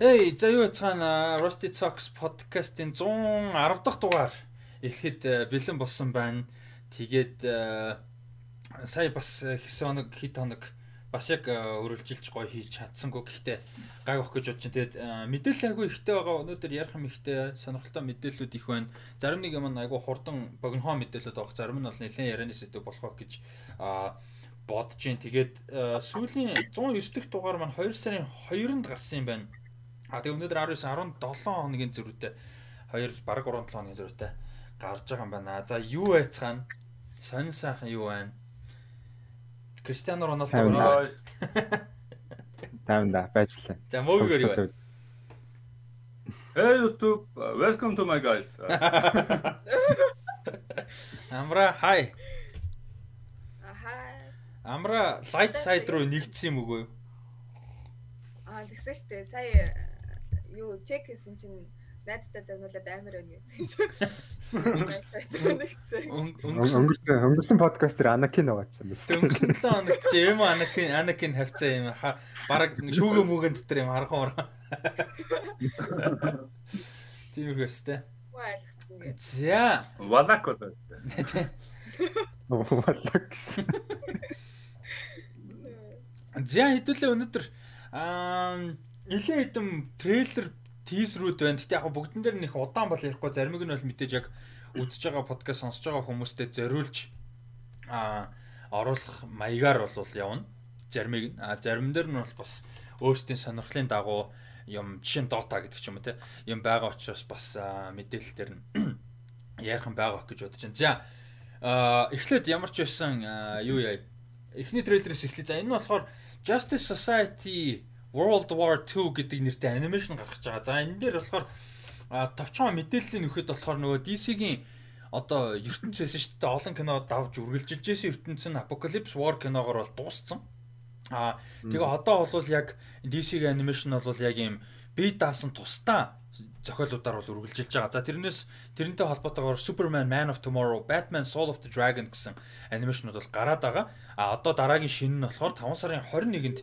Hey, за юу яцгаана Rusty Talks podcast-ийн 110 дахь дугаар эхлэхэд э, бэлэн болсон байна. Тэгээд э, сая бас хэсэг хоног хит хоног бас яг э, өрөлжилж гоё хийж чадсангүй гэхдээ гайг ох гэж байна. Тэгээд мэдээлэл айгүй ихтэй байгаа. Өнөөдөр ярих юм ихтэй сонирхолтой мэдээллүүд их байна. Зарим нэг юм айгүй хурдан богинохоо мэдээлэлүүд байгаа. Зарим нь бол нэлээд ярианы сэдв болох гэж бодож байна. Тэгээд сүүлийн 109 дахь дугаар маань 2 сарын 2-нд гарсан юм байна А тэгээ өнөөдөр 19 17 хоногийн зөрүүтэй 2 бараг 3 7 хоногийн зөрүүтэй гарч байгаа юм байна. За юу байцгаана? Сонин сайхан юу байна? Кристиано Роналдо байна. Таймда байжлаа. За мөөгөр юу байна? Hey YouTube, welcome to my guys. Амра хай. Ахаа. Амра light side руу нэгдсэн юм үгүй юу? Аа тэгсэн шүү дээ. Сая юу чек хийсэн чинь найзтай загнуулаад амар байна гэж. Өнгөрсөн өнгөрсөн подкастер Анакин байгаадсан байна. Өнгөрсөн 7 хоногт чи юм Анакин Анакин хавцаа юм бараг шүүгөө мүгэн дотор юм хархан ороо. Тийм их өстэй. За. Валак болоо. Валак. За хэдүүлээ өнөөдөр аа нэлээд хэдэн трейлер тизрүүд байна. Гэтэ яг бүгдэн дээр нэх удаан бол ярихгүй заримыг нь бол мэдээж яг үзэж байгаа подкаст сонсож байгаа хүмүүстэй зориулж а оруулах маягаар бол явна. Заримыг а зарим дээр нь бол бас өөрсдийн сонирхлын дагуу юм жишээ нь Dota гэдэг ч юм уу те юм байгаа учраас бас мэдээлэл дээр нь юм байгаа гэж бодож байна. За эхлээд ямар ч байсан юу яа эхний трейлерээс эхлэе. За энэ нь болохоор Justice Society World War 2 гэдэг нэртэй анимашн гаргаж байгаа. За энэ дээр болохоор товчхон мэдээллийн нөхөд болохоор нөгөө DC-гийн одоо ертөнц байсан шүү дээ. Олон кино давж үргэлжилж байсан ертөнц нь Apocalypse War киногоор бол дууссан. Аа тэгээ одоо бол яг DC-гийн анимашн бол яг юм бие даасан тусдаа зохиолуудаар бол үргэлжилж байгаа. За тэрнээс тэрнтэй холбоотойгоор Superman Man of Tomorrow, Batman Soul of the Dragon гэсэн анимашнууд бол гараад байгаа. А одоо дараагийн шинэ нь болохоор 5 сарын 21-нд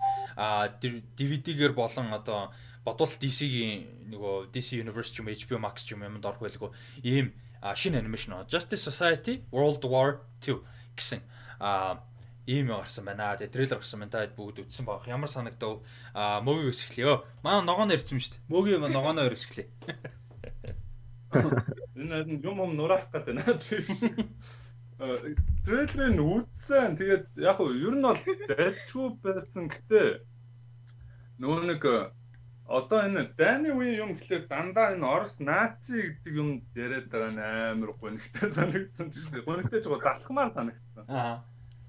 DVD-гээр болон одоо бодвол DC-гийн нөгөө DC Universe ч юм HBO Max ч юм юмд орох байлгүй ийм шинэ анимашн Justice Society World War 2 гэсэн а ийм гарсан байна. Тэгээ трейлер гарсан байна. Та бүгд үзсэн баг. Ямар санагдав? Аа мөгийг өсгөлөө. Манай ногоон ирсэн шүү дээ. Мөгийн ногооноо өсгөлээ. Энэ юм юм нураах гэдэг наа. Трейлерыг үзсэн. Тэгээд яг уу ер нь бол дайчгүй байсан гэтээ нөгөө нэг одоо энэ дайны үеийн юм гэхэлэр дандаа энэ Орос наци гэдэг юм яриад байгаа нь амар гонигтай санагдсан ч гэсэн гонигтай жоо залхмаар санагдсан. Аа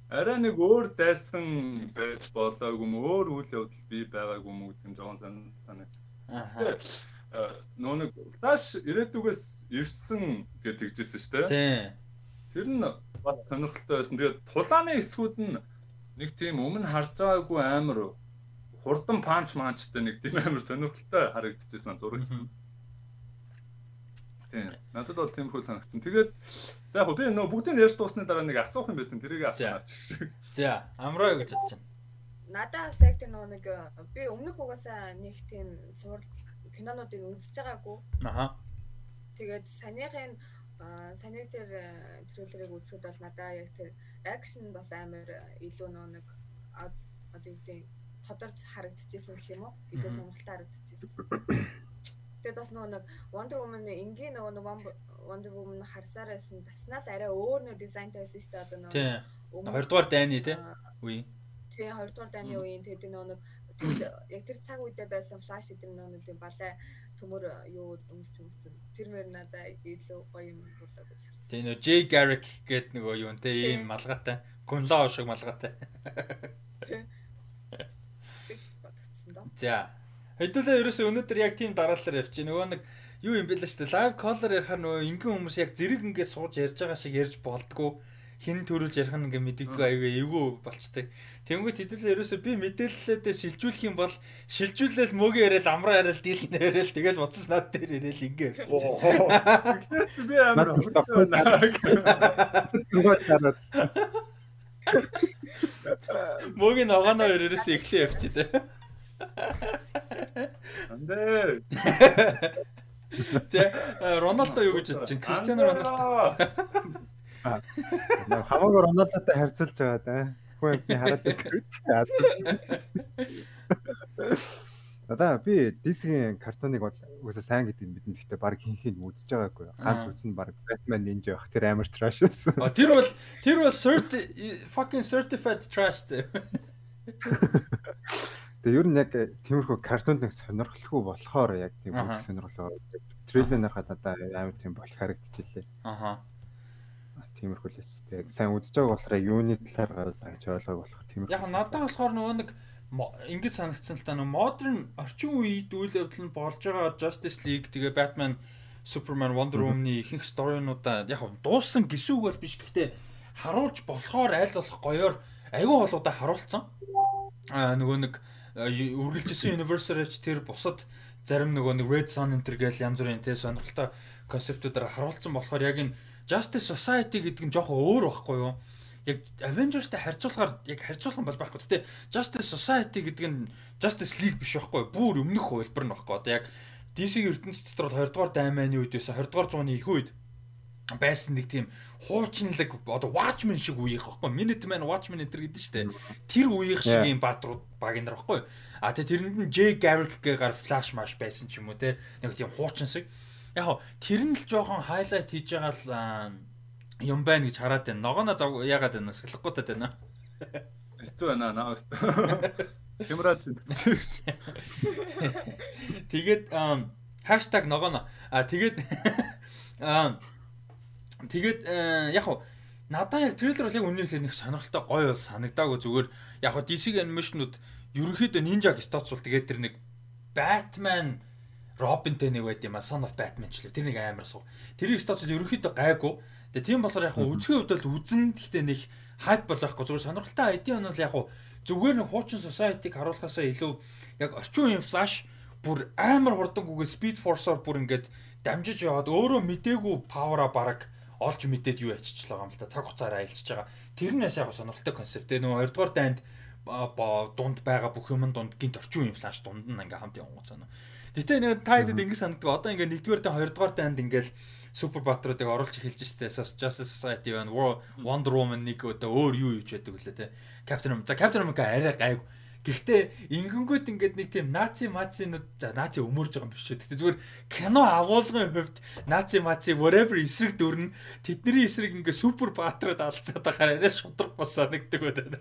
арай нэг өөр дайсан байж болоогүй юм өөр үйл явдал бий байгаагүй юм гэдэг нь жоохон санагдсан. Аа. Нөө нэг флаш ирээдүгээс ирсэн гэж тэгжсэн шүү дээ. Тийм. Тэр нь бас сонирхолтой байсан. Тэгээд тулааны эсгүүд нь нэг тийм өмнө харж байгаагүй амар хурдан панч манчтай нэг тийм амар сонирхолтой харагдчихсан зураг. Тийм. Надад бол тийм хөө санагдсан. Тэгээд за яг би нөө бүгдийг ярьж дуусны дараа нэг асуух юм байсан. Тэрийг асууж шиг. За, амраа гэж байна. Надад яг тийм нөө нэг би өмнөх угаасаа нэг тийм сурал кинонуудыг үзэж байгаагүй. Аха. Тэгээд санийхын саний дээр трейлерыг үзэхэд бол надаа яг тэр акшн бас амар илүү нөө нэг одоо юу гэдэг тодорч харагдчихсэн гэх юм уу? Илүү сонирхолтой харагдчихсэн. Тэгээд бас нөгөө нэг Wonder Woman-ы энгийн нөгөө Wonder Woman харсаар байсан таснаас арай өөр нөө дизайнтай байсан шүү дээ одоо нөгөө. Тийм. Хоёрдугаар дайны тий үе. Тийм хоёрдугаар дайны үеийн тэгээд нөгөө нэг яг тэр цаг үедээ байсан Flash гэдэг нөгөө нэг балай төмөр юу өмсч өмссөн. Тэр мөр надаа илүү гоё юм болоо гэж харсан. Тийм нөгөө J Garrick гэдэг нөгөө юу нэ ийм малгайтай. Гунлоо шиг малгайтай. Тийм. За Хэдүүлээ ерөөсөө өнөөдөр яг тийм дараалалаар явчих. Нөгөө нэг юу юм бэлээ шүү дээ. Live caller ярихаар нөгөө ингийн хүмүүс яг зэрэг ингээд сууж ярьж байгаа шиг ярьж болдгоо хин төрүүлж ярих нь ингээ мэддэггүй аюу эйгүү болчтой. Тэнгүүт хэдүүлээ ерөөсөө би мэдээлэлдээ шилжүүлэх юм бол шилжүүлэл мөгийн яриад амраа яриад дийлнэ яриад тэгэл буцаж над дээр ирээл ингээ явчихсан. Тэгэхээр би амар Мөгийн ногооноо ерөөсөө эхлээ явчихсан. Андэ. За Роналдо юу гэж бодож чинь Кристиано Роналдо. Наа хамаагүй Роналдотой харьцуулж байгаа да. Хүн амтны хараад байдаг. Надаа би DC-ийн картоныг бол үгүй сайн гэдэг нь бидэнд гэхдээ баг хинхийг үзэж байгаагүй. Ганц үзэн баг Batman Ninja явах тэр амар trash байсан. А тэр бол тэр бол fucking certified trash зэ. Тэгээ ер нь яг тиймэрхүү картонд нэг сонирхолгүй болохоор яг тийм бүх сонирхол трейлер нарахад надаа амар тийм болох харагдчихлээ. Аха. Тиймэрхүү л эс. Тэгээ сайн үзэж байгаа болохоор юуны талаар гарч ойлгоог болох тиймэрхүү. Яг надад болохоор нөгөө нэг ингэж санагдсан л та нөгөө модерн орчин үед үйл явдал нь болж байгаа Justice League тэгээ Batman Superman Wonder Woman-ы ихэнх сторинуудаа яг дууссан гисүүгээр биш гэхдээ харуулж болохоор аль болох гоёор аюу холуудаа харуулсан. Аа нөгөө нэг үргэлжилсэн universe-аар ч тэр бусад зарим нөгөө нэг Red Sun энэ гэл янз бүрийн тэ сонирхолтой концептуудаар харуулсан болохоор яг энэ Justice Society гэдэг нь жоохон өөр байхгүй юу? яг Avengers-тай харьцуулахаар яг харьцуулах бол байхгүй. Гэтэ Justice Society гэдэг нь Justice League биш байхгүй. Бүр өмнөх хөлбөр нь байхгүй. Одоо яг DC-ийн ертөнцийн дотор 20 дугаар дайманы үед байсан 20 дугаар зууны их үед байсан нэг тийм хуучинлаг одоо Watchmen шиг үеих байхгүй. Minuteman Watchmen энэ төр гэдэг нь шүү дээ. Тэр үеих шиг юм баатрууд баг энэ байхгүй. А тэгээ тэрэнд нь J Garrick гээр Flash Mash байсан ч юм уу те. Нэг тийм хуучин шиг. Яг тэр нь л жоохон хайлайт хийж байгаа л юм байна гэж хараад байна. Ногооно зав яагаад байна вэ? Салхагуудад байна. Хэцүү байна наа өстө. Хямраад чинь. Тэгээд хаштаг ногооно. А тэгээд аа тэгээд яг хуу надаа яг трейлер бол яг үнэхээр нэг сонирхолтой гоё бол санагдаагүй зүгээр. Яг хуу DC анимашнууд ерөнхийдөө Ninja стоцвол тэгээд тэр нэг Batman Robinтэй нэг байд юм а Son of Batman ч лээ тэр нэг амар суу. Тэрийг стоцвол ерөнхийдөө гайгүй. Тэгээ тийм болохоор яг үзгийн хувьд бол үзэн гэхдээ нэг хайп бол байхгүй зүгээр. Сонирхолтой ID нь бол яг зүгээр нэг хуучин society-г харуулахаасаа илүү яг орчин үеийн flash бүр амар хурдангүйгээ speed force-оор бүр ингээд дамжиж яваад өөрөө мдээгүй power-а бараг олж мэдээд юу яччихлаа юм л та цаг хугацаараа аяльчихж байгаа. Тэр нь яг сонирхолтой концепт. Тэгээ нөгөө 2 дугаар дайнд дунд байгаа бүх юм дунд гинт орчин үеийн флаш дунд нь ингээм хамт явган цаана. Гэтэ нэг та хэдэд ингэ санагдав. Одоо ингээ 1-р дайнд 2 дугаар дайнд ингээл супер баатруудыг оруулж эхэлж штэ Justice Society байна. Wonder Woman нэг одоо өөр юу юуж байдаг вүлээ те. Captain America. За Captain America арай гайг. Гэхдээ ингэнгүүт ингээд нэг тийм наци мацинууд за наци өмөрж байгаа юм биш үү. Гэхдээ зүгээр кино агуулгын хувьд наци маци whatever эсрэг дүрн тэдний эсрэг ингээд супер баатрууд алцаад байхаар арай шудраг бас санагддаг байдаг.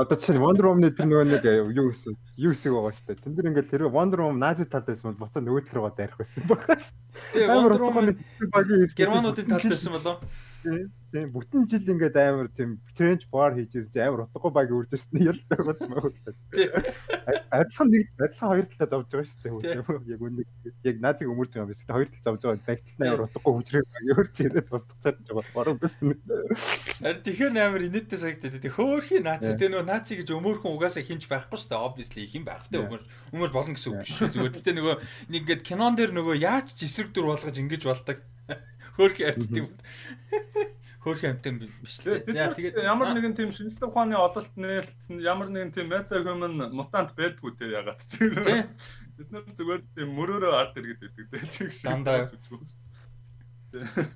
Одоо чинь Wonder Woman-ы тэр нөгөө нэг юу гэсэн юу хэсэг байгаа шүү дээ. Тэн дээр ингээд тэр Wonder Woman нази талд байсан бол буцаа нөгөө талраа дайрах байсан байна. Тэгээ Wonder Woman германуудын талд байсан болов Тийм бүтэн жил ингээд амар тийм trench bar хийж ирж амар утгагүй баг нь ялтай байна. Тийм. Адилхан нэг адилхан хоёр талаа зовж байгаа шүү дээ. Яг үнэ яг наадыг өмөрж байгаа юм биш. Хоёр тал зовж байгаа. Дагтал амар утгагүй хүчрээ баг өөрч ирээд тусдахаар ч байгаа борон биш. Харин тэгэхээр амар инээдтэй санагдаад тийм хөөхий наац тийм нөгөө наац гэж өмөрхөн угаасаа хинж байхгүй шүү дээ. Obviously их юм байхтай өмөр өмөр болно гэсэн үг биш. Зүгээр тэгтээ нөгөө нэг ингээд кинон дээр нөгөө яаж ч эсрэг дүр болгож ингэж болдог. Хөөхий амтдаг. Хөөхий амттай биш лээ. За тэгээд ямар нэгэн тийм шинжлэх ухааны ололт нээлт ямар нэгэн тийм meta human мутант байдгүй те ягаад ч юм. Бид нар зүгээр тийм мөрөөрөө ард иргэд байдаг те чиг шиг. Дандаа.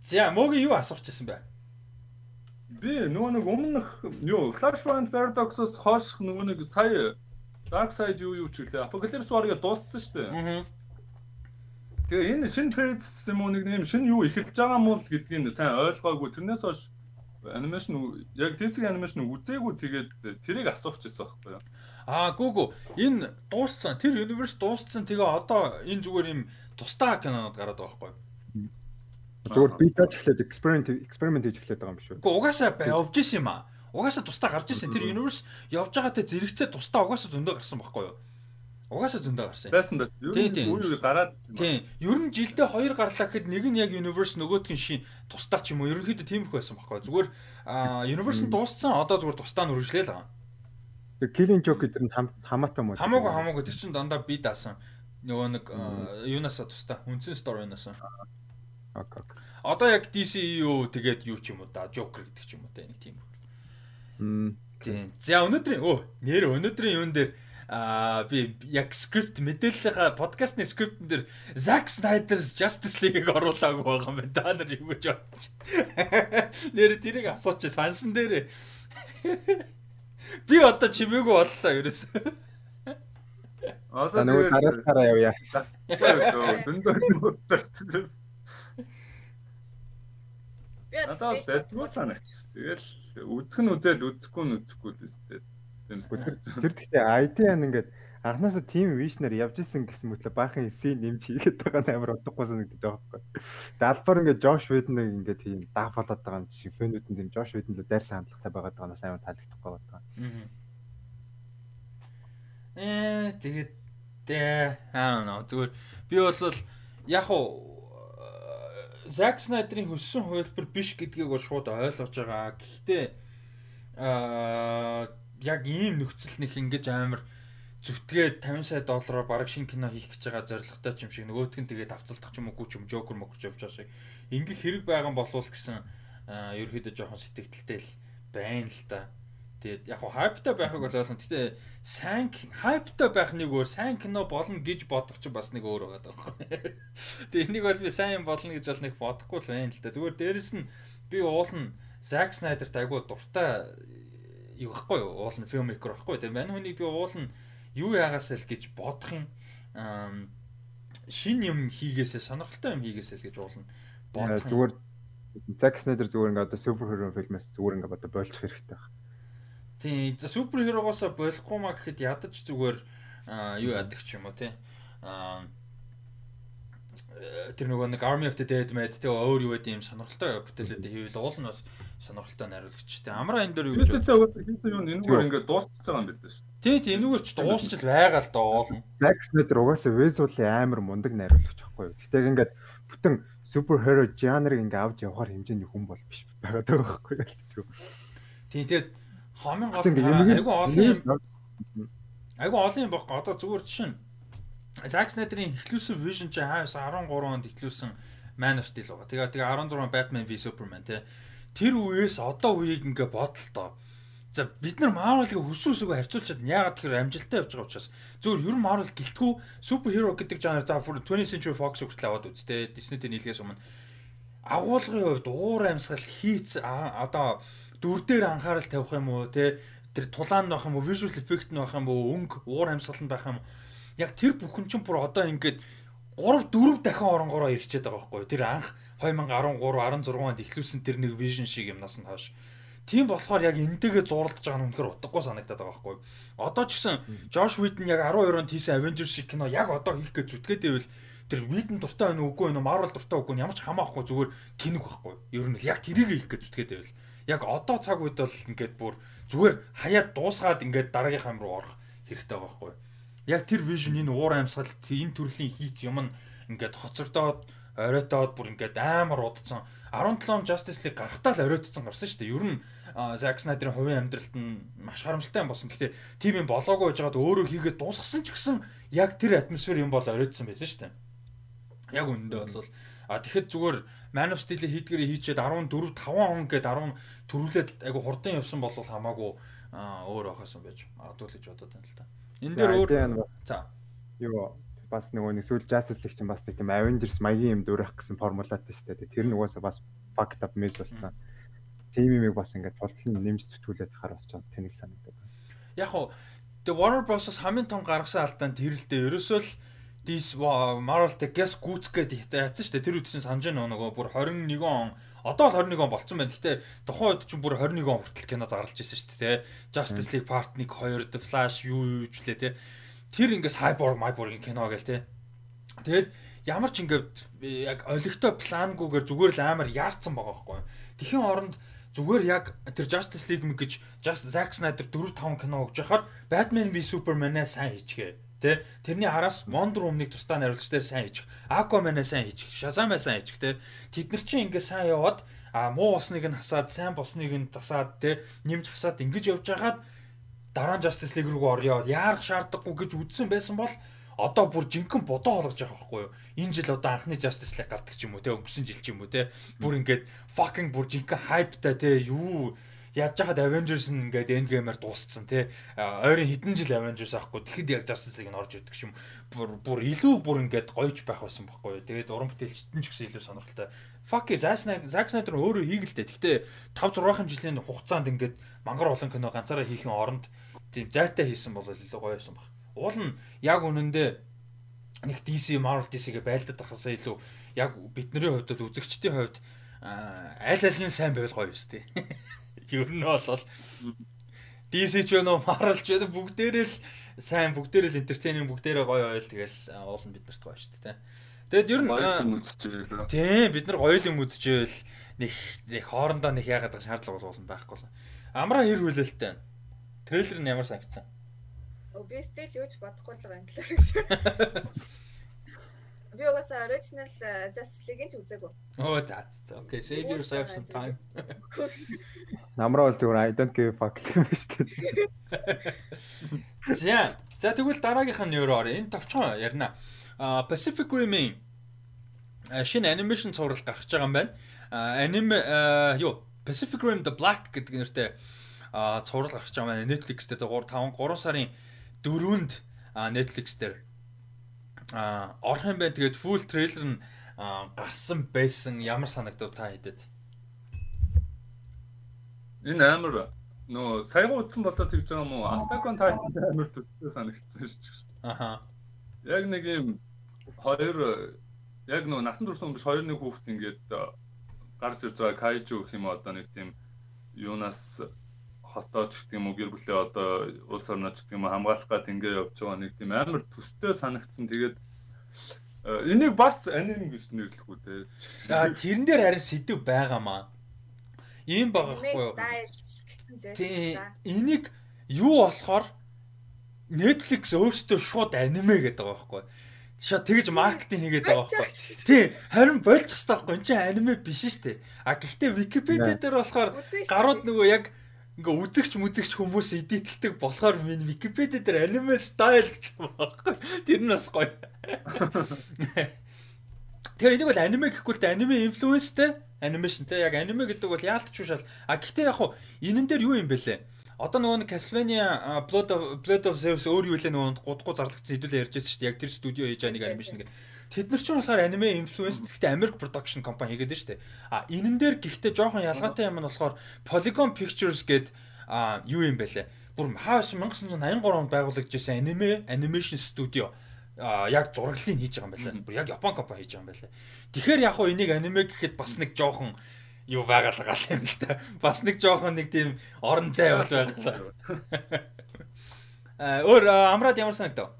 За мөгийн юу асуучсан бэ? Би нөгөө нэг өмнөх юу Flashpoint Paradox-оос хойш нөгөө нэг сая Dark Side юу юу ч үлээ. Apocalypse War-ыг дууссан шүү дээ. Аа Тэгээ энэ шинэ фейз юм уу нэг юм шинэ юу эхэлж байгаа мó л гэдгийг сайн ойлгоогүй. Тэрнээс хойш анимашн яг DC анимашн үзээгүй тэгээд тэрийг асуух гэсэн байхгүй юу? Аа гүү гүү энэ дууссан. Тэр universe дууссан. Тэгээ одоо энэ зүгээр юм тусдаа кинонод гараад байгаа байхгүй юу? Зүгээр би тач эхлээд experiment experiment хийж эхлээд байгаа юм шүү. Гэхдээ угаасаа явж исэн юм аа. Угаасаа тусдаа гарч исэн. Тэр universe явж байгаатай зэрэгцээ тусдаа угаасаа зөндөө гарсан байхгүй юу? Угаасаа зөндөө гарсан. Байсан байсан. Юу юу гараад ирсэн. Тийм. Ер нь жилдээ хоёр гарлаа гэхэд нэг нь яг universe нөгөөдг нь шин тусдаа ч юм уу ерөнхийдөө тиймэрхүү байсан байхгүй. Зүгээр universe нь дууссан одоо зүгээр тусдаа нь үргэлжлэе л байгаа. Тэгээ Killing Joke гэдэг нь хамаатай мөн. Хамаагүй хамаагүй тэр чин дандаа би даасан. Нөгөө нэг юунасаа тусдаа. Үндсэн story-наас. Окей. Одоо яг DCU тэгээд юу ч юм уу да Joker гэдэг ч юм уу те нэг тийм. Мм. Тийм. За өнөөдрийн өө нэр өнөөдрийн юун дээр Аа би яг скрипт мэдээллийнхаа подкастны скриптэн дээр Zack Snyder's Justice League-ийг оруулаагүй байгаа юм байна. Та нар юу гэж бодож. Нэр тэрийг асууч сансан дээр. Би одоо чимээгүй боллоо ерөөс. Одоо нөгөө дараалахаараа явъя. Зөндөө зөндөө. Надад байтгүй санагч. Тэгэл үзэх нь үзэл үзэхгүй нь үзэхгүй л өстэй. Тэр гэхдээ ID-ан ингээд анхнаасаа тим вишнер явж исэн гэсэн мэтлээ баахан эсийн нэмж хийгээд байгаа амар удахгүй санагдаад байгаа байхгүй. Далбар ингээд Жош Веден ингээд тийм даф болоод байгаа юм шиг фэнүүдэн тийм Жош Веден л дайрсан хандлагатай байгаа нас амар таалагдахгүй байгаа. Ээ тэгээд I don't know зүгээр би бол яг уу Zack Snyder-ийн хөссөн хувилбар биш гэдгийг бол шууд ойлгож байгаа. Гэхдээ аа яг ийм нөхцөл нэг ингэж амар зүтгээд 50 сая доллараар бараг шинэ кино хийх гэж байгаа зорилготой юм шиг нөгөөтг нь тэгээд авцалдах ч юм уу ч юм жокер мокч явж байгаа шиг ингээ хэрэг байгаа болвол гэсэн ерөөхдөө жоохон сэтгэлдэлтэй л байна л да. Тэгээд яг хайптай байхыг бол ойлгоно. Гэтэ сайн хайптай байх нэг өөр, сайн кино болно гэж бодох чинь бас нэг өөр байгаа даа. Тэгээд энийг бол би сайн болно гэж бол нэг бодохгүй л байна л да. Зүгээр дээрэс нь би уул нь Zack Snyder-т айгуу дуртай юу байхгүй юу? Уул нь filmmaker байхгүй. Тэгээд мань хүнийг би уул нь юу яагаас л гэж бодох юм шин юм хийгээсээ сонирхолтой юм хийгээсээ л гэж уулна бодох зүгээр Zack Snyder зүгээр ингээ одоо суперхеро фильмээс зүгээр ингээ одоо болж хэрэгтэй байна. Тийм суперхерогоос болохгүй маа гэхэд ядаж зүгээр юу яадаг ч юм уу тий. Аа тэр нөгөө нэг Army of the Dead мэд тэгээ өөр юу гэдэг юм сонирхолтой бүтээлүүд хийвэл уул нь бас сонирхолтой найруулагч. Тэгээ амраа энэ дээр юу гэж бодсон. Хийсэн юм энэгээр ингээд дуусчихж байгаа юм байна шүү. Тий, тий энэгээр ч дуусчил байгаа л доо нь. Zack Snyder угаасаа visual-ийн амар мундаг найруулагч байхгүй юу. Гэтэ ингээд бүтэн superhero genre ингээд авч явахаар хэмжээний хүн бол биш байгаад байгаа байхгүй юу. Тий, тэгээд хомын гол айгу олон айгу олон юм баггүй. Одоо зүгээр жишээ нь Zack Snyder-ийн эхлүүлсэн Vision чи хаас 13 онд эхлүүлсэн Man of Steel байгаа. Тэгээ тэгээ 16 Batman v Superman тий. Тэр үеэс одоо үеийг ингээ бодлоо. За бид нар Marvel-ыг хүссэн үсээгөө харьцуулчаад яагаад тэгэхээр амжилттай явж байгаа учраас зөвхөн ер нь Marvel гэлтгүү суперхеро гэдэг жанр за 20th Century Fox хүртэл аваад үзтээ Disney-тэй нийлгээс өмнө агуулгын хувьд уур амьсгал хийц одоо дүр дээр анхаарал тавих юм уу те? Тэр тулаанд байх юм уу visual effect нь байх юм уу өнгө уур амьсгал нь байх юм яг тэр бүхэн чинь бүр одоо ингээд 3 4 дахин оронгороо ирчээд байгаа байхгүй тэр анх 2013 16 онд эхлүүлсэн тэр нэг vision шиг юмнаас нь хойш Тийм болохоор яг энтэйгээ зурлаж байгаа нь үнэхээр утгагүй санагдаад байгаа байхгүй. Одоо ч гэсэн Josh Whedon яг 12 онд хийсэн Avengers шиг кино яг одоо хийх гэж зүтгээд байвал тэр Whedon дуртай байна уу үгүй юу Marvel дуртай үгүй юу ямар ч хамаахгүй зүгээр тэнэг байхгүй. Ер нь л яг тэрийг хийх гэж зүтгээд байвал яг одоо цаг үед бол ингээд бүр зүгээр хаяад дуусгаад ингээд дараагийнхаа руу орох хэрэгтэй байгаа байхгүй яг тэр vision энэ уур амьсгал энэ төрлийн хийц юм нь ингээд хоцрогдоод оройтоод бүр ингээд амар удцсан 17 Justice League гарахтаа л оройтсон гарсан шүү дээ. Ер нь Zack Snyder-ийн хувийн амьдралд нь маш харамсалтай юм болсон. Гэхдээ тийм юм болоогүй байж байгаад өөрөө хийгээд дуусгасан ч гэсэн яг тэр атмосфер юм бол оройтсон байсан шүү дээ. Яг үнэндээ бол а тэгэхэд зүгээр Man of Steel-ийг хийдгэрээ хийчихэд 14 5 он гээд 10 төрүүлээд айгу хурдан явсан бол хамаагүй өөр байхаас юм байж магадгүй л гэж бодоод байна л та. Энэ дээр өөр за юу бас нөгөө нэг сүүл Justice League чинь бас тийм Avengers маягийн юм дөрөх гэсэн формулатай шүү дээ. Тэр нөгөөсөө бас fucked up mess болсон. Тим юмыг бас ингээд тултал нь нэмж зүтгүүлээд хахаар бас чам тэнэг санагдаад байна. Яг хуу The Warner Bros-с хамгийн том гаргасан алдаа нь тэр л дээ. Ерөөсөө л Dis Marvel тэ гэс гүцгээд яатсан шүү дээ. Тэр үед чинь санаж байна нөгөө бүр 21 он Одоо бол 21 он болцсон байна. Гэтэ тухайн үед ч бүр 21 он хүртэл кино зарлаж ирсэн шүү дээ. Justice League Part 1, 2, The Flash юу юу ч лээ, тэ. Тэр ингээс Cyborg, Cyborg-ийн кино гээл, тэ. Тэгэд ямар ч ингээд яг олигтой плангүйгээр зүгээр л амар яарсан байгаа байхгүй. Тэхийн оронд зүгээр яг тэр Justice League мэг гэж Just Zack Snyder 4 5 кино өгч яхаар Batman v Superman-аа сайн хийчихээ Тэ тэрний араас Wonder Woman-ыг тусдаа найруулагч дээр сайн хийчих. Aquaman-аа сайн хийчих. Shazam-аа сайн хийчих тэ. Тэд нар чинь ингээ сайн яваад а муу босныг нь хасаад сайн босныг нь засаад тэ нэмж хасаад ингэж явж хагаад дараа нь Justice League рүү орё. Яарах шаардлагагүй гэж үзсэн байсан бол одоо бүр жинхэнэ бодоо болгож байгаа байхгүй юу? Энэ жил одоо анхны Justice League гардаг ч юм уу те өнгөрсөн жил ч юм уу те бүр ингээд fucking бүр жинхэнэ hype та те юу яаж жахад Avengers нь ингээд Endgame-аар дууссан тий. Ойрын хэдэн жил Avengers аахгүй. Тэгэхэд яг Justice League нь орж ирдэг юм. Бүр бүр илүү бүр ингээд гоёж байх байсан байхгүй юу. Тэгээд уран бүтээлчтэн ч гэсэн илүү сонирхолтой. Fuck Zack Snyder өөрөө хийгэлтэй. Гэхдээ 5 6 жилийн хугацаанд ингээд мангар олон кино ганцаараа хийхин оронд тийм зайтай хийсэн бол илүү гоё байсан баг. Уул нь яг үнэндээ нэг DC Marvel DC-гээ байлдаад байхасаа илүү яг бидний хувьд үзэгчдийн хувьд аль аль нь сайн байвал гоё юм шүү дээ. Ер нь бол DC ч вэ нөө Marvel ч вэ бүгдээрээ л сайн бүгдээрээ л entertaining бүгдээрээ гоё ойл тэгэл уул нь биднэрт гоё шүү дээ. Тэгэд ер нь тийм бид нар гоё юм үзчихвэл нэг нэг хоорондоо нэг яагаад шаардлага бол байхгүй л. Амраа хэр хүлээлттэй. Трейлер нь ямар санагдсан? Өө би стил юу ч бодохгүй л юм талаар гэж. Би угаасаа original Justice League-ийн ч үзээгүй. Oh that's okay. Save yourself some time. Намраа бол зүгээр I don't give a fuck юм шүү дээ. За. За тэгвэл дараагийнх нь юу орё? Энэ товчхон ярина. А Pacific Rim-ийн шинэ анимашн цуврал гарч байгаа юм байна. Аним юу Pacific Rim the Black гэдэг нэртэй цуврал гарч байгаа байна. Netflix дээр 3 5 3 сарын 4-нд Netflix дээр орох юм байна. Тэгээд full trailer нь гарсан байсан. Ямар санагдав та хэдэд? Энэ амар нөө саяхан утсан болоод тэгж байгаа уу? Attack on Titan амар төдөө санагдсан шүү дээ. Аха. Яг нэг юм хоёр яг нөө насан турш өнгөш хоёр нэг хүүхд ингээд гарч ирж байгаа кайжу гэх юм одоо нэг тийм юунаас хотооч гэх юм уу гэр бүлээ одоо улс орнооч гэх юм уу хамгаалах гад ингээ явж байгаа нэг тийм амар төстэй санагдсан. Тэгээд энийг бас аним гэж нэрлэх үү те. За тэрэн дээр харин сэдв байгаамаа. Ийм байгаа хгүй юу? Тийм. Энийг юу болохоор Netflix өөрсдөө шууд аниме гэдэг байгаа байхгүй. Шаа тэгж маркетинг хийгээд байгаа байхгүй. Тий, харин болж хэвээр байхгүй. Энд чинь аниме биш шүү дээ. А гэхдээ Википедиа дээр болохоор гарууд нөгөө яг ингээ үзэгч мүзэгч хүмүүс эдитэлдэг болохоор минь Википедиа дээр аниме стайл гэсэн байхгүй. Тэр нь бас гоё. Тэгэхээр энийг бол аниме гэхгүй л аниме инфлюенстэй анимашн те яг аниме гэдэг бол яалтч шал. А гэхдээ яг хуу энэн дээр юу юм бэлээ? Одоо нөгөө нэг Castlevania Blood of Blood of Zeus өөр юу лээ нөгөө гудгуу зарлагдсан хэдүүлээ ярьж байсан шүү дээ. Яг тэр студио хийж байгаа нэг анимашн гэдэг. Тэд нар ч болохоор аниме инфлюенс гэхдээ American production компани хийгээд дээ. А энэн дээр гэхдээ жоохон ялгаатай юм нь болохоор Polygon Pictures гээд а юу юм бэлээ? Бүр хаас 1983 онд байгуулагдж байсан аниме animation studio яг зураглалыг хийж байгаа юм байна. Бүр яг Япон компани хийж байгаа юм байна. Тэгэхээр яг хуу энийг аниме гэхэд бас нэг жоохон юу байгаалгаа юм л та. Бас нэг жоохон нэг тийм орон зай бол байгалаа. Аа өөр амраад ямар санагдав?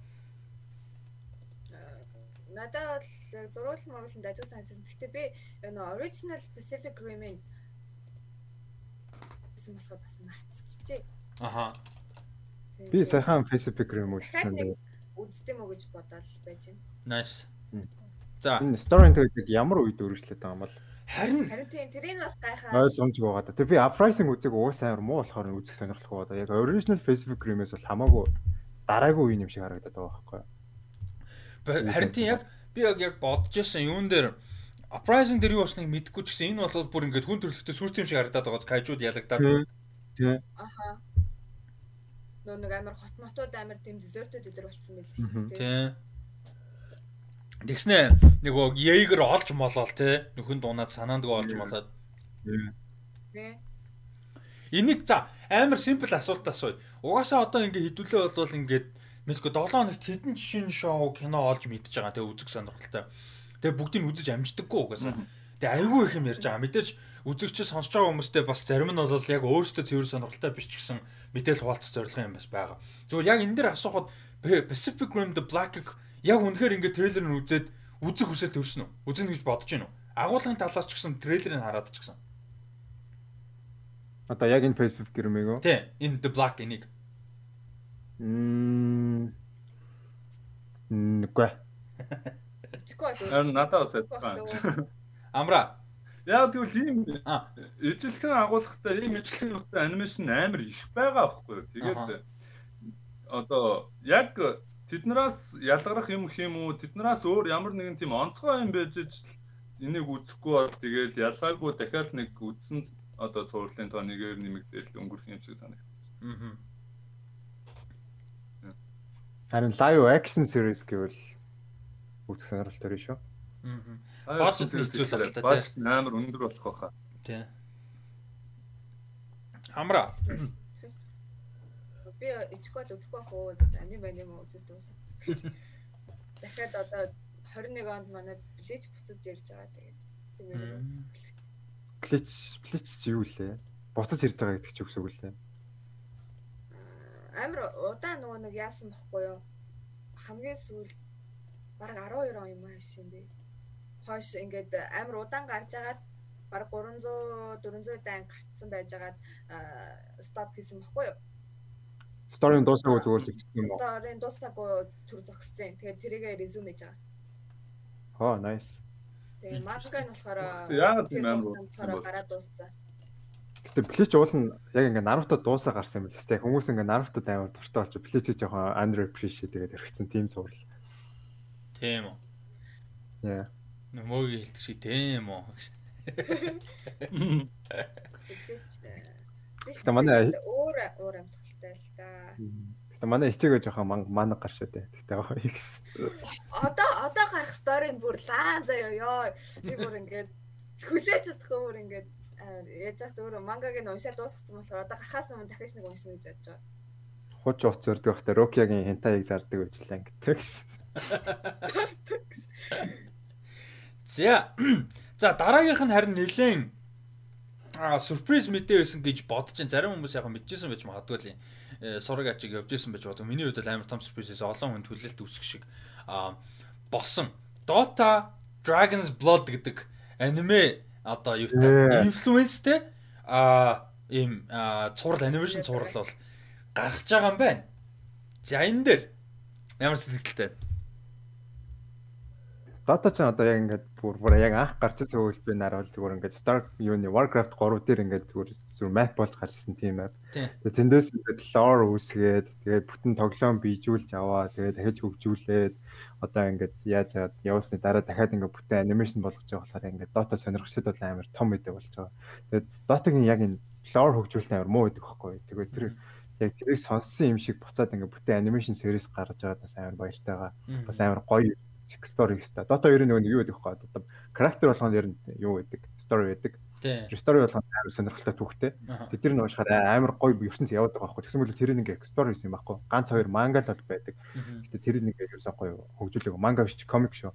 Надад бол зургуул мөрөглөнд ажиг санагдсан. Гэхдээ би энэ original Pacific Rim-ийн гэсэн болохоор бас мартчихжээ. Аха. Би сайхан Pacific Rim үзсэн үздэм үү гэж бодоод байж байна. Nice. За. Энэ story тэгээд ямар үед үргэлжлээд байгаа юм бол Харин харин тийм тэрийг бас гайхаа. ойлгомж байгаа да. Тэг би uprising үзэг уус амар муу болохоор үзэх сонирхолтой байгаа да. Яг original Facebook Rim-ээс бол хамаагүй дараагүй үе юм шиг харагдаад байгаа байхгүй юу. Харин тийм яг би яг яг бодож байсан юун дээр uprising дээр юу болсныг мэдэхгүй ч гэсэн энэ бол бүр ингээд хүн төрлөختөө сүрц юм шиг харагдаад байгаа. Кайжууд ялагдаад. Тийм. Аха нөө нэг амар хот мотууд амар тийм дезертэд өдр болцсон байл шүү дээ. Тийм. Тэгснэ нөгөө Яэгэр олж молоол те нөхөн дунаад санаанд олж молоод. Тэ. Энийг за амар симпл асуулт асууя. Угаасаа одоо ингээ хідүүлээ болвол ингээд мэдгүй 7 хоногт хэдэн жишээ шоу кино олж мэдж байгаа тэгээ үзэх сонирхолтой. Тэгээ бүгдийг үзэж амждаггүй угаасаа. Тэгээ айгүй их юм ярьж байгаа. Мэдээж үзэгчд сонсож байгаа хүмүүстээ бас зарим нь бол яг өөрсдөө цэвэр сонирхолтой биш ч гэсэн мэдээлэл хуваалцах зорилго юм бас байгаа. Зүгээр яг энэ дээр асуухад Pacific Rim the Black-ыг яг үнэхээр ингээд трейлер нь үзээд үзэх хүсэл төрсөн үү? Үзэн гэж бодож байна уу? Агуулгын талаас ч гэсэн трейлерыг хараад ч гэсэн. Одоо яг энэ Pacific Rim-ийг үү? Тий, энэ the Black энийг. Мм. Нүгэ. Чико л. Харин надад бас адилхан. Амра. Яг тэгвэл ийм ижилхэн агуулгатай ийм ижилхэн нутгийн анимашн амар их байгаа байхгүй юу. Тэгээд одоо яг тэднээс ялгарах юм хэм үү тэднээс өөр ямар нэгэн тийм онцгой юм байж ч энийг үзэхгүй бол тэгэл ялгаагүй дахиад нэг үзсэн одоо цувралын тоо нэгээр нэмэгдээл өнгөрөх юм шиг санагдсан. Аа. Харин live action series гэвэл үзэх сонирхолтой байна шүү. Аа. Бажет хэцүү л байна Бажет амар өндөр болох байхаа. Тий. Амра. Би ичгэл үзэхгүй байх уу? Аним аним үзэж дуусаа. Дахиад одоо 21 онд манай Bleach буцаж ирж байгаа тэгээд тийм үү. Bleach Bleach чи юу лээ? Буцаж ирж байгаа гэдэг чи юу гэсэн үг лээ? Амар удаан нөгөө нэг яасан бохгүй юу? Хамгийн сүүл баг 12 он юм ааш юм бэ. Хойш ингээд амар удаан гарч агаад баг 300 400 дан гарцсан байжгаад стоп хийсэн бохгүй юу? Сторийн дуусаагүй зүгээр зогссон юм уу? Сторийн дуусаагүй төр зогссон. Тэгээд тэрийгэ резюме хийж байгаа. Хоо, nice. Тэгээ манга нь болохоор яагаад тийм амар гараад дууссан. Гэтэ Bleach уул нь яг ингээ Naruto дуусаа гарсан юм л тест. Хүмүүс ингээ Naruto амар дуртай болж Bleach жоохон under appreciate тэгээд өргөцсөн тийм суурал. Тийм үү. Яа. Нөмөөгийн хэлдэг шиг тийм үү. Гэтэ манай өөр өөр амьсгалтай л да. Гэтэ манай хичээгөө жоохон манга гаршаа дээ. Гэтэ гоё. Одоо одоо гарах сторийн бүр лаа заяа ёо. Би бүр ингээд хүлээж чадахгүй бүр ингээд яаж яах өөр мангагийн уншаад дуусгацсан болохоор одоо гарахаас өмнө дахиж нэг уншина гэж бодож байгаа. Хуч уц зөрдөг байхдаа Рокиагийн хентаийг зардаг гэж лээ ингээд. За. За дараагийнх нь харин нэлээд а сюрприз мэдээ байсан гэж бодож ин зарим хүмүүс яг мэдчихсэн байж магадгүй л сураг ачиг явж исэн байж боддог. Миний хувьд амар том сюрпризээс олон хүнд хүлээлт үүсгэх шиг а болсон. Dota Dragon's Blood гэдэг аниме одоо юу та инфлюенстэй а ийм цуврал анимашн цуврал бол гарч байгаа юм байна. За энэ дээр ямар сэтгэлтэй байна? Dota ч одоо яг ингээд бүр бүр яг анх гарч ирсэн хөвөл би нарвал зүгээр ингээд Star юуны Warcraft 3 дээр ингээд зүгээр зүгээр map болж гарч ирсэн тийм map. Тэгээ тэндээс ингээд lore үүсгээд тэгээ бүтэн тоглоом бийжүүлж аваа тэгээ дахиж хөгжүүлээд одоо ингээд яаж яад явуулсны дараа дахиад ингээд бүтэн анимашн болгож байгаа болохоор ингээд Dota сонирхолтой бол амар том мэдээ болж байгаа. Тэгээд Dota-гийн яг энэ lore хөгжүүлэлт амар муу гэдэг байхгүй. Тэгээд тэр яг тэрийг сонссон юм шиг буцаад ингээд бүтэн анимашн series гаргаж байгаад бас амар баяртай байгаа. Бас амар гоё story хэвээр. Dota 2-ын нөгөө юу гэдэг вэ? Одоо character болгоно ер нь юу гэдэг? Story байдаг. Story болгоно амар сонирхолтой түүхтэй. Тэр нь уушхаар амар гоё ертөнц яваад байгаа байхгүй. Тэгсэн мэт тэр нэг story юм байхгүй. Ганц хоёр manga л бол байдаг. Гэтэ тэр нэг ерөөсөө гоё хөгжүүлэг manga биш comic шүү.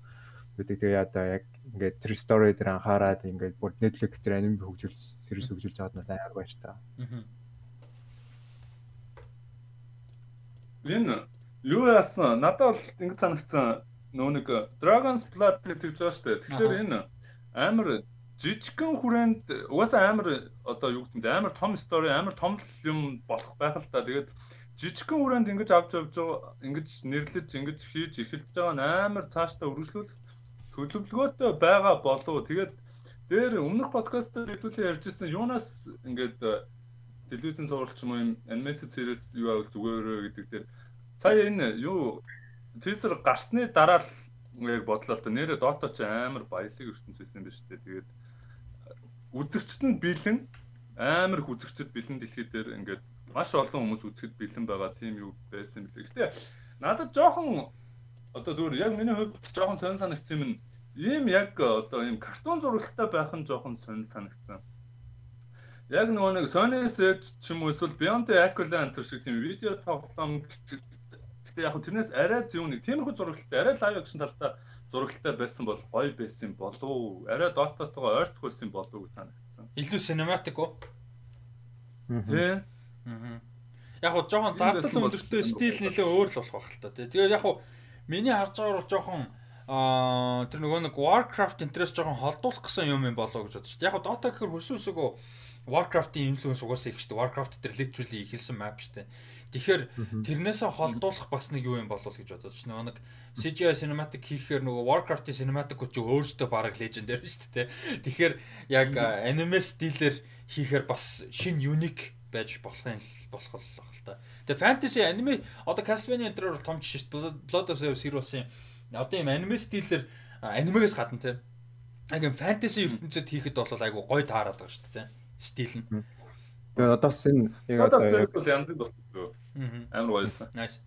гэдэг тэгээ яа яг ингээд тэр story дээр анхаарад ингээд бүр Netflix дээр анime хөгжүүл series хөгжүүлж байгаад надад амар баяртай. Энэ юу яасан? Надад бол ингэ санагдсан нөө нэг Dragon's Blood гэж байгаа шүү дээ. Тэгэхээр энэ амар жижигхэн хүрээнд угаасаа амар одоо юу гэдэг амар том стори, амар том юм болох байх л та. Тэгээд жижигхэн хүрээнд ингэж авч явж байгаа, ингэж нэрлэж, ингэж хийж эхэлж байгаа нь амар цаашдаа өргөжлүүлэх төлөвлөгөөтэй байгаа болов. Тэгээд дээр өмнөх подкаст дээр хэдүүлээ ярьжсэн юунаас ингээд телевизэн зурвалч юм animated series юу авах зүгээр гэдэг дээр сая энэ юу Teaser гарсны дараа л яг бодлоо л та нэрэ Dota ч амар баялаг ертөнц байсан юм шүү дээ. Тэгээд үзэгчд нь бэлэн амар их үзэгчд бэлэн дэлхий дээр ингээд маш олон хүмүүс үзэхэд бэлэн байгаа тийм юу байсан мэт. Гэтэ надад жоохон одоо зүгээр яг миний хувьд жоохон сонир санагдсан юм ийм яг одоо ийм картун зурагтай байх нь жоохон сонир санагдсан. Яг нөгөө нэг Sony Edge ч юм уу эсвэл Beyond the Aquila энэ шиг тийм видео тоглоом Гэтэ яг тэрнээс арай зөв нэг тиймэрхүү зурагтай арай лайв акшн талтай зурагтай байсан бол гоё байсан болов уу? Арай дотоотойгоо ойртох байсан болов уу гэж санагдсан. Илүү cinematic уу? Тий. Аа. Яг хоо жоохон зардал өндөртэй стил нэлээ өөр л болох байх л та. Тэгээд яг хоо миний харж байгаагаар бол жоохон аа тэр нөгөө нэг Warcraft интерес жоохон холдуулах гэсэн юм юм болоо гэж бодож шүү дээ. Яг хоо Dota гэхэр хөсөөсөгөө Warcraft-ийн инфлюенс угаасаа их шүү дээ. Warcraft дээр literally ихэлсэн map шүү дээ. Тэгэхээр тэрнээсээ холдуулах бас нэг юу юм болов гэж бодож байна. Нэг CGI cinematic хийхээр нөгөө Warcraft-ийн cinematic ч өөрөөсөө баг legendary шүү дээ. Тэгэхээр яг аниме стилээр хийхээр бас шин unique байж болохын болох л л та. Тэгээ fantasy аниме одоо Castlevania энэ төр том жишээ шүү дээ. Blood of Zeus Heroes-ийн одоо юм аниме стилээр анимегээс гадна те. Яг юм fantasy ертөнцид хийхэд бол айгу гоё таарад байгаа шүү дээ. стил нь. Тэгээд одоо бас энэ яг Одоо зэрэг бол янз бүр Аа. амар гоёсэн. Nice.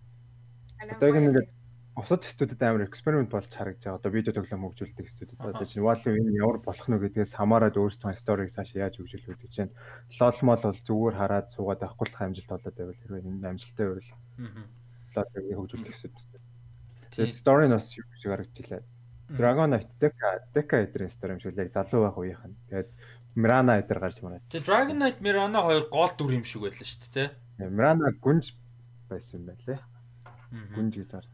Одоо яг ингээд бусад студиуд амар эксперимент болж харагдаж байгаа. Одоо видео тоглоом хөгжүүлдэг студиуд. Одоо чинь Valve энэ ямар болох нь гэдгээс хамаарад өөрсдөө сториг цаашаа яаж хөгжүүлэх гэдэг чинь лол мол бол зүгээр хараад суугаад байхгүй л амжилт болоод байвал хэрвээ энэ амжилттай байвал Аа. лолыг студиуд. Тийм. Тэгээд story нь бас юу гэж харагдчихлаа. Dragon Knight Deca Deca эдрийн story юм шиг л яг залуу байх үеийнх нь. Тэгээд Mirana эдэр гарч мараад. Тэгээ Dragon Knight Mirana хоёр гол дүр юм шиг байлаа шүү дээ, тий. Mirana гүнж байсан юм байлээ. Аа. Гүнж гэж ар.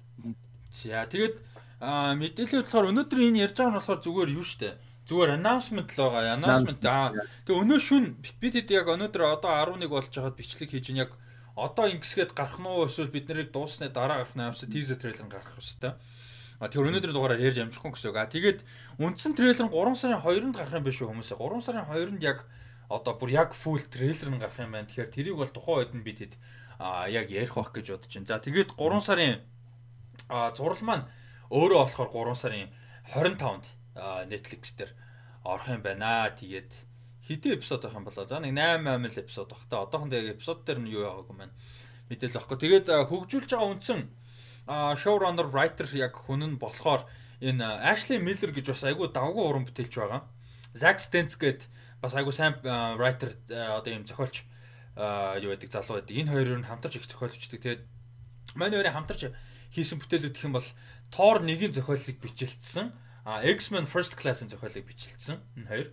За тэгээд аа мэдээлэл болохоор өнөөдөр энэ ярьж байгаа нь болохоор зүгээр юу штэ. Зүгээр announcement л байгаа. Announcement аа тэгээ өнөө шүн бид хэд яг өнөөдөр одоо 11 болж байгаад бичлэг хийж ин яг одоо ингэсгээд гарах нь уу эсвэл бид нарыг дууссаны дараа гарах нь амсаа teaser трейлер гарах хэвчтэй. А тэгэхээр өнөөдрийн дугаараар ярьж амжихгүй гэсэн үг. А тэгээд үндсэн трейлер нь 3 сарын 2-нд гарах юм биш үү хүмүүсээ. 3 сарын 2-нд яг одоо бүр яг full трейлер нь гарах юм байна. Тэгэхээр тэрийг бол тухайн үед нь бид хэд а яг ярих байх гэж бодож байна. За тэгээд 3 сарын зураг маань өөрөө болохоор 3 сарын 25-нд Netflix дээр орох юм байна. Тэгээд хэдэн эпизод байх юм болоо. За нэг 8 8 л эпизод баг та. Одоохондоо яг эпизод дээр нь юу яваагүй маань мэдээлэл баггүй. Тэгээд хөгжүүлж байгаа үндсэн showrunner writer яг хүн нь болохоор энэ а, Ashley Miller гэж бас айгүй давгүй уран бүтээлч байгаа. Zack Stentz гээд бас айгүй сайн а, writer а, одоо юм зохиолч юу байдаг залуу байдаг. Энэ хоёрыг нь хамтарч их зохиолчдаг. Тэгээд манай хоёрын хамтарч хийсэн бүтээлүүд гэх юм бол Thor 1-ийн зохиолыг бичлэлсэн. А X-Men First Class-ын зохиолыг бичлэлсэн. Энэ хоёр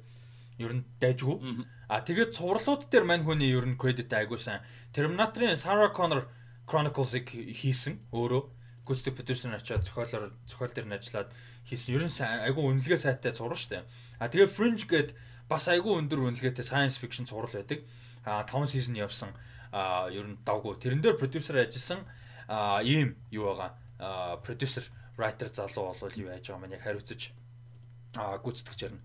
ер нь дайжгүй. А тэгээд цувралууд дээр мань хүний ер нь кредит айгуу сайн. Terminator-ын Sarah Connor Chronicles-ыг хийсэн өөрөө. Producer нь очиад зохиолоор зохиол дээр нь ажиллаад хийсэн. Ер нь айгуу үнэлгээ сайтай зураг штэ. А тэгээд Fringe гээд бас айгуу өндөр үнэлгээтэй science fiction зураг байдаг. А 5 season явсан. А ер нь давгүй. Тэрэн дээр продюсер ажилласан а ийм юу байгаа. А продюсер writer залуу болвол юу яаж байгаа маань яг хариуцаж а гүйцэтгэгчээр нь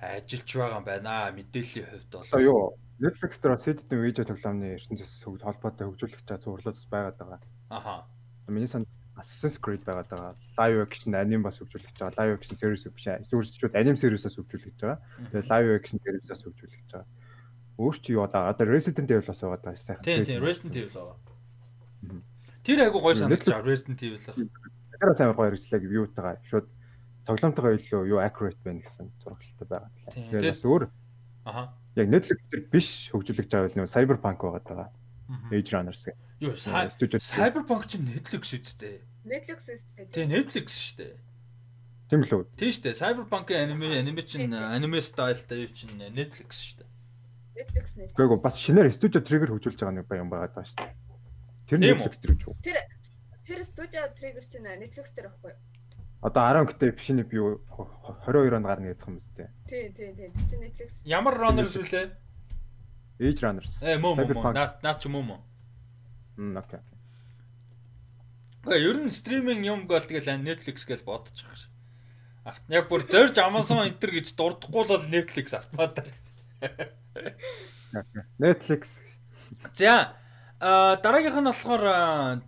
ажиллаж байгаа юм байна. Мэдээллийн хувьд бол юу Netflix дээр бас хэдэн видео тоглоомны хөгж холбоотой хөгжүүлэх чад зурлууд бас байгаад байгаа. аха. Миний санд Assassin's Creed байгаад байгаа. Live action аним бас хөгжүүлэх гэж байгаа. Live action series биш ээ. Зүгээр ч аним series-аас хөгжүүлэх гэж байгаа. Тэгээ live action series-аас хөгжүүлэх гэж байгаа. Өөр чи юу одоо одоо Resident Evil бас байгаа даа сайхан. Тийм тийм Resident Evil байгаа. Тэр айгу гой санагдаж байгаа Resident Evil бол. Тэр сайн гоё хэрэгслээ гэж юутайгаа шууд тоглоомтойгоо илүү юу accurate байна гэсэн зурагтай байгаа. Тэгээ бас өөр Аха. яг Netflix дээр биш хөгжүүлэх гэж байгаа бол нөө Cyberpunk байгаад байгаа. Age Runners гэх. Юу студиуд. Cyberpunk чинь Netflix үсттэй. Netflix үстэй. Тийм Netflix шүү дээ. Тийм л үү? Тийм шүү дээ. Cyberpunk-ийн аниме аниме чинь аниме стайлтай юу чинь Netflix шүү дээ. Netflix Netflix. Гэхдээ бас шинээр студио триггер хөгжүүлж байгаа нэг баян байгаад байгаа шүү дээ. Тэр? Netflix дээр үү? Тэр тэр студио триггер чинь Netflix дээр байхгүй. юу? Одоо 10 гэдэг бишний би юу 22 онд гарна гэдэг юм зү. Тий, тий, тий. Тэр чинь Netflix. Ямар runners вүлээ? Age Runners. Э мөө мөө мөө. Cyberpunk. Наа наа ч мөө мөө. Мм окей. Гэхдээ ер нь стриминг юм гол тэгэл Netflix гэж бодож байгаа ш. Авт яг бүр зорж Amazon Enter гэж дурдахгүй бол Netflix автоматар. Netflix За дараагийнх нь болохоор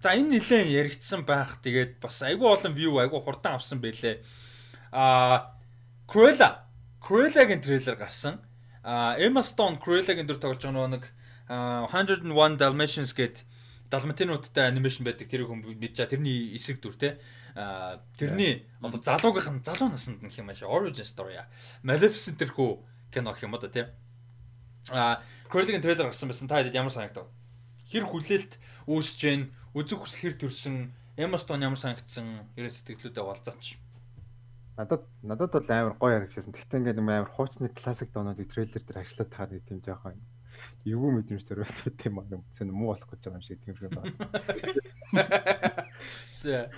за энэ нэлээд яригдсан байх. Тэгээд бас айгүй олон view айгүй хурдан авсан байлээ. А Cruella Cruella-гийн трейлер гарсан. А Emma Stone Cruella-гийн дүр тоглож байгаа нэг а, 101 Dalmatians гээд Далматинуудтай анимашн байдаг тэрийг хүн мэдж байгаа. Тэрний эсрэг дүр те. А тэрний одоо залуугийнх нь залуу наснд гэх юм аашаа origin story. а. Maleficent тэрхүү кино гэх юм одоо те. А Cruella-гийн трейлер гарсан байсан. Та хэд ямар санагдав? Хэр хүлээлт үүсэж гэн үзэг хүсэл хэр төрсөн Emma Stone ямар санагдсан ерөн сэтгэлдүүдээ болцооч. надад надад бол амар гоё харагдсан. Гэхдээ ингээд амар хуучны классик доонуудыг трейлер дээр ажиллаад тахад нэг тийм жоохон эвгүй мэдрэмж төрөв тийм аа юм муу болох гэж байгаа юм шиг тийм шиг байна. За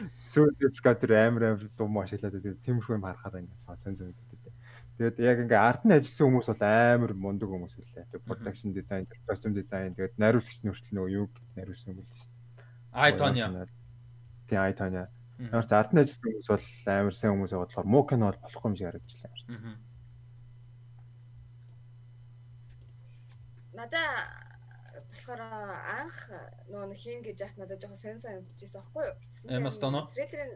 Squad тэр амар амар дум ашиглаад тэгээд тиймэрхүү юм харахаар ингээд сонсон зүйл гэдэг. Тэгээд яг ингээ ард нь ажилласан хүмүүс бол амар мундаг хүмүүс үлээ. Тэгээд production design, costume design тэгээд найруулагч хүртэл нөгөө юу найруулсан юм бол шүү дээ. Ай Тоня. Тийм ай Тоня. Ямар ч ард нь ажилласан хүмүүс бол амар сайн хүмүүс болохоор муу кино бол болохгүй юм шиг харагдчихлаа. Надаа болохоор анх нөгөө нэг хийн гэж яах надад жоохон сайн сайн бичсэн байхгүй юу? Stone уу? трейлерын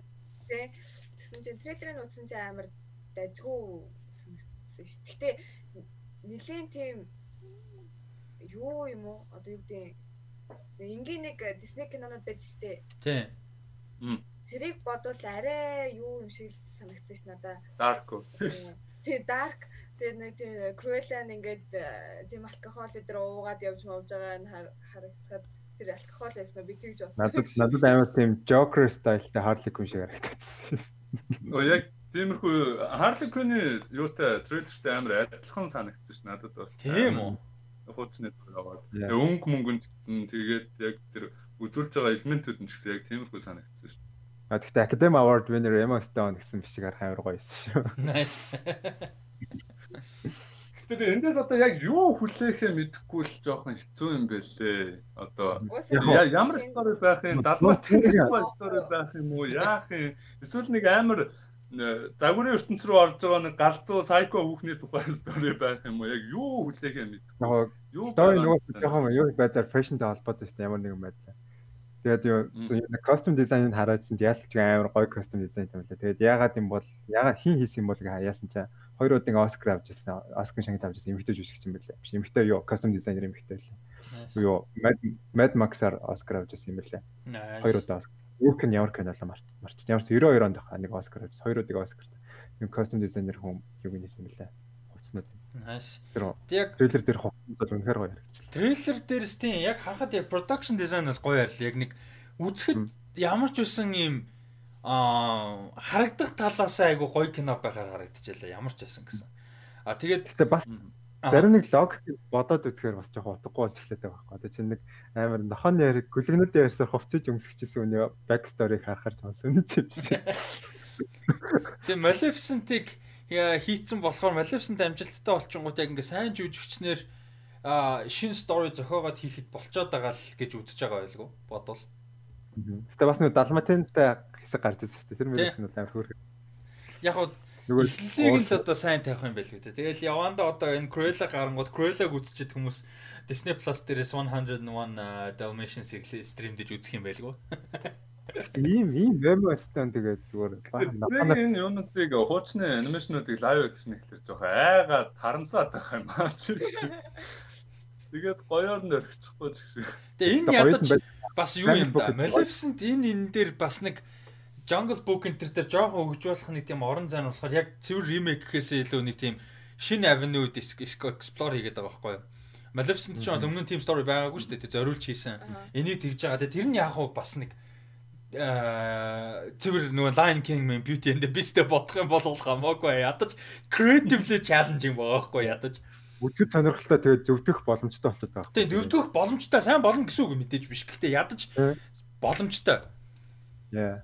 тэгсэн чинь трейлерын үзсэн чинь амар дайггүй санагдсан шүү. Гэтэ нилийн тийм юу юм уу? Одоо юу гэдэг энгийн нэг Disney кинонод байдаг шүү дээ. Тий. Тэрийг бодвол арай юу юм шиг санагдсан ш надаа. Dark. Тий, dark. Тэгээ нэг тийм Cruella ингээд тийм алкогол өдр уугаад явж мовж байгаа нь харагдахад тэр алкогол байсан би тэгж бодсон. Надад надад амар тийм Joker стайлтай Harley Quinn шиг харагдсан. Оо яг тиймэрхүү Harley Quinn-ийн юутай трейлертэй амар адилхан санагдсан ш надад бас. Тийм үү? Хуучны аваад. Тэгээ өнгө мөнгөн ч гэсэн тэгээд яг тэр үзүүлж байгаа элементүүд нь ч гэсэн яг тиймэрхүү санагдсан ш. А гэхдээ Academy Award winner Emma Stone гэсэн биш шиг харах амар гоё байсан шүү. Nice. Гэтэ эндээс одоо яг юу хүлээхээ мэдэхгүй л жоохон хэцүү юм бэлээ. Одоо ямар стори байх юм? Далмаа техникгүй стори байх юм уу? Яах юм? Эсвэл нэг амар загварын ертөнц рүү орж байгаа нэг галзуу сайко хүүхний тухай стори байх юм уу? Яг юу хүлээхээ мэдэхгүй. Юу стори нөгөө жоохон юу байдлаар фэшнтэй холбоотой шүү дээ ямар нэгэн байдлаар. Тэгээд юу костюм дизайныг хараадсан ч ялч амар гоё костюм дизайн юм лээ. Тэгээд яагаад юм бол яагаад хин хийсэн юм бол яасан чаа хоёр удаа Оскар авч ирсэн. Оскар шагнал авч ирсэн эмэгтэй жүжигч юм байлээ. Биш эмэгтэй юу костюм дизайнер эмэгтэй лээ. Юу Mad Max-аар Оскар авч ирсэн юм байлээ. Хоёр удаа Юук нь ямар кино март март. Ямар ч 92 онд нэг Оскар авч хоёр удаа Оскар. Юм костюм дизайнер хүн юуг нээсэн бэлээ. Хувцснууд. Nice. Тэр яг трейлер дээр хувцснууд үнэхээр гоё харагдсан. Трейлер дээрс тийм яг харахад яг production design бол гоё ярил. Яг нэг үзэхэд ямар ч байсан юм аа харагдах талаас айгу гоё кино байхаар харагдчихлаа. Ямар ч байсан гэсэн. А тэгээд бас зарим нэг логик бодоод үзэхээр бас жоохон утгагүй болж эхлэдэг байхгүй. Одоо чинь нэг амар нохон яриг гүлгнүүд ярьсаар хувцаж өмсгчсэн үнэ back story-г харахаар ч сонсон юм шиг. Тэгээ Maleficent-ийг хийцэн болохоор Maleficent амжилттай болчихгоот яг ингээ сайн жүжигчнэр а шин стори зохиогоод хийхэд болцоод байгаа л гэж үзэж байгаа байлгүй бодвол. Гэтэ бас нэг далматинтай хэсэг гарч ирсэн шүү дээ. Тэр мөрөс нь амар хөөрхөн. Яг нь нөгөө ихлийг л одоо сайн тавих юм байл үү. Тэгэл яванда одоо энэ Cruella гарангууд Cruella-г үзчихэд хүмүүс Disney Plus дээрээс 101 Dalmatians-ийг стримдэж үзэх юм байлгүй. Ийм ийм мемостон тэгээд зүгээр баахан энэ юунуудыг хуучны анимашнуудыг лайв экшн ихлээр жоох айгаад харамсаад байгаа юм аа чи. Тэгээд гоёор нь орчихгүй ч гэх. Тэгээ энэ ядаж бас юу юм да. Maleficent энэ энэ дээр бас нэг Jungle Book энэ төр дээр жоохон хөгжүүлэх нэг тийм орон зай нь болохоор яг цэвэр ремейк гэхээсээ илүү нэг тийм шинэ avenue explore хийгээд байгаа байхгүй юу? Maleficent ч өмнө тийм story байгаагүй шүү дээ. Зориулж хийсэн. Энийг тэгж байгаа. Тэр нь яг бас нэг цэвэр нөгөө Lion King мен Beauty and the Beast-тэй бодох юм бол хамаагүй ядаж creatively challenging байгаа байхгүй ядаж үзэхэд сонирхолтой тэгээд зөвдөх боломжтой болчиход байгаа. Тийм зөвдөх боломжтой сайн болно гэсэн үг мэдээж биш. Гэхдээ ядаж боломжтой. Яа.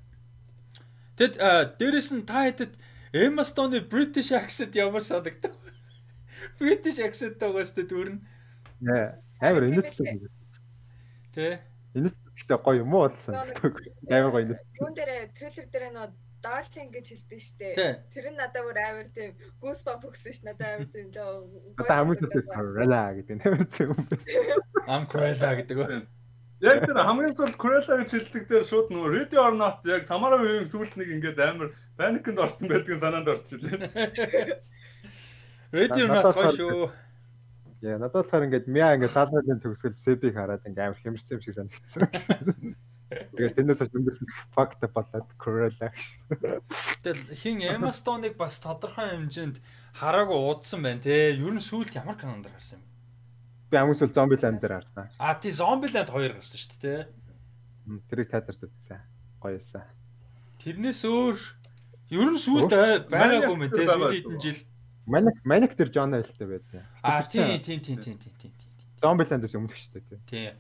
Тэгэд дээрэс нь та хэдэд Emma Stone-ы British accent ямар санагдав? British accent байгаас тэ дүүрэн. Яа. Амар энэтлээ. Тэ. Гэхдээ гоё юм уу болсон. Амар гоё юм. Юун дээр трейлер дээр нөө Darling гэж хэлдэг штэ. Тэр нь надад бүр амар тийм goosebumps өгсөн ш надад амар тийм жоо. Надад хамгийн сүүлд Cruella гэдэг тийм юм. Ам Cruella гэдэг үү? Яг тэр хамгийн сүүл Cruella гэж хэлдэг дээр шууд нөгөө Ready or Not яг Samara Weaving сүүлд нэг ингээд амар panic-нд орсон байдгийн санаанд орчихлээ. Ready or Not гоё шүү. Яа, надад болохоор ингээд мяа ингээд саалны төгсгөл сэбийг хараад ингээд амар хэмэрсэн юм шиг санагдсан. Тэгээд тэрнээс хойш өнгөрсөн факт болоод Cruella. Тэгэл хин Emma Stone-ыг бас тодорхой хэмжээнд хараагүй уудсан байна те. Ер нь сүүлд ямар кинонд гарсан юм? Би хамгийн сүүл Zombieland дээр харсан. А тий Zombieland 2 гарсан шүү дээ. Тэрийг театрт үзсэн. Гоёсэн. Тэрнээс өөр ер нь сүүлд байгаагүй мэн те сүүлийн хэдэн жил Маник Маник тэр Джон Айлтай байсан. А тийм тийм тийм тийм тийм тийм. Зомбиландээс өмнөх шүү дээ. Тийм.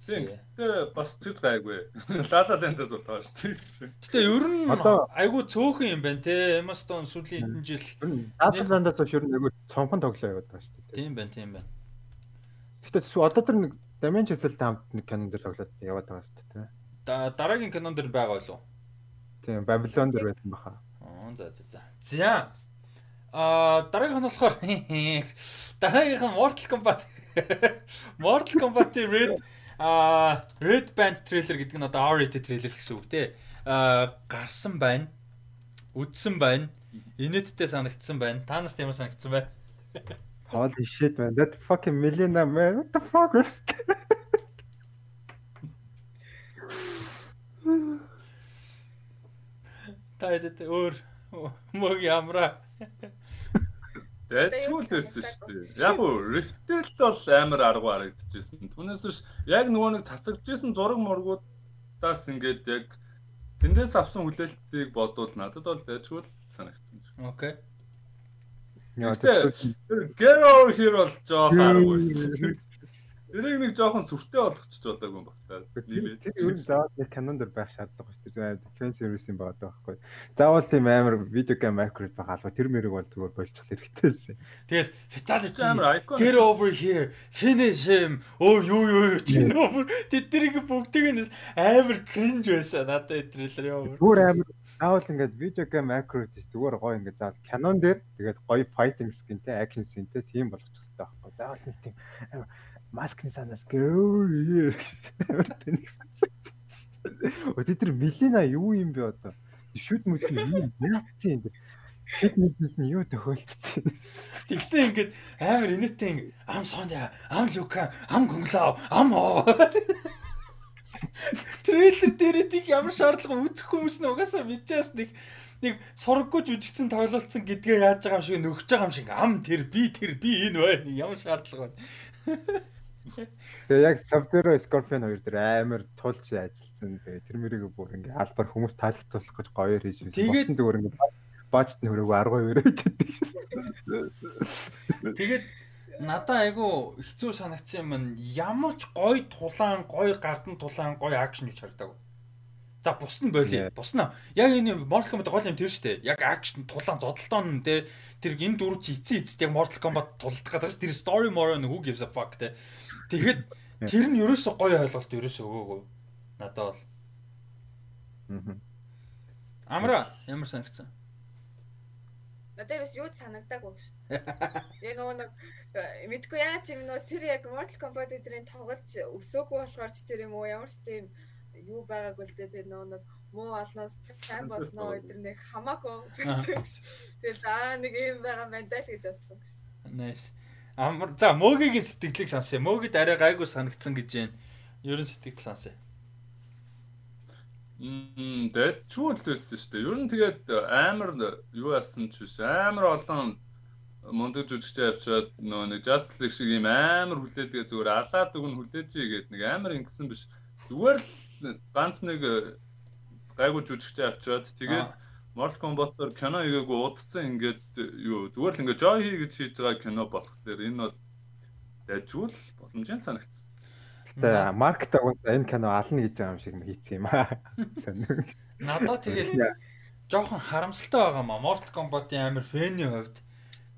Тийм. Гэтэ бас зүг гайгүй. Лала ландаас утгаа шүү дээ. Гэтэ ер нь айгүй цөөхөн юм байна те. Эмастон сүүлийн хэдэн жил Лала ландаас биш ер нь айгүй цонхон тоглоо яваад байгаа шүү дээ. Тийм байна, тийм байна. Гэтэ одоо тэр нэг Damage Cell тамд нэг кинон дээр тоглоод яваад байгаа шүү дээ. Дараагийн кинон дээр байгаа болов уу? Тийм, Babylon дээр байсан баха. Аа, за за за. За. А дараагийнх нь болохоор дараагийнх нь Mortal Kombat Mortal Kombat-ийн Red а Red Band трейлер гэдэг нь одоо R-rated трейлер гэсэн үг те. а гарсан байна. Үдсэн байна. Инээдтэй санагдсан байна. Та нарт ямар санагдсан бэ? Holy shit man. That fucking Melina man. What the fuck was Тайд өөр мөг ямраа. Дэжүүл байсан шүү дээ. Яг уу рефтэл бол амар арга харагдчихсэн. Түүнээс биш яг нөгөө нэг цацагдчихсэн зураг мургуудаас ингээд яг тэндээс авсан хүлээлтийг бодвол надад бол дэжүүл санагдсан. Окей. Get over here бол жоох арга байсан. Тэрийг нэг жоохон сүртэй болгочих болоогүй юм байна. Нэмээд. Тэр ер нь заавал нэг канон дээр байх шаардлага шүү дээ. Defense service-ийн байгаа байхгүй. Заавал тийм амар видео гейм accurate байх алба тэр мэрэг бол зүгээр болчих хэрэгтэй байсан. Тэгэл fatality амар icon. get over here finish him оо юу юу чинь over тэднийг бүгдийг нь амар cringe байсан надад трейлер яа. Зүгээр амар заавал ингээд видео гейм accurate зүгээр гоё ингээд заавал канон дээр тэгээд гоё fighting skinтэй action scenтэй тийм болгочих хэрэгтэй байхгүй. Заавал нэг тийм маскны санаас гэр Өдөр Милина юу юм бэ одоо? Шүд мүт юм яатсан юм бэ? Хэд нэгнээс нь юу тохиолдсон. Тэгснэ ингээд амар инээтэй ам соня, ам лука, ам гонглоо, ам оо. Трейлер дээр тийг ямар шаардлага үүсэх хүмүүс нь угаасаа бичээс нэг нэг сураггүй жүжигчин тоглолцсон гэдгээ яаж байгаа юм шиг нөхөж байгаа юм шиг ам тэр би тэр би энэ байна. Ямар шаардлага байна. Тэгээ яг Sub-Zero Scorpion хоёр дээр амар тулж ажилласан. Тэгээ тэр мөрийг бүр ингээ албаар хүмүүс таалагдуулах гэж гоёор хийж байсан. Тэгээд зүгээр ингээ бажт нь хөрөөгөө 12 өрөөд. Тэгээд надаа айгу хэцүү санагдсан юм нь ямар ч гоё тулаан, гоё гардан тулаан, гоё акшн гэж харагдаагүй. За бус нь боли. Бус нь яг энэ Mortal Kombat гол юм тэр штэ. Яг акшн тулаан зодолтон те тэр энэ дөрв чи эцсийн эцэст яг Mortal Kombat тулдах гэдэг тэр story more who gives a fuck те. Тэгэхэд тэр нь ерөөсөө гоё ойлголт ерөөсөө өгөөгүй. Надад бол. Амра ямар санагдсан? Надад бас юу санагдаагүй шүү дээ. Яг нөгөө нэг мэдгүй яа ч юм нөө тэр яг Mortal Kombat эдрийн тоглож өсөөгүй болохоор ч тэр юм уу ямар ч тийм юу байгаагүй л дээ тэр нөгөө нэг муу олноос цайн болноо өдр нэг хамаагүй. Тэгэл аа нэг юм байгаа мандал гэж бодсон. Nice. Амар за мөөгийн сэтгэлийг сонсъё. Мөөгид арай гайгүй санагдсан гэж байна. Ерөн сэтгэл сонсъё. Мм дэчүүл байсан шүү дээ. Ер нь тэгээд амар юу яасан ч биш. Амар олон мундаг жүжигчээ авчираад нөө нэг Justice League шиг юм амар хүлээдгээ зүгээр алаад өгн хүлээж игээд нэг амар ингэсэн биш. Зүгээр л ганц нэг гайгүй жүжигчээ авчираад тэгээд Mortal Kombat-оор кино хийгээгүй удацсан ингээд юу зүгээр л ингээд Joy гэж хийж байгаа кино болох дээр энэ бол дайжгүй л боломжтой санагдсан. Тэгээ маркет агуун энэ кино ална гэж байгаа юм шиг хийцэн юм аа. Надад тэгээд жоохон харамсалтай байгаа маа. Mortal Kombat-ийн амир фэний хувьд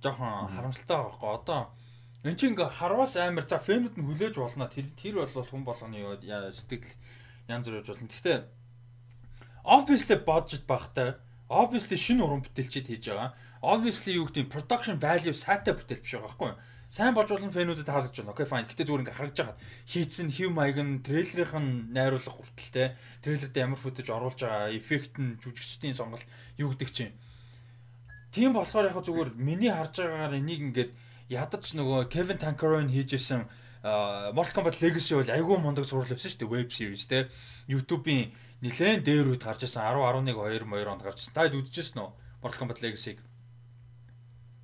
жоохон харамсалтай байгаа гоо. Одоо эн чинь ингээ харвас амир за фэнүүд нь хүлээж болно. Тэр тэр бол хүн болгоны сэтгэл янз бүр болж болно. Гэхдээ obviously budget багтай. Obviously шинэ уран бүтээлчд хийж байгаа. Obviously юу гэдэг production value сайтай бүтээл биш байгаа байхгүй юу? Сайн болж болно фэнүүдэд таалагдж байна. Окей fine. Гэтэ зүгээр ингээ харагдж байгаа. Хийцэн хэв маяг нь трейлерийн найруулга хүртэлтэй. Трейлерт ямар футаж оруулж байгаа, эффект нь жүжигчдийн сонголт юу гэдэг чинь. Тийм болохоор яг зүгээр миний харж байгаагаар энийг ингээд ядаж нөгөө Kevin Tankeroin хийжсэн Mortal Kombat Legacy бол айгүй мундаг зурлал байсан шүү дээ веб series те. YouTube-ийн нэлээд дээр үед гарч ирсэн 10 11 2 2 онд гарч ирсэн. Та хэд үзчихсэн үү? Mortal Kombat Legacy-г.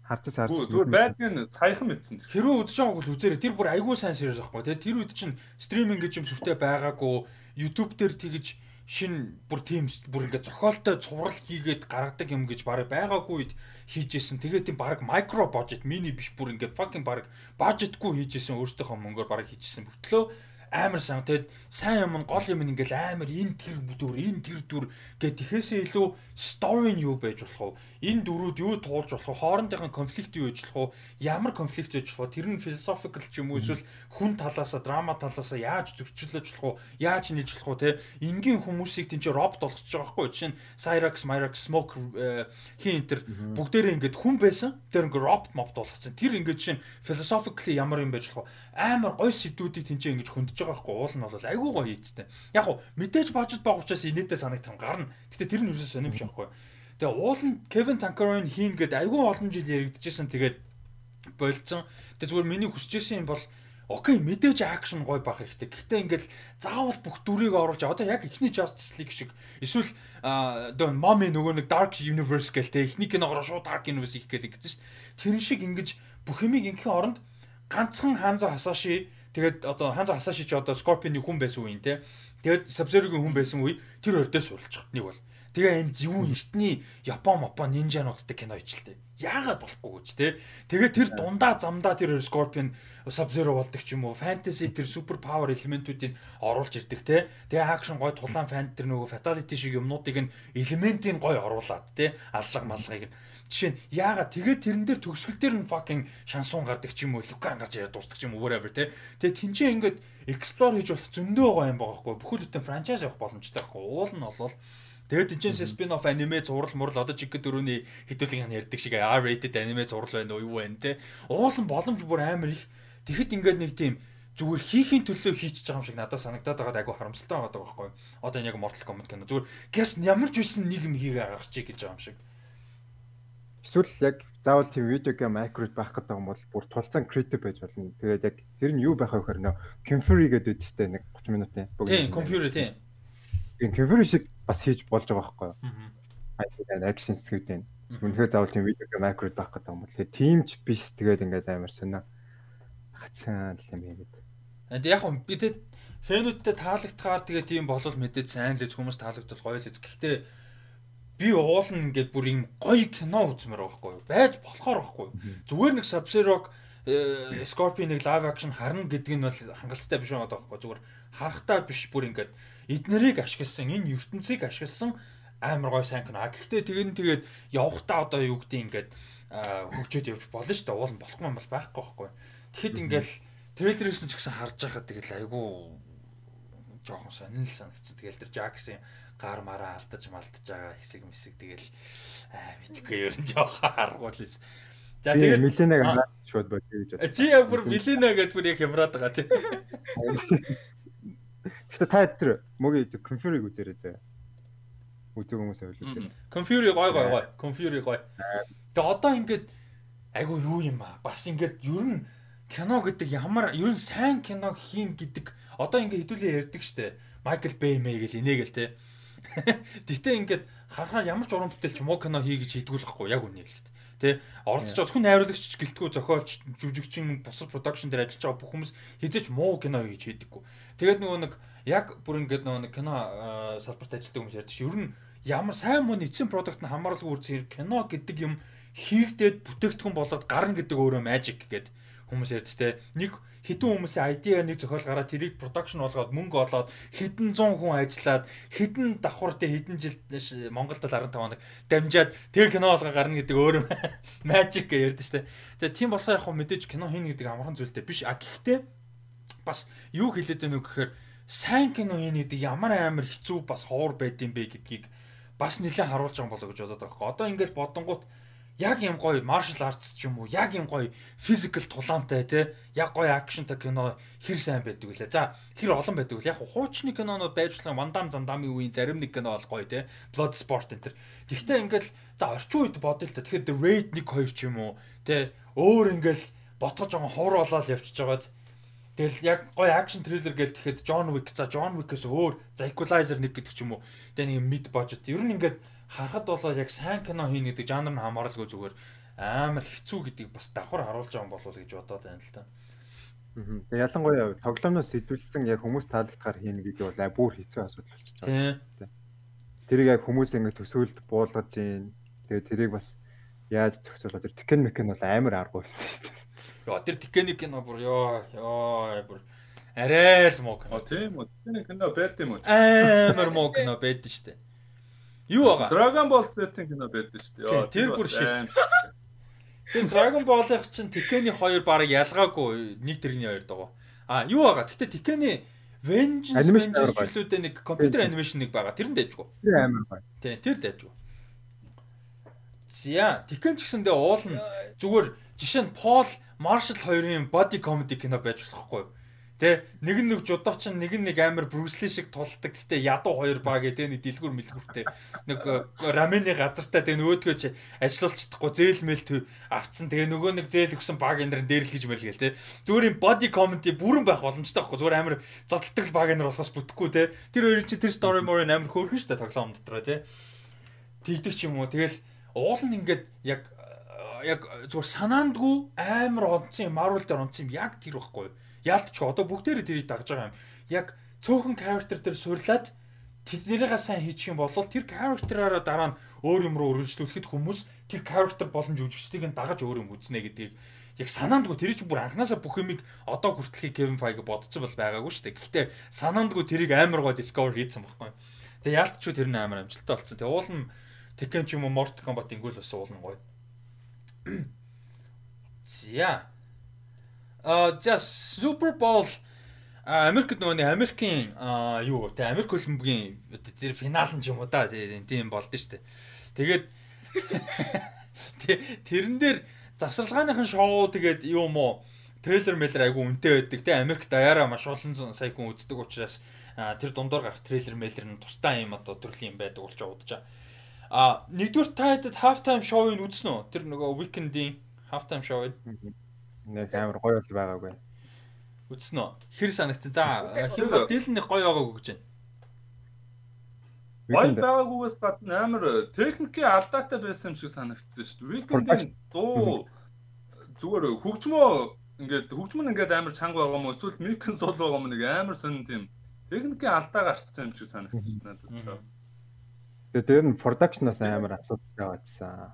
Харж сар. Зүгээр байдгийн саяхан мэдсэн. Хэрвээ үзэж байгааг бол үзээрэй. Тэр бүр айгүй сайн series байхгүй те. Тэр үед чинь стриминг гэж юм сүртэй байгаагүй. YouTube дээр тэгж шин бүр тийм бүр ингээд зохиолтой цуврал хийгээд гаргадаг юм гэж барыг байгаагүй үед хийжсэн. Тэгээд тийм баг микро бажет мини биш бүр ингээд fucking баг бажетгүй хийжсэн өөртөөхөө мөнгөөр барыг хийжсэн. Бүтлөө амар сайн. Тэгээд сайн юм гол юм ингээл амар энэ тэр дүр, энэ тэр дүр гэд тэхээсээ илүү story нь юу байж болох вэ? Энэ дөрүүд юу туулж болох вэ? Хоорондынхон конфликт юу байж болох вэ? Ямар конфликт байж болох вэ? Тэр нь philosophical ч юм уу эсвэл хүн талаасаа, драма талаасаа яаж зөрчилж болох вэ? Яаж нээж болох вэ? Тэ энгийн хүмүүсийг тийч робот болгочихж байгаа байхгүй. Жишээ нь Cyrax, Myrax, Smoke хин энэ тэр бүгдээрээ ингээд хүн байсан. Тэр ингээд робот мобт болгоцсон. Тэр ингээд жишээ нь philosophically ямар юм байж болох вэ? Амар гой сэдвүүдийг тийч ингэж хөндөж байгаа байхгүй. Уул нь бол айгүй гоё хийцтэй. Яг хуу мэдээж бажет баг учраас инээдээ санагдсан гарна. Гэтэ тэр нь юусаа сонирм биш байхгүй. Тэгээ уул нь Kevin Tankeroin хийн гээд айгүй олон жил яригдчихсэн. Тэгээд болцсон. Тэгээ зүгээр миний хүсэж ирсэн юм бол окей мэдээж акшн гой бах хэрэгтэй. Гэхдээ ингээд заавал бүх дүрийг оруулж одоо яг ихний Justice League шиг эсвэл одоо Mommy нөгөө нэг Dark Universe гээл те ихний киногоор шууд Dark Universe их гээл гэсэн шүү дээ. Тэрэн шиг ингэж бүх юмыг ингийн оронд ганцхан Ханзо Хасаши тэгээд одоо Ханзо Хасаши ч одоо Scorpion-ы хүн байсан үе те. Тэгээд Sub-Zero-гийн хүн байсан үе тэр хоёр дээр суралцах нэг бол. Тэгээ энэ зөвүүн эртний Япон, Мапон нинжануудтай кино ижилтэй. Яагаад болохгүй гэж те. Тэгээ тэр дундаа замдаа тэр Scorpion Sub-Zero болдог ч юм уу. Fantasy тэр super power элементүүдийг оруулж ирдэг те. Тэгээ акшн гой тулаан фан тэр нөгөө fatality шиг юмнуудыг нь элементийг гой оруулаад те. Аллаг малгыг нь. Жишээ нь яагаад тэгээ тэрэн дээр төгсгөл дээр нь fucking шансун гардаг ч юм уу. Лукан гарч ирээд дуустдаг ч юм уу whatever те. Тэгээ тэнцээ ингээд explore хийж болох зөндөө гоё юм байгаа хгүй. Бүхэл бүтэн франчайз явах боломжтой байхгүй. Уул нь болвол Тэгээд чинь спин офф аниме зураг мурал одоо чиг дөрөвний хитүүлгийн ярьдаг шиг R rated аниме зураг байна уу юу байна те. Уулын боломж бүр амар их. Тэгэхэд ингээд нэг тийм зүгээр хийхийн төлөө хийчихэж байгаа юм шиг надад санагдаад байгаад айгу харамсалтай байгаа байхгүй. Одоо энэ яг Mortal Kombat кино зүгээр гэс ямар ч үсэн нэг юм хийгээ гаргачих гэж байгаа юм шиг. Эсвэл яг заавал тийм видео гейм accurate байх гэдэг юм бол бүр тулцсан creative байж болно. Тэгээд яг тэр нь юу байх вэ гэхээр нөө Confury гэдэг үстэй нэг 30 минутын. Тийм, Confury тийм. Тийм, Confury шиг бас хийж болж байгаа байхгүй юу? Аа. Акшн хэсгүүд энэ. Үнэхээр заавал тийм видео макрод байх гэдэг юм бол тийм ч биш тэгээд ингээд амар сонио. Хацсан юм гэдэг. Энд яг юм би тэгээд фэнүүдтэй таалагдахаар тэгээ тийм болол мэдээд сайн л хүмүүс таалагдвал гоё л. Гэхдээ би уулна ингээд бүр юм гоё кино үзмээр байхгүй юу? Байж болохоор байхгүй юу? Зүгээр нэг Sub-Zero э, Scorpion нэг live action харна гэдэг нь бол хангалттай биш байгаа байхгүй? Зүгээр харахтаа биш бүр ингээд эднэрийг ашигласан энэ ертөнцийг ашигласан амар гой сайн кино. Гэхдээ тэгэн тэгээд явахтаа одоо юу гэдэг ингээд хөгжөөд явж болно шүү дээ. Уул нь болохгүй юм бол байхгүй байхгүй. Тэгэхэд ингээл трейлерээс нь ч гэсэн харж байхад тэгэл айгүй жоохон сонирхол санагдсан. Тэгэл тэр Жаксын гар мараа алдаж малтаж байгаа хэсэг мэсэг тэгэл аа мэдгүй ер нь жоохон харгуул лээс. За тэгээд Миленаг шууд бодъё гэж бодлоо. Чи ямар Милена гэдгээр бүр яг хямраад байгаа тийм. Гэтэ та тэр мөгийн конфьюриг үзээрэй зэ. Үзэг хүмүүс авлаа. Конфьюри гой гой гой. Конфьюри гой. Тэгээ одоо ингээд айгу юу юм аа. Бас ингээд ер нь кино гэдэг ямар ер нь сайн кино хийн гэдэг одоо ингээд хэдүүлээ ярьдаг штэ. Майкл Бэй мэй гэл инээгээл те. Гэтэ ингээд харахаар ямар ч уран бүтээлч муу кино хий гэж хийдгүүлэхгүй яг үнэ хэлэхэд. Тэ оролцож байгаа хүн найруулагч гэлтгүү зохиолч жүжигчин бусад продакшн дээр ажиллаж байгаа бүх хүмүүс хизээч муу кино хийж хийдэггүй. Тэгээд нөгөө нэг яг бүр ингээд нөгөө нэг кино салбарт ажилладаг хүмүүс ярьдаг чинь ер нь ямар сайн муу эцсийн продукт нь хамааралгүй үрцэн кино гэдэг юм хийгдээд бүтээгдэхүүн болоод гарна гэдэг өөрөө magic гэдэг хүмүүс ярьдаг те. Нэг хитэн хүмүүсийн idea нэг зохиол гараад тэрийг production болгоод мөнгө олоод хэдэн зуун хүн ажиллаад хэдэн давхар те хэдэн жил Монголд 15 хоног дамжаад тэр кино болгоо гарна гэдэг өөрөө magic гэж ярьдэн штэ. Тэгээ тийм болохоор яг мэдээж кино хийнэ гэдэг амархан зүйлтэй биш. А гэхдээ бас юу хэлээд байна вэ гэхээр сайн кино хийнэ гэдэг ямар амар хэцүү бас ховор байд юм бэ гэдгийг бас нэлээд харуулж байгаа болоо гэж бодоод байгаа. Одоо ингээд бодонгууд яг юм гоё martial arts ч юм уу, яг юм гоё physical тулаантай те, яг гоё акшнтай кино хэр сайн байдаг вүлээ. За, хэр олон байдаг вүлээ. Яг хуучны кинонууд байвчлан Вандам Зандамын үеийн зарим нэг кино бол гоё те. Blood Sport энэ төр. Тэгвэл ингээд за орчин үед бодъё л та. Тэгэхээр The Raid 1 2 ч юм уу, те. Өөр ингээд ботгож байгаа ховор болоод явчихж байгааз Тэгэл яг гоё акшн триллер гэж тэгэхэд John Wick за John Wick-ээс өөр за Equalizer нэг гэдэг ч юм уу. Тэгээ нэг mid budget. Ер нь ингээд харахад болоо яг сайн кино хийнэ гэдэг жанр нь хамааралгүй зүгээр амар хэцүү гэдгийг бас давхар харуулж байгаа юм болов уу гэж бодоод байна л та. Тэгээ ялангуяа тоглоомноос сэтүүлсэн яг хүмүүс таалагдахаар хийнэ гэдэг бол бүр хэцүү асуудал болчихж байгаа. Тэрийг яг хүмүүс ингэ төсөөлд буулгаж гин. Тэгээ тэрийг бас яаж зохицуулаад тэр Tekken Mekken бол амар арга байсан. Яа тэр Titanic кино бүр ёо ёо бүр арай л муу кино. А тийм үү. Titanic кино байд юм уу? Амар муу кино байд нь штэ. Юу байгаа? Dragon Ball Z-ийн кино байд нь штэ. Яа тэр бүр шít. Тэр Dragon Ball-ын чинь Tekken-ийн хоёр баг ялгаагүй нэг тэрний хоёр дагуу. А юу байгаа? Гэтэ Tekken-ийн Vengeance Vengeance чөлөөдөө нэг компьютер анимашн нэг байгаа. Тэр нь дайжгүй. Тэр амар байна. Тий, тэр дайжгүй. За, Tekken ч гэсэндээ уул нь зүгээр жишээ нь Paul Marshall хоёрын body comedy кино байж болохгүй. Тэ нэг нэг жудаач нэг нэг амар Брюсли шиг тулдаг. Гэтэ ядуу хоёр баг гэдэг нэг дэлгүр мэлгүртэй. Нэг э, рамины газартаа тэгээ нөгөөдгөө чи ажиллуулж чадахгүй зээл мэл авцсан. Тэгээ нөгөө нэг зээл өгсөн баг энэ дээр л гэж мэлгээл тэ. Зүгээр юм body comment бүрэн байх боломжтой байхгүй. Зүгээр амар зодтолдог баг энэ болохоос бүтэхгүй тэ. Тэр хоёрын чи тэр story more амар хөөрхөн штэ тоглоом дотроо тэ. Тэгдэг ч юм уу. Тэгэл уул нь ингээд яг э, яг зүгээр санаандгүй амар онцсон Marvel дээр онцсон юм яг тэр байхгүй юу? Яалтч одоо бүгдээрээ тэрийг дагж байгаа юм. Яг цөөхөн character дээр сурлаад тэднийгээ сайн хийчих юм бол тэр character-аараа дараа нь өөр юм руу өргөжлүүлэхэд хүмүүс тэр character болон жүжигчдийг нь дагаж өөр юм үзнэ гэдгийг яг санаандгүй тэр чинь бүр анханасаа бүх юмыг одоо хүртэлхий Kevin Feige бодсон бол байгаагүй шүү дээ. Гэхдээ санаандгүй тэрийг амар гоо discover хийсэн байхгүй. Тэгээ яалтч тэр нь амар амжилттай болсон. Тэгээ уул нь Tekken ч юм уу Mortal Kombat ингүүл бас уул нь гоё. За за Super Bowl Америкт нөгөө нэг Америкийн юу те Америк хөлбөмбөгийн тэр финал нь ч юм уу да тийм болд нь штэ. Тэгээд тэрэн дээр завсралгааныхан шоу тэгээд юм уу трейлер мэлэр айгу үнэтэй байдаг те Америк даяараа маш олон сая хүн үздэг учраас тэр дундуур гарах трейлер мэлэр нь тусдаа юм одоо төрлийн юм байдаг болж удажаа. А нэгдүгээр та хэдэд half time show-ыг үзсэн үү? Тэр нөгөө weekend-ийн half time show-ыг нэг амар гоё бол байгаагүй. Үзсэн үү? Хэр санагдсан. За хэр бол дийлэнх гоё байгаагүй гэж байна. Гоё байгаагүйгээс гадна амар техникийн алдаатай байсан юм шиг санагдсан шүү дээ. Weekend-ийн дуу зүгээр хөгжмөө ингээд хөгжмөн ингээд амар чанга байгаа юм уу? Эсвэл микэн сул байгаа юм нэг амар сонин тийм техникийн алдаа гарцсан юм шиг санагдсан надад. Тэгээ дээр нь production-аас амар асуудал байгаадсан.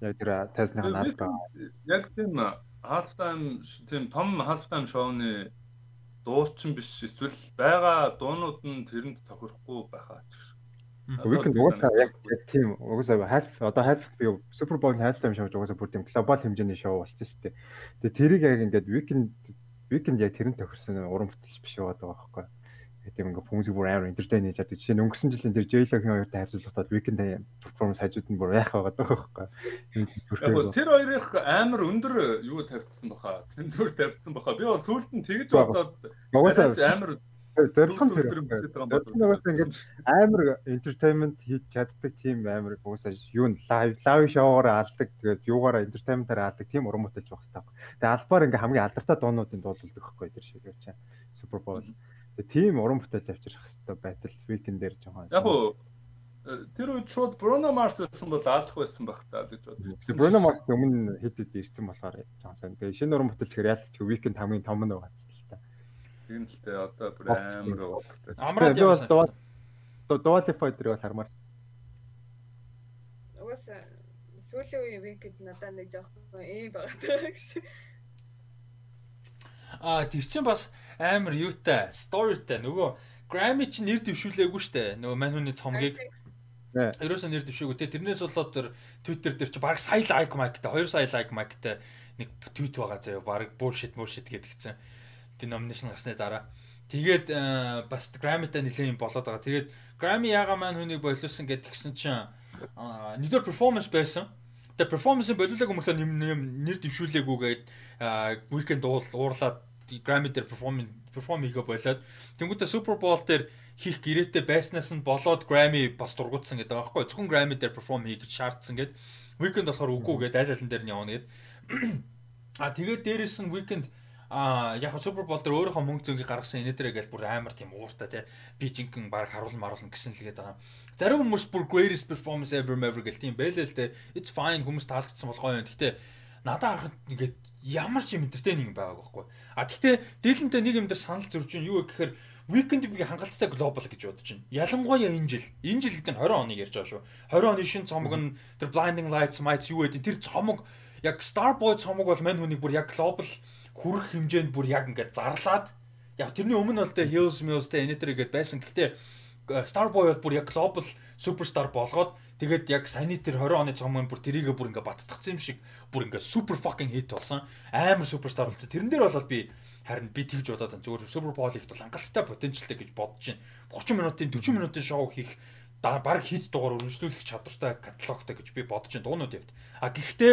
Яг тэр тайзныхаа наад байгаа. Яг тийм half time тийм том half time шоуны дуучин биш эсвэл байгаа дуунууд нь тэрэнд тохирохгүй байхаа ч гэж. Weekend уусаа яг тийм уусаа half одоо half би Super Bowl half time шоу уусаа бүр тийм глобал хэмжээний шоу болсон шүү дээ. Тэгээ тэрийг яг ингээд weekend weekend яг тэрэнд тохирсон уран бүтээлч биш байгаа байхгүй тийм ингээ хүмүүсийг бүр амар entertain хийж чаддаг. Жишээ нь өнгөрсөн жилийн тэр J-Lo-гийн хоёртой харьцуулахад weekend performance хажууд нь бүр яах байгаа даа байхгүй. Тэр хоёрын амар өндөр юу тавьчихсан баха. Цензур тавьчихсан баха. Би бол сүүлд нь тэгж бодоод амар зорилго нь амар entertainment хийж чаддаг тийм амар уусаа юу н лайв лайв шоугаар алдаг тэгээд юугаараа entertainment-аар алдаг тийм уран бүтээлч байх хэрэгтэй. Тэгээд албаар ингээ хамгийн алдартай дуунуудын дуулдаг байхгүй тэр шиг явж байна. Super Bowl. Тийм уран бүтээлж авчрах хэрэгтэй байтал weekend дээр жоохон. Яг уу тэр үед шууд Bruno Mars байсан бол аалах байсан байх та гэж боддог. Bruno Mars өмнө хэд хэд ирсэн болохоор жоохон сайн. Тэгээ шинэ уран бүтээлч хэрэг ялч weekend хамгийн том нь байгаа ч л та. Тийм л дээ одоо бүр амар уулзтай. Амраад явсан. Дуалифай дээр бол хармаар. Угаасаа сүүлийн үеийн weekend надад нэг жоохон эм байгаа гэж. Аа тэр чинь бас амар юутай, storyтай. Нөгөө Grammy чи нэр дэвшүүлээгүй штэ. Нөгөө мань хүний цомгийг. Ерөөсөө нэр дэвшээгүй те. Тэрнээс болоод тэр Twitter дээр чи баг сая лайк майктай, 2 сая лайк майктай нэг твит байгаа заяа. Баг bullshit bullshit гэдгийгсэн. Тэр номинашн гарсны дараа. Тэгээд бас Grammy-тай нэлээд юм болоод байгаа. Тэгээд Grammy яага маань хүнийг болиулсан гэдгсэн чинь нэгдүгээр performance байсан. Тэгээ performance-ыг болиулаагүй мөртлөө нэр дэвшүүлээгүйгээд weekend уурлаад Grammy дээр perform perform хийгээ болоод тэнгуүтээ Super Bowl дээр хийх гэрээтэй байснаас нь болоод Grammy бас дургуутсан гэдэг байгаа байхгүй зөвхөн Grammy дээр perform хий гэж шаардсан гэд Weekend болохоор үгүй гэд аль алин дээр нь явна гэд А тэгээд дээрэс нь Weekend а яг Super Bowl дээр өөрийнхөө мөнгө зөнгийг гаргасан энэ дээрээ гэж бүр амар тийм ууртай те би жинхэнэ баг харуулна маруулна гэсэн л гээд байгаа. Зарим хүмүүс бүр greatest performance ever ever гэл тийм байлээ л те it's fine хүмүүс таалагдсан болгоо юм. Гэтэ надад харахад ингээд ямар ч юм entertaining байгааг байхгүй. А тэгтээ дийлэнтэй нэг юм дээр санал зурж байна. Юу гэхээр Weekend би хангалттай глобал гэж бодож байна. Ялангуяа энэ жил. Энэ жил гэдэг нь 20 оны ярьж байгаа шүү. 20 оны шин цомог нь тэр Blinding Lights, Mites юу гэдэг тэр цомог яг Starboy цомог бол мань хүнийг бүр яг глобал хүрэх хэмжээнд бүр яг ингээд зарлаад яг тэрний өмнө бол тэ Hills Mills тэ энэ төр гээд байсан. Гэхдээ Starboy бол бүр яг глобал суперстар болгоод Тэгээд яг саяны тэр 20 оны цомог бүр тэрийгэ бүр ингээ баттгцсан юм шиг бүр ингээ супер fucking hit болсон. Амар суперстар болсон. Тэрэн дээр бол би харин би тэгж бодоод байна. Зүгээр Bowl ихт бол хангалттай потенциалтай гэж бодож байна. 30 минутын 40 минутын шоу хийх баг хит дугаар өргөжлүүлэх чадвартай каталогтай гэж би бодож байна дуунууд явд. А гэхдээ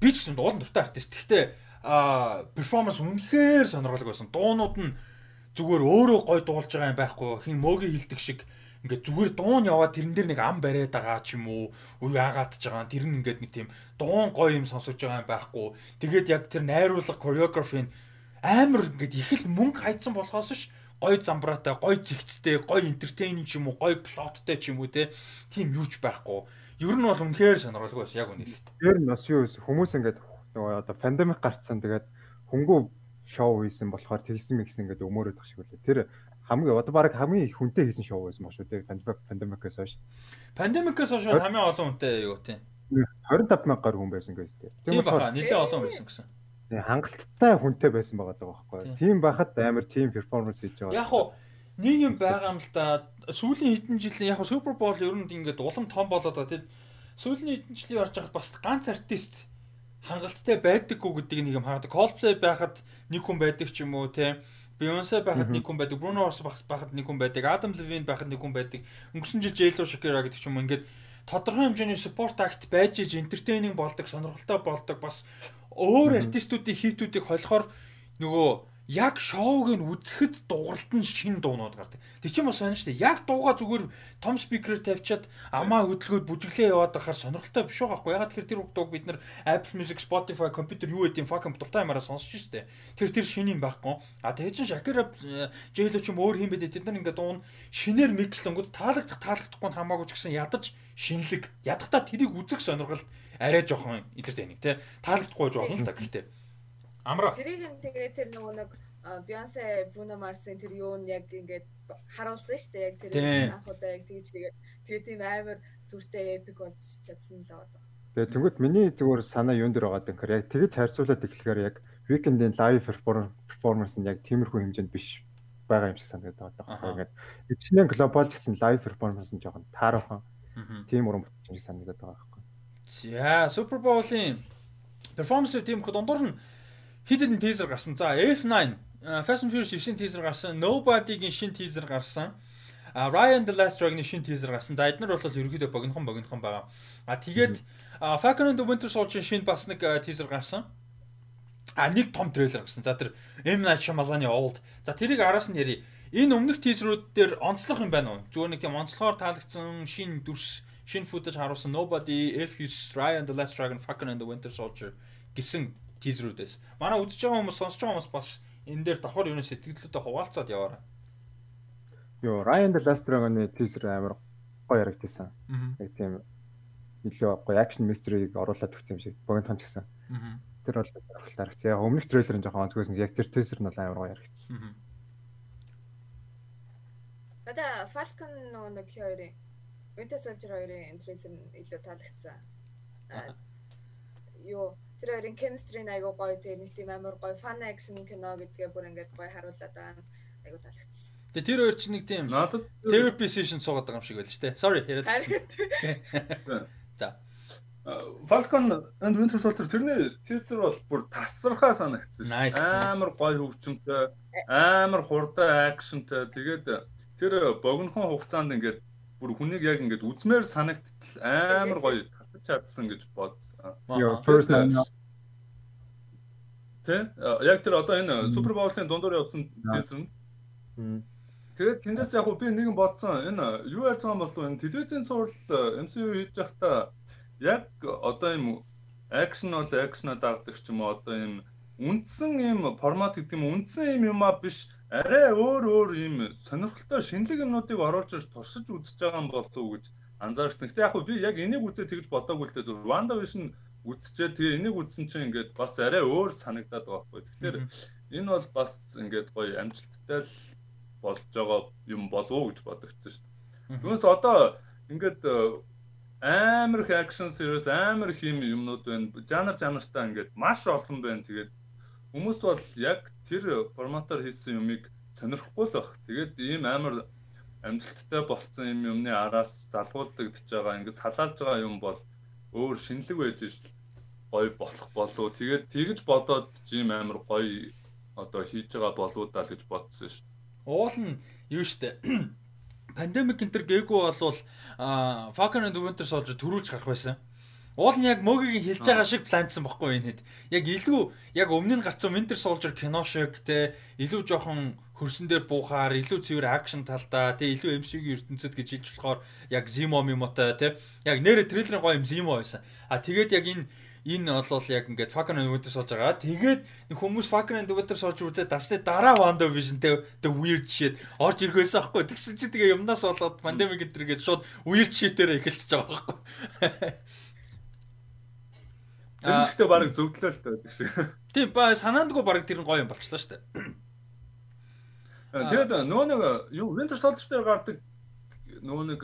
би ч гэсэн дуулан дуртай артист. Гэхдээ а перформанс үнэхээр сонирхолтой байсан. Дуунууд нь зүгээр өөрөө гой дуулж байгаа юм байхгүй хин мөгийн хилдэг шиг ингээд зүгээр дуун яваад тэрэн дээр нэг ам бариад байгаа ч юм уу уу яагаадж байгаа. Тэр нь ингээд нэг тийм дуун гоё юм сонсож байгаа юм байхгүй. Тэгээд яг тэр найруулга choreography амар ингээд их л мөнгө хайцсан болохоос ш гой замбраатай гой зэгцтэй гой entertaining ч юм уу гой плоттой ч юм уу те тийм юуч байхгүй. Ер нь бол үнэхээр сонирхолтой байсан яг үнэ хэлэхэд тэр нь бас юу хүмүүс ингээд нөгөө одоо пандемик гарцсан. Тэгээд хөнгөө шоу хийсэн болохоор тэгсэн мэгсэн ингээд өмөрөөд тах шиг үлээ. Тэр хамгийн одоо баг хамгийн их хүнтэй хийсэн шоу байсан ба шүү дээ. Пандемик пандемикээс хойш. Пандемикээс хойш хамгийн олон хүнтэй юу тийм. 25 мянган гаруй хүн байсан гэж дээ. Тийм баха нэлээд олон байсан гэсэн. Тийм хангалттай хүнтэй байсан байгаа даа байхгүй. Тийм байхад амар тийм перформанс хийж байгаа. Яг уу нэг юм байгаа юм л да. Сүүлийн хэдэн жил яг Супер Бол ер нь ингээд улам том болоод байгаа. Тэгэд сүүлийн хэдэн жилийн орж байхад бас ганц артист хангалттай байдаггүй гэдгийг нэг юм хараад Coldplay байхад нэг хүн байдаг ч юм уу те Beyoncé байхад нэг хүн байдаг, Bruno Mars байхад нэг хүн байдаг, Adam Levine байхад нэг хүн байдаг. Өнгөрсөн жил J-Lo Shakira гэдэг ч юм ингээд тодорхой хэмжээний support act байж иж entertaining болдог, сонирхолтой болдог бас өөр артистуудын хийтүүдийг холихоор нөгөө яг шоуг нь үзэхэд дууралт нь шин дуунууд гардаг. Тэг чинь бас байна шүү дээ. Яг дууга зүгээр том спикерээр тавьчаад амаа хөдөлгөөд бүжиглээ яваад байхаар сонирхолтой биш байгаа хгүй. Ягаад тэгэхээр тэр дууг бид нар Apple Music, Spotify, компьютер юу гэдэг fucking дуртай юмараа сонсож шүү дээ. Тэр тэр шин юм байхгүй. А тэг чинь Shakira J-Lo ч юм өөр юм бэ. Тэд нар ингээд дуун шинээр микслэнгүүд таалагдах таалагдахгүй хамаагүй ч гэсэн ядаж шинэлэг ядахта тэрийг үзэх сонирхол арай жоохон entertaining те таалагдахгүй болно л та гэхдээ Амра. Тэрийг нь тэгээ тэр нөгөө нэг Beyoncé, Bruno Mars-ын тэр юу нь яг ингээд харуулсан шүү дээ. Яг тэр анхудаа яг тэгж тэгээд тэгээ тийм амар сүртэй эпик болж чадсан л байгаа. Тэгээ тэнгууд миний зүгээр санаа юун дээр байгаа гэхээр яг тэгж харьцуулаад эхлэхээр яг Weekend-ийн live performance нь яг тиймэрхүү хэмжээнд биш байгаа юм шиг санагдаад байгаа. Ингээд эцнээ глобал гэсэн live performance нь жоохон таархан. Тийм уран бүтээлч шиг санагдаад байгаа байхгүй. За, Super Bowl-ийн performance тийм их дундуур нь хид хидэн тизер гарсан. За F9 Fast and Furious 9 тизер гарсан. Nobody-гийн шин тизер гарсан. А Ryan the Last Dragon-ийн шин тизер гарсан. За эдгээр бол ерөөдөө богинохон богинохон байгаа. А тэгээд Falcon and the Winter Soldier шин бас нэг тизер гарсан. А нэг том трейлер гарсан. За тэр M Night Shyamalan-ы Old. За тэрийг араас нь яри. Энэ өмнөх тизерүүд дээр онцлог юм байна уу? Зүгээр нэг тийм онцлогоор таалагдсан шин дүрс, шин футаж харуулсан Nobody, If You Ryan the Last Dragon, Falcon and the Winter Soldier гэсэн тизрүүдээс. Манай үзэж байгаа хүмүүс сонсож байгаа хүмүүс бас энэ дээр давхар юу сэтгэлдээ хуваалцаад яваарай. Йоо, Ryan the Last Dragon-ы тизер амар гоё ярагдсан. Яг тийм илүү гоё акшн мистерийг оруулаад өгсөн юм шиг богинохон ч гэсэн. Тэр бол сонирхолтой харагдсан. Яг өмнөх трейлер нь жоохон онцгойсэн. Яг тэр тизер нь бол амар гоё ярагдсан. Бада Falcon нэг хоёрын Winter Soldier хоёрын трейлер нь илүү таалагдсан. Юу тэр хоёрын chemistry нь айгуу гоё тэгээ нэг тийм амар гоё fun action кино гэдгээ бүр ингээд гоё харуулад байгаа айгуу таалагдсан. Тэгээ тэр хоёр чинь нэг тийм therapy session суугаад байгаа юм шиг байл ч тэ. Sorry яриад. За. Falcon and Winter Soldier тэрний teaser бол бүр тасархаа санагдсан шүү. Амар гоё хөгжимтэй, амар хурдан акшнтай. Тэгээд тэр богинохон хугацаанд ингээд бүр хүнийг яг ингээд үзмээр санагдтал амар гоё чадсан гэж бодсон. Тэ яг тэр одоо энэ Супер Боулын дундуур явсан тест нь. Тэгээд тэндээс яг би нэгэн бодсон. Энэ юу яаж байгаа юм бол энэ телевизийн цуврал MCU хийж байхдаа яг одоо юм акшн бол акшна дагдаг ч юм уу одоо юм үндсэн юм формат гэдэг юм үндсэн юм юмаа биш. Арай өөр өөр юм сонирхолтой шинэлэг юмнуудыг оруулж ирж туршиж үзэж байгаа юм болов уу гэж анзаарсан. Гэтэ яг хөө би яг энийг үзээ тэгж бодоагүй л дээ зөв Wanda Vision үзчихээ тэгээ энийг үзсэн чинь ингээд бас арай өөр санагдаад байгаа байхгүй. Тэгэхээр энэ бол бас ингээд гоё амжилттай л болж байгаа юм болов уу гэж бодогдсон шүү дээ. Түүнээс одоо ингээд э, амар их акшн series амар их юм юмнууд байна. Жанр жанртаа ингээд маш олон байна. Тэгээд хүмүүс бол яг тэр форматаар хийсэн юмыг сонирхгүй л баг. Тэгээд ийм амар амжилттай болцсон юм юмны араас залгуулагдж байгаа ингээд салаалж байгаа юм бол өөр шинэлэг байж шл гоё болох болов. Тэгээд тэгж бодоод жим амар гоё одоо хийж байгаа болов даа гэж бодсон шүү. Уул нь юу штэ. Пандемик энэ төр гээгүү болвол Falcon and Winter Soldier төрүүлж гарах байсан. Уул нь яг мөгийг хэлж байгаа шиг планцсан бохгүй энэ хэд. Яг илүү яг өмнө нь гарсан Winter Soldier кино шиг те илүү жоохон хөрсөн дээр буухаар илүү цэвэр акшн талдаа те илүү MCU-гийн ертөнцид гэж хэлж болохоор яг Zemo мимотой те яг нэрэ трейлерын гоё юм Zemo байсан. А тэгээд яг энэ энэ бол яг ингээд Falcon and Winter Soldier байгаа. Тэгээд хүмүүс Falcon and Winter Soldier үзээд дасны дараа WandaVision те the weird shit орж ирэхээс аахгүй. Тэгсэн чи тэгээ юмнаас болоод pandemic гэж шууд weird shit-ээр эхэлчихэж байгаа байхгүй. Тэр ч ихтэй баг зөвдлөө л таа. Тийм ба санаандгүй баг тэр нь гоё юм болчихлоо шүү дээ. Тэгээд нөгөө нэг юу Winter Soldier дээр гардаг нөгөө нэг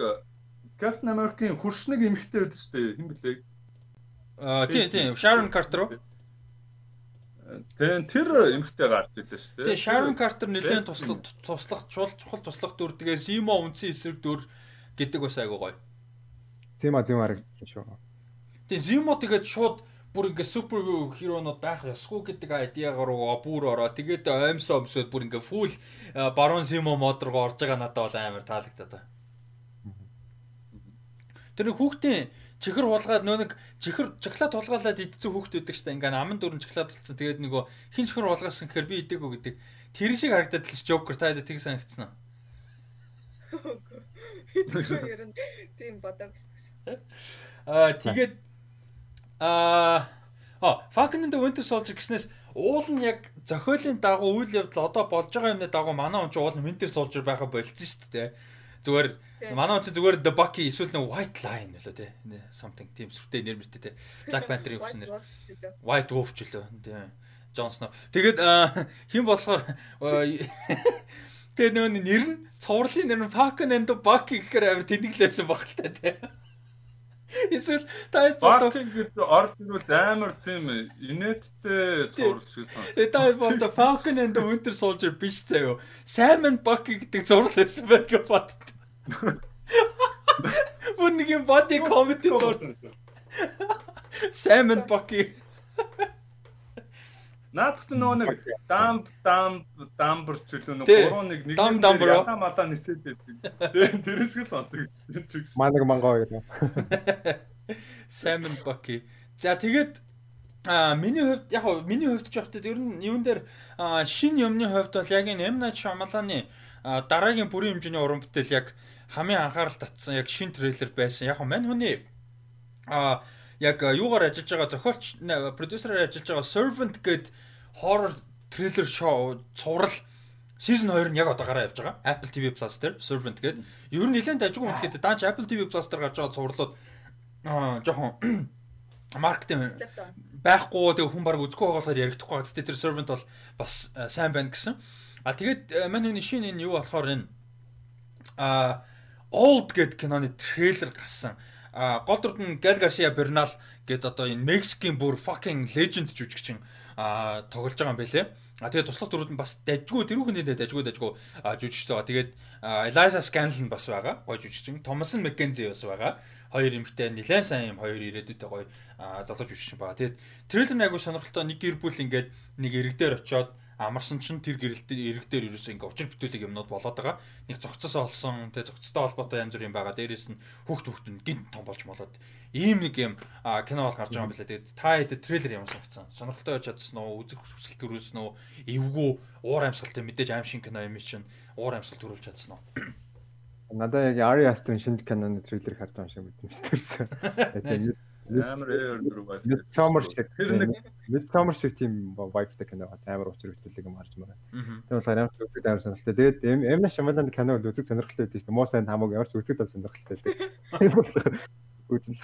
Captain America-ийн хуршнэг эмхтэй байдаг шүү дээ. Хэн блэ? Аа тийм тийм Sharon Carter уу? Тэгээ тэр эмхтэй гарч ирлээ шүү дээ. Тэгээ Sharon Carter нэлээд туслах туслах чухал чухал туслах дүр тэгээ Simo үнсэн эсрэг дүр гэдэг бас айгуу гоё. Тийм а тийм харагдсан шүү. Тэгээ Simo тэгээд шууд бүр ингээ супер хиронууд байх ёсгүй гэдэг айдиагаар руу бүр ороо. Тэгээд оймсоо өмсөд бүр ингээ фул барон симо мод руу орж байгаа надад бол амар таалагдаад байна. Тэр хүүхдийн чихэр хулгаад нөө нэг чихэр чоколад хулгаалаад идсэн хүүхд өгдөг штэ ингээ аман дөрөн чоколад болсон. Тэгээд нөгөө хин чихэр хулгаасан гэхээр би идэггүй гэдэг. Тэр шиг харагдаад л Joker та тийг санагдсан уу? Нь тийм бодоагүй шүү. Аа тэгээд Аа Falcon and the Winter Soldier гэснээс уул нь яг зохиолын дагуу үйл явдал одоо болж байгаа юмны дагуу манай хүн ч уул нь Winter Soldier байха болцсон шүү дээ. Зүгээр манай хүн ч зүгээр The Bucky эсвэл нэг White Lion лөө тий. Something тийм сүртэй нэр мэртэй тий. Black Panther юу гэсэн нэр. White Wolf ч лөө тий. Jon Snow. Тэгээд хэн болохоор тэгээд нөгөө нэр нь цувралын нэр нь Falcon and the Bucky гэхээр амар тэнэглээсэн багтал тий. Эсвэл та фото орд ирвэл амар тийм инээдтэй зураг шиг санагдав. Та фото Falcon and the Winter Soldier биш заяо. Simon Bucky гэдэг зураг байсан байх гэж боддог. Бүр нэг юм body comedy зураг. Simon Bucky Наадс нөгөө нэг дамп дамп дамбар ч үлээ нэг гурван нэг нэг яхаа малаа нисээд байдаг. Тэр шиг сонсогдчих. Манаг мангоо гэдэг. Salmon Bucky. За тэгээд а миний хувьд яг хоо миний хувьд ч явахтаа ер нь юун дээр шин юмны хувьд бол яг энэ M Night Shyamalan-ы дараагийн бүрийн хэмжээний уран бүтээл яг хамгийн анхаарал татсан яг шин трейлер байсан. Яг мань хүний а яг юугаар ажиллаж байгаа зохиолч продюсераар ажиллаж байгаа Servant гээд horror трейлер шоу цуврал Season 2 нь яг одоо гараа явж байгаа. Apple TV Plus дээр Servant гээд ер нь нэлээд ажгүй үнэхээр даанч Apple TV Plus дээр гарч байгаа цувралууд аа жоохон маркетинг байхгүй тэг хүн баг үзэхгүй байгаасаар яригдахгүй байгаа. Гэтэ тэр Servant бол бас сайн байна гэсэн. А тэгээд манай энэ шинэ энэ юу болохоор энэ а Old гэд киноны трейлер гарсан гол дүрд нь Гал Гарсиа Бернал гэд одоо энэ Мексикийн бүр fucking legend жүжигчин тоглож байгаа юм байлээ. А тэгээд туслах дүрүүд нь бас дажгүй тэрүүхэн дээр дажгүй дажгүй жүжигчтэй байгаа. Тэгээд Eliza Scanlon бас байгаа. Гой жүжигчин. Thomason McKenzie бас байгаа. Хоёр эмэгтэй нэлээд сайн юм хоёр ирээдүйтэй гой залууж жүжигчин байгаа. Тэгээд трейлер нэг агуу сонирхолтой нэг гэр бүл ингээд нэг иргэдээр очиод амарсан чинь тэр гэрэлтээр ирэг дээр ерөөсөө ингээ учир бүтээлэг юмнууд болоод байгаа. Нэг зөгцөсөө олсон, тэгээ зөгцөстэй холбоотой янз бүрийн байгаа. Дээрээс нь хүүхд хүүхд нь гинт том болж молоод ийм нэг юм кино бол гарч байгаа юм билээ. Тэгээд та хэд трейлер ямар санагдсан? Сонирхолтой байж чадсан уу? Үзэх хүсэл төрүүлсэн үү? Эвгүй уур амьсгалтай мэдээж аим шин кино юм чинь уур амьсгал төрүүлж чадсан уу? Надаа яг Ari Aster-ын шинэ киноны трейлер харж байгаа юм шиг мэдсэн юм. Амар дөрөв байт. Midsummer шиг. Тэр нэг Midsummer шиг тийм vibe-тай кино амар учир хөтөлөг юм харж байна. Тэр болохоор амар үзэг амар сонирхолтой. Тэгээд Эмна Шамалан кино бол үзэг сонирхолтой байдаг шүү дээ. Муу сайн хамаагүй ямар ч үзэг тал сонирхолтой байдаг. Үзэн.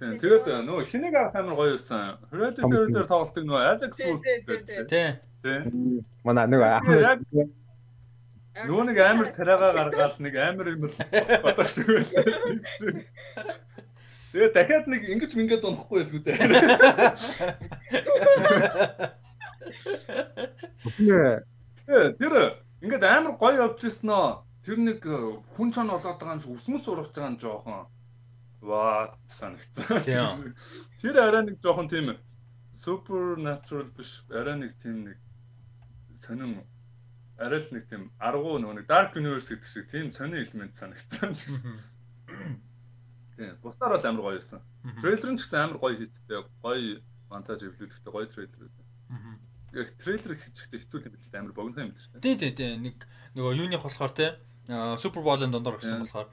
Тэгээд нөгөө хинийг авах амар гоё юусан. Hereditary дээр тоглолтог нөгөө Alex Wood. Тийм. Тийм. Манай нөгөө Нөө нэг амар царайгаа гаргаад нэг амар юм бодох шиг байлаа. Тэгээ дахиад нэг ингэж мингээд унахгүй байлгүй дээ. Тэр ингээд амар гоё явчихсан нөө. Тэр нэг хүн чон болоод байгаа юм шиг үсмэс ургаж байгаа юм жоохон. Ваа санагцсан. Тэр арай нэг жоохон тийм supernatural биш арай нэг тийм нэг сонин арай л нэг тийм аргуу нөгөө нэг Dark Universe гэдэг шиг тийм сони элемент санагдсан. Тийм. Бусдаар бол амар гоё байсан. Трейлер нь ч гэсэн амар гоё хийдтэй. Гоё монтаж эвлүүлэхтэй гоё трейлер байсан. Яг трейлер хийхдээ хэцүү юм билээ амар богино юм биш үү? Тийм тийм тийм. Нэг нөгөө юуних болохоор те Супер Боулын дондор гэсэн болохоор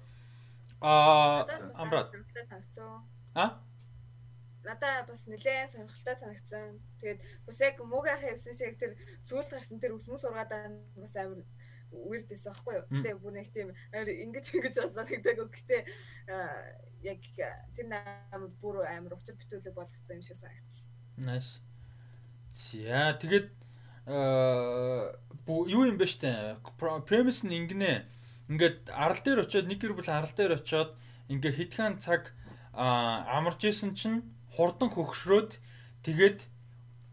аа амраад. А? Надаа бас нэлээд сонирхолтой санагдсан. Тэгээд бас яг муугай хэлсэн шиг тэр сүүл гарсан тэр өсмөс ургаадаа бас амар weird байсан аахгүй юу. Гэтэ бүр нэг тийм ингэж ингэж санагддаг. Гэтэ яг тэр амар бүр амар учир битүүлэг болгоцсон юм шиг санагдсан. Nice. За тэгээд юу юм бэ штэ? Premise нь ингэнэ. Ингээд арал дээр очиод нэг гэр бүл арал дээр очиод ингээ хитгэн цаг амарч исэн чинь хурдан хөгшрөөд тэгээд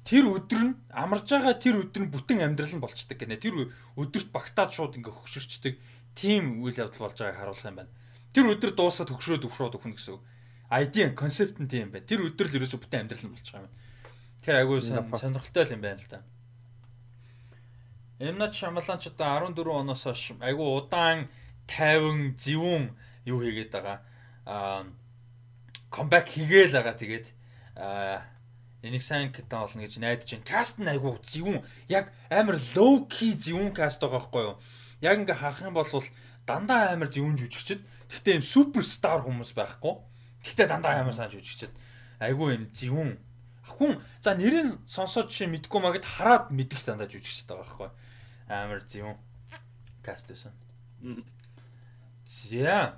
тэр өдөр нь амарж байгаа тэр өдөр нь бүтэн амьдрал нь болчдөг гэнэ. Тэр өдөрт багтаад шууд ингээ хөгшөрчдөг. Тим үйл явдал болж байгааг харуулах юм байна. Тэр өдөр дуусаад хөгшрөөд өвшрөөд өгнө гэсэн үг. ID концепт нь тийм байна. Тэр өдөр л ерөөсө бүтэн амьдрал нь болж байгаа юм. Тэр айгүй сонирхолтой юм байна л да. Эмнат Шамалан ч одоо 14 оноос хойш айгүй удаан 50 зөвүүн юу хийгээд байгаа. Аа комбек хийгээл байгаа тэгээд энийг сайн катан олно гэж найдаж байна. Каст нь айгүй зөвүүн яг амар low key зөвүүн каст байгаа байхгүй юу? Яг ингээ харах юм бол дандаа амар зөвүүн жүжигчд. Гэхдээ юм суперстар хүмүүс байхгүй. Гэхдээ дандаа амар сайн жүжигчд. Айгүй юм зөвүүн. Хүн за нэрийг сонсоод жишээ мэдгүй магад хараад мэдих дандаа жүжигчд байгаа байхгүй. Амар зөвүүн каст байсан. За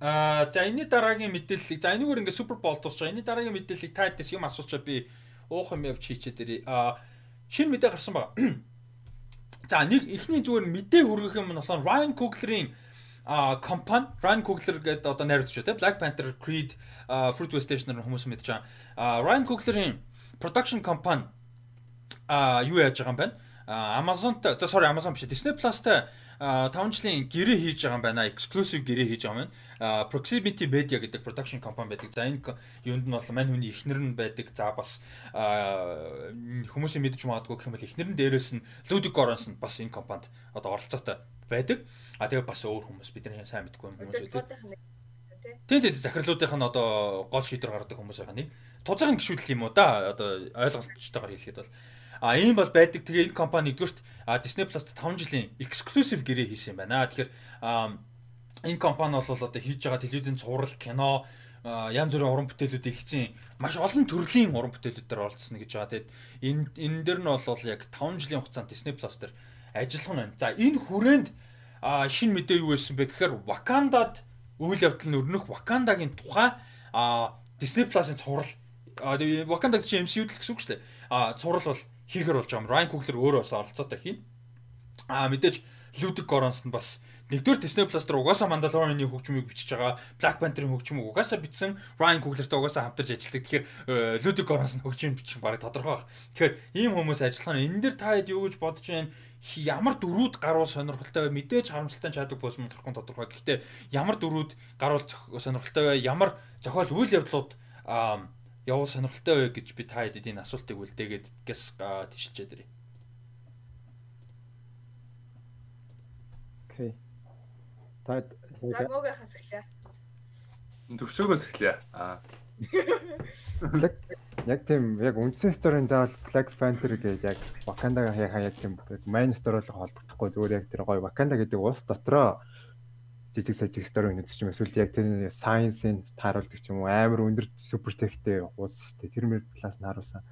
Аа за энэ дараагийн мэдээллийг за энэгээр ингээ супер бол дуусах. Энэ дараагийн мэдээллийг та дэс юм асуучаа би уух юм явж хийчээд ирээ. Аа шинэ мэдээ гарсан байна. За нэг эхний зүгээр мэдээ хүргэх юм нь болохоор Ryan Coogler-ийн а компани Ryan Coogler гэдэг одоо найруулагч шүү те Black Panther, Creed, Fruitvale Station-аар хүмүүс мэдж байгаа. А Ryan Coogler-ийн production компани а юу яаж байгаа юм бэ? Amazon-тай sorry Amazon биш Disney Plus-тай 5 жилийн гэрээ хийж байгаа юм байна. Exclusive гэрээ хийж байгаа юм байна. Proximity Media гэдэг production company байдаг. За энэ юунд нь бол мань хүний эхнэр нь байдаг. За бас хүмүүсийн мэдж магадгүй гэх юм бол эхнэр нь дээрээс нь Ludwig Göransson нь бас энэ компанид одоо оролцоотой байдаг. А тэгээ бас өөр хүмүүс бидний сайн мэдгүй хүмүүс үү. Тийм тийм захирлуудынх нь одоо гол шийдвэр гаргадаг хүмүүс байгаа нэг. Тузаагийн гişүүдл юм уу да одоо ойлголцтойгоор хэлэхэд бол А ийм бол байдаг. Тэгээ энэ компани нэгдүгürt Disney Plus-т 5 жилийн exclusive гэрээ хийсэн юм байна. Тэгэхээр энэ компани бол одоо хийж байгаа телевизэн цуврал, кино, янз бүрийн уран бүтээлүүдийг хийсэн маш олон төрлийн уран бүтээлүүд дээр оролцсон гэж байгаа. Тэгээд энэ энэ дээр нь бол яг 5 жилийн хугацаанд Disney Plus дээр ажиллах нь байна. За энэ хүрээнд шинэ мэдээ юу байсан бэ гэхээр Wakandад үйл явдал нь өрнөх Wakандагийн тухай Disney Plus-ын цуврал Wakanda гэж MCU-д л гэсэн үг шүү дээ. А цуврал бол хийхэр болж байгаа юм. Ryan Coogler өөрөө бас оролцоотой хийн. Аа мэдээж Ludwig Göransson бас нэгдүгээр Disney Plus дээр угаасаа Mandalorian-ы хөгжмийг бичиж байгаа, Black Panther-ын хөгжмийг угаасаа бичсэн, Ryan Coogler-тэй угаасаа хамтарч ажилладаг. Тэгэхээр э, Ludwig Göransson хөгжмийг бичих бараг тодорхой баг. Тэгэхээр ийм хүмүүс ажиллах нь энэ дэр та хэд юу гэж бодож байна? ямар дөрүүд гаруул сонирхолтой бай мэдээж харамсалтай чаддаг бос мэдрэхгүй тодорхой. Гэхдээ ямар дөрүүд гаруул сонирхолтой бай ямар зохиол үйл явдлууд явуул сонирхолтой вэ гэж би та хэдэд энэ асуултыг үлдээгээд гэс тийшчээд ирээ. Окей. Та Замуугаас эхлэе. Төвчөөгөөс эхлэе. Аа. Яг тийм яг үндсэн сторийн заавал Black Panther гэж яг Wakanda хаяа яг тийм main story-оор холбогдохгүй зүгээр яг тэр гоё Wakanda гэдэг улс дотроо жижиг сажиг стори үнэс ч юм эсвэл яг тэр сайенсийн тааруулдаг ч юм уу амар өндөр супер техтэй уус дээ. Тэр мөр талаас нь харуулсан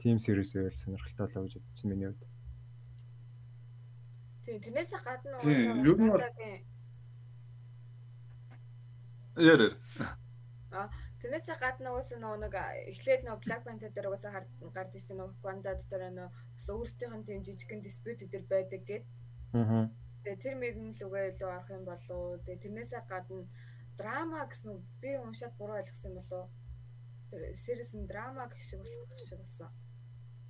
team series-ээр сонирхолтой болоо гэж бодчих чинь миний хувьд. Тийм, тэрнээс гадна юу нь бол Ярэр. А тэрнээс гадна уус нөгөө нэг эхлээл нөгөө Black Panther дээр уусаа гардаг шүү дээ нөгөө Wanda дээр нөгөө бас өөрсдийнх нь тийм жижигхэн dispute дээр байдаг гэд. Аа Тэгээ тэр мөрн л үгээ илүү арах юм болов. Тэгээ тэрнээсээ гадна драма гэсэн үү би уншаад буруу ойлгосон юм болов. Тэр series нь драма гэх шиг болох шиг болсон.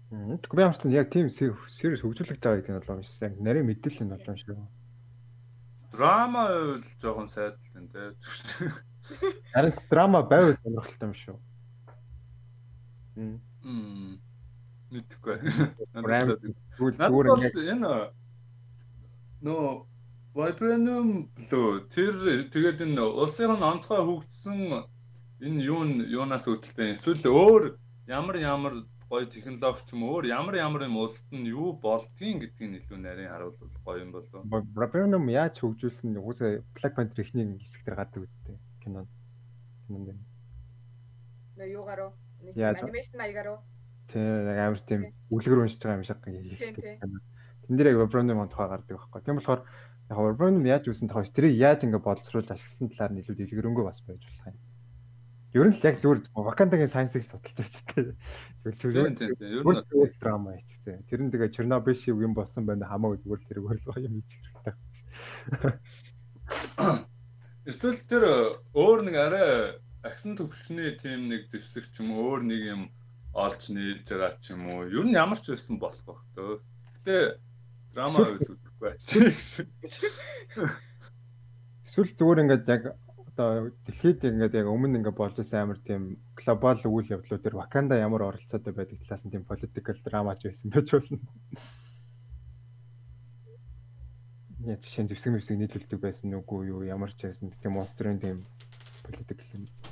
Мм. Би амарсан яг тийм series хөгжүүлэгдэж байгаа гэдэг нь болоо юм шиг. Яг нарийн мэдээлэл нь болоо юм шиг. Драма бол жоохон сайдлан тий. Харин драма байвал сонирхолтой юм шүү. Мм. Мэдхгүй. Зүгээр энэ нөө Vibranium лөө тэр тэгээд энэ улсын онцгой хөгжсөн энэ юу юунаас үүдэлтэй эсвэл өөр ямар ямар гоё технологи ч юм өөр ямар ямар юм улсад нь юу болдгийг гэдгийг илүү нарийн харуулбал гоё юм болов. Vibranium яаж хөгжүүлсэн угсаа Black Panther ихний хэсэг дээр гадаг үстэй кинонд. Кинонд юм. Нөө юугаар анимашн маягаар? Тэ амар тийм үлгэр уншиж байгаа юм шиг юм. Тэн дээр яг Vibranium тухай гардаг байхгүй. Тийм болохоор яг Urban яаж үүсэн тохиос тэрийг яаж ингэ боловсруулж ашигласан талаар нь илүү дэлгэрэнгүй бас байж болох юм. Ер нь л яг зүгээр Wakanda-гийн сайенсыг судалж байж тээ. Зүгээр зүгээр драма яч тээ. Тэр нь тэгээ Чернобыль шиг юм болсон байна хамаагүй зүгээр тэр өөрөө юм хийж хэрэгтэй. Эсвэл тэр өөр нэг арай аксэн төвшний тийм нэг зэвсэг ч юм өөр нэг юм олж нээж байгаа ч юм уу. Ер нь ямар ч байсан болох байх төө. Гэтэ драма үед Эсвэл зүгээр ингээд яг одоо дэлхийд ингээд яг өмнө ингээд болж байсан амар тийм глобал үйл явдлууд төр Wakanda ямар оролцоотой байдаг талаас нь тийм political drama ч байсан байж болно. Яг нь зэвсэг мэвсэг нийлүүлдэг байсан үгүй юу ямар ч байсан тийм монстрын тийм political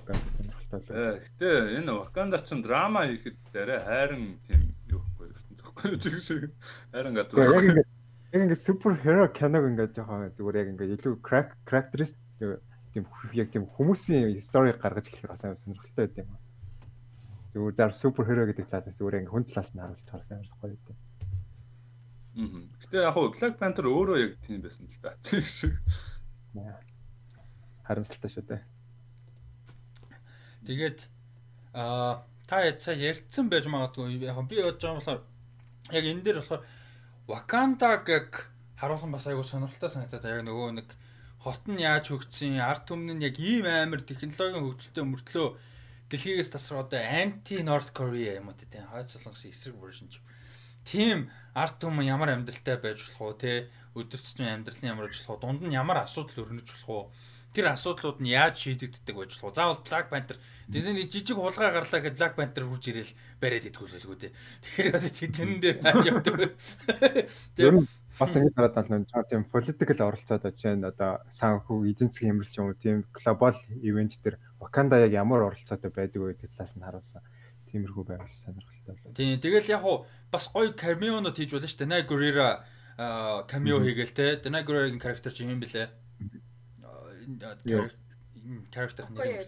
байсан сонирхолтой байна. Гэтэ энэ Wakanda ч драма хийхэд арай хайрын тийм юу гэхгүй ертөнц зөхгүй юу шиг хайрын газар. Яг ингээд ингээд супер хиро киног ингээд жоохон зүгээр яг ингээд илүү characteristic тийм яг тийм хүмүүсийн story гаргаж эхлэх бас амар сонирхолтой байд юм. Зүгээр зар супер хиро гэдэг талаас зүгээр ингээд хүн талаас нь харуулж байгаа амар гоё юм. Мм. Гэтэ яг хуу Black Panther өөрөө яг тийм байсан л да. Тийм шүү. Харамсалтай шүү дээ. Тэгээд аа та яцаа ярилцсан байж магадгүй яг би бодож байгаа болохоор яг энэ дээр болохоор Wakanda-г харуулсан бас айгу сонирхолтой санагдаад яг нөгөө нэг хот нь яаж хөгжсөн, арт түмэн нь яг ийм амар технологийн хөгжилтэй мөртлөө дэлхийгээс тасраа одоо анти North Korea юм уу тийм хойд солонгос эсрэг version ч. Тийм арт түмэн ямар амьдралтай байж болох уу те? Өдөр тутмын амьдралын ямар болох уу? Дунд нь ямар асуудал өрнөж болох уу тэр асуудлууд нь яаж шийдэгддэг байж болох вэ? Заавал Black Panther тэдний жижиг хулгай гарлаа гэхэд Black Panther хурж ирээл бариад идэгүүлэлгүй дээ. Тэгэхээр тэдэн дээр яаж явдаг вэ? Тэр бас ингэ хараад байна л тийм political оролцоод байна. Одоо санхүү эдийн засгийн хямралч юм уу тийм глобал ивент төр Wakanda яг ямар оролцоотой байдаг вэ гэдэг талаас нь харуулсан. Тиймэрхүү байвал сонирхолтой байна. Тийм тэгэл яг хуу бас гоё cameo-нууд хийж болно шүү дээ. Nai Gurira cameo хийгээл те. Nai Gurira-гийн характер чинь юм бэлээ character нэр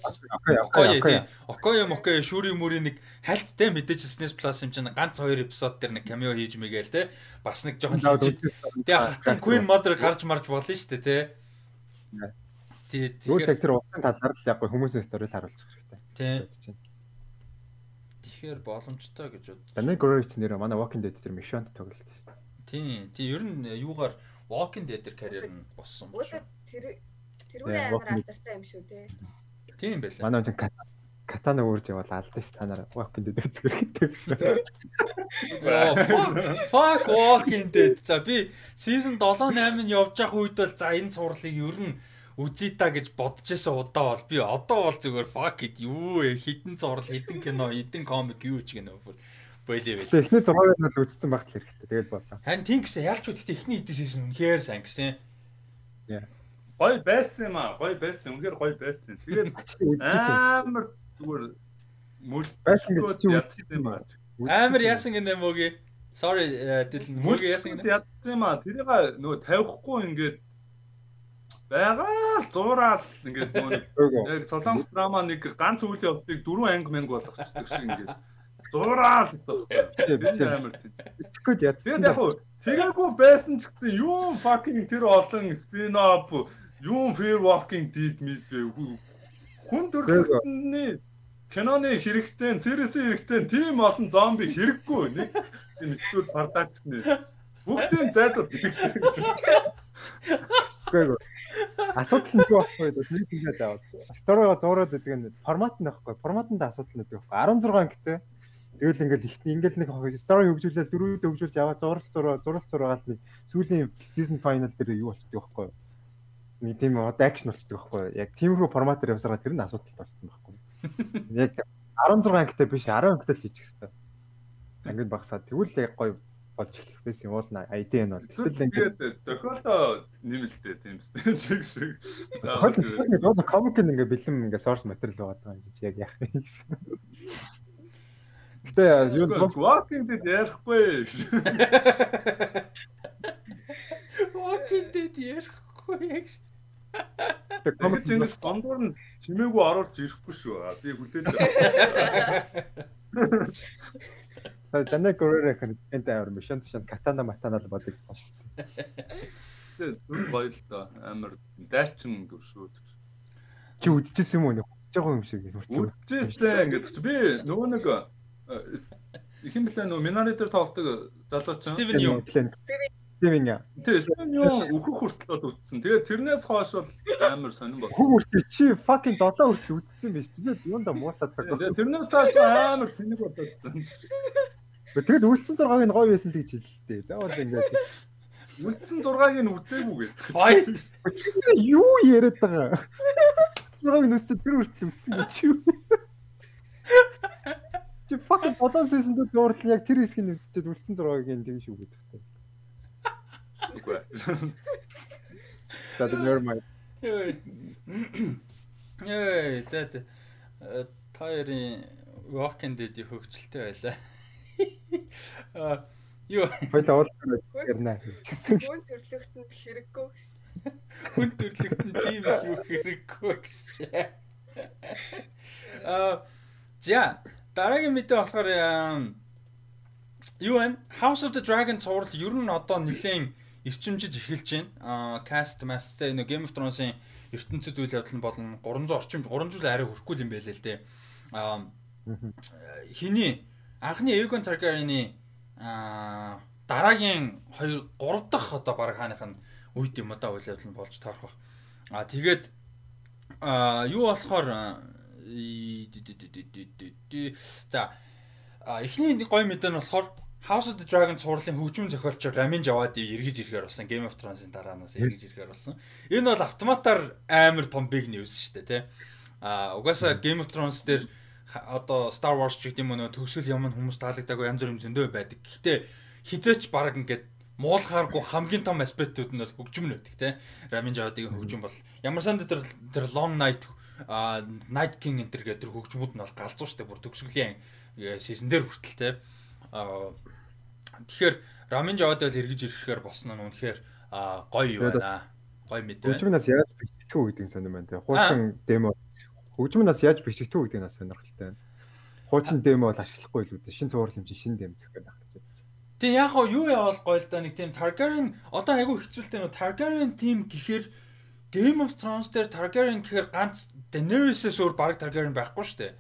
Окоё тийм. Окоё мокоё шүүри мүри нэг хальттай мэдээж SNES Plus юм чинь ганц хоёр эпизод дээр нэг cameo хийж мэгээл те. Бас нэг жоохон Тэгээ хатан Queen Mother гарч марж болно шүү дээ те. Тий. Тэгэхээр тэр утсан талаар л яг хүмүүсийн сторил харуулчих хэрэгтэй. Тий. Тэгэхээр боломжтой гэж бод. Данай Грейч нэр манай Walking Dead дээр Mission тоглолт. Тий. Тий ер нь юугаар Walking Dead дээр карьер нь боссон. Өөсөө тэр Тэрүүрээ амар алдартай юм шүү те. Тийм байлаа. Манай хүн катана өөрж явал алдсан ш та нараа walking dead үзэх хэрэгтэй биш. Fuck walking dead. За би season 7 8 нь явж явах үед бол за энэ сурлыг ер нь үзье та гэж бодож байсан удаа бол би одоо бол зүгээр fuck it юу вэ хитэн зурл хитэн кино хитэн комик юу ч гэнэ бүр болий байл. Эхний 6 нь үзсэн багт хэрэгтэй. Тэгээд бодлоо. Харин тийм гэсэн ялч үт ихний хэдэн season үнэхээр сайн гэсэн. Yeah гоё байсан юм аа. Гоё байсан. Үнэхээр гоё байсан. Тэгээд амар зүгээр мөл байсан гэж ядсан юм аа. Амар яасан гэнэ мөгийн. Sorry дэл мөгийн яасан гэнэ. Ядсан юм аа. Тэрийг нөгөө тавихгүй ингээд байгаа л зуураад ингээд нөгөө яг солонгос драма нэг ганц үйл явдлыг дөрвөн анги мэнг болгочихдаг шиг ингээд зуураад гэсэн. Тэр амар тийм. Тэгээд яг хуу Тэгээгүү байсан ч гэсэн юу fucking тэр олон спин оф Юу Fear Walking Dead мэд бэ? Хүн төрөлхтний киноны хэрэгцээ, сериэсийн хэрэгцээ тийм олон зомби хэрэггүй нэг юм эсвэл продакшн. Бүгдийн зайлшгүй битгсэн. Гэхдээ асуудал нь юу байхгүй даа нэг хэлээд аваад. Сторого зуураад байдаг нь формат нь байхгүй. Форматанд асуудал нэг байхгүй. 16 ангитай. Тэгэл ингээл ихний ингээл нэг стори хөгжүүлээд дөрөвд хөгжүүлж яваа зурал зураа зурал зураагаад нэг сүүлийн season final дээр юу болчихдог байхгүй нэг тийм одоо акшн болчихдог байхгүй яг тиймэрхүү форматаар явсараа тэр нь асуудал болсон байхгүй яг 16 ангитай биш 10 ангитай л хийчих хэвээр ангид багсаад тэгвэл яг гоё болж эхлэх байсан уул нь ID нь бол. Тэгээд зохиолоо нэмэлтэй тийм чиг шиг. За одоо комик ингээ бэлэм ингээ source material байгаа юм чи яг яах вэ гэсэн. Тэ юу walking dead ярихгүй. Walking dead ярихгүй яг. Тэгээд комик зинэс дондор нь чимээгүй оруулж ирэхгүй шүү. Би хүлээж байгаа. Танай гөрөөр энэ амар мишэн чинь катана матана л бодог шүү дээ. Тэр гоё л доо амар дайчин дүр шүү. Чи үдчихсэн юм уу? Үдчихэж байгаа юм шиг. Үдчихсэн ингээд чи би нөгөө нэг ихэн блэ нөгөө Минари дээр тоглодог залуу чинь Стивен юу? Стивен яа. Тэгээ Стивен юу өөхөх хүртэл үдсэн. Тэгээ тэрнээс хойш бол амар сонирн бол. Хүү хүртэл чи fucking 7 хүртэл үдсэн биш. Тэгээд юунда муутаад байгаа. Тэрнээс хойш амар тэнэг болоодсэн. Тэгэл үлдсэн 6-ыг нь гоё байсан л гэж хэллээ. Заавал ингээд үлдсэн 6-ыг нь үзээгүй гэдэг. Юу яриад байгаа? 6-ыг нь үзсэн тэр үртэл үлдсэн гэж юу? Чи fucking бодон season дээр дуурал яг тэр хэсгийг үзчихээд үлдсэн 6-ыг нь тэгж шүү гэдэг. Үгүй. За нэр май. Эй, за за. Тойрын Walking Dead-ийн хөгжилтэй байлаа. Аа Юу. Хойлоо уулзсан байна. Хүн төрлөختөнд хэрэггүй гэж. Хүн төрлөختөнд тийм их юу хэрэггүй гэж. Аа за дараагийн мэдээ болохоор юу вэ? House of the Dragon цуврал ер нь одоо нэлээд эрчимжиж эхэлж байна. Аа cast master нэг Game of Thrones-ын ертөнцид үйл явдал нь болон 300 орчим 3 жил арай хүрхгүй юм байлээ л дээ. Аа хиний анхны Egon Targaryen-ы аа дараагийн 2 3 дахь одоо баг хааных нь үед юм одоо үйл явдал нь болж таарах баг. Аа тэгээд аа юу болохоор за эхний гой мэдээ нь болохоор House of the Dragon цувралын хөгжмийн зохиолч Ramin Djawadi эргэж ирэхээр болсон Game of Thrones-ын дараанаас эргэж ирэхээр болсон. Энэ бол автоматар амар том big news шүү дээ, тий. А угаасаа Game of Thrones дээр одоо Star Wars ч гэдэг юм уу төгсгөл юм хүмүүс таалагдаагүй янз бүрийн зөндөө байдаг. Гэхдээ хизээч баг ингээд муулахааргүй хамгийн том аспектууд нь бол хөгжим нь байдаг тийм. Ramin Djawadi-гийн хөгжим бол ямар санд тэр тэр Long Night а Night King энэ төр гэдэг хөгжмүүд нь бол галзуу штэ бүр төгсгөлийн сизон дээр хүртэл тийм. а тэгэхээр Ramin Djawadi бол эргэж ирэхээр болсон нь үнэхээр гоё юу байна. Гоё мэдээ. Хөгжмнаас яаж бичдэг гэдэг сонирм байна. Хуучин демо хөгжим нь бас яаж бичигдэх үү гэдэг нь сонирхолтой байна. Хуучин демо бол ашиглахгүй л үү. Шин цуврал хэмжээ шин дэм зөх гэж байна. Тэг яг хоо юу яваал гоё л да нэг тийм Targaryen одоо айгүй хэцүүлтэй нөө Targaryen team гэхээр Game of Thrones дээр Targaryen гэхээр ганц Daenerys-ээс өөр баг Targaryen байхгүй шүү дээ.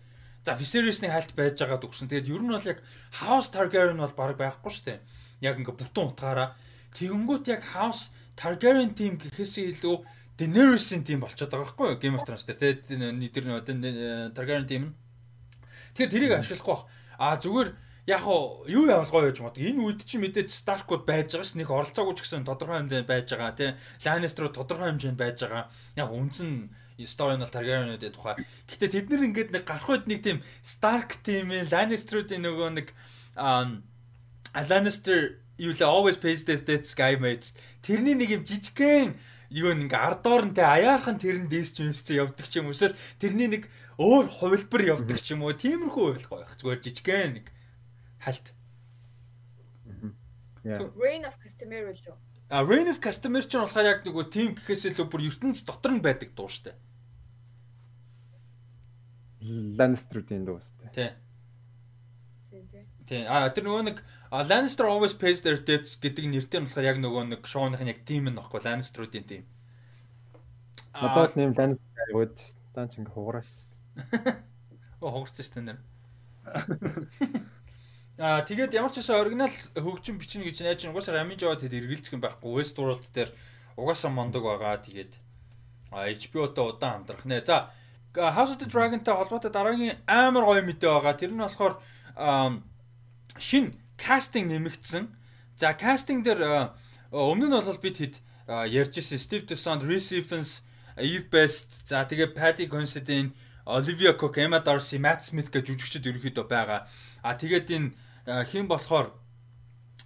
За Viserys-ний хальт байж байгаа дөгсөн. Тэгээд ер нь бол яг House Targaryen бол баг байхгүй шүү дээ. Яг ингээ бүтэн утгаараа тэгэнгүүт яг House Targaryen team гэхээсээ илүү Daenerys-ийн team болчиход байгаа байхгүй юу? Game of Thrones дээр тийм тэр Targaryen team нь. Тэгэхээр тэрийг ашиглахгүй бах. А зүгээр яг юу гоё гэж боддог. Энэ үед чи мэдээж Stark-ууд байж байгаа ш. Нэг оролцоогүй ч гэсэн тодорхой хэмжээнд байж байгаа тийм. Lannister-ууд тодорхой хэмжээнд байж байгаа. Яг үндсэн story нь бол Targaryen-уудын тухай. Гэтэ тэд нар ингээд нэг гарах үед нэг тийм Stark team-ийн Lannister-уудын нөгөө нэг Lannister you will always pays this death sky mates. Тэрний нэг юм жижигхэн юу ингээ ардоор нь те аяархан тэрэн дээсч юмсцээ явдаг ч юм эсвэл тэрний нэг өөр хувилбар явдаг ч юм уу тиймэрхүү байх байх зүгээр жижигхэн нэг хальт Rain of Castamere л А Rain of Castamere ч болохоор яг нөгөө тим гэхээс илүү бүр ертөнц дотор нь байдаг дуу штэ. Lannister-ийн дуу штэ. Тий. Тий. А тэр нөгөө нэг Lannister always pays their debts гэдэг нэртэй нь болохоор яг нөгөө нэг шоуныхын яг тим нь баггүй Lannister-уудын тим. Одоо нэм Lannister гууд дан ч ингээ хугараш. Оо хугарсан шүү дээ. Аа тэгээд ямар ч байсан оригинал хөгжим бичнэ гэж найж угаасаа Ramin Djawad хэд эргэлзэх юм байхгүй Westworld дээр угаасаа мондог байгаа тэгээд HBO-той удаан хамтрах нэ. За House of the Dragon-тай холбоотой дараагийн амар гоё мэдээ байгаа. Тэр нь болохоор шин кастинг нэмэгдсэн. За кастинг дээр өмнө нь бол бид хэд ярьж ирсэн Steve Dusant, Reese Ifans, Eve Best, за тэгээ Patty Considine, Olivia Cook, Emma Darcy, Matt Smith гэж жүжигчд ерөнхийдөө байгаа. А тэгээд энэ хэн болохоор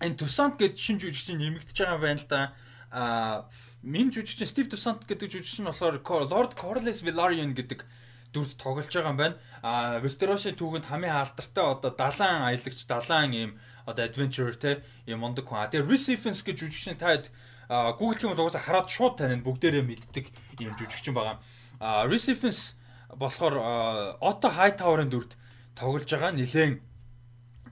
энэ Toussaint гэж шинэ жүжигчин нэмэгдэж байгаа юм байна л да. А минь жүжигчин Steve Toussaint гэдэг жүжигчин болохоор Lord Corlys Velaryon гэдэг дүрд тоглож байгаа юм байна. А Westeros-ийн түүхэнд хамгийн алдартай одоо далайн аялагч, далайн ийм одоо adventurer те ийм мундаг хүн. А тэгээ Ifans гэж жүжигчин таад бол угаасаа хараад шууд таныг бүгдээрээ мэддэг ийм жүжигчин байгаа. А Ifans болохоор Otto Hightower-ын дүрд тоглож байгаа. Нилээн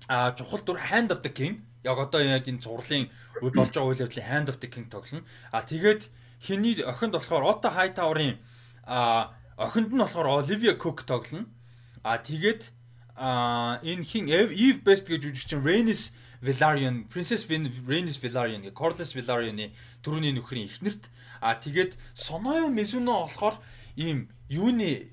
а чухал дүр Hand of the King яг одоо яг энэ зурлын үйл болж байгаа үйл явдлын Hand of the King тоглоно. А тэгээд хиний охинд болохоор Otto Hightower-ын а охинд нь болохоор Olivia Cook тоглоно. А тэгээд а энэ хин Eve Best гэж үжигчин Rhaenys Velaryon, Princess Rhaenys Velaryon гэх Corlys Velaryon-ы түрүүний нөхрийн эхнэрт а тэгээд Sonoyo Mizuno болохоор ийм юуны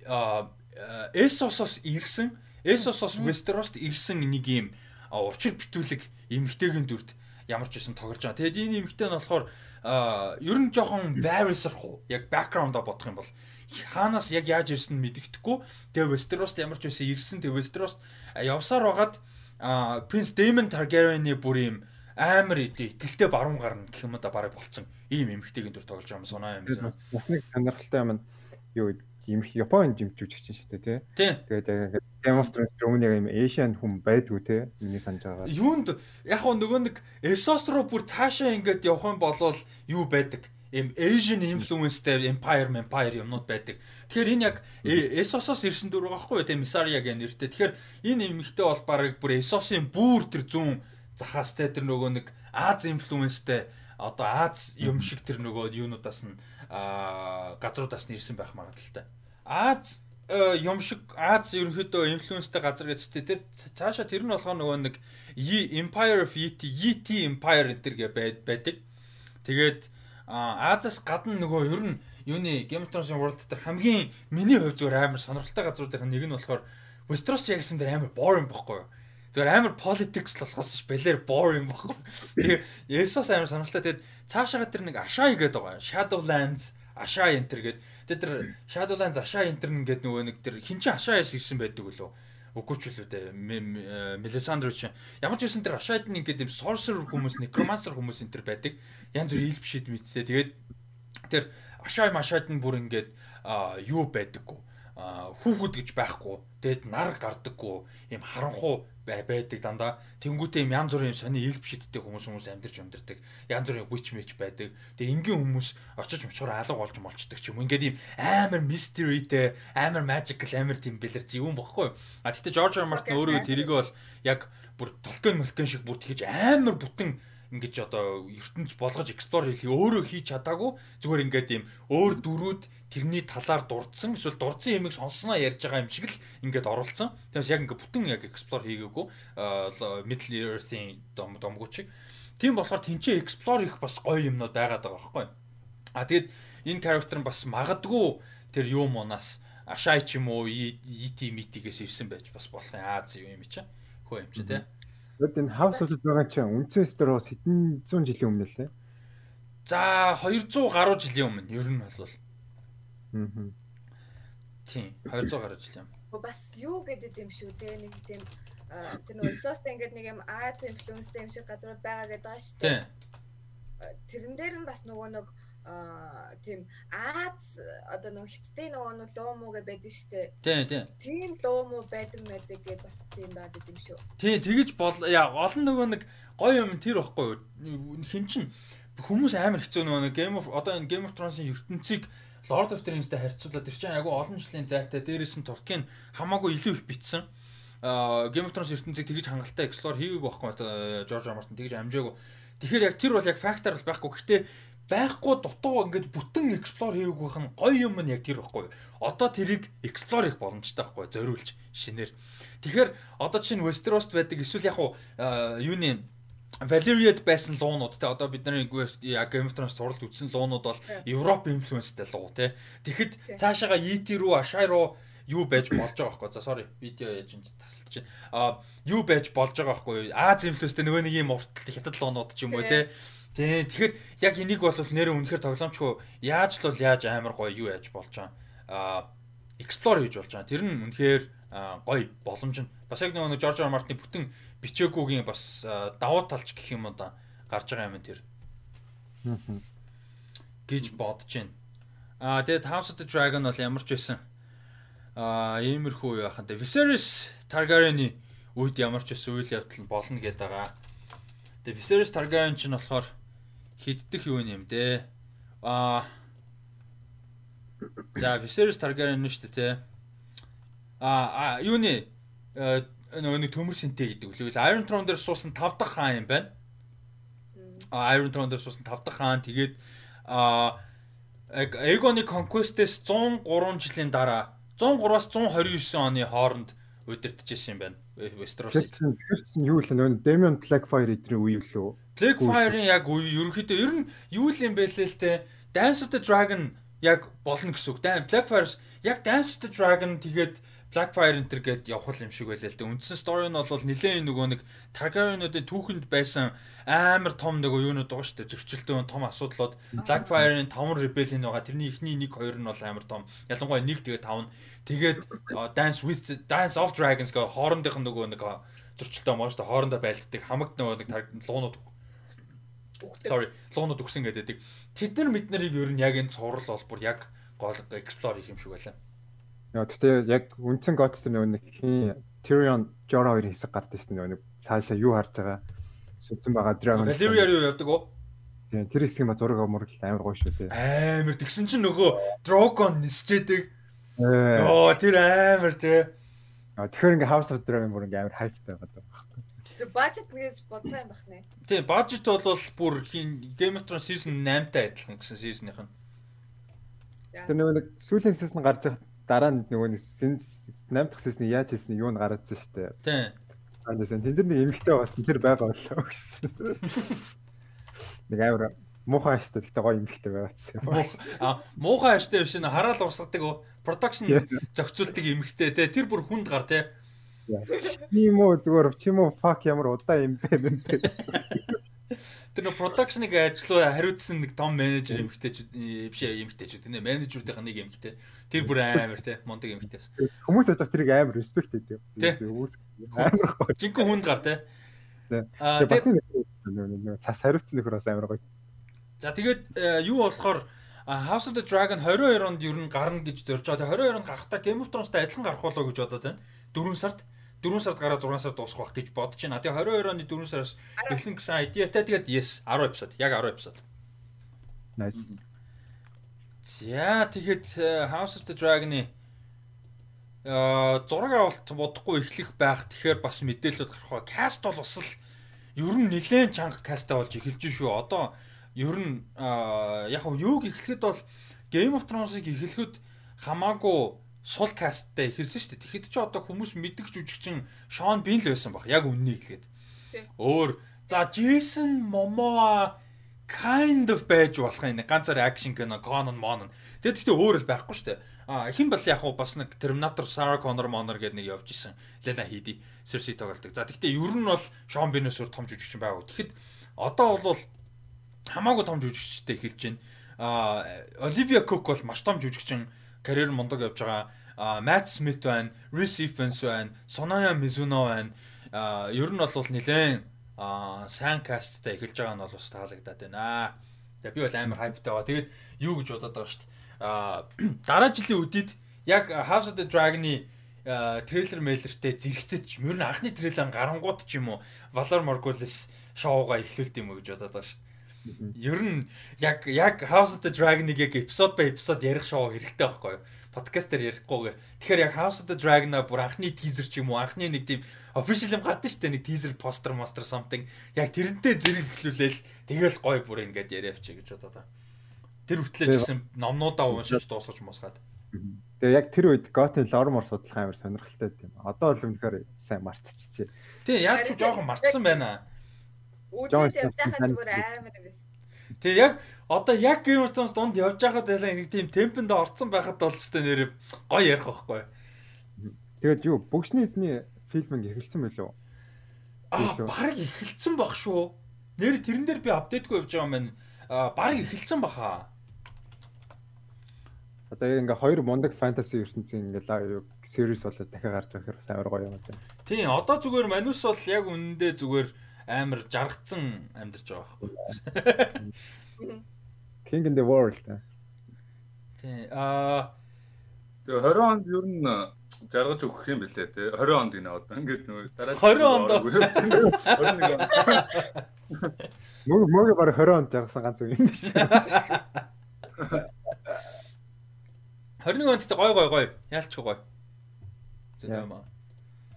Essos-оос ирсэн Essos-оос Westeros-т ирсэн нэг ийм учир битүүлэг эмгтэйгийн дүрд ямар ч байсан тоглож байгаа. Тэгээд энэ эмгтэй нь болохоор ер нь жоохон Varys-рах уу? Яг background-а бодох юм бол хаанаас яг яаж ирсэн мэддэхгүй. Тэгээ Westeros-т ямар ч байсан ирсэн. Тэгээ Westeros-т явсаар байгаад Prince Daemon Targaryen-ы бүр юм амар итгэлтэй баруун гарна гэх юм да бараг болцсон. Ийм эмгтэйгийн дүр тоглож байгаа юм санаа юм. Бас нэг сонирхолтой юм юу юм Японы жимжүүлж чинь шүү дээ тий. Тэгээд Game of Thrones өмнө юм Asian хүн байдгүй тий. Миний санаж байгаа. Юунд яг хөө нөгөө нэг Essos руу бүр цаашаа ингээд явах юм бол юу байдаг? Им Asian influenceтэй empire empire юмнууд байдаг. Тэгэхээр энэ яг Essos-оос ирсэн дүр байгаа байхгүй юу тий Misaria гэх нэртэй. Тэгэхээр энэ эмэгтэй бол баг бүр Essos-ын бүр тэр зүүн захаастай тэр нөгөө нэг Аз influenceтэй одоо Аз юм шиг тэр нөгөө юунуудаас нь газруудаас нь ирсэн байх магадaltaй. Аз э, юм шиг Аз ерөнхийдөө инфлюенстэй газар гэж тэ тэр цаашаа тэр нь болохоор нөгөө нэг Empire of Yeti Yeti Empire гээд байдаг. Тэгээд Азаас гадна нөгөө ер нь юуны Game of Thrones World дээр хамгийн миний хувь зүгээр амар сонирхолтой газруудын нэг нь болохоор Westeros яг гэсэн дээр амар boring бохгүй юу? Зүгээр амар politics болохоос бэлэр boring бохгүй. Тэгээ Essos амар сонирхолтой. Тэгээд цаашаага тэр нэг Ashai гэдэг байгаа. Shadowlands Ashai Enter гэдэг. Тэгээд тэр Shadowlands Ashai Enter гэдэг нөгөө нэг тэр хин чин Ashai-аас ирсэн байдаг үлээ. Үгүй ч үлээ дээ. Melisandre чинь ямар ч байсан тэр Ashai-д нэг гэдэг юм sorcerer хүмүүс, necromancer хүмүүс энэ төр байдаг. Янз бүр ил бишэд мэдтэй. Тэгээд тэр Ashai Mashai-д нь бүр ингээд юу байдаггүй хүүхэд гэж байхгүй. Тэгэд нар гардаггүй. Ийм харанхуу байдаг дандаа. Тэнгүүтээ юм янз бүрийн сони илб шиддэг хүмүүс хүмүүс амьдарч амьдардаг. Янз бүрийн witch match байдаг. Тэгээ энгийн хүмүүс очиж мочгоор алга болж молчдаг ч юм. Ингээд ийм амар mysteryтэй, амар magical, амар тийм бэлэр зөвүүн бохгүй. А тэгтээ George R. Martin өөрөө тэрийг бол яг бүр толкон молкон шиг бүр тэгэж амар бүтэн ингэж одоо ертөнц болгож эксплор хийх өөрөө хийж чадаагүй зүгээр ингээд юм өөр дөрүүд тэрний талаар дурдсан эсвэл дурдсан юмыг сонссноо ярьж байгаа юм шиг л ингээд оруулсан. Тэгээс яг ингээд бүтэн яг эксплор хийгээгүй Middle Earth-ийн дом домгууч. Тийм болохоор тэнцээ эксплор хийх бас гоё юмнууд байгаад байгаа байхгүй. А тэгэд энэ character нь бас магадгүй тэр юу мунаас Ашай ч юм уу ET митигээс ирсэн байж бас болох юм Аз юу юм чи. Хөө юм чи тий. Тэгэд энэ House of байгаа чинь үндсэн Westeros хэдэн зуун жилийн өмнө лээ. За 200 гаруй жилийн өмнө ер нь бол. Аа. Тийм 200 гаруй жил юм. Бас юу гэдэг юм шүү те нэг тийм тэр нөө Westeros ингээд нэг юм Аз инфлюенстэй юм шиг газрууд байгаа гэдэг байгаа шүү дээ. Тэрэн дээр нь бас нөгөө нэг тийм Аз одоо нөгөө хиттэй нөгөө нэг луу муу гэж байдаг штэ. Тийм тийм. Тийм луу муу байдаг мэдэг гэж бас тийм байдаг юм шүү. Тийм тэгэж бол яа олон нөгөө нэг гоё юм тэр байхгүй? Хин чин хүмүүс амар хэцүү нөгөө Game of одоо энэ Game of Thrones-ын ертөнцийг Lord of the Rings-тэй харьцуулаад тэр чинь айгүй олон жилийн зайтай дээрээс нь Tolkien хамаагүй илүү их битсэн. Аа Game of Thrones ертөнцийг тэгж хангалттай explore хийгээгүй байхгүй R. Martin тэгж амжаагүй. Тэгэхээр яг тэр бол яг фактор бол байхгүй. Гэхдээ байхгүй дутуу ингээд бүтэн explore хийгээгүй хэн гоё юм нь яг тэр байхгүй. Одоо тэрийг explore хийх боломжтой байхгүй зориулж шинээр. Тэгэхээр одоо чинь Westeros байдаг эсвэл яг уу юуны Valeriad байсан луунууд те одоо бид нарын яг Game of Thrones суралт үзсэн луунууд бол Европ инфлюенстэй луу те. Тэгэхэд цаашаага ET рүү Ashai руу юу байж болж байгаа байхгүй. За sorry видео яаж энэ тасалж чинь. А юу байж болж байгаа байхгүй. Аз инфлюенстэй нөгөө нэг юм уртл хятад луунууд ч юм уу те. Тий, тэгэхээр яг энийг бол нэр үнэхээр тоглоомчгүй яаж л бол яаж амар гоё юу яаж болж байгаа. Аа explore хийж болж байгаа. Тэр нь үнэхээр гоё боломж нь бас яг нэг Жорж Ар Мартины бүтэн бичээгүйгийн бас давуу талч гэх юм уу да гарч байгаа юм тэр. гэж бодож байна. Аа тэгээд House of the Dragon бол ямар ч байсан аа иймэрхүү юу яхан. Viserys Targaryen-ы үед ямар ч байсан үйл явдал болно гэдэг байгаа. Тэгээд Viserys Targaryen ч нь болохоор хиддэх юу юм дээ. Аа За Viserys Targaryen нь шүү дээ тий. Аа юуны э, нөгөө нэг төмөр синтэй гэдэг үлээ. Iron Throne дээр суусан 5 дахь хаан юм байна. А Iron Throne дээр суусан 5 дахь хаан тэгээд а Aegon-ы Conquest-ээс 103 жилийн дараа 103-аас 129 оны хооронд удирдахжсэн юм байна. Westeros-ыг. Юу л нөө Damian Blackfire эдрийн үе лөө. Blackfire-ын яг үе ерөнхийдөө ер нь юу л юм бэ лээ л те. Dance of the Dragon яг болно гэсэн үг. Blackfire яг Dance of the Dragon тэгээд Blackfire энэ төр гээд явах юм шиг байлаа л дээ. Үндсэн story нь бол нэлээд нөгөө нэг Targaryen-уудын түүхэнд байсан амар том нөгөө юунууд байгаа шүү дээ. Зөрчилтэй том асуудлууд. Blackfire-ын 5 rebellion байгаа. Тэрний эхний 1 2 нь бол амар том. Ялангуяа 1 тэгээ 5 нь. Тэгээд Dance with Dance of Dragons гэх хоорондынх нь нөгөө нэг зөрчилтэй байгаа шүү дээ. Хоорондоо байлддаг хамагд нөгөө нэг луунууд Sorry, луунууд өгсөн гэдэг. Тэд нар мэднэрийг ер нь яг энэ цуврал бол бүр яг гол explore хийх юм шиг байлаа. Яа гэхдээ яг үндсэн гот тэр нэг хин Tyrion Jorah хоёрын хэсэг гардаг шүү дээ нөгөө цаашаа юу харж байгаа сүнсэн байгаа Dragon. Valyria юу явдаг уу? Тийм тэр хэсгийн ба зураг мөрөл амар гоё шүү дээ. Амар тэгсэн чинь нөгөө Drogon нисчээдэг. Оо тэр амар тий. Тэгэхээр ингээ House of Dragon бүр ингээ амар хайптай байгаа даа. Тэр бажет гэж бодлоо юм байна. Тийм бажет бол бүр хин Game of Thrones season 8-тай адилхан гэсэн season-ийнх нь. Тэр нэг сүүлийн season гарч байгаа дараа нь нөгөө нэг 8 дахь сесний яаж хийсэн юу н гараадсан шүү дээ. Тийм. Аанаасан тэн дээр нэг эмэгтэй болсон тэр байгаа болоо гэсэн. Нэг амар муухай аштай гэхдээ гоё эмэгтэй байгаадсан. А муухай аштай биш нэ хараал урсгадаг production зохицуулдаг эмэгтэй те тэр бүр хүнд гар те. Тийм үү зүгээр тийм үү fuck ямар удаа юм бэ нэ. Тэр нөө production-ыг ажиллаа хариуцсан нэг том менежер эмэгтэйчүүд биш эмэгтэйчүүд нэ менежерүүдийн нэг эмэгтэй. Тэр бүр амар те мондөг эмэгтэйс. Хүмүүс яаж тэрийг амар респект хийдэг. Жинхэнэ хүнд гар те. Аа тэгээд цас хариуцсан нөхөр бас амар гоё. За тэгээд э, юу болохоор House of the Dragon 22 онд ер нь гарна гэж зорж байгаа. 22 онд гарахтаа Game of Thrones-тай адилхан гарах болоо гэж бодоод байна. 4 сард 4 сард гараад 6 сард дуусах байх гэж бодож байна. Тэгээ 22 оны 4 сараас эхлэн гэсэн идеатай тэгээд yes 10 эпизод. Яг 10 эпизод. Nice. За тэгэхэд э, House of the Dragon-ы аа зураг авалт бодохгүй эхлэх байх. Тэгэхээр бас мэдээлэлүүд гарах ба. Каст бол бас л ер нь нэлээд чанга кастаа болж эхэлж шүү. Одоо ер нь яг нь юуг эхлэхэд бол Game of Thrones-ыг эхлэхэд хамаагүй сул касттай ихэлсэн шүү дээ. Тэгэхэд ч одоо хүмүүс мэддэг жүжигчин Шон Бин л байсан баг. Яг үннийг хэлгээд. Өөр за Джейсон Момоа kind of байж болох юм. Ганцаар акшн кино, Conan Mon. Тэгээд гэхдээ өөр л байхгүй шүү дээ. А хэн бол яг бас нэг Terminator Sarah Connor Monor гэдэг нэг явж исэн. Lena Headey, Cersei тоглолдог. За гэхдээ ер нь бол Шон Бинээс өөр том жүжигчин байгаад. Тэгэхэд одоо бол хамаагүй том жүжигчтэй эхэлж байна. А Olivia Cook бол маш том жүжигчин карьер мундаг явж байгаа. Matt Smith байна, Reese Evans байна, Sonoya Mizuno байна. Ер нь бол нэлээд сайн касттай эхэлж байгаа нь бол бас таалагдаад байна. Тэгээ би бол амар хайптай байгаа. Тэгээд юу гэж бодоод байгаа шүү дээ. Дараа жилийн үдид яг House of the Dragon-ы трейлер мэйлэртэй зэрэгцээд ч ер нь анхны трейлер гарангууд ч юм уу Valor Morghulis шоуга эхлүүлт юм гэж бодоод байгаа шүү дээ. Ер нь яг яг House of the Dragon-ыг яг эпизод ба эпизод ярих шоу хэрэгтэй байхгүй юу? подкаст дээр ярихгүйгээр. Тэгэхээр яг House of the Dragon-а бүр анхны тизер ч юм уу, анхны нэг тийм official юм гардаг шүү дээ. Нэг тизер, постэр, monster something. Яг тэрнтэй зэрэг эхлүүлээл тэгэл гой бүр ингээд яриа авчи гэж бодоо та. Тэр хүртлээ ч гэсэн номнуудаа уншиж дуусгаж мосгаад. Тэгээ яг тэр үед Goten lore-мор судлах амар сонирхолтой тийм. Одоо л үнэхээр сайн мартчихжээ. Тий, яаж ч жоохон мартсан байна. Үзээд явж байхад бүр амар байсан. Тэгээ яг одоо яг Game of Thrones дунд явж байхад байлаа нэг тийм темпэнд орцсон байхад бол ч нэр гоё ярих байхгүй. Тэгээд юу бүгшний эзний фильм эхэлсэн байлоо. Аа баг эхэлсэн баг шүү. Нэр тэрэн дээр би апдейтгүй явж байгаа юм байна. Аа баг эхэлсэн баха. Одоо ингээ хоёр мундаг фэнтези ертөнцийн ингээ series болоод дахиад гарч байгаа хэрэг амар гоё юм байна. Тийм одоо зүгээр Манус бол яг үнэндээ зүгээр амар жаргацсан амьдарч байгаа байхгүй. King in the World. Тийм аа Тэгээ 20 онд ер нь жаргаж өгөх юм бэлээ те 20 онд гинэ одоо ингээд нөгөө дараа 20 онд 21 онд Мөг мөг баг 20 онд жаргасан ганц юм биш. 21 онд гэдэг гой гой гой яалч гой. Зөв юм аа.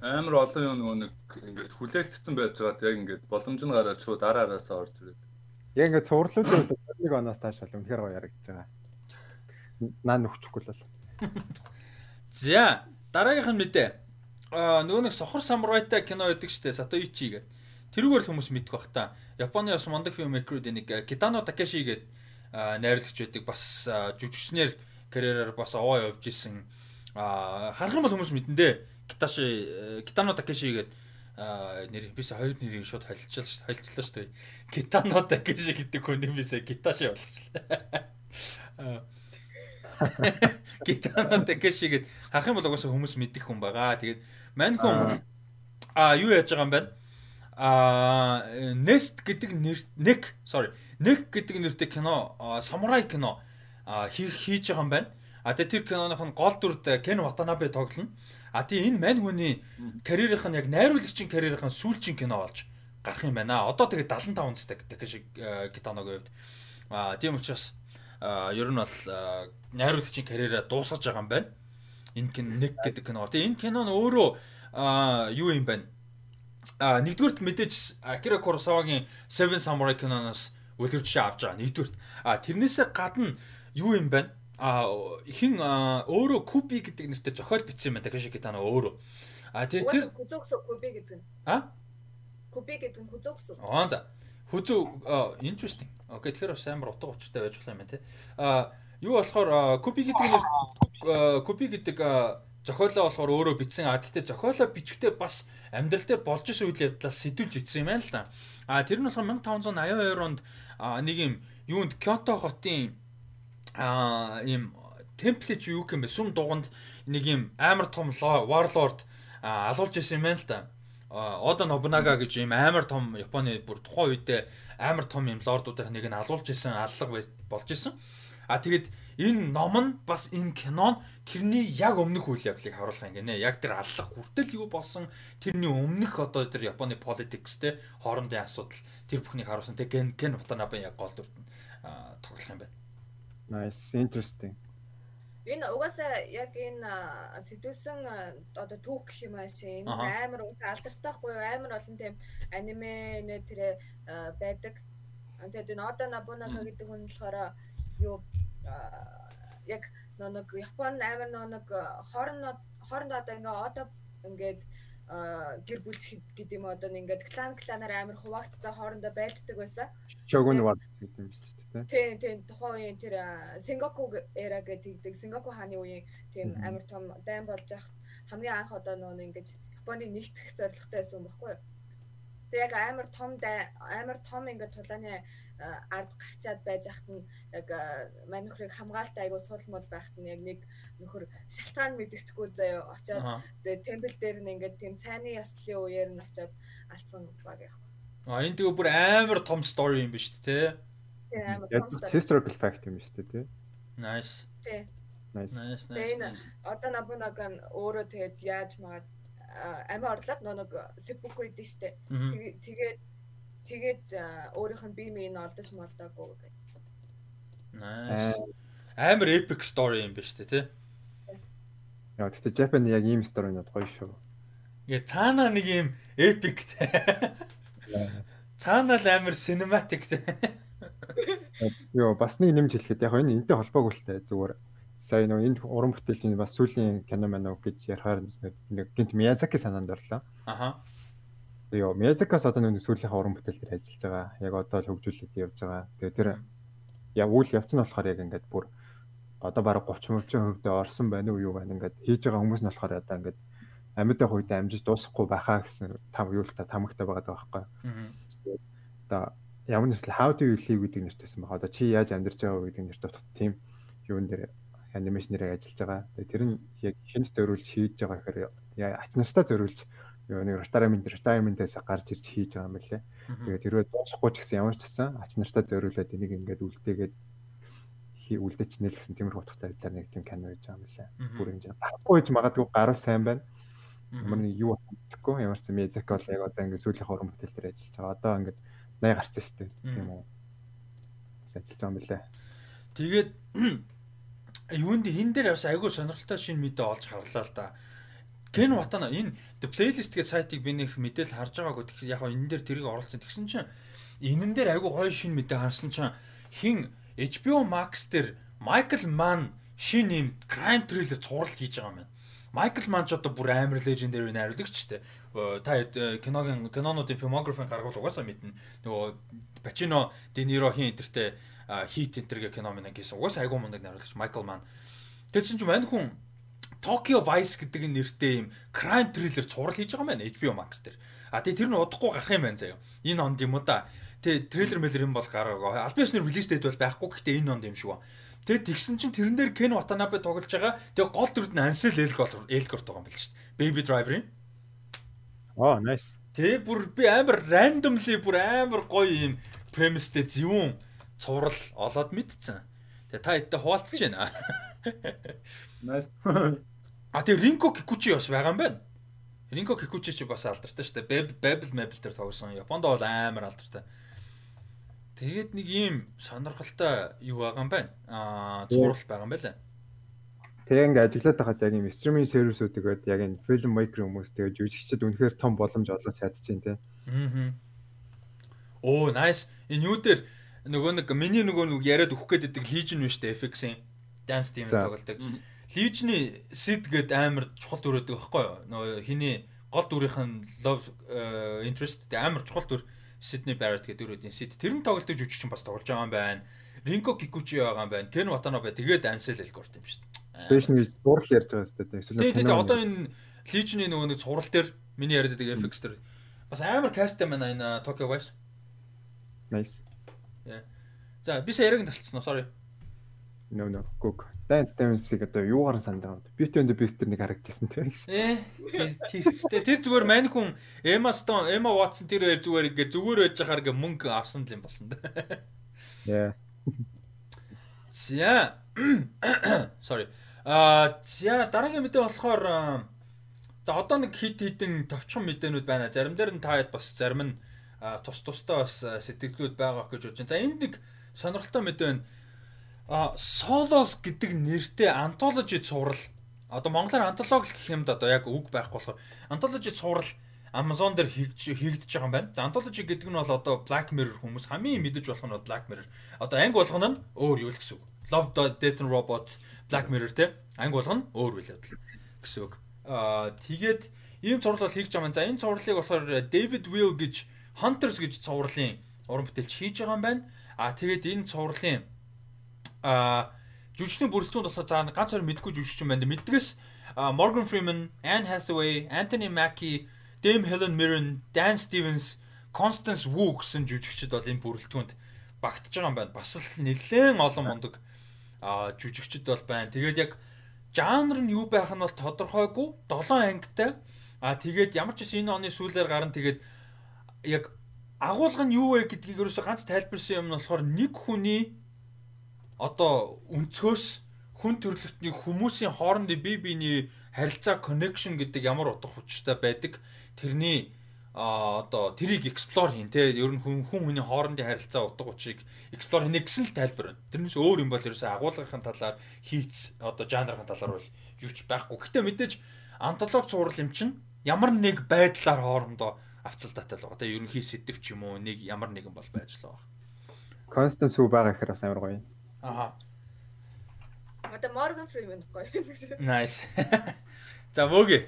Амар олон юм нөгөө нэг ингээд хүлээгдсэн байж байгаад яг ингээд боломж нь гараад шууд араараасаа орж ирээд. Яг ингээд цувралууд 21 оноос тааш бол үнэхээр гоё ярагдж байгаа. Наа нөхчихгүй л бол. За дараагийнх нь мэдээ. Аа нөгөө нэг сохор самурайтай кино байдаг штэ Сатоичи гэдэг. Тэрүүгээр л хүмүүс мэдэх бах та. Японы бас мондөг фильм мейкерүүд нэг Китано Такеши гэдэг найруулагч байдаг. Бас жүжигчнэр карьераар бас овоо явж исэн. Аа харах юм бол хүмүүс мэдэн дээ. Киташи Китано Такеши гэдэг нэр бис хоёр нэрийг шууд холилчлаа шүү дээ. Холилчлаа шүү дээ. Китано Такеши гэдэг хүний бисээ Киташи болчихлоо. Китано Такеши гэд харах юм бол угаасаа хүмүүс мэддэг хүн байгаа. Тэгээд мань хүн а юу яаж байгаа юм бэ? А Nest гэдэг нэр нэг sorry нэг гэдэг нэртэй кино самурай кино хийх хийж байгаа юм байна. А тэгээ тэр киноных нь гол дүрд Кен Ватанабе тоглоно. А тийм энэ мань хүний карьерийнх нь яг найруулагчийн карьерийнх нь сүүлчийн кино болж гарах юм байна. Одоо тэгээ 75 үндэстэй гэдэг шиг Китаногийн хувьд. А тийм учраас ер нь бол найруулагчийн карьераа дуусгаж байгаа юм байна. Энэ кино нэг гэдэг кино. Тэгээ энэ кино нь өөрөө юу юм байна? А нэгдүгürt мэдээж Акира Куросавагийн Seven Samurai киноноос үлгэрч авч байгаа. Нэгдүгürt. А тэрнээсээ гадна юу юм байна? А хин өөрөө Купи гэдэг нэртэй зохиол бичсэн юм байна. Такаши Китано өөрөө. А тэр тэр Кузоксо Купи гэдэг нь. А? Купи гэдэг нь Кузоксо. Аа за. Хүзүү interesting. Окей тэгэхээр бас амар утга учиртай байж болох юм байна те. А юу болохоор Купи гэдэг нэр Купи гэдэг зохиолоо болохоор өөрөө бичсэн. А гэхдээ зохиолоо бичихтэй бас амьдрал дээр болж исэн үйл явдлаас сэтүүлж ицсэн юм байна л да. А тэр нь болохоор 1582 онд нэг юм юунд Кёто хотын а ийм темплеч юу юм бэ? Сүм дуганд нэг юм амар том warlord алуулж исэн юм байна л да. Ода Нобунага гэж ийм амар том Японы бүр тухайн үедээ амар том юм лордуудын нэг нь алуулж исэн аллага болж исэн. А тэгэд энэ ном нь бас энэ кинон тэрний яг өмнөх үйл явдлыг харуулах юм гинэ. Яг тэр аллах хүртэл юу болсон тэрний өмнөх одоо тэр Японы politics те хоорондын асуудал тэр бүхнийг харуулсан. Тэг Кен Кен Ватанабе яг гол дүрт нь. Nice, interesting. Энэ угаасаа яг энэ сэтгүүлсэн одоо түүх гэх юм ааш энэ амар угаасаа алдартай хгүй амар олон тийм аниме нэ тэр байдаг. Тэгээд энэ Ода Набунага гэдэг хүн болохоор юу яг нэг Япон амар нэг хоорондоо хоорондоо одоо ингээ одоо ингээд гэр бүл гэдэг юм одоо ингээд клан кланаар амар хуваагдцаа хоорондоо байлддаг байсан. Shogun War гэдэг юм дээ. Тийм тийм тухайн үеийн тэр Сенгоку эра гэдэг Сенгоку хааны үеийн тийм амар том дайм болж ах хамгийн анх одоо нөө ингэж Японыг нэгтгэх зорилготой байсан юм баггүй юу? Тэг яг амар том амар том ингээд тулааны ард гарчаад байж хат нь яг мань нөхрийг хамгаалт айгуу суулмал байхад нь яг нэг нөхөр шалтгаан мэддэхгүй заяа очоод темпл дээр нь ингээд тийм цайны яслын үеэр нь очоод алдсан баг яахгүй. А энэ тэгээ бүр амар том стори юм биш үү те? Тийм амар том стори. Historical fact юм шүү дээ те. Nice. Тийм. Nice. Nice. Nice. Одоо Набунага нь өөрөө тэгээд яаж магаад амиа орлоод нэг сэпүк үйдэн штэ. Тэгээд тэгээд өөрийнх нь бие мийг нь олдож молдоогүй гэх. Nice. Амар epic story юм ба штэ тий. Яа гэхдээ Japan яг ийм story нод гоё шүү. Ингээ цаана нэг юм epic тий. Цаана л амар cinematic тий. Йоо бас нэг нэмж хэлэхэд яг энэ энэтэй холбоогүй л тээ зүгээр сая нөө энэ уран бүтээлийн бас сүүлийн кино мань гэж ярихаар нэг гинт Миязаки санаанд орлоо. Аха. Йоо Миязакас одоо нэг сүүлийнхээ уран бүтээл дээр ажиллаж байгаа. Яг одоо л хөгжүүлээд явж байгаа. Тэгээ тэр яг үйл явц нь болохоор яг ингээд бүр одоо бараг 30 30% орсон байна уу юу байна ингээд хийж байгаа хүмүүс нь болохоор одоо ингээд амьд байх үед амжиж дуусахгүй байхаа гэсэн там юу л та тамагтай байгаа байхгүй. Одоо ямар нэгэн how do you live гэдэг нэртэйсэн баг. Одоо чи яаж амьдарч байгаа гэдэг нэртэй тот тийм юун дээр анимашнэрээ ажиллаж байгаа. Тэр нь яг шинж зөөрүүлж хийж байгаа гэхээр ач нартай зөөрүүлж юу нэг retirement retirement-ээс гарч ирж хийж байгаа юм лээ. Тэгээд тэрвээ дуусахгүй ч гэсэн ямар ч гэсэн ач нартай зөөрүүлээд энийг ингээд үлдээгээд үлдээчнэ л гэсэн тиймэрхүү утгатай талаар нэг тийм кино хийж байгаа юм лээ. Бүр юм жаа. Баггүй гэж магадгүй гарал сайн байна. Ямар нэг юу бодохгүй ямар ч юм Мизаки бол яг одоо ингээд сүүлийн хорон бүтээл дээр ажиллаж байгаа. Одоо ингээд 80 гарсан шүү дээ. Тийм үү. Ажиллаж байгаа юм лээ. Тэгээд юунд хин дээр бас айгүй сонирхолтой шинэ мэдээ олж харлаа л да. Кен Ватана энэ the playlist гэх сайтыг би нэг мэдээлэл харж байгаагүй. Тэгэхээр яг энэ дээр тэрийг оруулсан. Тэгсэн чинь энэн дээр айгүй гоё шинэ мэдээ харсан чинь хин HBO Max дээр Michael Mann шинэ юм crime thriller цуврал хийж байгаа юм байна. Michael Mann ч одоо бүр амар legendary найруулагч тэ. Та киногийн кинонуудын filmography гаргуул угаасаа мэднэ. Нөгөө Niro хин энтертэй хит энтергээ кино мэн гэсэн угаасаа айгүй мундаг найруулагч Michael Mann. Тэгсэн чинь мань хүн Tokyo Vice гэдэг нэртэй юм crime thriller цуврал хийж байгаа юм байна HBO Max дээр. А тэгээ тэр нь удахгүй гарах юм байна заяа. Энэ онд юм уу да. Тэгээ трейлер мэлэр юм бол гараагаа. Альбиас нэр релиз дэйт бол байхгүй гэхдээ энэ онд юм шиг ба. Тэгээ тэгсэн чинь тэрэн дээр Ken Watanabe тоглож байгаа. Тэгээ гол дүрд нь Ansel Elgort Elgort байгаа юм байна шүү дээ. Baby Driver-ын. Аа, nice. Тэгээ бүр би амар randomly бүр амар гоё юм premise-тэй зөвүүн цуврал олоод мэдсэн. Тэгээ та хэдтэй хуваалцж байна. Nice. А тэгээ Ринко Кикучи бас байгаа юм байна. Ринко Кикучи ч бас алдартай шүү дээ. Babel Mabel дээр тоглосон. Японд бол амар алдартай. Тэгээд нэг ийм сонирхолтой юу байгаа юм байна. Аа зурвал байгаа юм байна. Тэгээ ингээ ажиглаад байхад яг юм стриминг сервисүүдгээд яг энэ фильм мейкер хүмүүс тэгээ жүжигчд үнэхээр том боломж олгож чадчихээн те. Аа. Оо, nice. Энэ юу дээр нөгөө нэг миний нөгөө нэг яриад өгөх гээд байдаг Legion биш үү FX-ийн Dance Team тоглолдог. Legion-ы Sid гээд амар чухал дүр өгдөг байхгүй юу? Нөгөө хиний гол дүрийнх нь love interest тэгээ амар чухал дүр Sydney Barrett гэдэг дүрүүдийн Sid. Тэр нь тоглолдог жүжигч бас тоглож байгаа юм байна. Rinko Kikuchi байгаа юм байна. Ken Watanabe тэгээд Ansel Elgort юм шүү дээ. Биш нэг зураг ярьж байгаа шүү дээ. Тий, одоо энэ Legion-ы нөгөө нэг цуврал дээр миний яриад байдаг FX дээр бас амар касттай байна энэ Tokyo Vice. Nice. За би сая яриг талцсан sorry. No no гүг. Dance Dance-ийг одоо юугаар сандаа. Beauty and the Beast тэр нэг харагдчихсан тийм. Ээ тэр тэр зүгээр мань хүн Emma Stone, Emma Watson тэр хоёр зүгээр ингээ зүгээр байж хахаар ингээ мөнгө авсан юм болсон да. Yeah. За. Sorry. Аа за дараагийн мэдээ болохоор за одоо нэг хит хитэн товчхон мэдээнүүд байна. Зарим дээр нь таад бас зарим нь тус тустай бас сэтгэлдүүд байгаа гэж бодож байна. За энд нэг сонирхолтой мэдээ байна а Solos гэдэг нэртэй антологи цуврал одоо монголоор антологи гэх юмд одоо яг үг байхгүй болохоор антологи цуврал Amazon дээр хийгдэж байгаа юм байна. За антологи гэдэг нь бол одоо Black Mirror хүмүүс хамгийн мэдэж болох нь Black Mirror. Одоо анги болгоно нь өөр юу л гэсэн үг. Love Death and Robots Black Mirror те анги болгоно өөр үйл явдал гэсэн үг. Аа тэгээд ийм цуврал бол хийж байгаа юм. За энэ цувралыг болохоор David Will гэж Hunters гэж цувралын уран бүтээлч хийж байгаа юм байна. Аа тэгээд энэ цувралын а жүжигчдийн бүрэлдэхүүнд болохоор заа ганц хоёр мэдгүй жүжигч юм байна. Мэддгээс Morgan Freeman, Anne Hathaway, Anthony Mackie, Dame Helen Mirren, Dan Stevens, Constance Wu гэсэн жүжигчд бол энэ бүрэлдэхүүнд багтж байгаа юм байна. Бас л нэлээд олон мундаг жүжигчд бол байна. Тэгээд яг жанр нь юу байх нь бол тодорхойгүй. 7 ангитай. А тэгээд ямар ч гэсэн энэ оны сүүлээр гарна тэгээд яг агуулга нь юу вэ гэдгийг ерөөсө ганц тайлбарсан юм нь болохоор нэг хүний одоо өнцгөөс хүн төрөлхтний хүмүүсийн хоорондын бие биений харилцаа connection гэдэг ямар утга учиртай байдаг тэрний а одоо тэрийг explore хийн те ер нь хүн хүн хүний хоорондын харилцаа утга учирыг explore хийнэ гэсэн л тайлбар байна. Тэрнээс өөр юм бол ерөөсөө агуулгын талаар хийц одоо жанрын талаар бол юу ч байхгүй. Гэтэ мэдээж антолог цуврал юм чинь ямар нэг байдлаар хоорондоо авцалдаатай л байгаа. Тэ ерөнхий сэдв ч юм уу нэг ямар нэгэн бол байж л байгаа. Констанс үү байгаа гэхээр бас амар гоё. Аха. Одоо Morgan Freeman гоё. Nice. За мөг.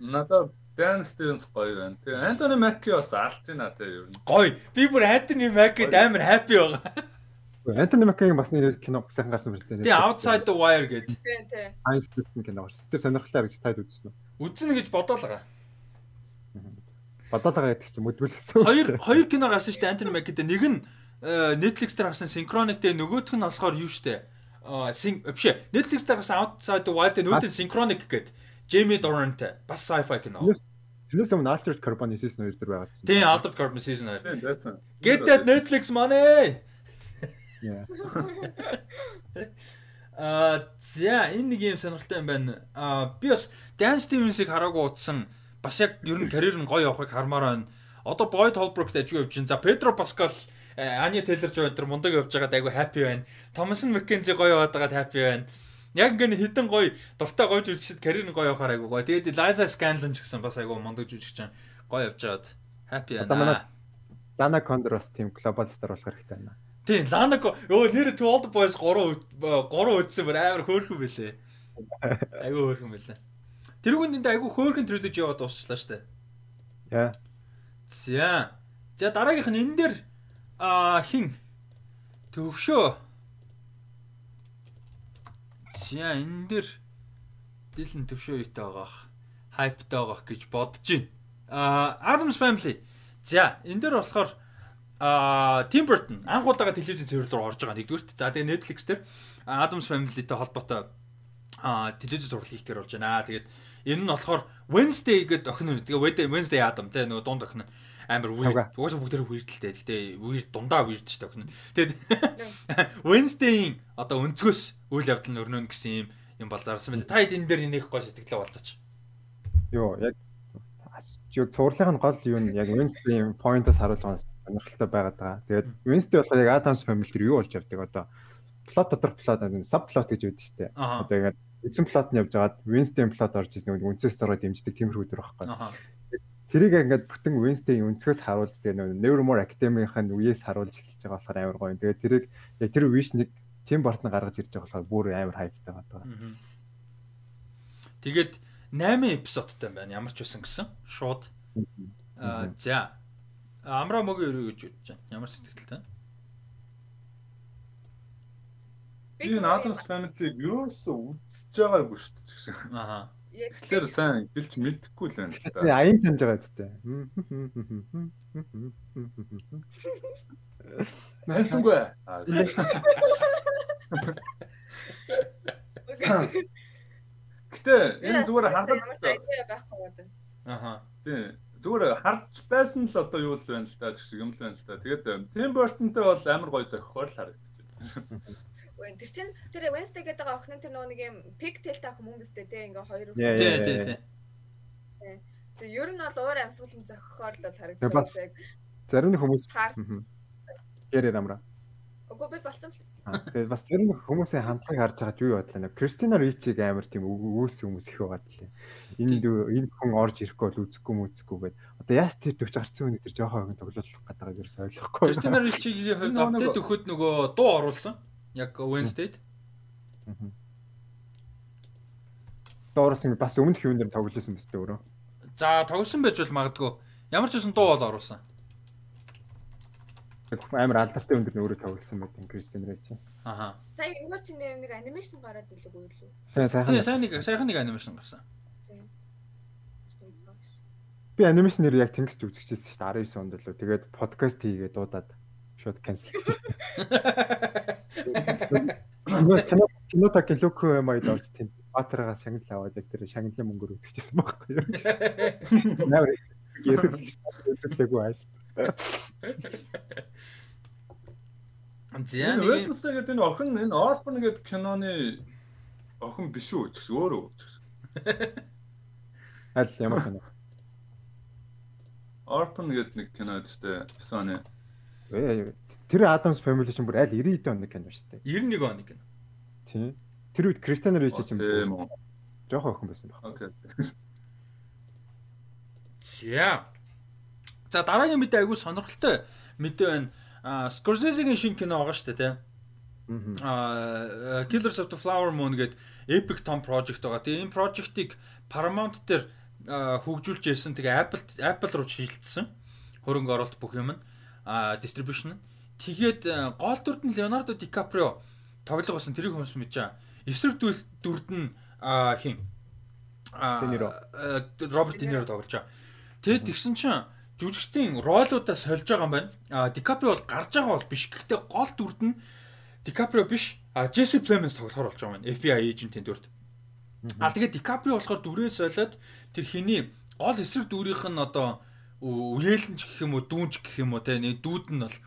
Надад Dan Stevens гоё байна. Тэгээ Anthony Mackie бас алж байна те ер нь. Гоё. Би бүр Anthony Mackie-д амар happy байгаа. Anthony Mackie-гийн бас нэг кино сайхан гарсан биз дээ. Тэгээ Outside the Wire гэдэг. Тийм тийм. Science fiction кино гарсан. Тэр сонирхолтой гэж таад үзсэн үү? Үзнэ гэж бодоолгаа. Бодоолгаа гэдэг чинь мэдвэлсэн. Хоёр хоёр кино гарсан шүү дээ Anthony Mackie-д. Нэг нь Netflix дээр гарсан Synchronic дээр нөгөөх нь болохоор юу штэ. аа син биш Netflix дээр гарсан Outside the Wild нүүдэн Synchronic гэдэг Jamie Dornan бас sci-fi кино. Тэрнээс өмнө Altered Carbon season 2 дээр байгаа. Тийм Altered Carbon season 2. Тийм байсан. Get that Netflix money. Yeah. Аа за энэ нэг юм сонирхолтой юм байна. Аа би бас Dan Stevens-ыг хараагүй утсан бас яг ер нь карьер нь гоё явахыг хармаар байна. Одоо Boyd Holbrook ажиг явж байна. За Pedro Pascal Ани Тейлор Жо өдр мундаг явж байгаад айгүй happy байна. Томсон Маккензи гоё яваад байгаад happy байна. Яг ингээд хитэн гоё дуртай гоё жүжигчд карьер нь гоё явахаар айгүй гоё. Тэгээд Liza Scanlon ч гэсэн бас айгүй мундаг жүжигч чинь гоё явж байгаад happy байна. Dana Condor бас тийм глобал стар болох хэрэгтэй байна. Тийм, Ланако өө нэр To Old Boys 3 3 үзсэн бүр амар хөөрхөн байлээ. Айгүй хөөрхөн байлээ. Тэрүүгэнд айгүй хөөрхөн трилоги яваад дуусчлаа штэ. Яа. За. За дараагийнх нь энэ дээр аа хин төвшөө. За энэ дээр дилэн төвшөө юутай байгаах. Хайптай байгаах гэж бодож байна. Аа Adams Family. За энэ дээр болохоор а Tim Burton анхудаага телевизийн цэвэрлэл рүү орж байгаа нэгдүгürt. За тэгээ Netflix дээр Adams Family-тэй холбоотой а телевиз зурлал хийх дээр болж байна. Тэгээд энэ нь болохоор Wednesday гэдэг охин нь. Тэгээ Wednesday Adam те нөгөө дунд охин нь амар weird. Угаасаа бүгд weird-тэй. Гэхдээ weird дундаа weird ч нь. Тэгээд Wednesday-ийн одоо өнцгөөс үйл явдал нь өрнөн гэсэн юм юм бол зарсан байна. Та хэд энэ дээр нэг гой сэтгэлээ болцооч. Йоо яг цуурлын гол юу нь яг Wednesday-ийн point-ос харуулж байгаа сонирхолтой байгаад байгаа. Тэгээд Wednesday болохоор яг Adams Family дээр юу болж явдаг одоо плот дотор плот сабплот гэж үүдэж штэ. Одоо ингээд эзэн плот нь явж байгаад Wednesday плот орж ирсэн нэг үнцээс дөрөв дэмждэг тиймэрхүү төр байхгүй. Тэрийг ингээд бүтэн Wednesday өнцгөөс харуулж тэгээ Nevermore Academy-ийн үеэс харуулж эхэлж байгаа болохоор амар гоё. Тэгээд тэрийг яг тэр нэг Тим Бартон гаргаж ирж байгаа болохоор бүр амар хайптай байгаа. Тэгээд 8 эпизодтай байна. Ямар ч байсан гэсэн. Шууд. Аа за Амра мөг өрөө гэж бодож байна. Ямар сэтгэлтэй? Би энэ Adams Family-г юусоо үзэж байгаагүй шүү дээ. Аа. Тэгэхээр сайн гэлж мэдхгүй л байна л да. Аян санаж байгаа зү. Найсангүй. Гэтэ энэ зүгээр хардаад байхгүй байна. Аха. Тий зүгээр харж байсан л одоо юу л байна л та зэрэг юм л байна л та. Тэгээд Tim Burton-тэй бол амар гоё зохихоор л харагдчих. Үгүй тэр чин тэр Wednesday гэдэг охин тэр нөгөө нэг юм pigtail-тай хүмүүстэй те ингээ хоёр үстэй. Тий, тий, тий. Тэг ер нь бол уур амьсгалын зохихоор л харагдчих. Зарим хүмүүс ярээр амраа. Үгүй би болтон л Тэгээд бас тэр нэг хүмүүсийн хандлагыг харж байгаа юу бодлоо. Кристина Ричиг амар тийм өөс хүмүүс их байгаа тийм. Энэ энэ хүн орж ирэхгүй бол үзэхгүй мүзэхгүй гээд. Одоо яаж тэр төвч гарцсан хүн тэр жоохоо тоглолт гадаагаа ерөөс ойлгохгүй. Кристина Ричигийн хувьд апдейт өгөхөд нөгөө дуу оруулсан. Яг Wednesday-д. Доороос бас өмнөх юун дээр тоглосон мэт өөрөө. За тоглосон байж бол магадгүй. Ямар ч үсэн дуу бол оруулсан амар алдартай өндөр нь өөрөө тоглосон байт Кристиан Рэй чинь. Аха. Сая энэгээр чинь нэг анимашн гараад ирлээ үү? Сайн сайхан. Тийм сайн нэг сайхан нэг анимашн гарсан. Би анимашн нэр яг тэнгисч үзчихсэн шүү дээ 19 онд лөө. Тэгээд подкаст хийгээд дуудаад шууд канцел. Кино кино так локо майд орж тийм Батараа шагнал аваад яг тэр шагналын мөнгөөр үзчихсэн байхгүй юу? Гэрэл үзүүлээгүй ааш. За нэг Wednesday гэдэг энэ охин энэ Orphan гэдэг киноны охин биш үү гэж өөрөө. Аль ямар кино? Orphan гэдэг нэг кино үстэй Sony. Ээ тэр Adams Family чинь бүр аль 90 оны кино шүү дээ. 91 оны кино. Тийм. Тэр үед Кристиан Рич чинь жоох охин байсан баг. Окей. За. За дараагийн мэдээ айгүй сонирхолтой мэдээ байна. Scorsese-гийн шинэ кино байгаа шүү дээ, тий. Аа Killers of the Flower Moon гэдэг Epic Tom project байгаа. Тэгээ энэ project-ыг Paramount дээр хөгжүүлж ирсэн. Тэгээ Apple Apple руу шилжсэн. Хөрөнгө оруулалт бүх юм нь distribution. Тэгээд гол дүрд нь Leonardo DiCaprio тоглох болсон тэрийг хүмүүс мэдэж. Эсрэг дүрд нь хин Роберт Де Ниро тоглож байгаа. Тэгэд тэгсэн чинь жүжигчдийн ролуудаа сольж байгаа юм байна. А Дикаприо бол гарч байгаа бол биш. Гэхдээ гол дүрд нь Дикаприо биш. А Джесси Племенс тоглохоор болж байгаа юм. FBI эйжентийн дүрд. А тэгээд Дикаприо болохоор дүрээс болоод тэр хиний гол эсрэг дүүрийнх нь одоо үеэлэнч гэх юм уу дүүнч гэх юм уу те нэг дүүд нь бол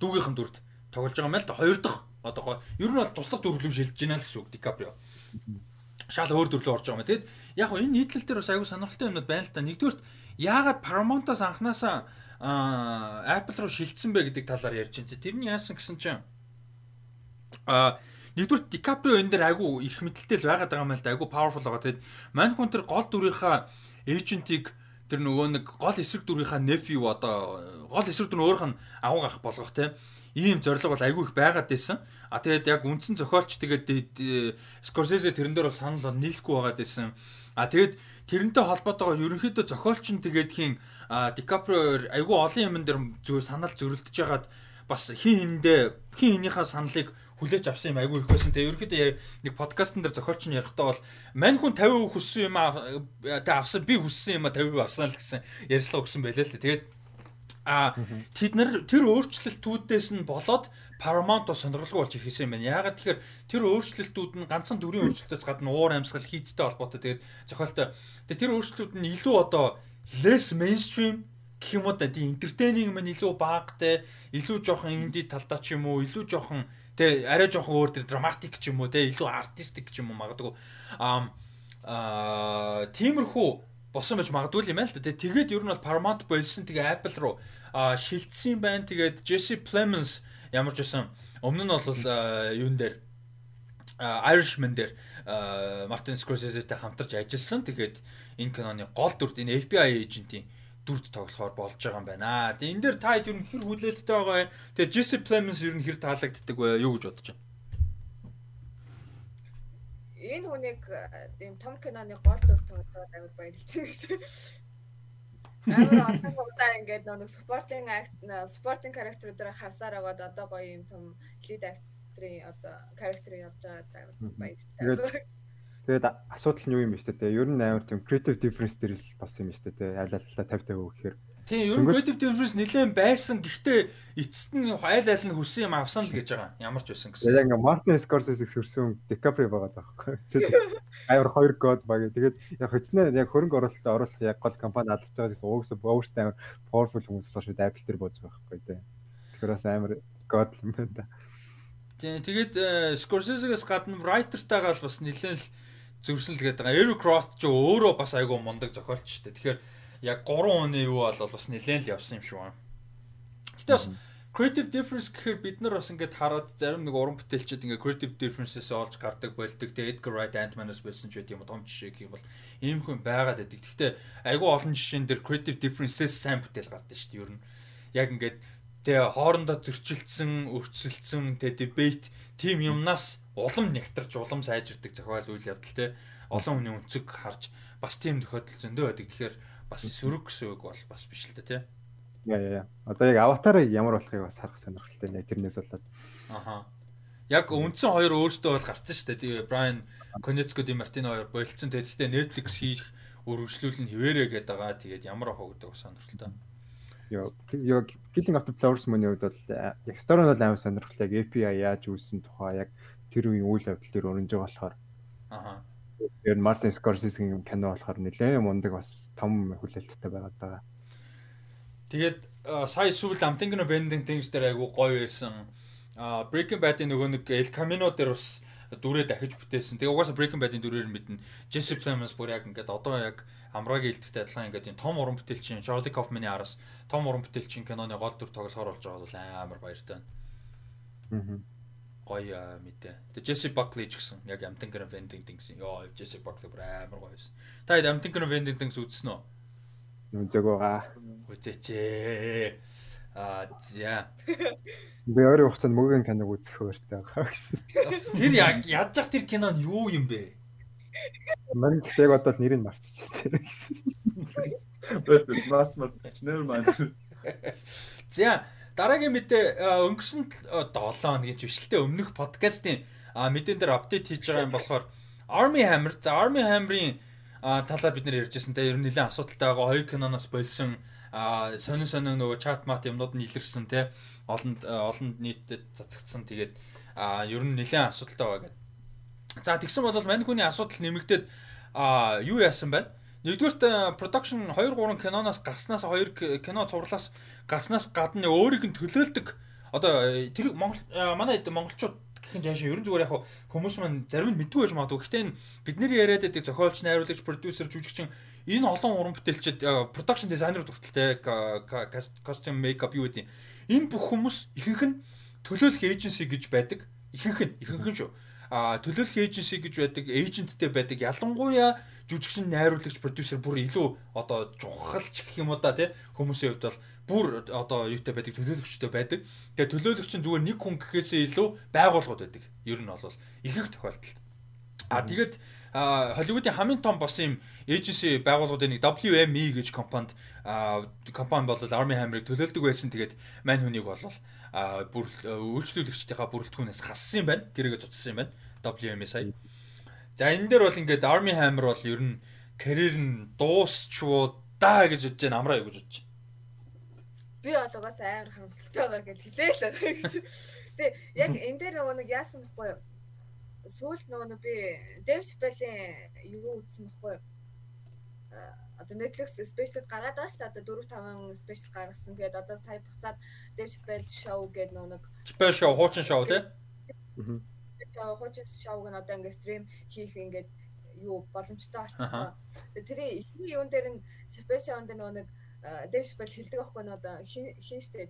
дүүгийнхэн дүрд тоглож байгаа юм л да хоёр дахь одоо ер нь бол туслах дүрлүү шилжиж байна л гэсэн үг Дикаприо. Шал өөр дүрлөө орж байгаа юм. Тэгэд яг энэ нийтлэл дээр бас аягүй сонирхолтой юмнууд байна л да. Нэгдүгürt яагаад Paramount-аас анханасаа Apple руу шилжсэн бэ гэдэг талаар ярьж байна. Тэрний яасан гэсэн чинь А нэгдүгээр Дикаприо энэ дээр айгүй их мэдлэлтэй л байгаад байгаа юм л да айгүй powerful байгаа. Тэгэд мань хүн тэр гол дүрийнхаа эйжентийг тэр нөгөө нэг гол эсрэг дүрийнхаа nephew одоо гол эсрэг дүр өөрх нь агуу гах болгох те ийм зориг бол айгүй их байгаад байсан. А тэгээд яг үндсэн зохиолч тэгээд Scorsese тэрэн дээр бол санал бол нийлэхгүй байгаад байсан. А тэгээд тэрнтэй холбоотойгоо ерөнхийдөө зохиолч нь тэгээд хин Дикаприо айгүй олон юм дээр зөв санал зөрөлдөж ягаад бас хин хиндэ хин хинийхээ саналыг хүлээж авсан юм айгүй их байсан. Тэгээ ерөөхдөө нэг подкастн дээр зохиолч нь ярихдаа бол мань хүн 50% хүссэн юм аа авсан би хүссэн юм а 50% авсан л гэсэн ярьцлага өгсөн байлаа л тэгээд а тэд нар тэр өөрчлөлтүүдээс нь болоод Paramount-о сонирхолгүй болж ирсэн юм байна. Яагаад тэгэхээр тэр өөрчлөлтүүд нь ганцхан дүрийн өөрчлөлтөөс гадна уур амьсгал хийцтэй холбоотой тэгээд зохиолтой. Тэгээд тэр өөрчлөлтүүд нь илүү одоо less mainstream гэх юм уу да тийм entertaining мань илүү багтай, илүү жоохон инди талдаа ч юм уу, илүү жоохон Тэ арай жоохон өөр тэр драматик ч юм уу те илүү артистик ч юм уу магадгүй аа аа тиймэрхүү босон байж магадгүй юм байна л да. Тэгээд ер нь бол Paramount болсон тэгээ Apple руу шилжсэн байна. Тэгээд Jesse Plemons ямар ч байсан өмнө нь бол юун дээр Irishman дээр Martin Scorsese-тэй хамтарч ажилласан. Тэгээд энэ киноны гол дүрд энэ FBI эйжентийн дүрд тоглохоор болж байгаа юм байна. Тэгээ энэ дээр та ер нь хэр хүлээлттэй байгаа вэ? Тэгээ Jesse Plemons ер нь хэр таалагддаг вэ? Юу гэж бодож байна? Энэ хүнийг тийм том киноны гол дүр байгаад амар баярлж байна гэж. Амар олон удаа ингээд нэг спортинг акт спортинг характеруудаар харсаар байгаад одоо гоё юм том лид актрын одоо характер явж байгаа амар баяртай. Тэгээд асуудал нь юу юм бэ штэ те. Ер нь амар тийм creative difference дээр л бас юм штэ те. Аль аль 50 50 гэхээр. Тийм, ер нь creative difference нэлээд байсан. Гэхдээ эцэст нь аль аль нь хүссэн юм авсан л гэж байгаа. Ямар ч байсан гэсэн. Яг ингээ Martin Scorsese хөрсөн DiCaprio байгаа байхгүй. Амар хоёр гол баг. Тэгээд яг хэцнээ яг хөрөнгө оруулалтад оруулах яг гол компани алж байгаа гэсэн угсаа өөрсдөө амар powerful хүмүүс болох шүү дээ. Apple бууж байгаа байхгүй те. Тэгэхээр бас амар гол юм байна. Тийм, тэгээд э, Scorsese-гээс гадна writer-тайгаа л бас нэлээд л зөрсөн л гээд байгаа. Eric Roth ч өөрөө бас айгүй мундаг зохиолч шүү дээ. Тэгэхээр яг 3 оны юу бол бас нэлээд л явсан юм шиг байна. Гэтэ бас creative difference гэхээр бид нар бас ингээд хараад зарим нэг уран бүтээлчид ингээд creative differences олж гардаг болдог. Тэгээ Edgar Wright Ant-Man-аас болсон ч гэдэм том жишээ гэх юм бол ийм хүн байгаад байдаг. Гэхдээ айгүй олон жишээн дээр creative differences сайн бүтээл гардаг шүү дээ. Ер нь яг ингээд тэгээ хоорондоо зөрчилдсөн, өрцөлдсөн тэгээ debate тим юмнаас улам нэгтарч улам сайжирдаг зохиол үйл явдал те олон хүний өнцөг харж бас тийм тохиолдол зөндөө байдаг. Тэгэхээр бас сөрөг гэсэн үг бол бас биш л дээ те. Яа яа. Одоо яг аватар ямар болохыг бас харах сонирхолтой нэ тэрнээс болоод. Аха. Яг үндсэн хоёр өөртөө бол гарсан шүү дээ. Тэгээ Брайан Конецко Ди Мартино хоёр болцсон. Тэгээд Netflix хийх өргөжлүүлэн хിവэрэ гэдэг байгаа. Тэгээд ямар ах гэдэг сонирхолтой. Яа яг Killing of the Flowers мөний хувьд бол яг story нь бол амар сонирхолтой. Яг API яаж үүссэн тухай яг тэр үеийн үйл явдал дээр өрнөж байгаа болохоор аа тэр Мартин Скорсегийн кино болохоор нэлээд мундаг бас том хүлээлттэй байгаад байгаа. Тэгээд сая сүүл Amtingen Bending Things дээр айгу гоё байсан. А Breaking Bad-ийн нөгөө нэг El Camino дээр бас дүрээ дахиж бүтээсэн. Тэгээ угаасаа Breaking Bad-ийн дүрээр мэднэ. Jesse Plemons бүр яг ингээд одоо яг Амрагийн хэлдэгтэй адилхан ингээд юм том уран бүтээлчин Charlie Kaufman-ы араас том уран бүтээлчин киноны гол дүр тоглохоор болж байгаа бол амар баяртай байна. Аа гоё мэдээ. Тэгээ Jesse Buckley ч гэсэн яг Amtingen Vending Things. Йоо, Jesse Buckley бүр амар гоё байсан. Та хэд Amtingen Vending Things үзсэн үү? Үзег байгаа. Үзээч. Аа, за. Би өөрөө хугацаанд мөгийн киног үзэх хөртэй байгаа гэсэн. Тэр яг яаж зах тэр кино нь юу юм бэ? Мань яг одоо нэрийг мартчихсан. Бэт бас мас never mind. За Дараагийн мэдээ өнгөрсөн 7 хоногийн жившилтэй өмнөх подкастын мэдэн дээр апдейт хийж байгаа юм болохоор Army Hammer за Army Hammer-ийн талаар бид нэр ярьжсэн те ер нь нэлээд асуудалтай байгаа хоёр киноноос болсон сонин сонин нөгөө чат мат юмнууд нь илэрсэн те олон олон нийтэд цацагдсан тэгээд ер нь нэлээд асуудалтай байгаа гэдэг. За тэгсэн бол мань хүний асуудал нэмэгдээд юу яасан байна? Нэгдүгээрт production 2 3 киноноос гарснаас 2 кино цувралаас гарснаас гадна өөрийг нь төлөөлдөг одоо тэр Монгол манай монголчууд гэх юм жаашаа ерөн зүгээр яг хүмүүс маань зарим нь мэдгүй байж магадгүй. Гэхдээ энэ бидний яриад байдаг зохиолч, найруулагч, продюсер, жүжигчин энэ олон уран бүтээлчд production designer хүртэлтэй costume makeup юу гэдэг. Энэ бүх хүмүүс ихэнх нь төлөөлөх эйженси гэж байдаг. Ихэнх нь ихэнх нь шүү. А төлөөлөх эйженси гэж байдаг, эйженттэй байдаг. Ялангуяа жүжигчин, найруулагч, продюсер бүр илүү одоо чухалч гэх юм уу да тий хүмүүсийн хувьд бол бүр одоо юутай байдаг төлөөлөгчтэй байдаг. Тэгээ төлөөлөгч нь зүгээр нэг хүн гэхээсээ илүү байгууллагууд байдаг. Ер нь бол их их тохиолдолд. А тэгээд Холливуудын хамгийн том бос юм эйженси байгууллагуудын нэг WME гэж компанид компани бол Army Hammer-ыг төлөөлдөг байсан. Тэгээд мань хүнийг бол бүр үйлчлүүлэгчдийнхаа бүрэлдэхүүнээс хассан юм байна. Гэрээгээ цуцсан юм байна. WME сая. За энэ дээр бол ингээд Army Hammer бол ер нь карьер нь дуусчвуу даа гэж бодож байна. Амраа юу гэж бодож байна. Би бол угаасаа амар харамсалтай байгаа гэж хэлээл байгаа гэж. Тэгээ яг энэ дээр нөгөө нэг яасан бэхгүй юу? сүүлд нөгөө би Дэв Шапелийн юу үзсэн баггүй одоо Netflix special гаргаад байгаа шүү дээ. Одоо 4 5 special гаргасан. Тэгээд одоо сая буцаад Дэв Шапел show гэдэг нэг Шапел show хуучин show тий. Аа. Хуучин show-г нь одоо ингээд стрим хийх ингээд юу боломжтой болчихсон. Тэгээд тэр ихний юун дээр нь Шапел show-н дээр нэг Дэв Шапел хэлдэг аахгүй нь одоо хин штэ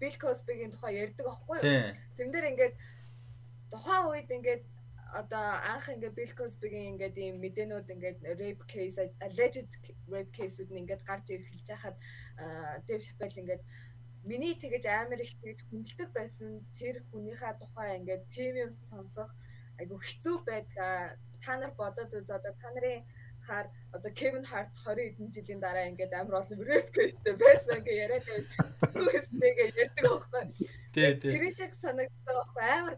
Bill Cosby-гийн тухай ярьдаг аахгүй юу? Тэн дээр ингээд тухайн үед ингээд одоо анх ингээд Bill Cosby-гийн ингээд ийм мэдээнүүд ингээд rape case alleged rape case-үүд нь ингээд гарч ирэх хэлж хахад Dave Chappelle ингээд миний тэгэж амар их тэгж хүндэлдэг байсан тэр хүнийхээ тухай ингээд тийм юм сонсох айгу хэцүү байдаг. Та нар бодоод үз одоо та нарын хаар одоо Kevin Hart 20 хэдэн жилийн дараа ингээд амар олон case-тэй байсан ингээд яриад байсан. Үстэйгээ ярьдаг байхгүй. Тий, тий. Тэр шиг санагддаг байхгүй амар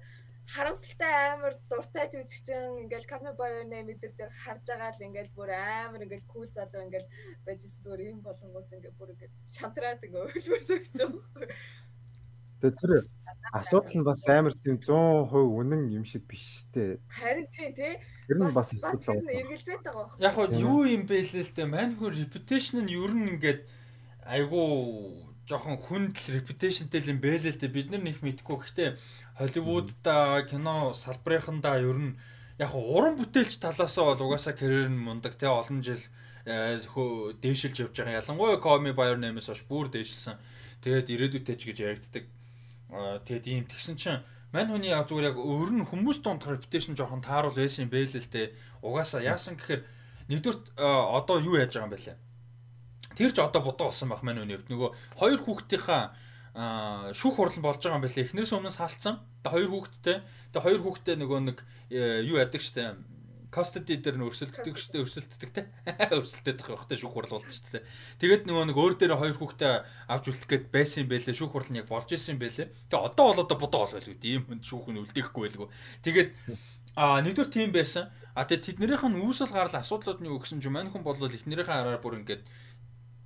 харамсалтай амар дуртай жүжигчин ингээл Ками Boy name дээр дээр харж байгаа л ингээл бүр амар ингээл кул залуу ингээл байж зүгээр юм болонгууд ингээл бүр ингээд шантраад ингээ ölбөр сөгч байгаа юм. Тэгээ тэр асуудал нь бас амар тийм 100% үнэн юм шиг биш те. Харин тийм тий. Тэр нь бас эргэлзээд байгаа байна. Яг хоо юу юм бэ л л те. Мань хөр reputation нь ер нь ингээд айгуу жоохон хүндэл reputation-тэй юм бэ л л те. Бид нар нэг мэдгүй. Гэхдээ Холливуудда кино салбарынхандаа ер нь яг уран бүтээлч талаас нь бол угаасаа карьер нь мундаг те олон жил э, дээшилж явж байгаа. Ялангуяа Коми Байер нэмээс хойш бүр дээшилсэн. Тэгээд ирээдүйтэй ч гэж яригддаг. Тэгээд ийм тэгсэн чинь мань хүний яг зүгээр яг өөр нь хүмүүс донд reputation жоохон тааруул байсан юм бэ л л те. Угаасаа яасан гэхээр нэгдүгürt одоо юу яаж байгаа юм бэ лээ. Тэр ч одоо бодоо болсон байх мань хүний хувьд нөгөө хоёр хүүхдийнхаа шүүх хурал болж байгаа юм байна лээ. Эхнэрээс өмнө салцсан. Тэгээ хоёр хүүхэдтэй. Тэгээ хоёр хүүхэдтэй нөгөө нэг э, юу яадаг штэ? Custody дээр нь өрсөлддөг штэ өрсөлддөг те. Өрсөлдөд байгаа хөөхтэй шүүх хурал болж штэ тэгээд нөгөө нэг өөр дээр хоёр хүүхдээ авч үлдэх гээд байсан юм байлээ. Шүүх хурал нь яг болж исэн юм байлээ. Тэгээ одоо бол одоо бодоо бол байлгүй ийм хүнд шүүх нь үлдээхгүй байлгүй. Тэгээд а нэгдүгээр тийм байсан. А тэгээд тэднэрийнх нь үүсэл гарал асуудлууд нь юу гэсэн чинь мань хүн бол эхнэрийнхээ араар бүр ингээд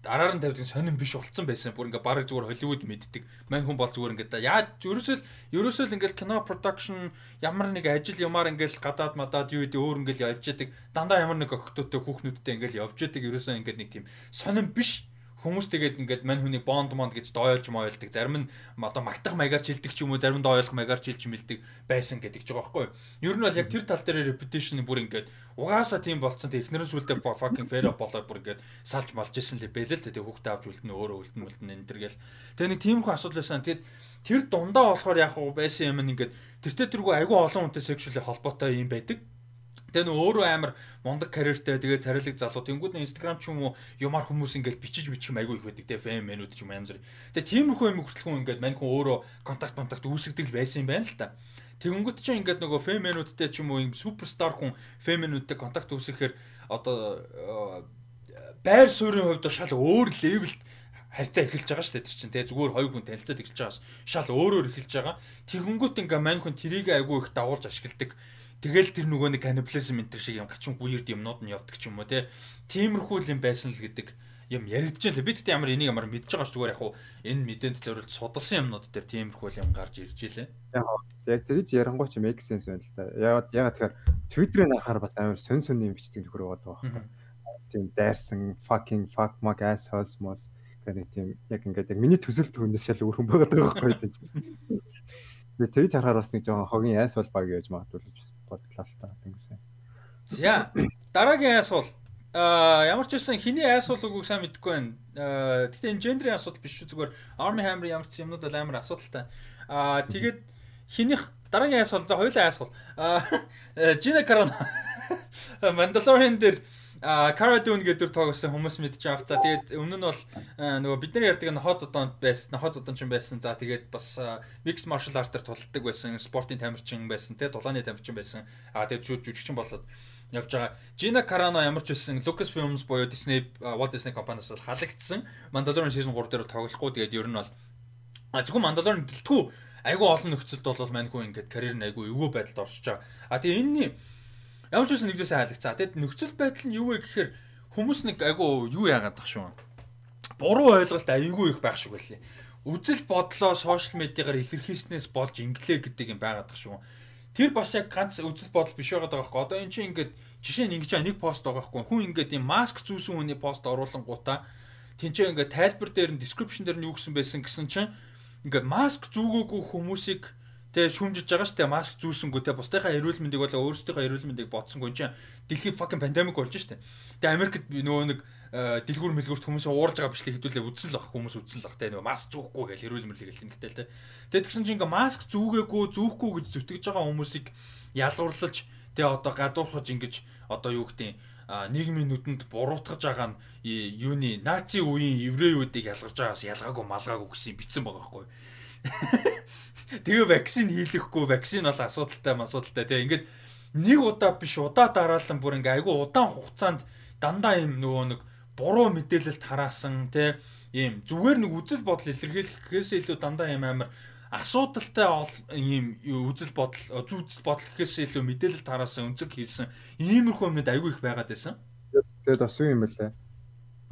араар нь тавьдаг сонирн биш болцсон байсан. Бүр ингээ бараг зүгээр Холливуд мэддэг. Мань хүн бол зүгээр ингээ яаж ерөөсөө ерөөсөө ингээл кино production ямар нэг ажил юмар ингээл гадаад мадаад юу гэдэг өөр ингээл явж яадаг. Дандаа ямар нэг охтуудтай хүүхнүүдтэй ингээл явж яадаг. Ерөөсөө ингээ нэг тийм сонирн биш хүмүүс тэгээд ингээд мань хүний бонд монд гэж доойлж мойлдог. Зарим нь одоо магтах маягаар чилдэг ч юм уу, зарим нь доойлох маягаар чилж мэлдэг байсан гэдэг ч байгаа байхгүй юу. Ер нь бол яг тэр тал дээр reputation бүр ингээд угаасаа тийм болцсон. Тэг эхнэрэн сүлдээ fucking fair болоо бүр ингээд салж малж исэн л бэлээ л тэг хүүхдээ авч үлдэн өөрөө үлдэн үлдэн энэ төр гэл. Тэгээ нэг тиймэрхүү асуудал байсан. Тэгэд тэр дундаа болохоор яг уу байсан юм ингээд тэртээ тэргүй айгүй олон хүнтэй sexually холбоотой юм байдаг Тэгээ нөө өөрөө амар мундаг карьертэй тэгээ царилэг залуу. Тэнгүүд нөө Instagram ч юм уу юмар хүмүүс ингээд бичиж бичих юм айгүй их байдаг тэгээ фэм мэнүүд ч юм янз бүр. Тэгээ тиймэрхүү юм хүртэл хүн ингээд мань хүн өөрөө контакт контакт үүсгдэг л байсан юм байна л та. Тэнгүүд чинь ингээд нөгөө фэм мэнүүдтэй ч юм уу суперстар хүн фэм мэнүүдтэй контакт үүсгэхээр одоо э, байр суурийн хувьд шал өөр левелд харьцаа эхэлж байгаа шүү дээ тэр чинь тэгээ зүгээр хоёр хүн танилцаад эхэлж байгаас шал өөрөөр эхэлж байгаа. Тэгэнгүүт ингээ мань хүн трийг айгүй их дагуулж ашигладаг Тэгэл тэр нөгөө нэг каннибализм энэ төр шиг юм гачин гүйрд юмнууд нь явдаг ч юм уу те. Тиймэрхүү юм байсан л гэдэг юм яригдж байлаа. Би тэгтээ ямар энийг ямар мэдж байгаа ш зүгээр яг хуу энэ мэдээнд зориулж судалсан юмнууд дээр тиймэрхүү юм гарч ирж илээ. Яг тэгж ярангуй ч make sense байна л да. Яг яг тэгэхээр Twitter-ийн харахаар бас амар сонь сонь юм бичдэг төхөр байгаа байхгүй. Тийм дайрсан fucking fuck mug assholes мос гэдэг тийм яг ингээд яг миний төсөл түүнээс шал өөрхөн байгаа байхгүй тийм. Би тэгж харахаар бас нэг жоохон хогийн asshole баг гэж магадгүй бодлоо л та тэгсэн. За дараагийн asshole Аа ямар ч байсан хиний айсуул үгүйг сайн мэдэхгүй байна. Гэхдээ энэ гендрийн асуудал биш шүү зүгээр Army Hammer ямар ч юмнууд бол амар асуудалтай. Аа тэгээд хинийх дараагийн айсуул за хоёулаа айсуул. Аа Gina Carano Mandalorian дээр Cara Dune гэдэг тоглосон хүмүүс мэдж байгаа. За тэгээд өмнө нь бол нөгөө бид нар ярьдаг нохоо зодоонд байсан, нохоо зодоон ч байсан. За тэгээд бас mixed martial art-аар тулдаг байсан, спортын тамирчин байсан, тэгээд дулааны тамирчин байсан. Аа тэгээд жүжигчин болоод явж байгаа. Gina Carano ямар ч байсан Lucasfilms буюу Disney Walt Disney компаниас халагдсан. Mandalorian season 3 дээр тоглохгүй тэгээд ер нь бол зөвхөн Mandalorian гэлтгүү айгүй олон нөхцөлд бол мань хүн ингээд карьер нь айгүй эвгүй байдалд оршиж байгаа. А тэгээ энэний ямар ч байсан нэгдээс хайлагцаа. Тэгэд нөхцөл байдал нь юу вэ гэхээр хүмүүс нэг айгүй юу яагаад тах шүү. Буруу ойлголт айгүй их байх шиг байлээ. Үзэл бодлоо сошиал медиагаар илэрхийлснээс болж инглээ гэдэг юм байгаад тах шүү Тэр бас яг ганц үзэл бодол биш байгаа байхгүй. Одоо эн чинь ингээд жишээ нь ингэж нэг пост байгаа байхгүй. Хүн ингээд юм маск зүүсэн хүний пост оруулангуудаа тэнцээ ингээд тайлбар дээр нь description дээр нь юу гэсэн байсан гэсэн чинь ингээд маск зүүгээгүй хүмүүсийг тэгээ шүмжиж байгаа шүү дээ маск зүүсэнгүү тэгээ бусдынхаа эрүүл мэндийг болоо өөрсдийнхөө эрүүл мэндийг бодсонгүй чинь дэлхийн fucking pandemic болж шүү дээ. Тэгээ Америкт нөгөө нэг э, дэлгүүр мэлгүүрт хүмүүс уурж байгаа бичлэг хэдүүлээ үзсэн л баг хүмүүс үзсэн л баг тэгээ нөгөө маск зүүхгүй гэж эрүүл мэндийг хэлсэн гэтэл тэ. Тэгээ тэгсэн чинь ингээ маск зүүгээгүй зүүхгүй гэж зүтгэж байгаа хүмүүсийг ялгуурлаж тэгээ одоо гадуурхаж ингэж одоо юу гэдэг нийгмийн нүдэнд буруутгаж байгаа нь юуны наци үеийн еврейүүдийг ялгаж байгаас ялгаагүй малгаагүй гэсэн бичсэн байгаа байхгүй. Тэгээ вакцин хийлэхгүй вакцин бол асуудалтай асуудалтай тэгээ ингээд нэг удаа биш удаа дараалан бүр ингээ айгүй удаан хугацаанд дандаа юм нөгөө нэг буруу мэдээлэлт хараасан те ийм зүгээр нэг үзэл бодол илэрхийлэхээс илүү дандаа юм амар асуудалтай ийм үзэл бодол үзэл бодол гэхээс илүү мэдээлэлт хараасан өнцөг хийсэн иймэрхүү юмнууд айгүй их байгаад байсан. Тэгээд бас юу юм бэлээ.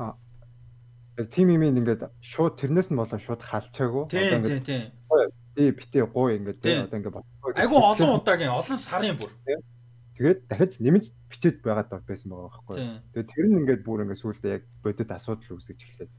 А тим юм ингээд шууд тэрнээс нь болоо шууд халчаагүй. Одоо ингээд тий битээ гоо ингээд тий одоо ингээд айгүй олон удаагийн олон сарын бүр. Тэгээд дахиж нэмж бичээд байгаад байсан байгаа байхгүй. Тэгээд тэр нь ингээд бүр ингээд сүүлдээ яг бодит асуудал үүсгэж эхлэв.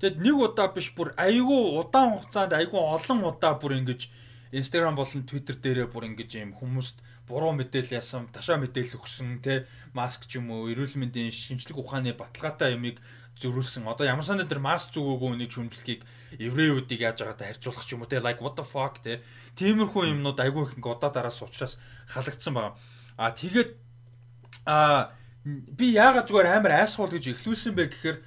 Тэгэд нэг удаа биш бүр айгүй удаан хугацаанд айгүй олон удаа бүр ингэж Instagram болон Twitter дээрээ бүр ингэж юм хүмүүст буруу мэдээлэл ясан, ташаа мэдээлэл өгсөн, тэ маск ч юм уу, эрүүл мэндийн шинжлэх ухааны баталгаатай юмыг зөрүүлсэн. Одоо ямар санаа дээр маск зүгөөгүй нэг хүндлэгийг еврейүүдийг яаж байгаатай харьцуулах ч юм уу, тэ like what the fuck тэ. Тиймэрхүү юмнууд айгүй их ингээ удаа дараас уучраас халагдсан байна. А тэгээд а би яагаад зүгээр амар айсгуул гэж эхлүүлсэн бэ гэхээр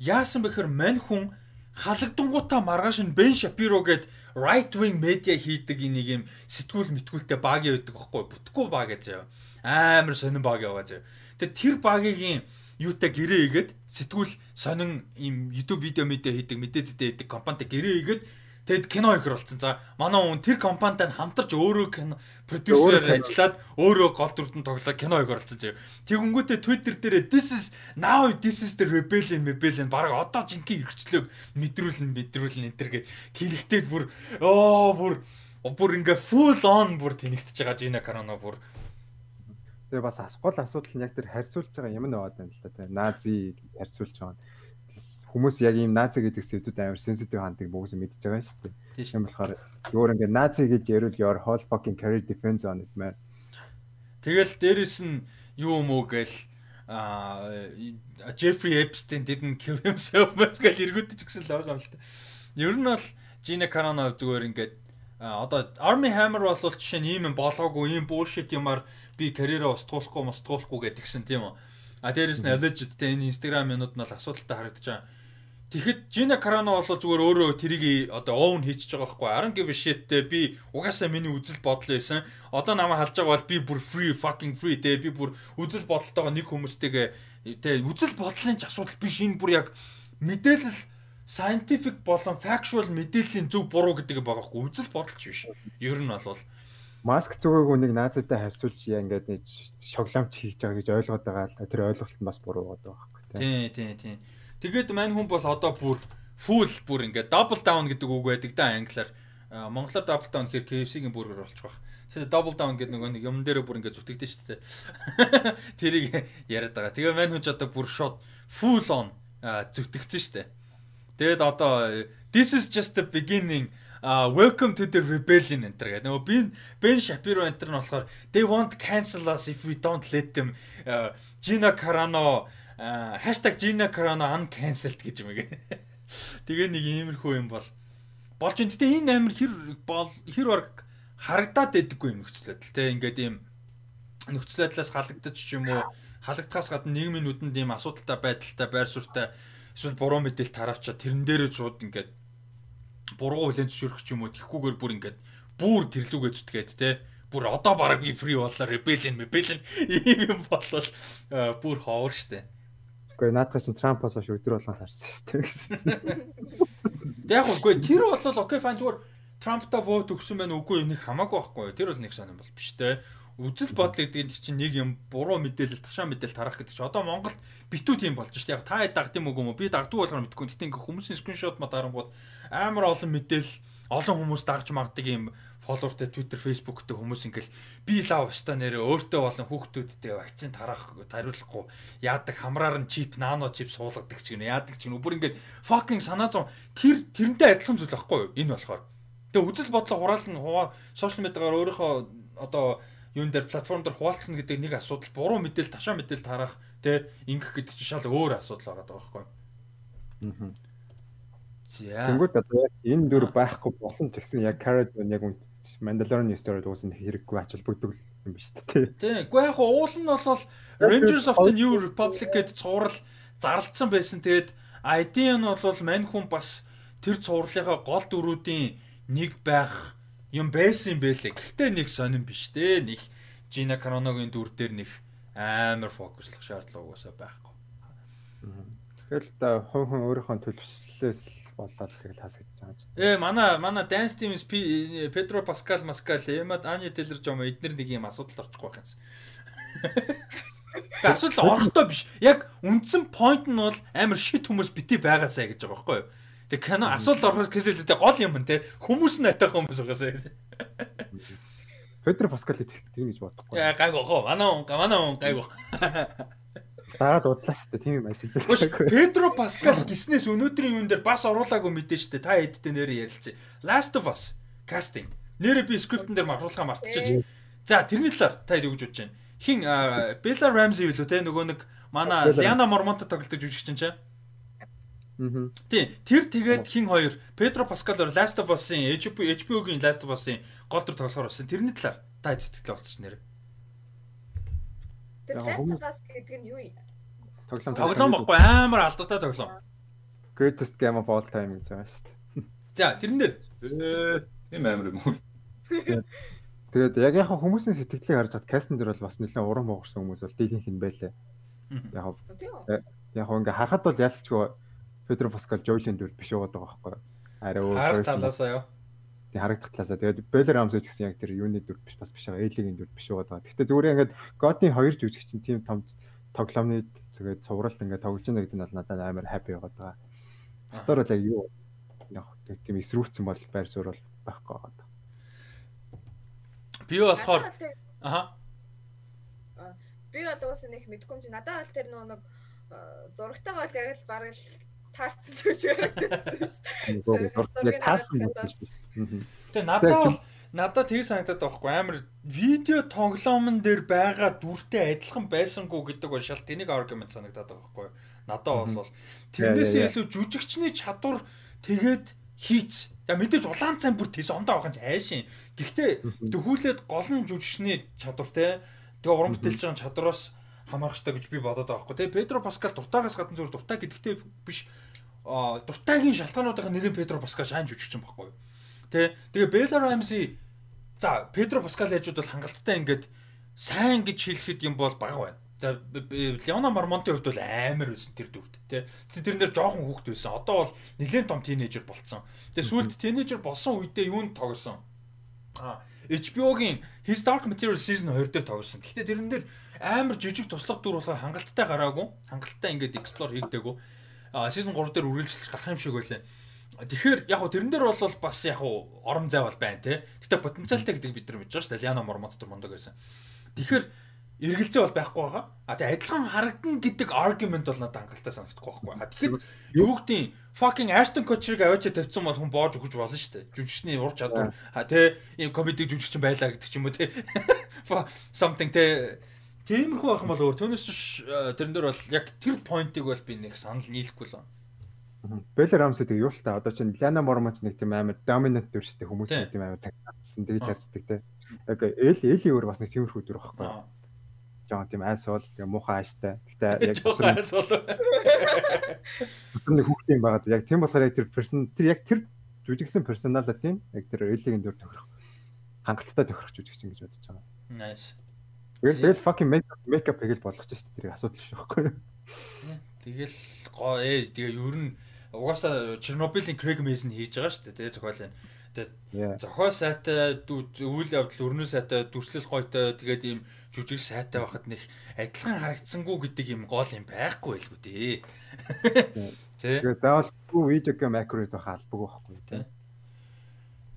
яасан бэ гэхээр мань хүн халагдангуудаа маргааш нь Бен Шапиро гээд right wing media хийдэг нэг юм сэтгүүл мэтгүүлтэй баг явдаг байхгүй бүтггүй баг гэж. Амар сонин баг яваа зав. Тэгээ тэр багийн юутай гэрээ игээд сэтгүүл сонин юм YouTube видео медиа хийдэг мэдээ зэдэ хийдэг компанитай гэрээ игээд Тэгэд кино ихэр болсон. За манай хүн тэр компанитай хамтарч өөрөө кино продюсерээр ажиллаад өөрөө гол дүрдэн тоглоод кино ихэр болсон заяа. Тэгэнгүүтээ Twitter дээр this is now this is the rebellion rebellion баг одоо жинхэнэ хэрэгчлөөг мэдрүүлэн мэдрүүлэн энэ төр гээд тэнэгтээд бүр оо бүр бүр ингээ full on бүр тэнэгтэж байгаа Жина Карано бүр Тэгээ бас гол асуудал нь яг тэр харьцуулж байгаа юм нь яваад байна л да. Нази харьцуулж байгаа хүмүүс яг ийм наази гэдэг сэдвүүд амар sensitive ханддаг бүгс мэдж байгаа шүү дээ. Тийм болохоор өөр ингээд наази гэж ярил your whole fucking career depends on it man. Тэгэл дээрэс нь юу юм уу гээл а Jeffrey Epstein didn't kill himself гэж эргүүлж өгсөн л байгаа юм л та. Ер нь бол Gina Carano зүгээр ингээд одоо Army Hammer бол жишээ нь ийм юм болоогүй ийм bullshit юмар би карьераа устгуулахгүй мустгуулахгүй гэдгсэн тийм үү. А дээрэс нь alleged те энэ Instagram минут нь бол асуудалтай харагдаж байгаа Тэгэхэд Жина Карано бол зүгээр өөрөө тэрийг одоо оун хийчихэж байгаа байхгүй. Aran give a shit те би угаасаа миний үзэл бодол байсан. Одоо намайг халж байгаа бол би бүр free fucking free те би бүр үзэл бодолтойгоо нэг хүмүүстэйгээ те үзэл бодлын ч асуудал биш энэ бүр яг мэдээлэл scientific болон factual мэдээллийн зөв буруу гэдэг байгаа байхгүй. Үзэл бодолч биш. Ер нь бол маск зүгээг үнийг наазтай харьцуулж яа ингээд нэг шоглоомч хийж байгаа гэж ойлгоод байгаа л тэр ойлголт нь бас буруу байгаа байхгүй. Тий, тий, тий. Тэгээд мань хүн бол одоо бүр full бүр ингээд double down гэдэг үг байдаг да англиар. Монголоор double down гэхээр KFC-ийн бургер болчих واخ. Тэгэхээр double down гэдэг нөгөө нэг юм дээр бүр ингээд зүтгэдэж шүү дээ. Тэрийг яриад байгаа. Тэгээ мань хүн ч одоо бүр шууд full on зүтгэсэн шүү дээ. Тэгээд одоо this is just the beginning uh, welcome to the rebellion enter гэдэг. Нөгөө Ben Ben Shapiro enter нь болохоор they won't cancel us if we don't let them uh, Gina Carano uh, #Gina Carano uncancelled гэж юм гээ. Тэгээ нэг иймэрхүү юм бол болж байна. Гэтэ энэ амир хэр бол хэр баг харагдаад байдаггүй юм нөхцөл байдал. Тэ ингээд ийм нөхцөл байдлаас халагдаж ч юм уу халагдахаас гадна нийгмийн нүдэнд ийм асуудалтай байдалтай байр суурьтай эсвэл буруу мэдээлэл тараачаа тэрэн дээрээ шууд ингээд буруу хүлэн зөвшөөрөх ч юм уу тэгхгүйгээр бүр ингээд бүр тэрлүүгээ зүтгээд те бүр одоо бараг би фри боллоо rebellion rebellion ийм юм болол бүр ховор штэ. Гэхдээ наадхаас Трампаас хойш өдөр болгон харсан штэ. Тэг яг үгүй тэр бол окей файн зүгээр Трампта вот өгсөн байх үгүй энийг хамаагүй байхгүй. Тэр бол нэг сонирн бол биш те үзэл бодол гэдэг нь чинь нэг юм буруу мэдээлэл ташаа мэдээлэл тарах гэдэг чинь одоо Монголд битүү тийм болж шээ. Яг та дагд юм уу юм уу? Би дагддаг болохоор мэдгүй. Гэтэ ингээ хүмүүсийн скриншот ма дарангууд амар олон мэдээлэл олон хүмүүс дагж магдаг юм фолловертэй Twitter, Facebook-тэй хүмүүс ингээл би лав өстой нэрээ өөртөө болон хүүхдүүдтэй вакцин тараах тариулахгүй яадаг хамраар нь чип, нано чип суулгадаг ч гэнэ яадаг ч гэнэ бүр ингээд fucking санаа зов тэр тэрнтэй адилхан зүйл байхгүй юу энэ болохоор тэгээ үзэл бодлоо хураална хуваа сошиал медиагаар өөрийнхөө одоо юун дээр платформ дээр хуваалцсан гэдэг нэг асуудал буруу мэдээлэл ташаа мэдээлэл тарах тэ ингэх гэдэг чинь шал өөр асуудал байгаа байхгүй. Аа. Тэнгүүд одоо энэ дүр байхгүй болсон ч гэсэн яг Carrot яг үн Mandalorian story дуусан хэрэггүй ач холбогддог юм биш үү? Тийм. Гэхдээ яг уул нь бол Rangers of the New Republic гэдэг цуврал зарлцсан байсан. Тэгээд ID нь бол мань хүн бас тэр цувралынхаа гол дүрүүдийн нэг байх юм байсан юм бэлээ. Гэхдээ нэг сонирн биш те. Нэг Жина Кароногийн дүр дээр нэг амар фокуслах шаардлага угаасаа байхгүй. Тэгэхээр та хүн хүн өөрийнхөө төлөвшлөөс болоод тэгэл хасагдж байгаа ч. Ээ манай манай Dance Team Педро Паскал Маскал Эмад Ани Тейлер Жом эднэр нэг юм асуудалд орчихгүй байх юмсан. Асуудал орохдоо биш. Яг үндсэн point нь бол амар шит хүмүүс бити байгаасаа гэж байгаа байхгүй юу? Тэг кино асуулт орохоос кэсэлүүдээ гол юм те хүмүүс нь атах хүмүүс байгаасаа гэж. Педро Паскал тийм гэж бодохгүй. Яа гайг гоо. Манай манай гайг. Дараа дудлаа шүү дээ. Тийм юм ажил. Педро Паскал гиснээс өнөөдрийн юун дээр бас оруулаагүй мэдэн шүү дээ. Та эддээ нэрээ ярилцъя. Last of Us casting. Нэрээ би скриптэн дээр махруулахаа мартчихэж. За тэрний талаар та юу гэж бодож байна? Хин Bella Ramsey юу лөө те нөгөө нэг манай Liana Mormont тоглож жүжигч чинь чаа. Тий, тэр тэгээд хин хоёр Педро Паскалор Last of Us-ын HBO-гийн Last of Us-ын гол дүр тоглохоор болсон. Тэрний талаар та сэтгэлээ болчих нэр. Тэр Last of Us гэдэг нь юу юм? Тоглоом. Тоглоом баггүй амар алдартай тоглоом. Greatest game of all time гэж байгаа шүү дээ. За, тэрэн дээр тийм амар юм уу? Тэгээд яг яхаа хүмүүсийн сэтгэлийг харж хад кастн дээр бол бас нэлээд уран богорсон хүмүүс бол дийлэнх юм байлээ. Яг яг ингээ харахад бол ялчгүй Педро Паскал Жойлин дүр биш байгаа байхгүй. Арай өөр. Харах талаасаа юу? Тэг харагдах талаасаа. Тэгээд Беллер Рамс ч гэсэн яг тэр юуны дүр биш бас биш байгаа. Эйлигийн дүр биш байгаа. Гэхдээ зүгээр ингээд Готийн хоёр жүжигч чинь тийм том тоглоомны тэгээд цувралт ингээд тоглож байгаа гэдэг нь бол надад амар хаппи байгаа. Дотор бол яг юу яг тийм эсрүүцсэн бол байр суурь бол байхгүй байгаа. Би болохоор аха би бол уус нэг мэдгүй юм чи надад бол тэр нэг зурагтайгаа бол яг л бараг л таарсан гэж харагдсан шүү. Яг таарсан байна. Тэгээ надад бол надад тийг санагдаад байхгүй. Амар видео тоглоомн дээр байгаа дүртэй адилхан байсангүй гэдэг бол шал тэнийг аргумент санагдаад байгаа байхгүй. Надад бол тэрнээсээ илүү жүжигчний чадвар тэгээд хийц. За мэдээж улаан цай бүр тэс ондоо байгаа юм. Айшин гэхдээ дөхүүлээд гол нь жүжигчний чадвар те. Тэгээ уран бүтээлч байгаа чадвараас хамаарах хэрэгтэй гэж би бодоод байгаа байхгүй. Те Педро Паскал дуртаагаас гадна зүгээр дуртай гэдэгтэй биш. Дуртайгийн шалтгаануудын нэг нь Педро Паскал шаан жүжигч юм баггүй. Тэ тэгээ Белла Рамси за Педро Паскал яжууд бол хангалттай ингээд сайн гэж хэлэхэд юм бол бага байна. За Леона Мармонтын хувьд бол амар байсан тэр дүрд тий. Тэрнэр жоохон хүүхд байсан. Одоо бол нэлээд том тийнейжер болцсон. Тэгээ сүүлд тийнейжер болсон үедээ юунд тоглосон? А HBO-гийн His Dark Materials season 2 дээр тоглосон. Гэхдээ тэрэн дээр амар жижиг туслах дүр болохоор хангалттай гараагүй. Хангалттай ингээд explore хийгдээгүй season 3 дээр үргэлжлэж гарах юм шиг байлаа. Тэгэхээр яг хуу тэрэн дээр бол бас яг хуу орон зай бол байна те. Гэтэ потенциалтай гэдэг бид нар мэдж байгаа шүү дээ. Ляно Мормот төр мондог байсан. Тэгэхээр эргэлзээ бол байхгүй байгаа. А тэгээ адилхан харагдана гэдэг аргумент бол надад хангалттай санагдахгүй байхгүй. А тэгэхээр юу гэдгийг fucking Ashton Kutcher-ыг аваачаа тавьсан бол хүн боож өгч болно шүү дээ. Жүжигчний ур чадвар. А тэгээ ийм комеди жүжигчин байлаа гэдэг ч юм уу те. Something те Тиймэрхүү байх юм бол өөр түүнээс тэрэн дээр бол яг тэр поинтыг бол би нэг санал нийлэхгүй л байна. Бэлэр Рамсыг юу л та одоо чинь Ляна Мормоч нэг тийм амар доминант дүрстэй хүмүүс нэг тийм амар тагцсан тэгж харцдаг те. Яг Эл Эли өөр бас нэг тиймэрхүү дүр байхгүй. Жон тийм айсуул тэгээ муухай ааштай. Гэтэ яг айсуул. Тэр нэг хүүхдийн байгаад яг тийм болохоор яг тэр персон тэр яг тэр жүжигсэн персоналаа тийм яг тэр Элигийн дүр тохирох хангалттай тохирох жүжигчин гэж бодож байгаа. Nice. Тэгэл fucking makeup хийгээл болгож шүү дээ. Тэр асуудал шүү байхгүй? Тэгэл гоо ээ тэгээ ер нь угаасаа Чернобылийн Craig Mason хийж байгаа шүү дээ. Тэгээ зохиолын. Тэгээд зохиол сайтай үйл явдал өрнөө сайтай дүрслэл гойтой тэгээд ийм жүжиг сайтай байхад нэг адилхан харагдсангүй гэдэг юм гол юм байхгүй байлгүй дээ. Тэ. Тэгээд заавал видео макро байх албагүй байхгүй тий.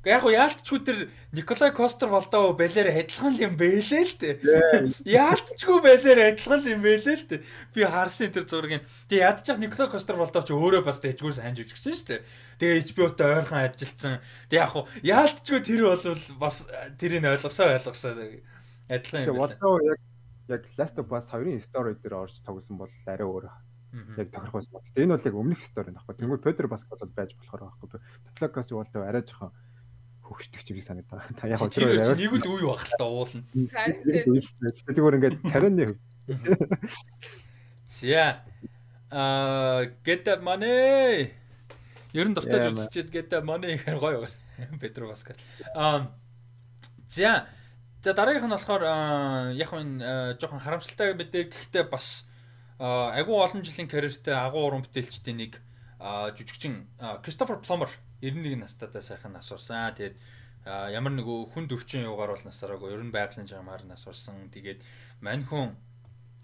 Яг уу яалтчгүй тэр Николай Костер болдоо балер адилхан юм бэлээ л дээ. Яалтчгүй балер адилхан юм бэлээ л дээ. Би харсан тэр зургийг. Тэг ядчих Николай Костер болдоо ч өөрөө бас дэжгүй сайн жүжигч шүү дээ. Тэгээ HBO-той ойрхон ажилласан. Тэг яг уу яалтчгүй тэр бол бас тэрийг ойлгосоо ойлгосоо адилхан юм бэлээ. Болдоо яг яг Last of Us 2-ын story дээр орж тогсон бол арай өөр яг тохирох байсан. Энэ бол яг өмнөх стори нөхгүй. Тэнгүүд Петр бас бол байж болохоор байхгүй. Петлокас юу болтой арай жоохон хөвгчдөг чиг санагдаа. Та яг өдрөө яваад нэг л үе баг л та уулна. Тэгвэл ингээд тарианы хөв. За. Аа, get that money. Ер нь дуртай үзчихэд get that money гэхээр гоё байна. Петро Паскал. Аа. За. За дараагийнх нь болохоор яг энэ жоохон харамсалтай мэдээ гэхдээ бас агүй олон жилийн карьертэй агуу уран бүтээлчдийн нэг жүжигчин Кристофер Пломер 91 настайдаа сайхан нас урсан. Тэгээд ямар нэг хүн дөвчин юугаар бол насараагүй. Ер нь байгалийн жамаар нас урсан. Тэгээд мань хүн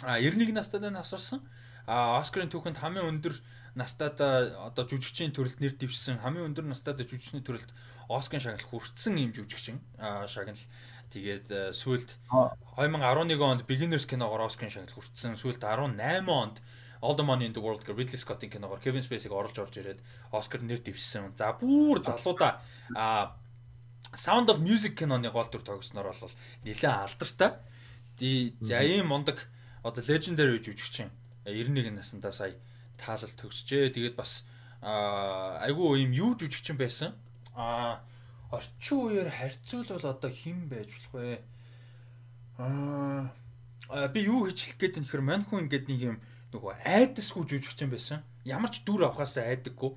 91 настайдаа нас урсан. А Оскарын түүхэнд хамгийн өндөр настайдаа одоо жүжигчийн төрөлд нэр дэвшсэн хамгийн өндөр настайдаа жүжигчний төрөлд Оскарын шагнал хүртсэн юм жүжигчин шагнал. Тэгээд сүүлд 2011 онд Beginners киногоор Оскарын шагнал хүртсэн. Сүүлд 18 онд All the Money in the World гэх Ridley Scott-ийн киногоор Kevin Spacey-г оруулж орж ирээд Оскар нэр дэвшсэн. За бүр залуудаа а Sound of Music киноны гол дүр тогсноор бол нэлээд алдартай. За ийм мундаг одоо legendary жүжигчин 91 наснда сая таалал төгсжээ. Тэгээд бас айгүй ийм юу жүжигчин байсан. А орчин үеэр харьцуулбал одоо хэн байж болох вэ? Аа би юу хийж хэлэх гээд юм хэр мань хүн ингээд нэг юм нөгөө айдасгүй жүжигч юм байсан. Ямар ч дүр авахаасаа айдаггүй.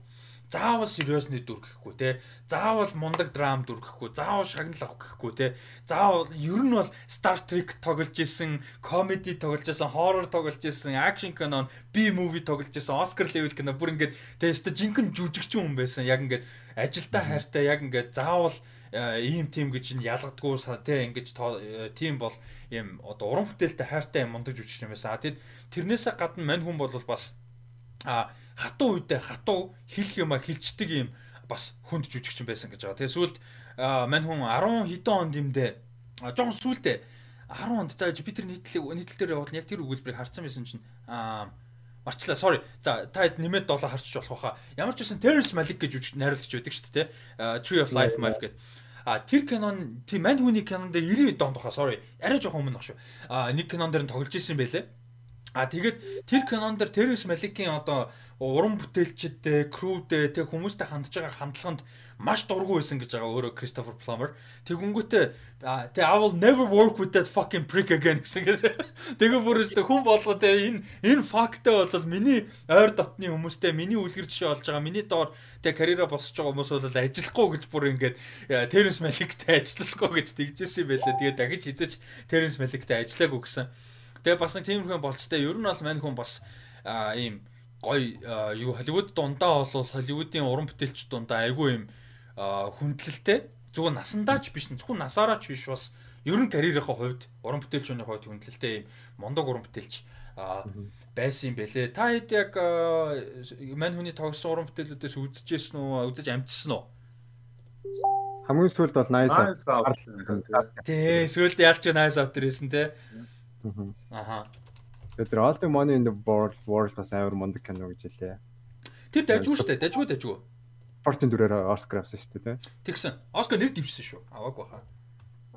Заавал сериосны дүр гэхгүй те. Заавал мундаг драм дүр гэхгүй. Заавал шагнал авах гэхгүй те. Заавал ер нь бол Star Trek тоглож исэн, comedy тоглож исэн, horror тоглож исэн, action кино, B movie тоглож исэн, Oscar level кино бүр ингээд те өстө жинхэнэ жүжигч хүн байсан. Яг ингээд ажилдаа хайртай яг ингээд заавал ийм тим гэж ялгадгүй те ингэж тим бол ийм одоо уран бүтээлтэй хайртай юм мундаг жүжигч юм байсан. Тэгэд тэрнээсээ гадна мань хүн бол бас а хатуу үедээ хатуу хэлэх юма хилчдэг юм бас хүнд жүжигч байсан гэж байгаа. Тэгээ сүүлд мань хүн 10 хэдэн онд юмдээ жоохон сүүлдээ 10 онд за би тэр нийтлэг нийтлэл дээр явуулна яг тэр өгүүлбэрийг харсан байсан чинь аа Марчлаа sorry. За та хэд нэмээд 7 харчих болох байхаа. Ямар ч байсан Terrence Malick гэж найруулагч байдаг шүү дээ. Tree of Life Malick гэдэг. А тэр кинон тийм мань хүний кинон дээр 90 донд баха sorry. Арай жоохон өмнө баг шүү. А нэг кинон дээр нь тоглож исэн байлээ. А тэгээд тэр кинон дээр Терренс Маликийн одоо уран бүтээлчдээ, крүүдээ, тэг хүмүүстэй хандж байгаа хандлаганд маш дургүй байсан гэж байгаа өөрөө Christopher Plummer. Тэгэнгүүтээ тэг I will never work with that fucking prick again гэсэн. Тэгээ бүрээсээ хүн болгоо тэг энэ энэ фактээ бол миний ойр дотны хүмүүстэй миний үлгэр жишээ болж байгаа. Миний доор тэг карьераа босч байгаа хүмүүс бол ажиллахгүй гэж бүр ингээд Terrence Malick-тэй ажиллахгүй гэж тэгжсэн юм байлаа. Тэгээ дахиж хизэж Terrence Malick-тэй ажиллаагүй гэсэн. Тэгээ бас нэг тиймэрхүү болцтой. Ер нь бол мань хүн бас ийм гой юу Холливуд дундаа бол Холливуудын уран бүтээлч дундаа айгүй юм хүндлэлтэй. Зүгээр насандаа ч биш, зөвхөн насаараа ч биш бас ер нь карьерийнхаа хувьд уран бүтээлчүүний хувьд хүндлэлтэй юм мундаг уран бүтээлч байсан юм бэлээ. Та хэд яг мань хүний тогсон уран бүтээлүүдээс үзчихсэн үү? Үзэж амжсан уу? Хамгийн сүүлд бол Nice Out. Тий, сүүлд ялч Nice Out ирсэн те. Аха. Тэр All the Money in the World World бас амар мундаг кино гэж хэлээ. Тэр дажгүй шүү дээ. Дажгүй дажгүй. Спортын дүрээр Оскар авсан шүү дээ. Тэгсэн. Оскар нэр дэвшсэн шүү. Аваагүй хаа.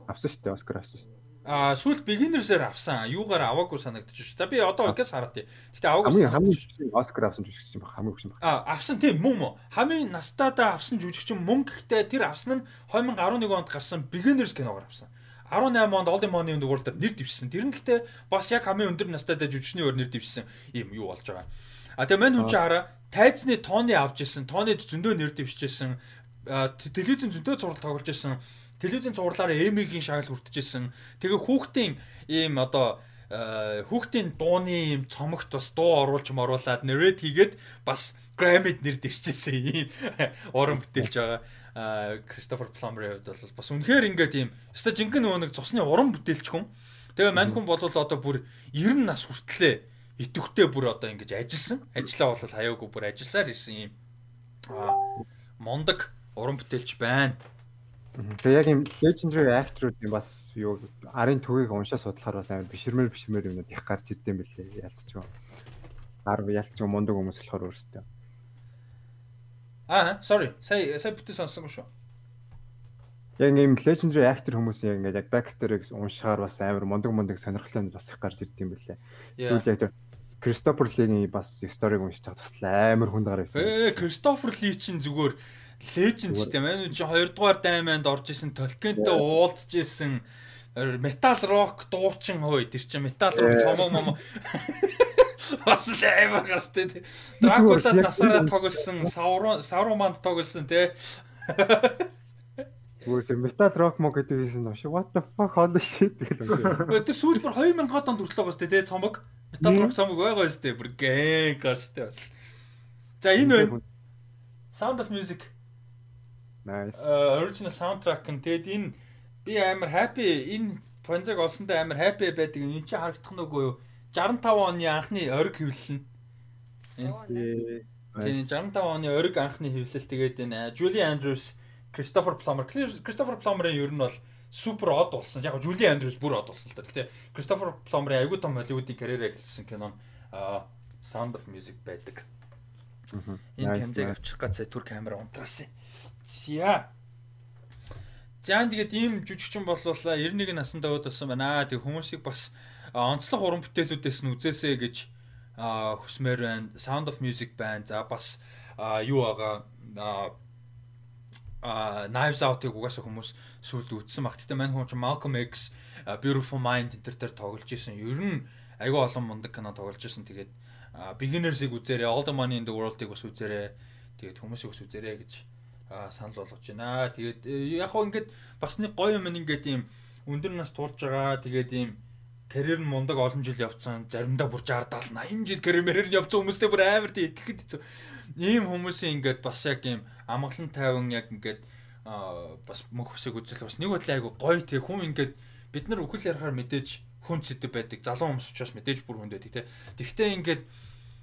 Авсан шүү дээ. Оскар авсан шүү. Аа сүүлд beginners-ээр авсан. Юугаар аваагүй санагдчих. За би одоо ингээс хараад тий. Гэтэ аваагүй хамгийн хамгийн Оскар авсан жүжигч юм байна. Хамгийн хөшин байна. Аа авсан тийм мөн мөн. Хамгийн настадаа авсан жүжигч мөн гэхдээ тэр авсан нь 2011 онд гарсан beginners киногоор авсан. 18 онд Old Money World нэр дэвшсэн. Тэр нь гэхдээ бас яг хамгийн өндөр настайдаа жүжигчний өөр нэр дэвшсэн юм юу болж байгаа. А тэгээ мань хүн чи хараа тайцны тооны авч исэн, тооны зөндөө нэр дэвшижсэн, телевизэн зөндөө зураг тоглож исэн телевизийн цувралаараа Эмигийн шагнал хүртэжсэн. Тэгээ хүүхдийн ийм одоо хүүхдийн дууны ийм цомогт бас дуу оруулж моруулад нэрэт хийгээд бас Grammy-д нэр дэвшижсэн ийм уран бүтээлж байгаа. Кристофер Пламберийн хувьд бол бас үнэхээр ингээд ийм өстой жинхэнэ нөгөө нэг цусны уран бүтээлч хүн. Тэгээ мань хүн бол одоо бүр 90 нас хүртлээ идэвхтэй бүр одоо ингэж ажилласан. Ажлаа бол хаяагүй бүр ажилласаар ирсэн ийм мондог уран бүтээлч байна. Тэгээ яг юм legendary actor-уудын бас юу арын төвийг уншаа судлахаар бас амар биширмэр биширмэр юмнууд их гарч ирдэм бэлээ ялцч юм. Ар ялцч юм мундаг хүмүүс болохоор өөрсдөө. Аа, sorry. Сая сая бүтэн сонссон шүү. Яг ийм legendary actor хүмүүс яг ингээд яг backstory-г уншихаар бас амар мундаг мундаг сонирхолтой бас их гарч ирдэм бэлээ. Сүүл яг Кристофер Лигийн бас сториг уншиж байгаа бас амар хүнд гараад ирсэн. Ээ, Кристофер Ли чинь зүгээр леженд ч тийм ээ. Чи 2 дугаар дайманд орж исэн Толкинтэй уулзж исэн. Метал рок дуучин хөөе. Тэр чинь метал рок цомог мом бас л амар гастай Дракула насаараа тоглосон Саурон Сауруманд тоглосон те Үгүй тэр метал рок мо гэдэг юм шиг what the fuck хоол shit гэх. Тэр сүүлбэр 2000 онд хүртэл байгаа сте те цомог метал рок цомог байгаа сте бүр гэнг гаштай бас. За энэ байна. Sound of Music Nice. Original soundtrack нь тэгэд энэ би амар happy энэ Понзаг олсондоо амар happy байдаг. Энд чи харагдах нь үгүй юу? 65 оны анхны ориг хөвлөл нь. Тийм 65 оны ориг анхны хөвлөл тэгээд энэ Julie Andrews, Christopher Plummer, Christopher Plummer-ын ер нь бол супер од болсон. Яг Julie Andrews бүр од болсон л та. Гэтэ Christopher Plummer-ын аягүй том Hollywood-ийн карьераа эхлүүлсэн кино Sound of Music байдаг. Энэ Понзаг авчих гацаа түр камера унтраасан. За. За тэгээд ийм жүжигчин боллоо 91 наснда өөд болсон байна. Тэг хүмүүсийг бас онцлог уран бүтээлүүдээс нь үзээсэй гэж хүсмээр байна. Sound of Music байна. За бас юу байгаа а Knives Out-ыг угаасаа хүмүүс сүлд үзсэн баг. Гэтэ мань хүмүүс Malcolm X, Beautiful Mind энэ төр тоглож исэн. Ер нь айгүй олон мундаг кино тоглож исэн. Тэгээд Beginners-ыг үзээрэй, All the Money in the World-ыг бас үзээрэй. Тэгээд хүмүүсийг бас үзээрэй гэж санал болгож байна. Тэгээд э, яг хоо ингээд бас нэг гоё юм ингээд ийм өндөр нас туулж байгаа. Тэгээд ийм карьер нь мундаг олон жил явцсан. Заримдаа бүр 60 70 80 жил карьерээр явцсан хүмүүстэй бүр амар тийм итгэхэд хэцүү. Ийм хүмүүсийн ингээд бас яг ийм амгалан тайван яг ингээд бас мөх хүсэг үзэл бас нэг бодлоо айгу гоё тий хүн ингээд бид нар үхэл ярахаар мэдээж хүн сэдв байдаг. Залуу хүмүүс учраас мэдээж бүр хүнд байдаг тий. Тэгвэл ингээд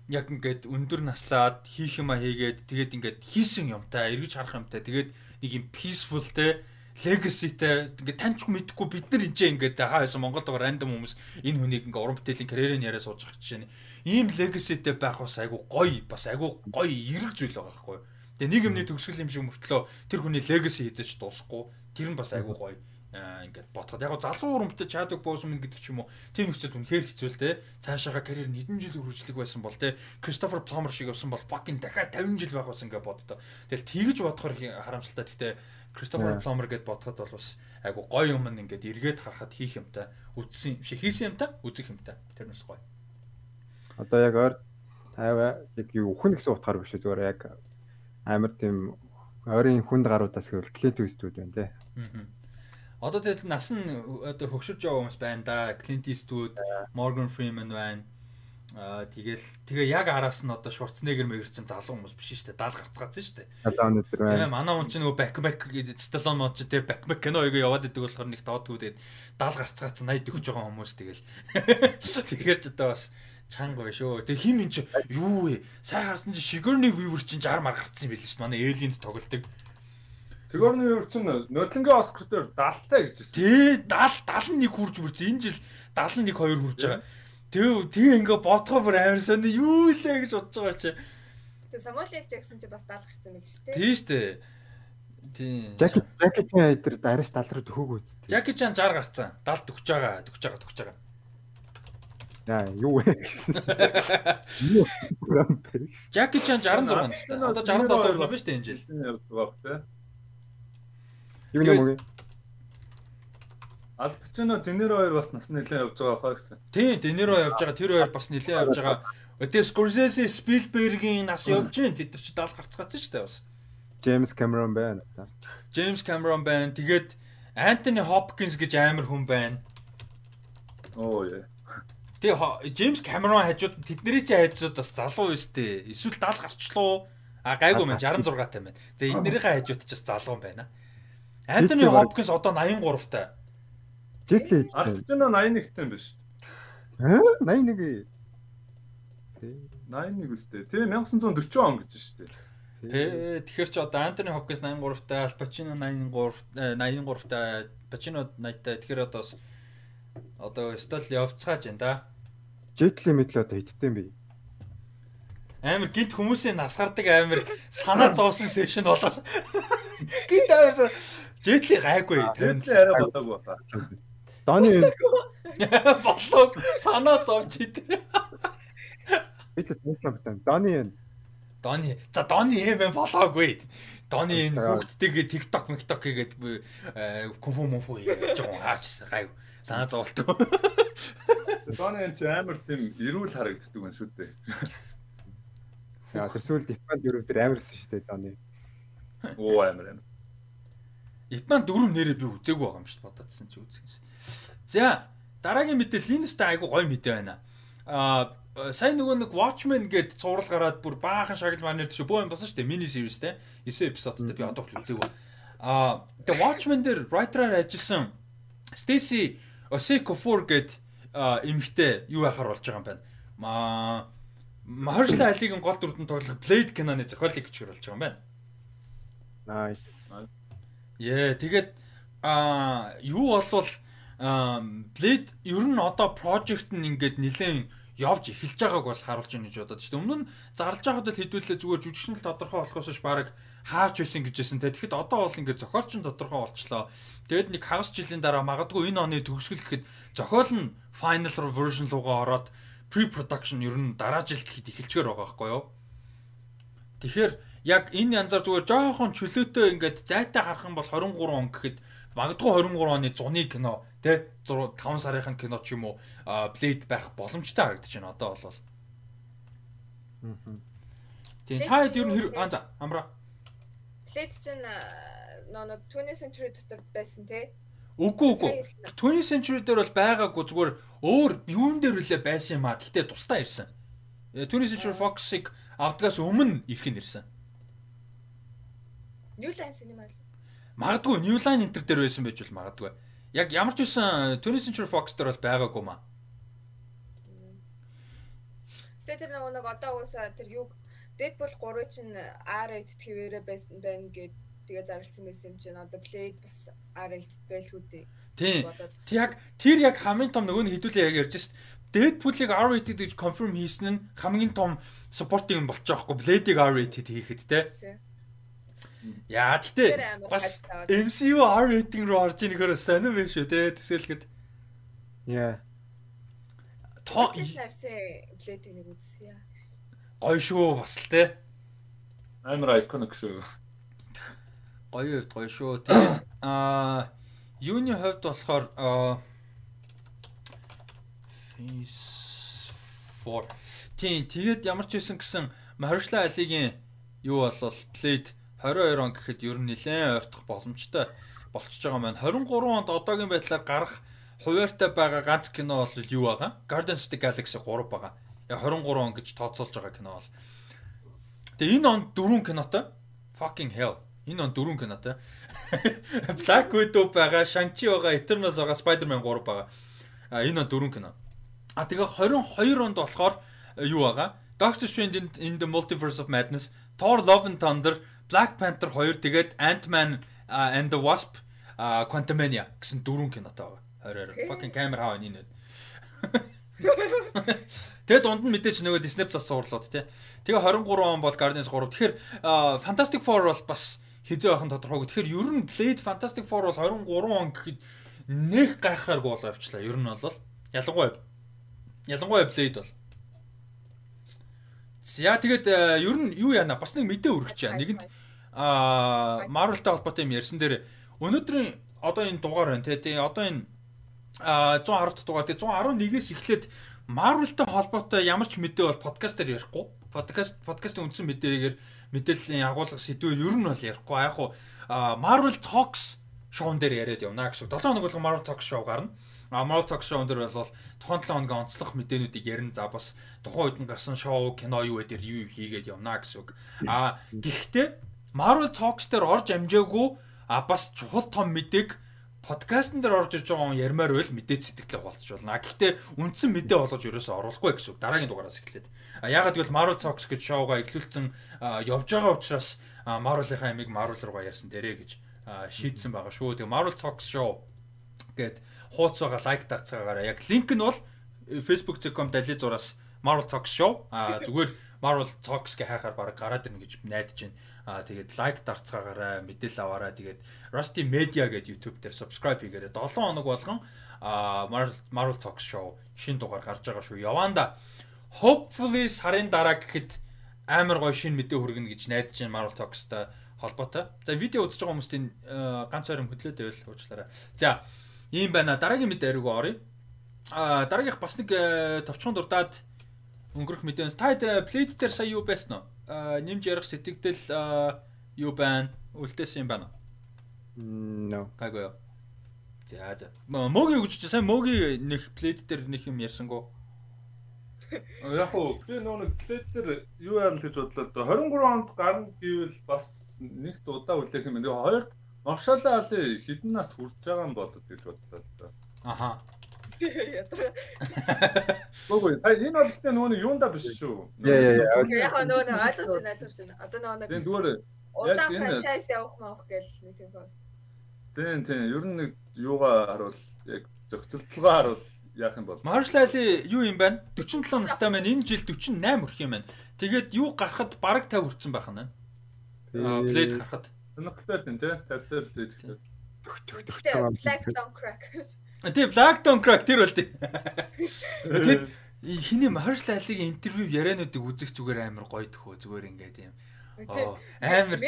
яг ингээд өндөр наслаад хийх юма хийгээд тэгээд ингээд хийсэн юмтай эргэж харах юмтай тэгээд нэг юм peaceful те legacyтэй ингээд таньч мэдхгүй бид нар энэ ингээд хаа байсан Монголд байгаа рандом хүмүүс энэ хүнийг ингээд уран бүтээлийн карьерийн яриа сууж байгаа чинь ийм legacyтэй байх бас айгу гоё бас айгу гоё эрэг зүйл байгаа байхгүй тэгээ нэг юмны төгсгөл юм шиг мөртлөө тэр хүний legacy хийж дуусахгүй тэр нь бас айгу гоё. Ингээд бодоход яг залуу урамтай чаддаг боосмын гэдэг ч юм уу тийм нөхцөл үнэхээр хэцүү л те. Цаашаага карьер нь хэдэн жил хүрчлэг байсан бол те Кристофер Пламер шиг явсан бол fucking дахиад 50 жил байх байсан ингээд боддоо. Тэгэл тэгж бодохоор харамсалтай. Гэхдээ Кристофер Пламер гэд бодоход бол бас айгу гоё юм ингээд эргээд харахад хийх юмтай үдсэн юм шиг хийсэн юмтай үзэх юмтай. Тэр нь бас гоё. Одоо яг ойр тайваа яг юу хүн гэсэн утгаар биш зүгээр яг амар тийм ойрын хүнд гаруудаас хөл Клинт Иствуд байна те. Аа Одоо тэгээд нас нь одоо хөгшөрж байгаа хүмүүс байна да. Clint Eastwood, Morgan Freeman байна. Аа тэгэл тэгээ яг араас нь одоо Schwarzenegger мэгэр чинь залуу хүмүүс биш шүү дээ. 70 гарцгаацсан шүү дээ. Залуу өнөдр байна. Тэгээ манай хүн чинь нөгөө backpack Stallone мод чинь тэгээ backpack кино аяга яваад идэг болохоор нэг тоодгүй тэгээд 70 гарцгаацсан 80 төгсөж байгаа хүмүүс тэгэл. Тэгэхээр ч одоо бас Чанга гоё шүү. Тэг хим эн чи юу вэ? Сайн харсан чи Sigourney Weaver чинь 60 мар гарцсан юм байл шүү. Манай Alien-д тоглолдог. Sigourney Weaver чинь нотлонгийн Оскар дээр 70-тай гэж хэлсэн. Тэ 70 71 хүрж бүрсэн. Энэ жил 71 2 хүрж байгаа. Тэг тэг ингээ бодгоо бүр амар сони юу илээ гэж бодож байгаа чи. Тэг Samuel L. Jackson чи бас 70 гарсан байл шүү дээ. Тийм шүү дээ. Тийм. Jackie Jackie Chan эдэр арьс тал руу төхөөг үз. Jackie Chan 60 гарцсан. 70 төгч байгаа, төгч байгаа, төгч байгаа. Яа, юу вэ? Jackie Chan 66 настай. Одоо 67 юм байна шүү дээ энэ жил. Байгаа те. Юу юм бэ? Алпачино Динеро хоёр бас нас нэлээд явж байгаа фа гэсэн. Тийм, Дениро явж байгаа. Тэр хоёр бас нэлээд явж байгаа. Тэгээ Scorsese, Spielberg-ийн нас явж гин тэд нар чи 70 гарцгаасан шүү дээ бас. James Cameron байна. James Cameron байна. Тэгээд Anthony Hopkins гэж амар хүн байна. Оо яа. Тэгээ James Cameron хажууд тэдний чи хажууд бас залуу юм штэ. Эсвэл 70 гарчлуу. А гайгүй мэн 66 таа байна. За эднэрийнхээ хажууд ч бас залуу юм байна. Anthony Hopkins одоо 83 таа. Li. Алпачино 81-тэй юм биш. Аа 81. 81 үстэй. Тэ 1940 он гэж шүү дээ. Тэ тэгэхээр ч одоо Anthony Hopkins 83 таа, Al Pacino 83 83 таа, Pacino 80 таа. Тэгэхээр одоо бас одоо стол явцгааж байна да. Li мэтлээ одоо хиттэй юм би. Амар гинт хүмүүсийн насгардаг амар санаа зовсон сешн болоо. Гинт амар Жетли гайгүй. Тэрэнд арай бодоогүй бата. Доны болоо санаа зовж идэв. би ч тооцоо байна. Доны энэ Доны за Доны юм болоогүй. Доны энэ хүүхдтэйгээ TikTok, TikTok хийгээд кунфу мунфу хийж байгаа аавчсан гайгүй. Санаа зовлтгүй. Доны энэ чи амар тийм эрүүл харагддаг юм шүү дээ. яа тэр сүүл Дипанд дөрөв төр амарсан шүү дээ Доны. Оо амар амар. Ипман дөрөв нэрээ би үзээгүй байгаа юм шүү дээ бодоодсэн чи үзсэн. За дараагийн мэдээлэл энэ сте айгу гоё мэдээ байна. Аа сайн нөгөө нэг Watchmen гээд цуврал гараад бүр баахан шагнал манер тийш бөө юм болсон шүү дээ. Мини series те 9 эпизодтай би одоо хүртэл үзээгүй. Аа тэгээ Watchmen дээр writer-аар ажилласан Stacy Osikofor гээд эмэгтэй юу яхаар болж байгаа юм байна. Маа Mahershala Ali-гийн гол дүрдэн тоглох Blade киноны зохиолыг бичгэр болж байгаа юм байна. Nice. Яа, тэгээд аа юу болвол Blade ер нь одоо project нь ингээд нэлээд явж эхэлж байгааг бол харуулж байна гэж бодоод шүү дээ. Өмнө нь зарлж байхад л хэдүүлээ зүгээр жүжигчнэл тодорхой болохоос ш баг хаач байсан гэжсэн те. Тэгэхэд одоо бол ингээд зохиолч нь тодорхой болчлоо. Тэгэд нэг хагас жилийн дараа магадгүй энэ оны төгсгөл гэхэд зохиол нь final version руугаа ороод pre-production ер нь дараа жил гэхэд эхэлчихээр байгаа байхгүй юу? Тэгэхээр яг энэ янзаар зүгээр жоохон чөлөөтэй ингээд зайтай харах юм бол 23 он гэхэд магадгүй 23 оны зуны кино тий 5 сарынхын кино ч юм уу Blade байх боломжтой харагдаж байна одоо бол. Тийм та хэд ер нь хэр аа за амра. Blade чинь нөө 20th century дотор байсан тий. Үгүй үгүй. 20th century дээр бол байгаагүй зүгээр өөр юун дээр үлээ байсан юм аа. Гэхдээ тусдаа ирсэн. 20th century Fox-ыг авдгаас өмнө ирэх нь ирсэн. New Line Cinema. Магадгүй New Line Enter дээр байсан байж бол магадгүй. Яг ямар ч үсэн 20th Century Fox дээр бол байгаагүй маа. Тэгээ тэр нэг одоо уусаа тэр юу Deadpool 3 чинь R8 твэрэ байсан байна гэд тэгээ зарлцсан байсан юм чинь одоо Blade бас R8 байлгүй дээ. Тийм. Яг тэр яг хамгийн том нөгөө нь хэдүүлээ яг ярьж шít. Deadpool-ыг R-rated гэж confirm хийсэн нь хамгийн том supporting юм болчих жоохгүй. Blade-ыг R-rated хийхэд те. Яа гэтээ бас MCU R rating руу орж ирэх хэрэг сонир байх шүү те төсөөлөхөд. Яа. Тоо Blade-ийг нэг үзье. Гоё шүү бас л те. Амар iconic шүү. Гоё хувьд гоё шүү. Тэгээ аа юуны хувьд болохоор аа Phase 4 Тийм тэгээд ямар ч байсан гэсэн Mahershala Ali-гийн юу болвол Blade 22 он гэхэд ер нь нэлээд ойртох боломжтой болчихж байгаа маань 23 онд одоогийн байдлаар гарах хуваартай байгаа ганц кино бол юу байгаа? Guardians of the Galaxy 3 байгаа. Яг 23 он гэж тооцоолж байгаа кино бол. Тэгээ энэ он дөрвөн кинотой. Fucking hell. Энэ он дөрвөн кинотой. Black Widow байгаа, Shang-Chi байгаа, Eternals байгаа, Spider-Man 3 байгаа. А энэ он дөрвөн кино. А тэгээ 22 онд болохоор юу байгаа? Doctor Strange in the Multiverse of Madness, Thor Love and Thunder, Black Panther 2 тэгээд Ant-Man and the Wasp Quantumania гэсэн дөрвөн кинотой байгаа. 22. Fucking камер хаа энэ. Тэгээд дунд нь мэдээч нөгөө Disney Plus суурлууд тий. Тэгээ 23 он бол Guardians 3. Тэгэхээр Fantastic Four бол бас хизээ байхын тодорхойг. Тэгэхээр ер нь Blade Fantastic Four бол 23 он гэхэд нэг гайхааргүй болоо явчлаа. Ер нь бол ялангуяа ялангуяа Blade бол. За тэгээд ер нь юу яана бас нэг мэдээ өргөч чаа. Нэгэнт аа Marvel-тай холбоотой юм ярьсан дээр өнөөдрийн одоо энэ дугаар байна тий. Одоо энэ а 110 дахь дугаар тий 111-ээс эхлээд Marvel-тай холбоотой ямар ч мэдээ бол подкастаар ярихгүй. Подкаст подкастын үндсэн мэдээгээр мэдээллийн агуулга сэдвээр ер нь бол ярихгүй. Яг хуу Marvel Talks шоун дээр яриад явна гэсэн. 7 хоног болгон Marvel Talks шоу гарна. А Marvel Talks шоун дээр бол тухайн 7 хоногийн онцлог мэдээнүүдийг ярина. За бас тухайн үед нь гарсан шоу, кино юу вэ дээр юу хийгээд явна гэсэн үг. А гэхдээ Marvel Talks дээр орж амжаагүй а бас чухал том мэдээг подкастн дээр орж ирж байгаа хүн ярмаар байл мэдээд сэтгэлээ хуваалцж болно. Гэхдээ үндсэн мэдээ болгож ерөөсөө оруулахгүй гэсэн. Дараагийн дугаараас эхлээд. Яагаад гэвэл Marvel Talks гэж шоугаа эхлүүлсэн явж байгаа учраас Marvel-ийнхаа ямиг Marvel руугаа ярьсан дээрээ гэж шийдсэн байгаа шүү. Тэгээ Marvel Talks show гэд хууц байгаа лайк дарцгаагаараа яг линк нь бол facebook.com далий зураас Marvel Talks show а зүгээр Marvel Talks гэ хайхаар баг гараад ирнэ гэж найдаж байна. Аа тэгээд лайк дарцгаагаараа мэдээлэл аваараа тэгээд Rusty Media гэдэг YouTube дээр subscribe хийгээрэй. 7 хоног болгон аа Marvel Talk Show шинэ дугаар гарч байгаа шүү. Яванда hopefully сарын дараа гэхэд амар гоё шинэ мэдээ хүргэнэ гэж найдаж байна Marvel Talks-тай холбоотой. За видео үзэж байгаа хүмүүстийн ганц ойрон хөдлөөд байвал уучлаарай. За ийм байна. Дараагийн мэдээ ариг оръё. Аа дараагийнх бас нэг товчхон дурдаад өнгөрөх мэдээ. Та плейд дээр сая юу байсан нь? нэмж ярих сэтгэгдэл юу байна? Үлдээсэн юм байна уу? No. Гайгүй юу. За за. Моги өгч чи сайн моги нэг плейт дээр нэг юм ярьсангүй. Яг уу би нөгөө плейт дээр юу яана гэж бодлоо. 23 онд гарна гэвэл бас нэг удаа үлээх юм. Тэгээ хоёрт Маршалла али хідэн нас хүрч байгаа юм болоод гэж бодлоо л доо. Аха. Гүг сая энэ бол ихтэй нөгөө юунда биш шүү. Яа яа. Яг нөгөө ойлгож байна ойлгож байна. Одоо нөгөө нэг зүгээр удаан франчайз явах маах гэл нэг юм байна. тийм тийм ер нь нэг юугаа харуул яг зохицолтолгоо харуул яах юм бол. Marshall Ali юу юм байна? 47 настай маань энэ жил 48 хүрэх юм байна. Тэгээд юу гарахад бараг 50 хүрсэн байх нь. Аа Blade гарахад. Сонирхолтой тийм тий 50 дээр Blade гэхээ. Гэхдээ Black Don't Crack. Тийм Black Don't Crack тэр бол тийм. Тэгээд хиний Marshall Ali-гийн интервью яриануудыг үзэх зүгээр амар гоё төхөө зүгээр ингээд юм. Амар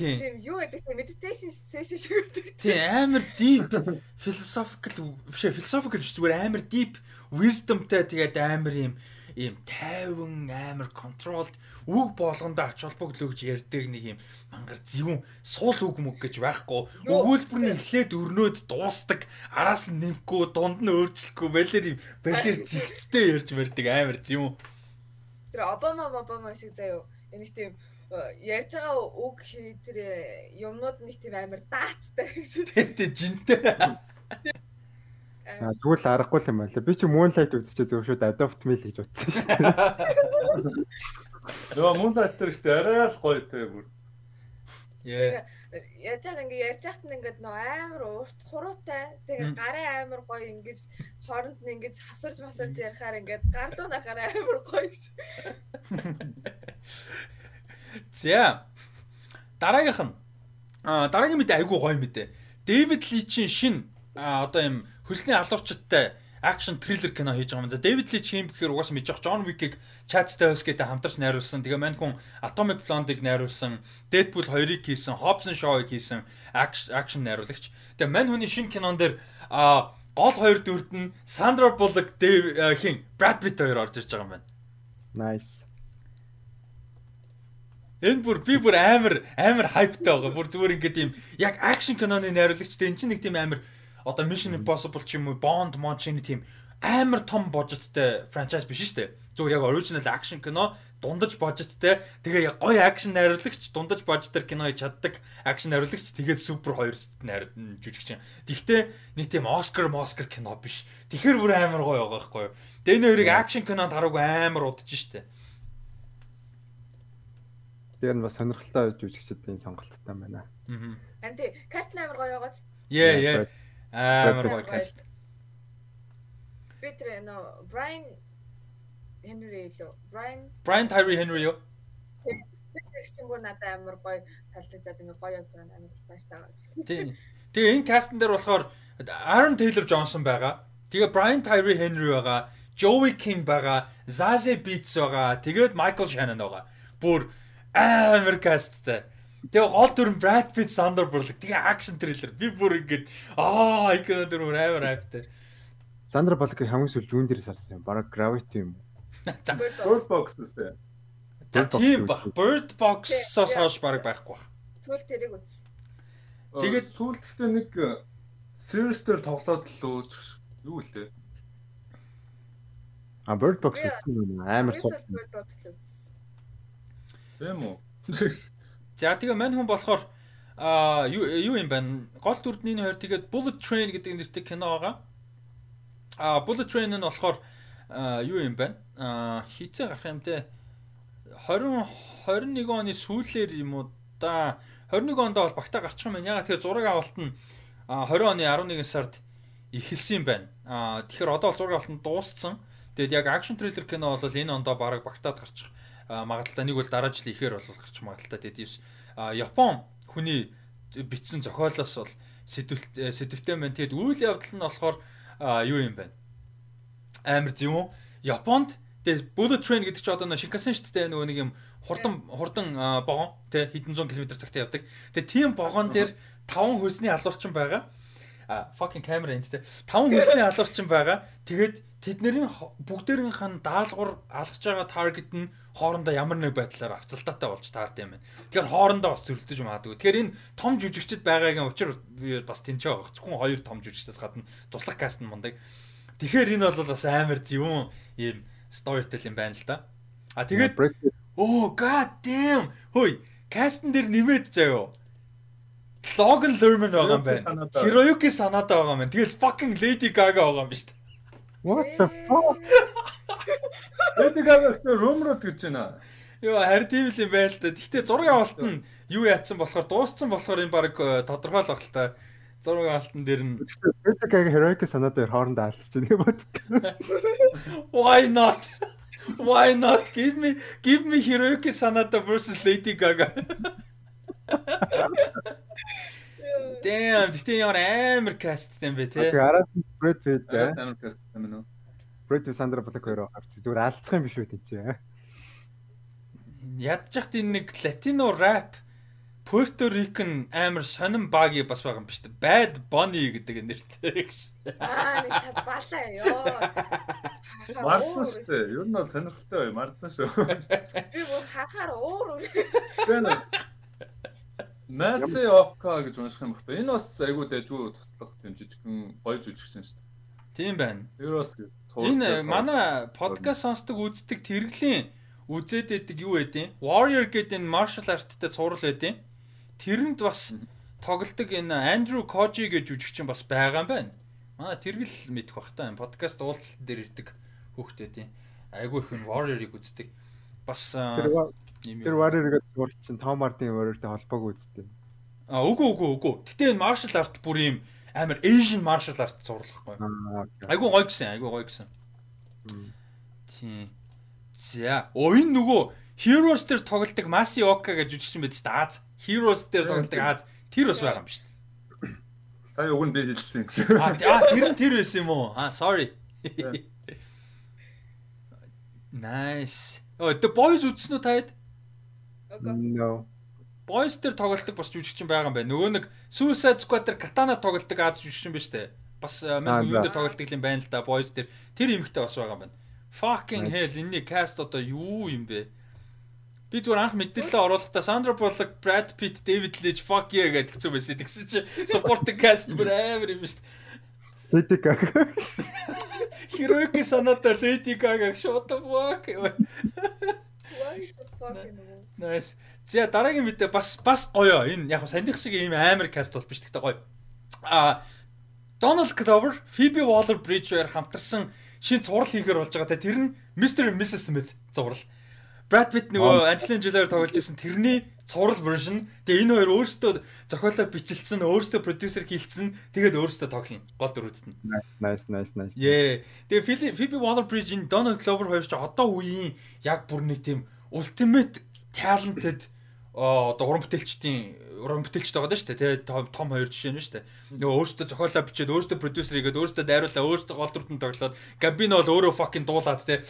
Тийм. Тийм юу гэдэг вэ? Meditation session шиг гэдэг. Тийм амар deep philosophical биш philosophical зүгээр амар deep wisdomтай тэгээд амар юм ийм тайван амар controlled үг болгондоо ач холбогдлоо гэж ярьдаг нэг юм мангар зөвүүн суул үг мөг гэж байхгүй. Өгүүлбэр нь эхлээд өрнөөд дуустдаг араас нь нэмэхгүй дунд нь өөрчлөхгүй балер юм балер жигцтэй ярьж мэрдэг амар зөвүүн Тэр Обама Обама шиг заяо. Энийг тийм ярьж байгаа үг тэр юмнууд нэг тийм амар дааттай гэсэн. Тэг тэг жинтэй. Аа тэгвэл аргагүй юм байна. Би чи Moonlight үзчихээ зөв шүүд Adopt Me л гэж утсан шүү дээ. Йоо Moonlight тэр ихтэй арай л гоё те бүр. Яа. Яаж чад ингээ ярьж хат нь ингээд нөө амар урт хуруутай. Тэгээ гарын амар гоё ингэж хооронд нь ингэж хасарж масарж ярихаар ингээд гарлууна гараа амар гоё гэж. За. Дараагийнх нь а дараагийн мэдээ айгүй гоё мэдээ. Дэвид Личийн шин одоо юм хөлний алуурчтай акшн триллер кино хийж байгаа юм. За Дэвид Лич юм гэхээр угаасаа мэдж байгаа Джон Уикийг Chad Stahelski-тэй хамтарч найруулсан. Тэгээ мань хүн Atomic Blonde-ыг найруулсан, Deadpool 2-ыг хийсэн, Hobbs Shaw-ыг хийсэн акшн найруулагч. Тэгээ мань хүний шинэ кинон дээр а гол хоёр дүрд нь Sandra Bullock, Dave хин Brad Pitt хоёр орж ирж байгаа юм байна. Nice. Энэ бүр би бүр амар амар хайптай байгаа. Бүр зүгээр ингээд юм яг акшн киноны найруулагчтай эн чинь нэг тийм амар одоо Mission Impossible ч юм уу Bond мод шинэ тийм амар том божеттэй франчайз биш шүү дээ. Зүгээр яг original action кино дундаж божеттэй тэгээ гоё акшн найруулагч дундаж божтер кино хийж чаддаг акшн найруулагч тэгээд супер хоёр найр жүжигч юм. Тэгтээ нэг тийм Оскар Москар кино биш. Тэгэхэр бүр амар гоё байгаа байхгүй юу? Тэгээ энэ хоёрыг акшн кинонд хараагүй амар удаж штэ. Тэр нь бас сонирхолтой жүжигчдийн сонголттой байна. Аа. Анти каст амар гоё байгааз. Яа яа. Амар гоё каст. Би тэр нөө Брайан Henry лөө. Брайан Брайан Тайри Хенри юу? тэр чинь бүр надад амар гоё талдагдаад ингээ гоё явж байгаа амар баяртай. Тэгээ энэ кастн дээр болохоор Aaron Taylor Johnson байгаа. Тэгээ Brian Tyree Henry байгаа. Joey King байгаа. Zazie Beetz байгаа. Тэгээд Michael Shannon байгаа. Бүр амар касттай. Тэгээ гол дүр нь Brad Pitt, Sandra Bullock. Тэгээ акшн трейлер. Би бүр ингэж аа икон дүр амар хайптай. Сандра Балкын хамгийн сүүл зүүн дээр сарсан юм. Бараг Gravity юм. За Bird Box үстэй. за, тийм бах. Bird Box-оос хойш баг байхгүй бах. Сүүл тэрийг үз. Тэгээд- Тэгээд сүүлдээ нэг series дээр тоглоод л өөж юу л дээ. А Bird Box гэсэн юм амар үз. Тийм үү? За тэгээ мань хүн болохоор а юу юм байна? Гол дүрдний хоёр тэгээд Bullet Train гэдэг нэртэй кино байгаа. А Bullet Train нь болохоор юу юм байна? А хизээ гарах юм те 20 21 оны сүүлээр юм уу да 21 онд бол багтаа гарчих юм байна. Ягаад тэгэхээр зураг авалт нь а, 20 оны 11 сард эхэлсэн юм байна. А тэгэхээр одоо бол зураг авалт нь дууссан. Тэгээд яг акшн трейлер кино бол энэ ондоо бараг багтаад гарчих а, магадaltaй нэг бол дараа жил ихээр бол гарчих магадaltaй тэгээд юус а, Япон хүний бичсэн зохиолоос бол сэдвэлт сэдвтэй байна. Тэгээд үйл явдал нь болохоор юу юм байна? Амар зү юм. Японд тэгээд bullet train гэдэг чинь одоо нэг Shinkansen шүү дээ нөгөө нэг юм хурдан хурдан вагон тий хэдэн зуун км цагтаа явдаг. Тэгээд тийм вагон дээр 5 хөлсний алуурчин байгаа. А fucking камера энэ тий 5 хөлсний алуурчин байгаа. Тэгээд тэднэрийн хо- бүгдээрийнх нь даалгавар алгаж байгаа таргет нь хоорондоо ямар нэг байдлаар авцалтаатай болж таард юм байна. Тэгэхээр хоорондоо бас зөрөлдөж магадгүй. Тэгэхээр энэ том жүжигчд байгаагийн учир бас тэнцээ байгаа. Зөвхөн хоёр том жүжигчдээс гадна туслах каст нь мундаг. Тэгэхээр энэ бол бас амар зөвүүн ийм storytelling юм байна л да. А тэгээд оо god damn. Хөөе, кастн дээр нэмээд заяо. Logan Lerman байгаа юм байна. Hiroyuki Sanada байгаа юм байна. Тэгэл fucking Lady Gaga байгаа юм ба шүү дээ. What the fuck? Lady Gaga гэхдээ rumrууд гэж байна. Йоо, харин тийм л юм байл та. Гэхдээ зургийн авалт нь юу яатсан болохоор дууссан болохоор энэ баг э, тодорхой л баг л та. Зургийн авалтан дээр нь Break-ийг Heroic санаад дээр хоорондоо алчиж нэг бод. why not? Why not? Give me give me Hiroyuki Sanada versus Lady Gaga. Damn, гэхдээ ямар амар каст юм бэ те. Араас Pitt Арай э. амар каст юм уу? Brad Pitt Sandra Bullock хоёроо гарч зүгээр алдчих юм биш үү тийч. Ядчихт энэ нэг латино рэп Puerto Rican амар сонин баги бас байгаа юм биш үү? Bad Bunny гэдэг нэртэй гэсэн. Аа нэг шат балаа ёо. Мардсан шүү дээ. Ер нь бол сонирхолтой бай. Мардсан шүү. Би бүр хахаар уур үр. Маси Ока гэж унших юм байна. Энэ бас айгүй дэжгүй тутлах тийм жижигхэн гоё жүжигчин шүү дээ. Тийм байна. Тэр бас энэ манай подкаст сонсдог үздэг тэрглийн үзээд байдаг юу байдیں۔ Warrior гэдэг энэ martial art-тэй цуврал байдیں۔ Тэрэнд бас тоглодог энэ Andrew Koji гэж жүжигчин бас байгаа юм байна. Манай тэргэл мэдэх бах та энэ подкаст уулзалт дээр ирдэг хөөхтэй тийм. Айгүй их энэ Warrior-ыг үздэг. Бас Тэр. Warrior-ыг зурч чинь Tom Hardy Warrior-тэй холбоог үзтээ. А үгүй үгүй үгүй. Гэтэ энэ martial art бүр юм амар Asian martial art зурлахгүй. Айгүй гоё гэсэн, айгүй гоё гэсэн. Тийм. За, оо энэ нөгөө Heroes дээр тоглолдог Masi Oka гэж жүжигчин байдаг шүү дээ. Аз. Heroes дээр тоглолдог Аз. Тэр бас байгаа юм шүү дээ. сая уг нь би хэлсэн т- а, тэр нь тэр байсан юм уу? А sorry. Nice. Оо, the boys үзсэн үү таад? No. Boys дээр тоглолдог бас жүжигчин байгаа юм байна. Нөгөө нэг Suicide Squad дээр Katana тоглолдог Аз жүжигчин шүү дээ. Бас Аа, мань юу за. дээр тоглолдог юм байна л да. Boys дээр тэр эмхтэй бас байгаа юм байна. Fucking hell энэний cast одоо юу юм бэ? Би зүгээр анх мэдээлэл оруулахдаа Sandra Bullock, Brad Pitt, David Lynch fuck yeah гэдэг хэцүү байсан. Тэгсэн чи supporting cast бүр амар юм шүү дээ. Lady Gaga. Hiroyuki Sanada, Lady Gaga the fuck. Nice. За дараагийн мэдээ бас бас гоё. Энэ яг сандих шиг ийм амар каст бол биш гэхдээ гоё. А Donald Glover, Phoebe Waller-Bridge хоёр хамтарсан шинэ зураг хийхээр болж байгаа. Тэр нь Mr. and Mrs. Smith зураг. Brad Pitt нөгөө Angelina Jolie тоглож байсан тэрний цуврал version. Тэгээ энэ хоёр өөрсдөө зохиолоо бичлсэн, өөрсдөө продюсер хийлцсэн. Тэгээд өөрсдөө тоглоно. Гол дөрөвдөд нь. Nice, nice, nice. Yeah. Тэгээ Phoebe Waller-Bridge-ийн Donald Glover хоёр ч одоо үеийн яг бүр нэг тийм ultimate talented одоо уран бүтээлчдийн уран бүтээлчд байгаа шүү дээ. Тэгээ том хоёр жишээ нь шүү дээ. Нөгөө өөрөөсөө зохиолоо бичээд өөрөөсөө продюсер хийгээд өөрөөсөө дайруулаа өөрөөсөө гол дүртэн тоглоод Гамбино бол өөрөө fucking дуулаад те.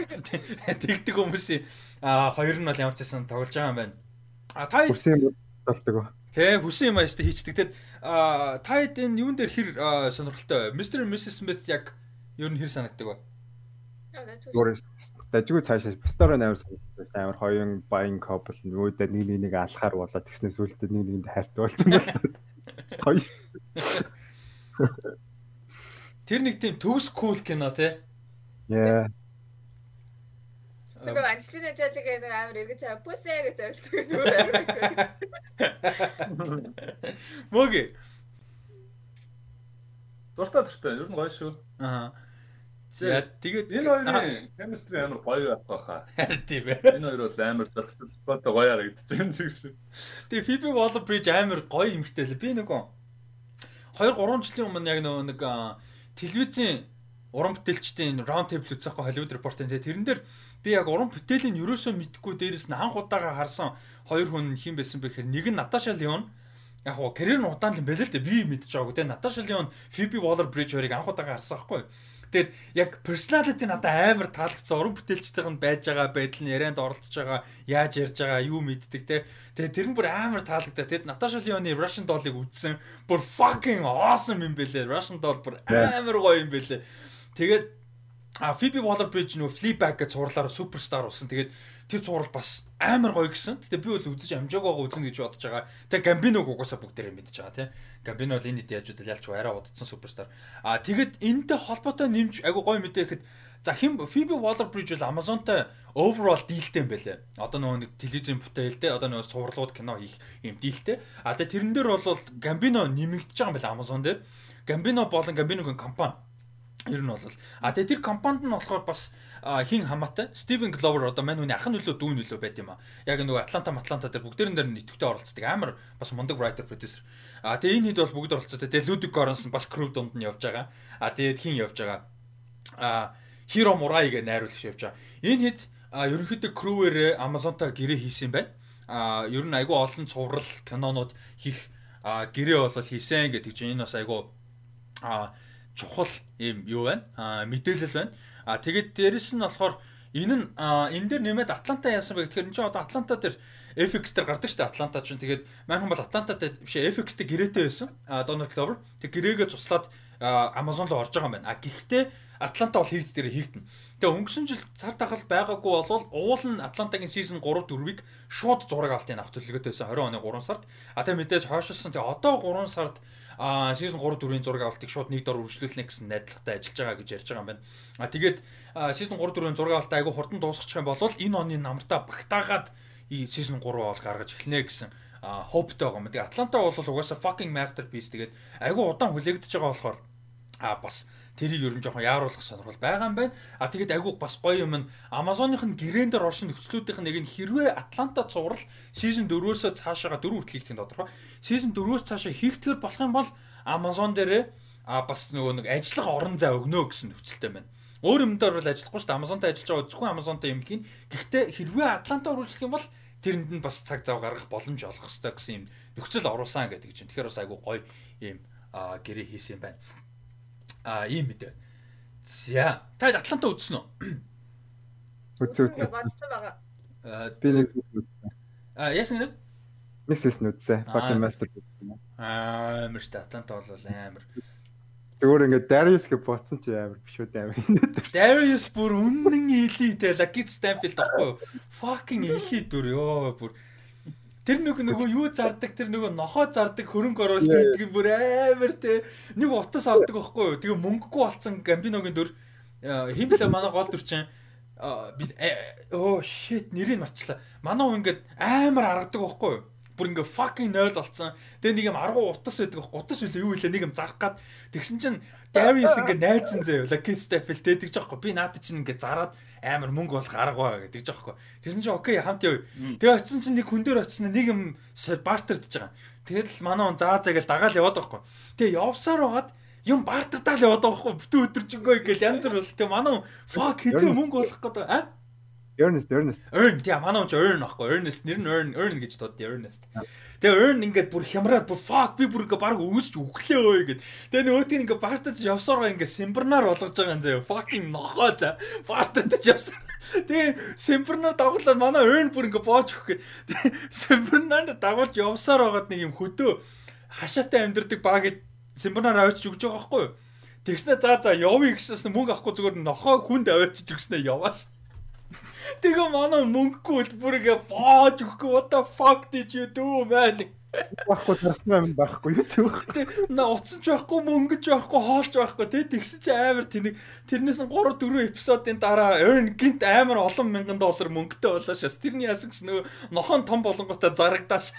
Тэгдэг хүмүүсийн а хоёр нь бол ямар ч байсан тоглож байгаа юм байна. А та хүсэн болдог. Тэ хүсэн юм ааштай хийчдэг. Тэгэд а та энэ юун дээр хэр сонирхолтой вэ? Mr. and Mrs Smith яг юу н хэр санагддаг вэ? Дажгүй цаашаа бустаар амар санагдсан. Амар хоёрын баян couple нөгөөдөө нэг нэг нэг алхаар болоод тэгснээс үлдээ нэг нэгэнд хайртай болж байна. Хоёр. Тэр нэг тийм төгс кул кино тий. Яа. Тэгээ Анжелина Жолиг нэг амар эргэж аваа пүсэ гэж орилдог. Мөг. Дуртай дуртай. Ер нь гоё шүү. Аа. За тэгээд энэ хоёрын chemistry амар гоё байх байхаа. Харин тийм ээ. Энэ хоёр бол амар зөрчилтэй гоё харагдаж байна ч гэсэн. Тэгээ Phoebe Waller-Bridge амар гоё юмхтэй л. Би нөгөө 2 3 жилийн өмнө яг нөгөө нэг телевизийн уран бүтээлчдийн round table үзэхгүй Hollywood report-ын тэрэн дээр би яг уран бүтээлийн ерөөсөө мэдхгүй дээрэс нь анх удаага харсан хоёр хүн хин байсан бэхээр нэг нь Наташа Леон. Яг гоо карьер нь удаан л юм байл л дээ. Би мэдчихэж байгаагүй те Наташа Леон Phoebe Waller-Bridge хоёрыг анх удаага харсан байхгүй Тэгээд яг personality надад амар таалагдсан. Уран бүтээлчтэйг нь байж байгаа байдал нь ярианд оролцож байгаа, яаж ярьж байгаа, юу мэддэг те. Тэгээд тэр нь бүр амар таалагдаа. Тэгээд Natasha Lyonne Russian Doll-ыг үзсэн. Бүр fucking awesome юм бэлээ. Russian Doll бүр амар гоё юм бэлээ. Тэгээд а Phoebe Waller-Bridge нөгөө Fleabag гэж цуурлаараа суперстар болсон. Тэгээд тэр цуврал бас амар гоё гэсэн. Гэтэ би бол үзэж амжааг байгаа үзнэ гэж бодож байгаа. Тэгээ Гамбиног угаасаа бүгдээрээ мэдж байгаа тийм. Гамбино бол энэ яаж удаа ялч арай удацсан суперстар. А тэгэд энэтэй холбоотой нэмж айгу гоё мэдээхэд за хим Phoebe Waller-Bridge бол Amazon-тай overall дийлтэй юм байлээ. Одоо нөгөө нэг телевизийн бүтээлтэй одоо нөгөө цувралууд кино хийх юм дийлтэй. А тэгээ тэрэн дээр бол Gambino нэмэгдэж байгаа юм байна Amazon дээр. Gambino болон Gambino-гийн компани Ер нь бол а тэгээ тэр компанид нь болохоор бас хин хамаатай Стивен Гловер одоо мань хүний ах нь нөлөө дүү нөлөө байт юм а. Яг нөгөө Атланта Атланта дээр бүгдээрэн дээр нэтгэвтэй оролцдог амар бас мундаг writer producer. А тэгээ энэ хэд бол бүгд оролцоотой. Тэгээ Ludwig Göransson бас crew дунд нь явж байгаа. А тэгээд хин явж байгаа. А Hiro Murai гэ найруулагч явж байгаа. Энэ хэд ерөнхийдөө crew-ээр Amazon-тай гэрээ хийсэн юм байна. А ер нь айгүй олон цуврал кинонууд хийх гэрээ болол хийсэн гэдэг чинь энэ бас айгүй чухал юм юу байна? Аа мэдээлэл байна. Аа тэгээд дээрэс нь болохоор энэ нь энэ дээр нэмээд Атланта яасан бэ гэхээр энэ чинь одоо Атланта дээр FX дээр гардаг шүү дээ Атланта ч тэгээд манайхан бол Атланта дээр биш FX дээр гэрээтэй байсан. А Donald Glover тэг гэрээгээ цуслаад Amazon руу орж байгаа юм байна. А гэхдээ Атланта бол хийгд дээр хийгдэн. Тэгээ өнгөрсөн жил цар тахал байгаагүй болвол уул нь Атлантагийн season 3 4-ийг шууд зураг авалтын авах төлөвлөгөөтэй байсан 20 оны 3 сард. А тэгээ мэдээж хойшилсан. Тэгээ одоо 3 сард а season 3 4-ийн зураг авалтыг шууд нэг дор үргэлжлүүлнэ гэсэн найдвартай ажиллаж байгаа гэж ярьж байгаа юм байна. А тэгээд season 3 4-ийн зураг авалтаа айгүй хурдан дуусгачих юм бол энэ оны намартаа багтаагаад season 3 бол гаргаж эхэлнэ гэсэн hopeтэй байгаа юм. Тэгээд Атланта бол угаасаа fucking masterpiece тэгээд айгүй удаан хүлээгдэж байгаа болохоор а бас тэрийг ерөн жоохон яаруулах сонирхол байгаа юм байна. А тэгээд айгүй бас гоё юм нь Amazon-ын гэрээн дээр орсон нөхцлүүдийн нэг нь хэрвээ Атланта цуврал season 4-өөсөө цаашаага 4 хүртэл хийх тодорхой. Season 4-өөс цаашаа хийгдгэр болох юм бол Amazon дээрээ а бас нөгөө нэг ажиллах орон зай өгнө гэсэн нөхцөлтэй байна. Өөр юмдаар бол ажиллахгүй шүү дээ. Amazon-тай ажиллаж байгаа зөвхөн Amazon-тай юм хийн. Гэхдээ хэрвээ Атланта үргэлжлэх юм бол тэрэнд нь бас цаг зав гаргах боломж олох хэрэгтэй гэсэн юм нөхцөл оруулсан гэдэг чинь. Тэгэхээр бас айгүй гоё юм гэрээ хийсэн юм байна. А ийм мэдээ. За та Атланта үзсэн үү? Үзсэн. Бодсон байгаа. Би нэг үзсэн. А яасан нэ? Нэг сэс нүдсэ. Fucking master үзсэн. Аа амар ш Атланта бол амар. Зүгээр ингээд Darius гэж ботсон чи амар биш үү амар. Darius бүр үнэн элит Lucky Stanfield ахгүй юу? Fucking элит дүр ёо бүр Тэр нэг нөгөө юу зардаг тэр нөгөө нохоо зардаг хөрөнгө оруулалт хийдэг юм бүр амар те нэг утас авдаг байхгүй юу тэгээ мөнгөгүй болцсон гамбиногийн дүр химлээ манай гол дүр чинь би оо shit нэрийг марчлаа. Манай хүн ингээд амар аргадаг байхгүй юу? Бүр ингээ fucking 0 болцсон. Тэгээ нэг юм аргу утас байдаг. Утас үлээ юу илээ нэг юм зарах гад тэгсэн чинь Darius ингээ найзан заяа. Тэгж байгаа байхгүй. Би наадад чинь ингээ зараад амар мөнгө болох арга байгаа гэдэг жоохгүй. Тэгсэн чинь окей хамт яв. Тэгээ очисон чинь нэг хүн дээр очисон нэг юм бартerdж байгаа. Тэгэл манай он заа заа гэж дагаал яваад байхгүй. Тэгээ явсаар байгаад юм бартардаал яваад байхгүй. Бүтэн өдөржингөө ингээл янз бүр бол. Тэгээ манай fuck хэзээ мөнгө болох гэдэг аа Ernest Ernest. Earn тийм манай хүн Earn ахгүй. Ernest нэр нь Earn Earn гэж дууддаг Ernest. Тэгээ Earn ингээд бүр хямраад бүр fuck би бүр ингээд баг өгсөж өглөө өө гэд. Тэгээ нөгөөт нь ингээд бартаж явсараа ингээд симбарнаар болгож байгаа юм заяа. Fucking нохоо за. Бартаж явсан. Тэгээ симбарнаар дагуулаад манай Earn бүр ингээд боож өгөх гэ. Тэгээ симбарнаар дагуулж явсаар байгаад нэг юм хөдөө хашаатай амьдэрдэг баг симбарнаар авчиж өгч байгаа байхгүй юу? Тэгснэ за за явъя гэснээр мөнгө авахгүй зүгээр нохоо хүнд авчиж өгснээр явааш. Тэгээ манай мөнгөгүй бүр ингээ боож өгөхгүй what the fuck did you do man? Баггүй тарсан юм байхгүй юу түүх. На уцсан ч байхгүй, мөнгөж байхгүй, хоолж байхгүй тий тэгсэн чи амар тэнэг тэрнээс нь 3 4 эпизодын дараа earn гинт амар олон мянган доллар мөнгөтэй болоо шээс. Тэрний яасан гэсэн нөгөө нохон том болонготой зарагдааш.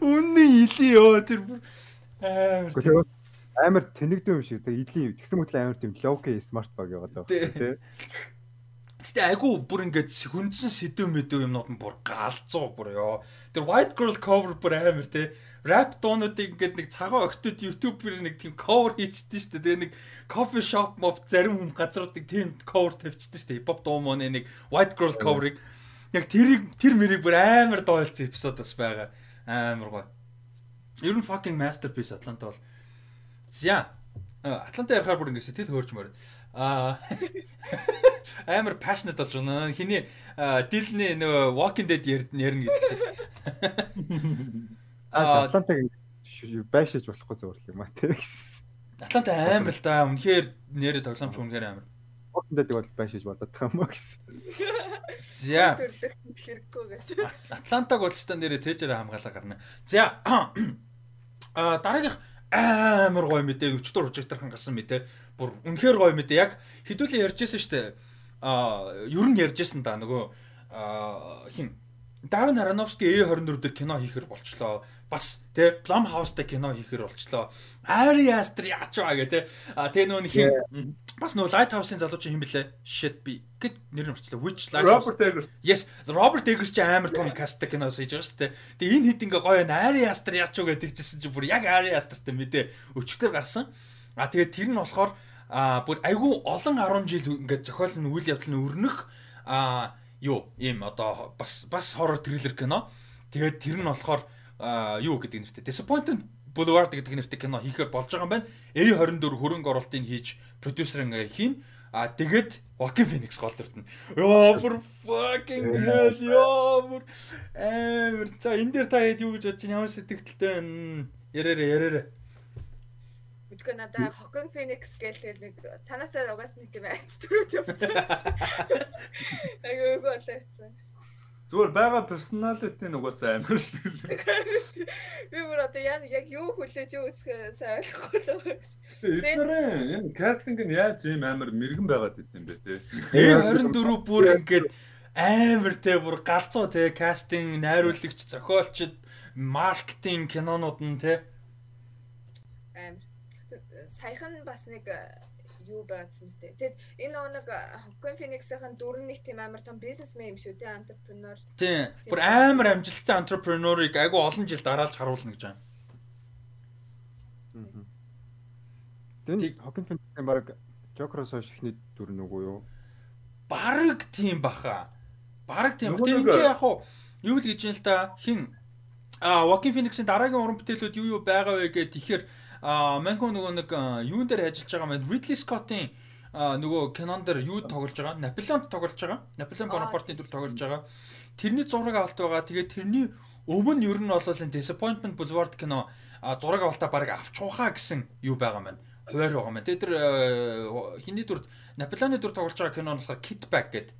Үнний илий ёо тэр амар амар тэнэгдэн юм шиг. Тэгээ илийн тэгсэн мэтлээ амар тийм лоуки смарт баг яваад байгаа тий. Гэтэ айгу бүр ингээд хүндсэн сэдв мэдэв юмнууд нь бүр галзуу бүр ёо. Тэр White Girl cover бүр амар те. Rap дуунуудыг ингээд нэг цагаан октод YouTube-ээр нэг тийм cover хийчихдээ шүү дээ. Тэгээ нэг coffee shop mob зарим хүм газруудыг тийм cover тавьчихдээ шүү дээ. Hip hop дуу мөн нэг White Girl cover-ыг яг тэрийг тэр мэрийг бүр амар дойлцсон эпизод бас байгаа. Амар гоё. Ер нь fucking masterpiece Атланта бол. За Атланта ярихаар бүр ингэ сэтгэл хөөрчмөр. Аа амар passionate болж байна. Хиний дилний нөгөө Walking Dead ярина гэдэг шиг. Аа Атлантаг байшиж болохгүй зөвөрлөх юм а тий. Атланта амар л да. Үнэхээр нэрээ тоглоомч үнэхээр амар. Walking Dead-ийг бол байшиж болоод байгаа юм аа гэсэн. За. Атлантаг бол ч та нэрээ цээжээр хамгаалаа гарна. За. Аа дараагийнх амар гоё мэдээ. Өчтөр уржигдэрхэн гасан мэдээ. Бүр үнэхээр гоё мэдээ. Яг хэдүүлээ ярьжсэн шүү дээ а ер нь ярьжсэн да. Нөгөө хин? Даррен Аронофски A24 дээр кино хийхэр болчлоо. Бас тэ Blumhouse-тай кино хийхэр болчлоо. Ari Aster яачаа гэ тэ. А тэгээ нөгөө хин бас нөгөө Lighthouse-ын залуучин хин блэ? Shit би гэд нэр нь орчлоо. Which Lighthouse? Robert Eggers. Yes, Robert Eggers чи амар том касттай кино хийж байгаа шүү дээ. Тэгээ энэ хэд ингээ гоё Ari Aster яачаа гэдэг чижсэн чи бүр яг Ari Aster-тай мэдээ өчтөр гарсан. А тэгээ тэр нь болохоор а бүр айгүй олон 10 жил ингээд зохиол нь үйл явдал нь өрнөх а юу ийм одоо бас бас хоррор триллер кино. Тэгээд тэр нь болохоор юу гэдэг нэртэй Disappointed Boulevard гэдэг нэртэй кино хийхээр болж байгаа юм байна. A24 хөрөнгө оруулалтыг хийж продюсер ингээ хийн. А тэгээд Joaquin Phoenix гол дуртна. Йоо бүр fucking hell ёо бүр амар. За энэ дээр та хэд юу гэж бодож ямар сэтгэлтэй вэ? Яраарэ яраарэ. Мэдгүй надаа Joaquin Phoenix гээл тэгэл нэг цаанаасаа угаас нэг юм айц төрөд явсан. Айгуу болоо явсан. Зүгээр байгаа персоналити нь угаасаа амар шүү дээ. Би бүр одоо яг яг юу хүлээж юу үсэх сайн ойлгохгүй л байна. Эдгээр энэ кастинг нь яаж ийм амар мэрэгэн байгаад идэв юм бэ те. Э24 бүр ингээд амар те бүр галзуу те кастинг, найруулагч, зохиолчд, маркетинг кинонууд нь те. Амар саяхан бас нэг юу байгаадсан мэт. Тэгэд энэ нэг Hokon Phoenix-ийн дөрөв нэг тийм амар том бизнесмен юм шүү дээ, entrepreneur. Тийм. Бүр амар амжилттай entrepreneur-ыг айгүй олон жил дараалж харуулна гэж байна. Тэн Hokon Phoenix-ийн баг Joker-оос хойш ихний дүр нүгөө юу? Бараг тийм баха. Бараг тийм. Тэр энэ яг уу юу л гэж юм л та хин а Joaquin Phoenix-ийн дараагийн уран бүтээлүүд юу юу байгаа вэ гэхээр тэгэхээр Манко нөгөө нэг юун дээр ажиллаж байгаа маань Ridley Scott-ийн нөгөө кинон дээр юу тоглож байгаа? Наполеонд тоглож байгаа. Наполеон Бонапартын дүр тоглож байгаа. Тэрний зураг авалт байгаа. Тэгээд тэрний өмнө ер нь бол Disappointment Boulevard кино зураг авалтаа баг авч ухаа гэсэн юу байгаа маань. Хуваар байгаа маань. Тэгээд тэр хиний дүр Наполеоны дүр тоглож байгаа кино нь болохоор Kit Bag гэдэг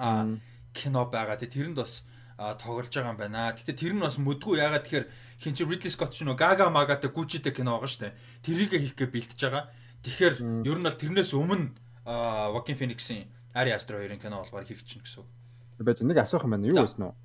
а кино байгаа. Тэгээд тэрэнд бас тоглож байгаа юм байна. Гэтэ тэр нь бас mëдгүй ягаад тэгэхээр хин чи Ridley Scott ч нөө Gaga Magaтай Gucci-тэй кино байгаа шүү дээ. Тэрийг хийх гэж бэлтэж байгаа. Тэгэхээр ер нь бол тэрнээс өмнө Joaquin Phoenix-ийн Ari Aster хоёрын кино болохоор хийх чинь гэсэн үг. Байж нэг асуух юм байна. Юу байсан нь?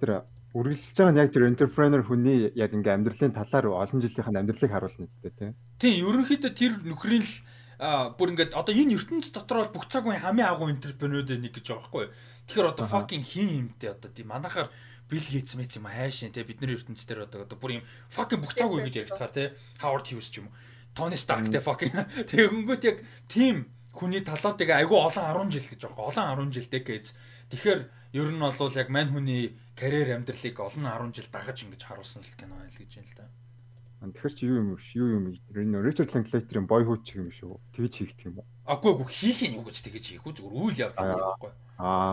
Тэр үргэлжлэж байгаа нь яг тэр entrepreneur хүний яг ингээ амьдралын талаар олон жилийнх нь амьдралыг харуулна үстэй тий. Тийм, ерөнхийдөө тэр нөхрийн л бүр ингээд одоо энэ ертөнц дотор бол бүх цаг үеийн хамгийн агуу entrepreneur нэг гэж байгаа байхгүй. Тэгэхээр одоо fucking хин юмтэй одоо тийм манахаар Билл Гейтс мэт юм хайшин те бидний ертөнцийн дээр одоо одоо бүр юм fucking бүх цаг үе гэж яригдахаар те Howard Hughes ч юм уу. Тони Старк те fucking тэгээ хөнгөт яг team хүний талаар тэгээ айгүй олон 10 жил гэж байгаа. Олон 10 жил decades. Тэгэхээр ер нь бол яг мань хүний карьер амьдралыг олон 10 жил дагаж ингэж харуулсан л кино байл гэж юм л да. Тэгэхээр чи юу юм юу юм Ричард Линклейтерийн Boyhood ч юм шүү. Тэгж хийх юм уу? Агүй агүй хийх нь юу гэж тэгэж хийх үү зүгээр үйл явдал юм байхгүй.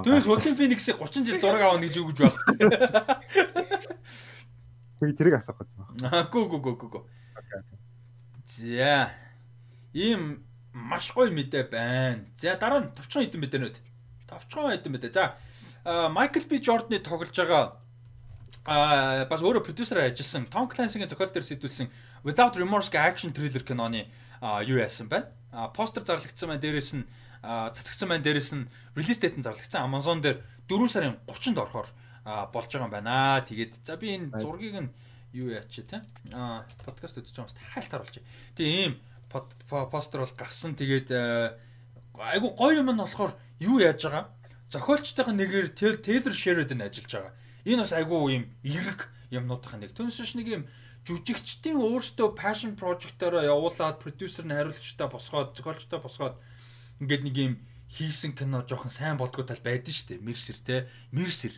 Түүнээс Joaquin Phoenix-ийг 30 жил зураг авах гэж юу гэж байх вэ? Би тэрийг асуух гэсэн. Агүй агүй агүй агүй. За. Ийм маш гоё мэдээ байна. За дараа нь товчхон хэдэн мэдээнүүд. Товчхон хэдэн мэдээ. За Майкл Би Жордны тоглож байгаа а бас өөрөө продюсераар ажилласан Том Clancy-гийн зохиол дээр сэтүүлсэн Without Remorse гэх action thriller киноны юу яасан байна. Постэр зарлагдсан байна. Дээрээс нь цацгдсан байна. Дээрээс нь release date нь зарлагдсан. Amazon дээр 4 сарын 30-нд орохоор болж байгаа юм байна. Тэгээд за би энэ зургийг нь юу яач те. А подкаст үзэж байгаа юмст хайлт харуулчих. Тэгээ ийм постэр бол гарсан. Тэгээд айгу гоё юм нь болохоор юу яаж байгаа? Зохиолчтойхон нэгээр Taylor Sheridan ажиллаж байгаа. Энэ бас айгу юм эрг юмнуудын нэг. Түүнээс биш нэг юм жүжигчдийн өөрсдөө passion project-ороо явуулаад продюсер нь хариуцлагчтай босгоод зохиолчтой босгоод ингээд нэг юм хийсэн кино жоохон сайн болдгоо тал байдэн шүү дээ. Мерсер те. Мерсер.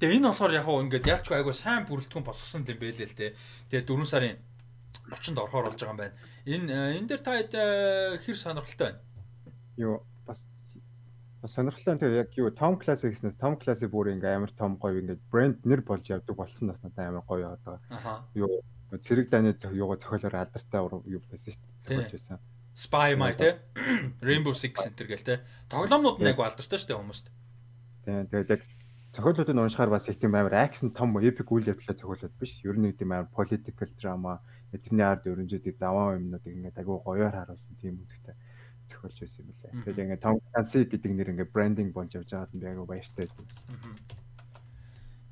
Тэгээ энэ болохоор яг хуу ингээд ялчгүй айгу сайн бүрэлдэхүүн босгосон юм байлээ л те. Тэгээ 4 сарын 30-нд орохоор болж байгаа юм байна. Энэ э, энэ дээр та э, хэр сонирхолтой байна? Юу сонирхолтой тэгээ яг юу Tom Classic гэснээс Tom Classic бүр ингээ амар том гоё ингээ брэнд нэр болж явдаг болсон нас надад амар гоё одоо. Юу цэрэг дайны юугаа зохиолоор алдартай юу байсан дээ. байсан. Spy My те Rainbow Six Center гэл те тоглоомнууд нь яг алдартай шүү дээ хүмүүст. Тийм тэгээд яг зохиолуудыг уншихаар бас их тийм амар акшн том epic үйл явдлаа зохиолууд биш. Ер нь тийм амар political drama тэрний ард өрнжүүдийг заваа юмнуудыг ингээд агуу гоёор харуулсан тийм үзэгтэй зохиолж байсан юм лээ. Тэгээд ингээд Tom Clancy гэдэг нэр ингээд брендинг болж явж байгаад би агуу баяртай байсан.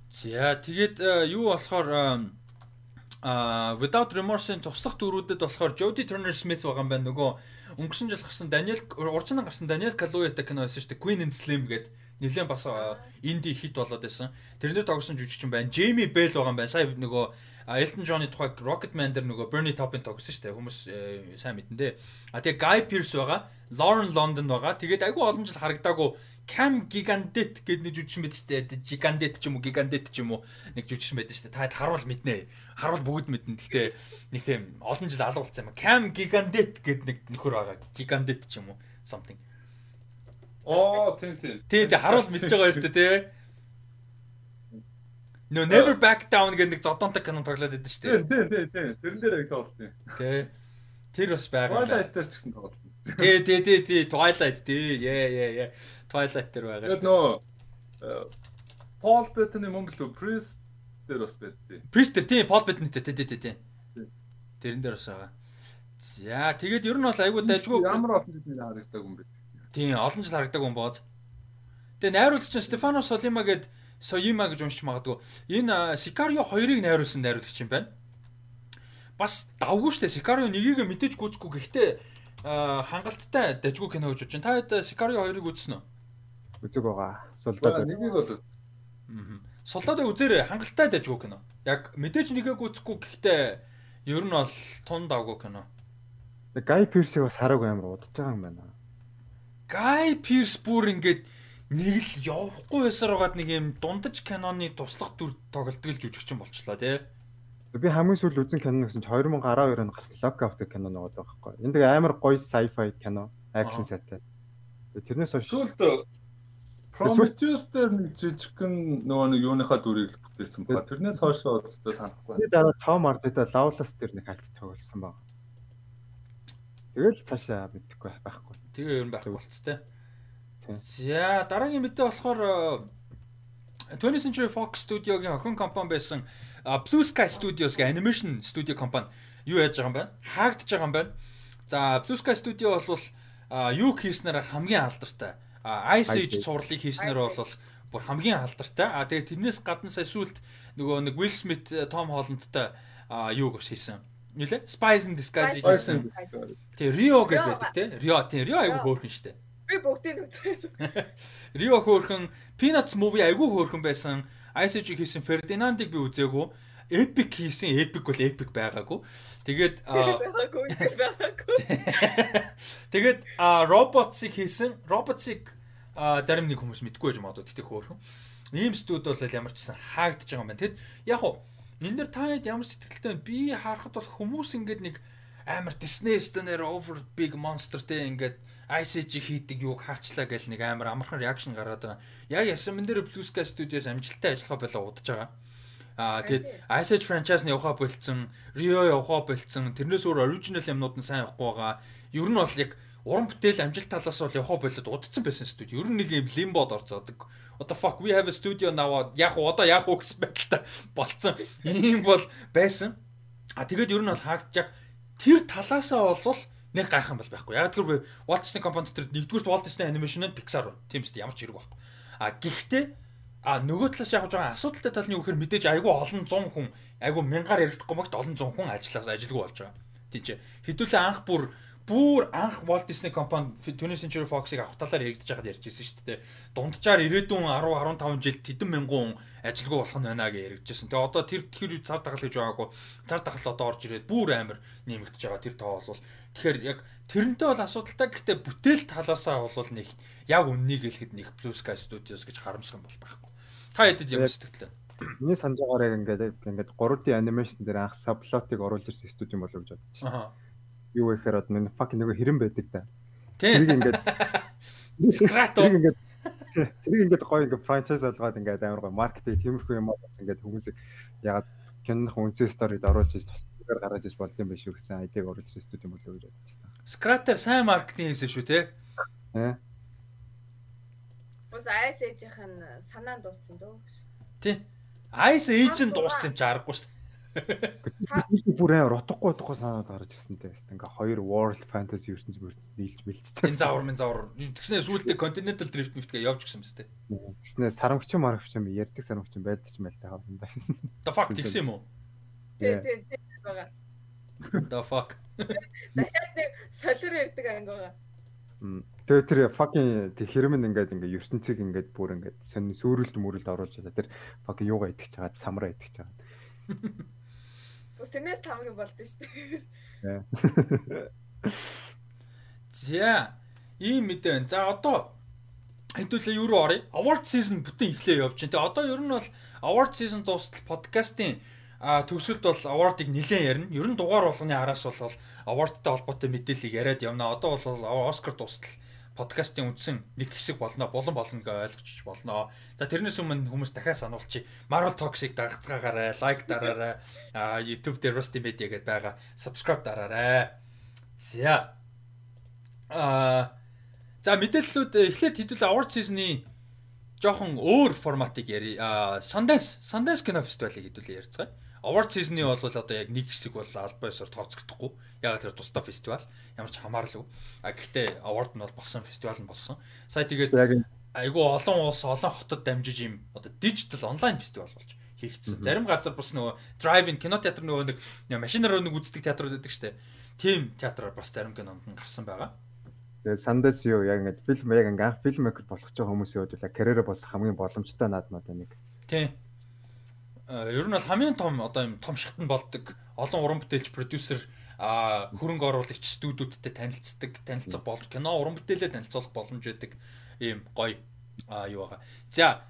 За тэгээд э, юу болохоор а э, Without Remorse-ийн туслах дөрүүдэд болохоор Jodie Turner Smith байгаа юм байна. Нөгөө өнгөрсөн жил гарсан Daniel урьдчилан гарсан Daniel Kaluuya-тай кино байсан шүү дээ. Queen and Slim гэдэг нэлээд бас инди хит болоод байсан. Тэрнэр тогсон жүжигчин байна. Jamie Bell байгаа юм байна. Сая нөгөө Elton John-ы тухай Rocket Man дээр нөгөө Bernie Taupin тогсон шүү дээ. Хүмүүс э, сайн мэдэн дээ. А тэгээ Guy Pearce байгаа, Lauren London байгаа. Тэгээд айгүй олон жил харагдаагүй Cam Gigandet гэдэг нэг жүжигчин байдаг шүү дээ. Gigandet ч юм уу, Gigandet ч юм уу нэг жүжигчин байдаг шүү дээ. Та харуул мэднэ. Харуул бүгд мэднэ. Гэхдээ нэг тийм олон жил алга болсон юм. Cam Gigandet гэдэг нэг нөхөр байгаа. Gigandet ч юм уу something. Оо, тийм тийм. Тий, тий харуул мэдж байгаа шүү дээ, тий. No Never Back Down гэдэг нэг зодонтой кино тоглоод байдаг шүү дээ. Тийм тийм тийм. Тэрэн дээр их тоглолт. Тий. Тэр бас байгаа. Twilight дээр ч гэсэн тоглолт. Тий тий тий тий Twilight тий. Яа яа яа. Twilight дээр байгаа шүү. Нөө Paul Bettany мөн л Priest дээр бас байдیں۔ Priest дээр тий Paul Bettany тий тий тий тий. Тэрэн дээр бас байгаа. За тэгээд ер нь бол айгүй дайггүй ямар олон жил харагдаг юм бэ? Тийм олон жил харагдаг юм бооз. Тэгээ найруулагч Стефано Солима гэдэг Соима гэж уншиж магадгүй. Энэ Сикарио 2-ыг найруулсан найруулагч юм байна. Бас давгүй штэ Сикарио 1-ийг мэдээж гүйцэхгүй гэхдээ хангалттай дажгүй кино гэж бодож байна. Та хэд Сикарио 2-ыг үзсэн үү? Үзэг байгаа. Солдод. Нэгийг бол үзсэн. Аа. Солдод үзээрэй хангалттай дажгүй кино. Яг мэдээж нэгээ гүйцэхгүй гэхдээ ер нь бол тун давгүй кино. Гай Пирсийг бас хараагүй амар удаж байгаа юм байна. Гай Пирс бүр ингээд нэг л явахгүй байсаар байгаад нэг юм дундаж киноны туслах дүр тоглолтог л жүжигчин болчлаа тий. Би хамгийн сүүл үзэн кино гэсэн чи 2012 онд гарсан Lockout гэх кино нэг байгаа байхгүй. Энд тэгээ амар гоё sci-fi кино, action сайтай. Тэрнээс хойш сүүлд Prometheus дээр нэг жижигхэн нөгөө нэг юуныхаа дүрийг л бүтээсэн ба. Тэрнээс хойш өстө санахгүй. Би дараа Tom Hardy-тай Lawless дээр нэг хальт тоглосон баг. Тэгэл цаашаа мэдхгүй байхгүй. Тэгээ ер нь байхгүй болцтой. За дараагийн мэдээ болохоор 20th Century Fox Studio-гийн охин компани байсан Blue Sky Studios гэх анимашн студио компани юу яаж байгаа юм бэ? Хаагдж байгаа юм байна. За Blue Sky Studio бол юу хийснээр хамгийн алдартай. Ice Age цувралыг хийснээр бол бүр хамгийн алдартай. А тэгээ тэрнээс гадна сая сүлд нөгөө нэг Will Smith, Tom Holland-тай юу гэж хийсэн. Нилээ? Spice in Disguise хийсэн. Тэгээ Rio гэдэг тий. Rio тий. Rio айгүй хөөрхөн штэ. Би бүгдийг үзсэн. Rio хөөрхөн Peanuts movie айгүй хөөрхөн байсан. Ice Age хийсэн Ferdinand-ыг би үзээгүй. Epic хийсэн Epic бол Epic байгаагүй. Тэгээд. Тэгээд Robots-ыг хийсэн. Robots-ыг зарим нэг хүмүүс мэдгүй байж магадгүй тэгтээ хөөрхөн. Ийм студ бол ямар ч гэсэн хаагдж байгаа юм байна. Тэгэд яг уу энэ дэр та хэд ямар сэтгэлтэй? Би харахад бол хүмүүс ингээд нэг амар Disney стонер over big monster те ингээд ICG хийдэг юуг хаачлаа гэл нэг амар амархан реакшн гаргаад байгаа. Яг ясан мен дээр Blue Sky Studios амжилттай ажиллахаа болоо удаж байгаа. Аа тэгэд Ice Age franchise-ны явахаа болцсон, Rio явахаа болцсон, тэрнээс өөр original юмнууд нь сайн явахгүй байгаа. Ер нь бол яг уран бүтээл амжилт талаас бол явахаа болоод удацсан байсан студио. Ер нь нэг юм limbo-д орцоодаг. The fuck we have a studio now. Яг одоо яг уу гэсэн байдалтай болцсон. Ийм бол байсан. А тэгээд ер нь бол хаагдчих тэр талаасаа бол нэг гайхан бол байхгүй. Яг тэр Walt Disney компани тэр нэгдүгээр Walt Disney Animation-ын Pixar байна. Тийм үстэй ямар ч хэрэг байхгүй. А гэхдээ А нөгөө талаас явж байгаа асуудалтай тал нь юу гэхээр мэдээж айгүй олон 100 хүн айгүй мянгаар яригдахгүй багт олон 100 хүн ажиллаас ажилгүй болж байгаа. Тийм ч хэдүүлээ анх бүр бүр анх Walt Disney компани 20th Century Fox-ыг авах талаар яригдж байгаад ярьж ирсэн шүү дээ. Дунджаар ирээдүйн 10 15 жилд хэдэн мянган хүн ажилгүй болох нь байна гэж яригдчихсэн. Тэгээ одоо тэр тэр цар тагал гэж байгаагүй. Цар тагал одоо орж ирээд бүр амар нэмэгдэж байгаа тэр тоо бол. Тэгэхээр яг тэрнтэй бол асуудалтай. Гэхдээ бүтээл талаасаа бол нэг яг үннийг хэлэхэд нэг Blue Sky Studios гэж харамсах юм бол байхгүй. Та хэдэд ямар сэтгэлтэй? Миний санаж байгаагаар ингээд ингээд 3D анимашн дээр анх саблотыг оруулж ирсэн студи юм болов гэж бодчих. Аа. Юу гэхээр одоо нэг fucking нэг хэрэн байдаг да. Тэр ингээд Scrato ингээд тэр ингээд гоё ингээд франчайз болгоод ингээд амар гоё маркетинг тиймэрхүү юм бол ингээд хүмүүсийг ягаад киноных үнцэн сторид оруулж иж тусгаар гаргаж иж болд юм биш үү гэсэн айдыг оруулж студи юм болов гэж бодчих. Scrater сайн маркетинг хийсэн шүү те. Аа Бас Ice Age-ийн санаанд дууссан дөө. Тий. Нь дууссан юм чи аргагүй шүү дээ. Бүр амар утгагүй утгагүй санаад гарч ирсэнтэй. Ингээ хоёр World Fantasy ертөнц бүрт нийлж бэлдсэн. Энэ заавар минь заавар. Тэгснээр сүүлдээ Continental Drift мэтгээ явж гисэн мэт. Тэгснээр сарамгчин маргчин ярьдаг сарамгчин байдаг ч мэлтэй хаална. The fuck тэгсэн юм уу? Тий, тий, тий байгаа. The fuck. Дахиад нэг солиор ярьдаг анги байгаа. Тэгээ тэр fucking тэр хэрмэн ингээд ингээд ертөнцийг ингээд бүр ингээд сонь сүрэлд мөрөлд оруулж байгаа. Тэр fucking юугаа итгэж байгаа, самраа итгэж байгаа. Бас тэрнээс тавг болдсон шүү дээ. За, ийм мэдээ байна. За одоо хэдүүлээ юу руу оръё? Award season бүтэн эхлэе явж байна. Тэгээ одоо ер нь бол award season дуустал подкастын а төгсөлд бол award-ыг нэлээд ярина. Ер нь дугаар болгоны араас бол award-тай холбоотой мэдээллийг яриад явна. Одоо бол Оскар дуустал подкастын үндсэн нэг хэсэг болно болон болно гэж ойлгочих болно. За тэрнээс өмнө хүмүүс дахиад сануулчих. Marvel Talks-ыг дагцгаагаарай, лайк дараарай. А YouTube дээр Rusty Media гэдээ байгаа. Subscribe дараарай. За. А за мэдээллүүд эхлээд хэдүүл award season-ы жоохон өөр форматыг яри. Sundance, Sundance кино фестивалыг хэдүүлээ ярьцгаая. Award season-ы бол одоо яг нэг хэсэг бол албан ёсоор тооцогдохгүй. Яг тэр тусдаа фестивал ямар ч хамааралгүй. А гэхдээ award нь бол болсон, фестивал нь болсон. Сая тэгээд айгүй олон улс, олон хотод дамжиж юм одоо дижитал онлайн фестивал болж хийгдсэн. Зарим газар бас нөгөө drive-in кинотеатр нөгөө нэг машинаар нэг үздэг театрууд байдаг штэ. Тим театраар бас зарим кинонд нь гарсан байгаа. Тэгээд сандас юу яг ингээд фильм яг анх фильммейкер болох ч хүмүүсийн хувьд карьераа бас хамгийн боломжтой наадмад нэг. Тийм ер нь бол хамгийн том одоо юм том шатнд болдог олон уран бүтээлч продюсер а хөрөнгө оруулагч студиудтай танилцдаг танилцах болж кино уран бүтээлээ танилцуулах боломж байдаг ийм гоё юу байгаа. За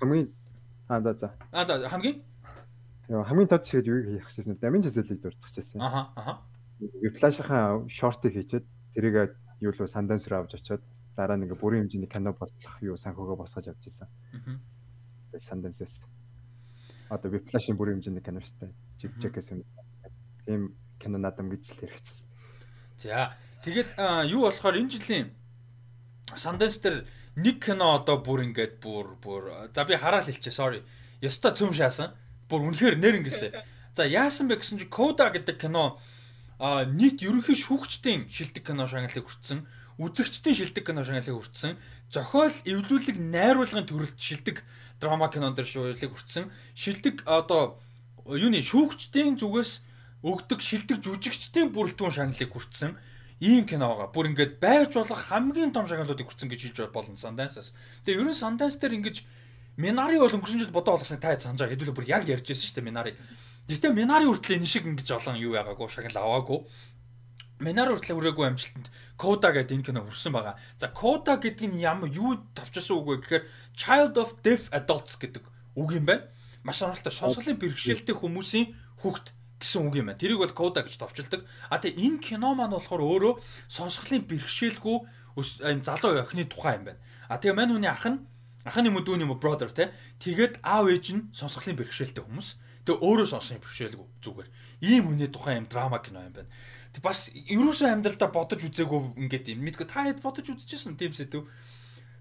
хамгийн аа за за. Аа за хамгийн Яа хамгийн тод шигэд юу хийх гэсэн дамин жизэлийг дурдах гэсэн. Аха аха. Флашийнхаа шортыг хийчихэд тэрийг юу л санданс руу авч очиод дараа нэг бүрийн хэмжээний кино болох юу санхугаа босгож авч ирсэн. Аа. Сандансээс одоо Whiplash-ийн бүрийн хэмжээний кино шүү дээ. Jig Jack-ээс юм. Тийм кино надам гэж л хэрэгжсэн. За тэгээд юу болохоор энэ жилийн Sundance дээр нэг кино одоо бүр ингээд бүр бүр за би хараад хэлчихэ sorry. Ёстой цөм шаасан. Бүр үнэхээр нэр ингэсэн. За яасан бэ гэсэн чи Coda гэдэг кино а нийт ерөнхий шүүгчдийн шилдэг кино шагналыг хүртсэн. үзэгчдийн шилдэг кино шагналыг хүртсэн. Зохиол эвлүүлэг найруулгын төрөлд шилдэг драма кинон дэр шуулыг хүртсэн. Шилдэг одоо юуны шүүгчдийн зүгээс өгдөг шилдэг жүжигчдийн бүрэлдэхүүн шагналыг хүртсэн. Ийм кино байгаа. Бүр ингээд байж болох хамгийн том шагналуудыг хүртсэн гэж хэлж болно Sundance-аас. Тэгээ ерөн Sundance дээр ингэж Минари бол өнгөрсөн жил бодоо болгосныг та санаж байгаа хэдүүлээ бүр яг ярьж байсан шүү дээ Минари. Гэтэ Минари хүртэл энэ шиг ингэж олон юу яагаагүй шагнал аваагүй. Минари хүртэл хүрээгүй амжилтанд Кода гэдэг энэ кино хүрсэн байгаа. За Кода гэдэг нь ямар юу тавчсан үг вэ гэхээр Child of Deaf Adults гэдэг үг юм байна. Маш сонирхолтой сонсголын бэрхшээлтэй хүмүүсийн хүүхд гэсэн үг юм байна. Тэрийг бол Кода гэж товчилдог. А тэгээ энэ кино маань болохоор өөрөө сонсголын бэрхшээлгүй ийм залуу охины тухай юм байна. А тэгээ мань хүний ах нь ахын юм уу дүүний юм brother те. Тэгээд аав ээж нь сонсголын бэрхшээлтэй хүмүүс. Тэгээ өөрөө сонсголын бэрхшээлгүй зүгээр. Ийм хүний тухай юм драма кино юм байна. Бас ерөөсөө амьдралдаа бодож үзээгүй ингээд юм. Мэдгүй та хэд бодож үзчихсэн тийм сэдв.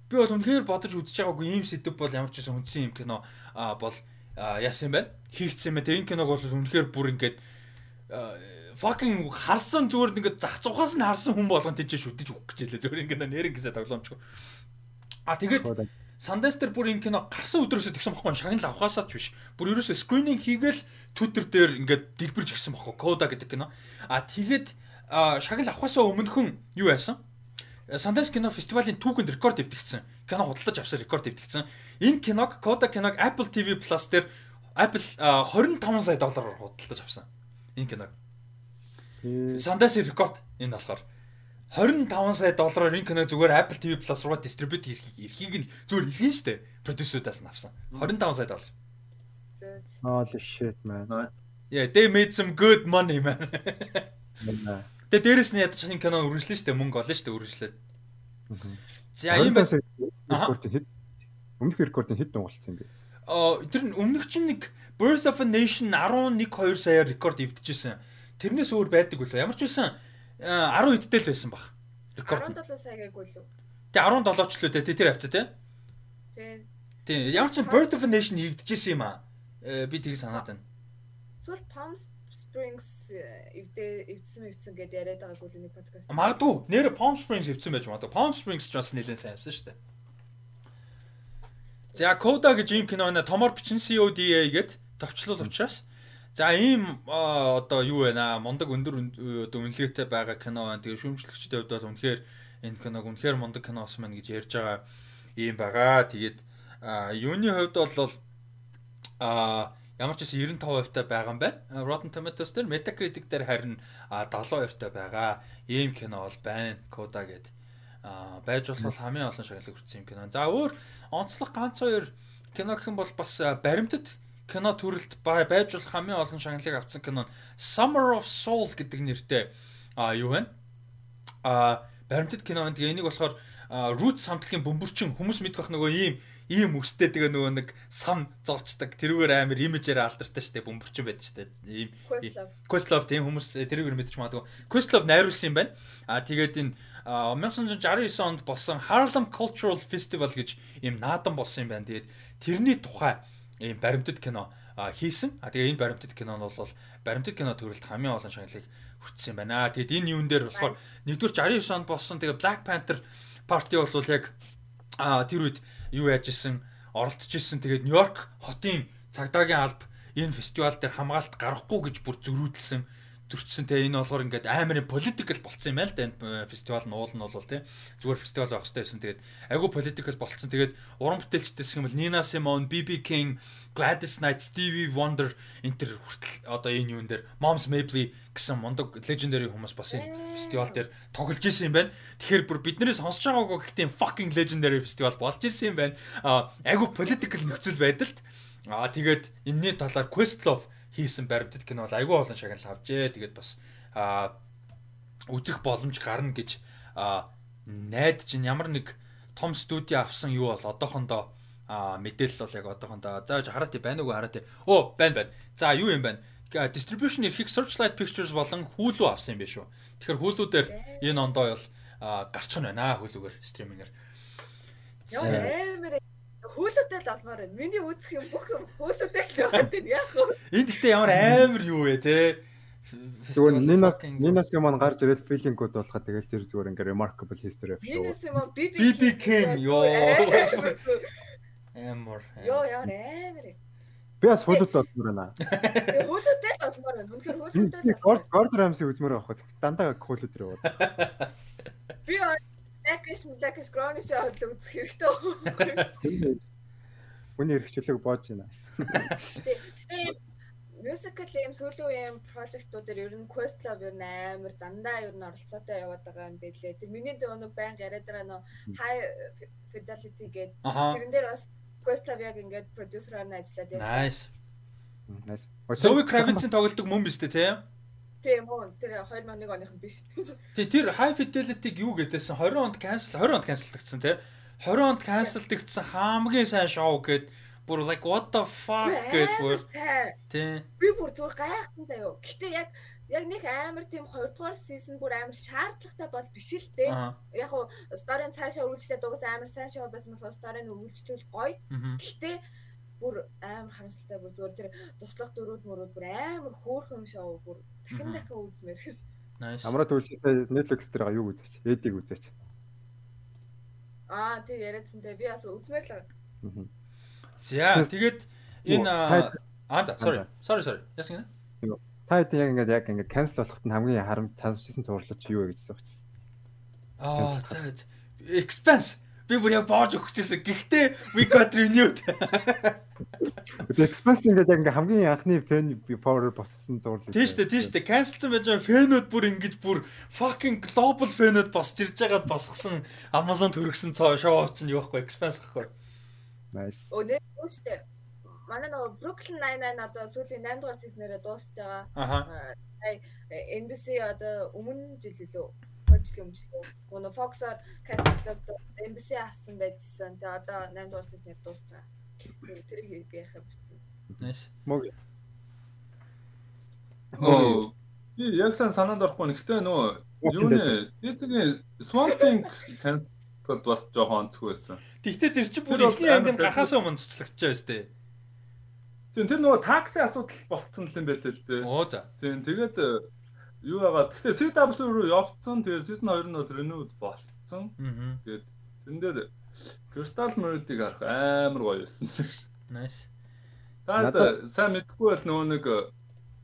Би бол үнэхээр бодож үзэж байгаагүй ийм сэдв бол ямар ч байсан хүнсэн юм кино а бол яасан юм байна. Хийгдсэн юм байна. Энэ киног бол үнэхээр бүр ингээд fucking харсан зүгээр ингээд зах цухаас нь харсан хүн болгон тийч шүтэж өгөх гэж хэлээ. Зүгээр ингээд нэрэн гэсэн тоглоомчгүй. А тэгээд Сандестер бүр энэ кино гарсан өдрөөсөө тэгсэн бохгүй шагнал авахаасаа ч биш. Бүр ерөөсөө скрининг хийгээл Twitter дээр ингээд дэлбэрж гисэн бохгүй Кода гэдэг кино. А тэгээд шагнал авахаасаа өмнөхөн юу яасан? Sundance кино фестивалийн түүхэнд рекорд эвдэгцсэн. Кино худалдаж авсан рекорд эвдэгцсэн. Энэ киног Кода киног Apple TV Plus дээр Apple 25 сая доллараар худалдаж авсан. Энэ киног. Sundance рекорд энэ болохоор 25 сая доллараар энэ кино зүгээр Apple TV Plus руу дистрибьют эрхийг нь зүгээр эрхийн штэ продюсерудаас нь авсан. 25 сая доллар. Holy shit man. Yeah, they made some good money man. Тэгээ дээрэс нь ядаж энэ кино үргэлжлэн штэ мөнгө олно штэ үргэлжлээд. За ийм байна. Өмнөх рекордын хэд дунгалцсан юм бэ? Аа тэр өмнөх чинь нэг Birth of a Nation 11 2 саяар рекорд эвдчихсэн. Тэрнээс өөр байдаг үлээ. Ямар ч байсан 10 хэдтэй л байсан баг. Рекорд. 17 сая гээгүү лүү. Тэ 17 ч лүү тэ тэр авцаа тэ. Тийм. Тийм. Ямар ч Birth of a Nation эвдчихсэн юм аа. Э, би тийг санаад байна. Сүүл Palm Springs эвдээ эвдсэн эвдсэн гэдээ яриад байгаагүй л нэг подкаст. Магадгүй. Нэр Palm Springs эвдсэн байж магадгүй. Palm Springs ч бас нэлээд сайн авсан шүү дээ. За Coda гэж ийм кино байна. Томор бичин CODA гэд товчлол учраас За ийм одоо юу вэ наа мундаг өндөр одоо үнэлгээтэй байгаа кино байна. Тэгээ шүүмжлэгчдийн хувьд бол үнэхээр энэ киног үнэхээр мундаг кино ус маань гэж ярьж байгаа ийм байгаа. Тэгээд юуны хувьд бол а ямар ч гэсэн 95% та байгаа юм байна. Rotten Tomatoes дээр Metacritic дээр харин 72 та байгаа. Ийм кино бол байна. Coda гэдэг а байж болох хамгийн олон шагналыг хүртсэн юм кино. За өөр онцлог ганц хоёр кино гэх юм бол бас баримтат кино төрөлд байж болох хамгийн олон шагналыг авсан кино Summer of Soul гэдэг нэртэй а юу вэ? А баримтат кино. Тэгээ энийг болохоор Root самтлагийн бөмбөрчин хүмүүс мэдэх нөгөө ийм ийм өстэй тэгээ нөгөө нэг сам зоочдаг тэрүүгээр амар имижээр алдартай штэ бөмбөрчин байдаг штэ. Ийм Questlove. Тийм хүмүүс тэрүүгээр мэдчих магадгүй. Questlove найруулсан юм байна. А тэгээд энэ 1969 онд болсон Harlem Cultural Festival гэж ийм наадан болсон юм байна. Тэгээд тэрний тухай ийм баримтат кино хийсэн. А тэгээ энэ баримтат кино нь бол баримтат кино төрөлд хамгийн олон шагналыг хүртсэн юм байна. Тэгэд энэ юун дээр болохоор нэгдүгээр 69 онд болсон тэгээ Black Panther party бол яг тэр үед юу яаж исэн оролцож исэн. Тэгээд Нью-Йорк хотын цагдаагийн алба энэ фестивал дээр хамгаалалт гарахгүй гэж бүр зөрүүдэлсэн зөрчсөн те энэ болохоор ингээд амар политикл болцсон юм байл да. Энэ фестивал нь уул нь бол те. Зүгээр фестивал байх хэрэгтэй байсан. Тэгээд айгүй политикл болцсон. Тэгээд уран бүтээлчдээс юм бол Nina Simone, BB King, Gladys Knight, Stevie Wonder энэ төр хүртэл одоо энэ юун дээр Moms Mabley гэсэн мундаг legendary хүмүүс бас энэ фестивал дээр тоглож исэн юм байна. Тэгэхээр бүр биднээс сонсож байгаагүй гэхдээ fucking legendary фестивал болж исэн юм байна. Айгүй political нөхцөл байдалд. Аа тэгээд энэний талаар Questlove хийсэн баримтат кино бол айгүй олон шагнал авжээ. Тэгээд бас а үзэх боломж гарна гэж а найдаж ямар нэг том студио авсан юу бол одоохондоо мэдээлэл бол яг одоохондоо зааж хараат байна уу хараат. Оо байна байна. За юу юм байна? Distribution эрхийг Searchlight Pictures болон Hulu авсан юм биш үү? Тэгэхээр Hulu дээр энэ ондоо бол гарчих нь байна Hulu-гээр стримингээр. Яа амар хөөлөтэй л олмоор байна. Миний үзэх юм бүх юм хөөлөтэй л байгаа юм яах вэ? Энд гэхдээ ямар амар юу вэ те? Зүгээр Нинос Нинос юм гарч ирэл филингүүд болохоо тэгэл тэр зүгээр ингээ remarkable history авчих. Нинос юм BB BB Kim ёо. Амар. Ёо яа амар. Би бас хөлөд болмоор байна. Хөлөдтэй л болмоор байна. Үнэхээр хөлөдтэй л. Горд Горд Рамси үзмээр авах. Дандаа хөлөд рүү. Би Лакиш Лакиш Грони шоу үзэх хэрэгтэй. Хүний эрхчлэг боож байна. Тэгээ musical юм сүүлийн үеийн project-уудаар ер нь Questlove ер нь амар дандаа ер нь оролцоотой яваад байгаа юм байлээ. Тэр миний дөө нэг байнга яриад байгаа нөө high fidelity гэдэг тэрэн дээр бас Questlove яг ингээд продюсераар нь ажиллаад явсан. Nice. Nice. Zoe Kravitz-ийн тоглолтог мөн биз дээ тийм? Тийм үү. Тэр 2001 оных нь биш. Тий, тэр high fidelity-г юу гэдээсэн 20 онд cancel 20 онд cancelдагдсан тийм? 20 онд cancelдагдсан хамгийн сайн шоу гэдэг бүр like what the fuck гэж бүр тий. Би бүр зүгээр гайхсан заяо. Гэтэ яг яг нэг амар тийм 2 дугаар сизон бүр амар шаардлагатай бол биш л дээ. Яг хуу сторийн цаашаа үргэлжлээд угаас амар сайн шоу байсан болохоор сторийн үргэлжлүүл гоё. Гэтэ бүр амар харамсалтай бүр зүгээр тэр туслах дөрүүд мөрүүд бүр амар хөөрхөн шоу бүр дахин дахин үзмээр гэж. Nice. Амраа төлөвлөсөй Netflix дээр юу үзэж? Эдиг үзэж. Аа тий яриадсан те би бас үзмээр л. За тэгээд энэ аа за sorry sorry sorry яасан гэнэ? Та хэд яг ингээд яг ингээд cancel болоход нь хамгийн харамт тасчихсан зурлал чи юу вэ гэж асуух. Аа за expense би бүр яг боож өгчихсэн. Гэхдээ we got renewed. Expense ингээд яг ингээд хамгийн анхны fan power боссон зурлал. Тийм шүү дээ, тийм шүү дээ. Cancelсан байж байгаа фэнүүд бүр ингэж бүр fucking global фэнүүд босч ирж байгаад босгосон Amazon төрөгсөн цоо шоу чинь юу байхгүй expense гэхгүй. Nice. Өнөө үстэй. Манай нөгөө Brooklyn Nine-Nine одоо сүүлийн 8 дугаар сизнэрээ дуусч байгаа. Аха. NBC одоо өмнө жил илүү 2 жилийн өмнө жилөө. Нөгөө Fox-оор кастинглаад NBC авсан байжсэн. Тэгээ одоо 8 дугаар сизнэр дуусч байгаа. Тэрийг ярих юм битсэн. Nice. Мөг. Оо. Би яг сан санаанд орохгүй. Гэхдээ нөгөө юу нэ? Дисгийн Swamp Thing канцлд бас жоохон онцгүй байсан. Тэгтээ тэр чинь бүр ихний ангинд гарахаас өмнө цуцлагдчихаа байж тээ. Тийм тэр нөгөө такси асуудал болцсон л юм байлээ л дээ. Оо за. Тийм тэгээд юу байгаа. Гэхдээ CW руу явцсан. Тэгээд season 2 нь renewed болцсон. Тэгээд тэн дээр Crystal Murray-г харах амар гоё байсан. Nice. Таад сайн мэдгүй бол нөгөө нэг э,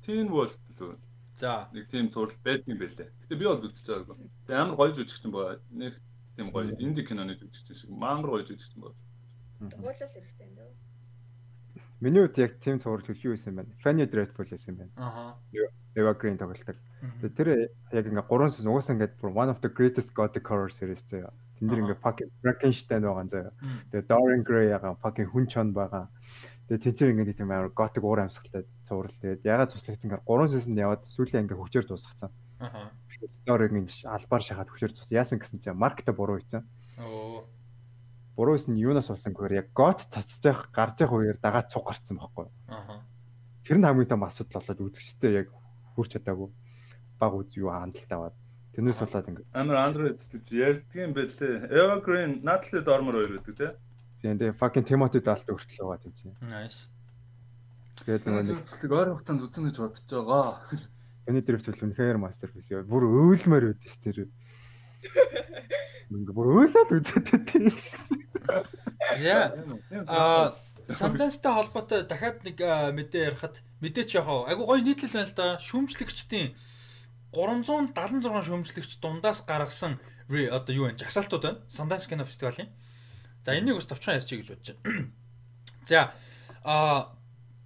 Teen Wolf лөө. За. Нэг тийм зураг байдсан байлээ. Гэтэ би бол үзэж байгаагүй. Тэгээд амар гоё жүжигчин байгаа. Нэг тийм гоё инди киноны жүжигч шиг мангар гоё жүжигч юм байна. Уулал хэрэгтэй юм даа. Миний үед яг тийм цуврал төлөв байсан байна. Fanny Dreadful байсан байна. Аа. Eva Green тоглолдог. Тэр яг ингээ 3 сезон угаасаа ингээ one of the greatest gothic horror series заяа. Тэн дээр ингээ fucking Frankenstein байгаа заяа. Тэгээ Dorian Gray яга fucking хүн чон байгаа. Тэгээ тэнцэр ингээ тийм амар gothic уур амьсгалтай цуврал. Тэгээд ягаад туслах ингээ 3 сезонд яваад сүүлийн ингээ хөгжөөр дуусгацсан. Аа Дорыг ин албаар шахаад хөшөр цус яасан гэсэн чинь маркета буруу хийсэн. Оо. Буруу хийсэн нь юунаас болсон гэхээр яг гот цацж явах гарч явах үеэр дагаад цуг гарцсан байхгүй. Аа. Тэр нь хамгийн том асуудал болоод үзэгчтэй яг хүрч чадаагүй баг үз юу хандлтаа аваад тэрнээс болоод ингэ амар андроид гэж ярьдгийн байлээ. Evergreen Natalie Dormer хоёр гэдэг тий. Тийм тийм fucking Timothy Dalton хүртэл байгаа тийм чинь. Nice. Тэгээд нэг ойр хугацаанд үзнэ гэж бодож байгаа. Таны дээр зөвл үнэхээр мастерпис яа. Бүр өөлмөр үүдээс тэр. Мөнгө бүр өөлөөд үзээд тийм. За. Аа Sundance-тай холбоотой дахиад нэг мэдээ ярихад мэдээч яг айгу гоё нийтлэл байна л да. Шүүмжлэгчдийн 376 шүүмжлэгч дундаас гаргасан одоо юу вэ? Жагсаалтууд байна. Sundance кино фестивалийн. За энийг бас товчхон ярьчих гэж бодож байна. За а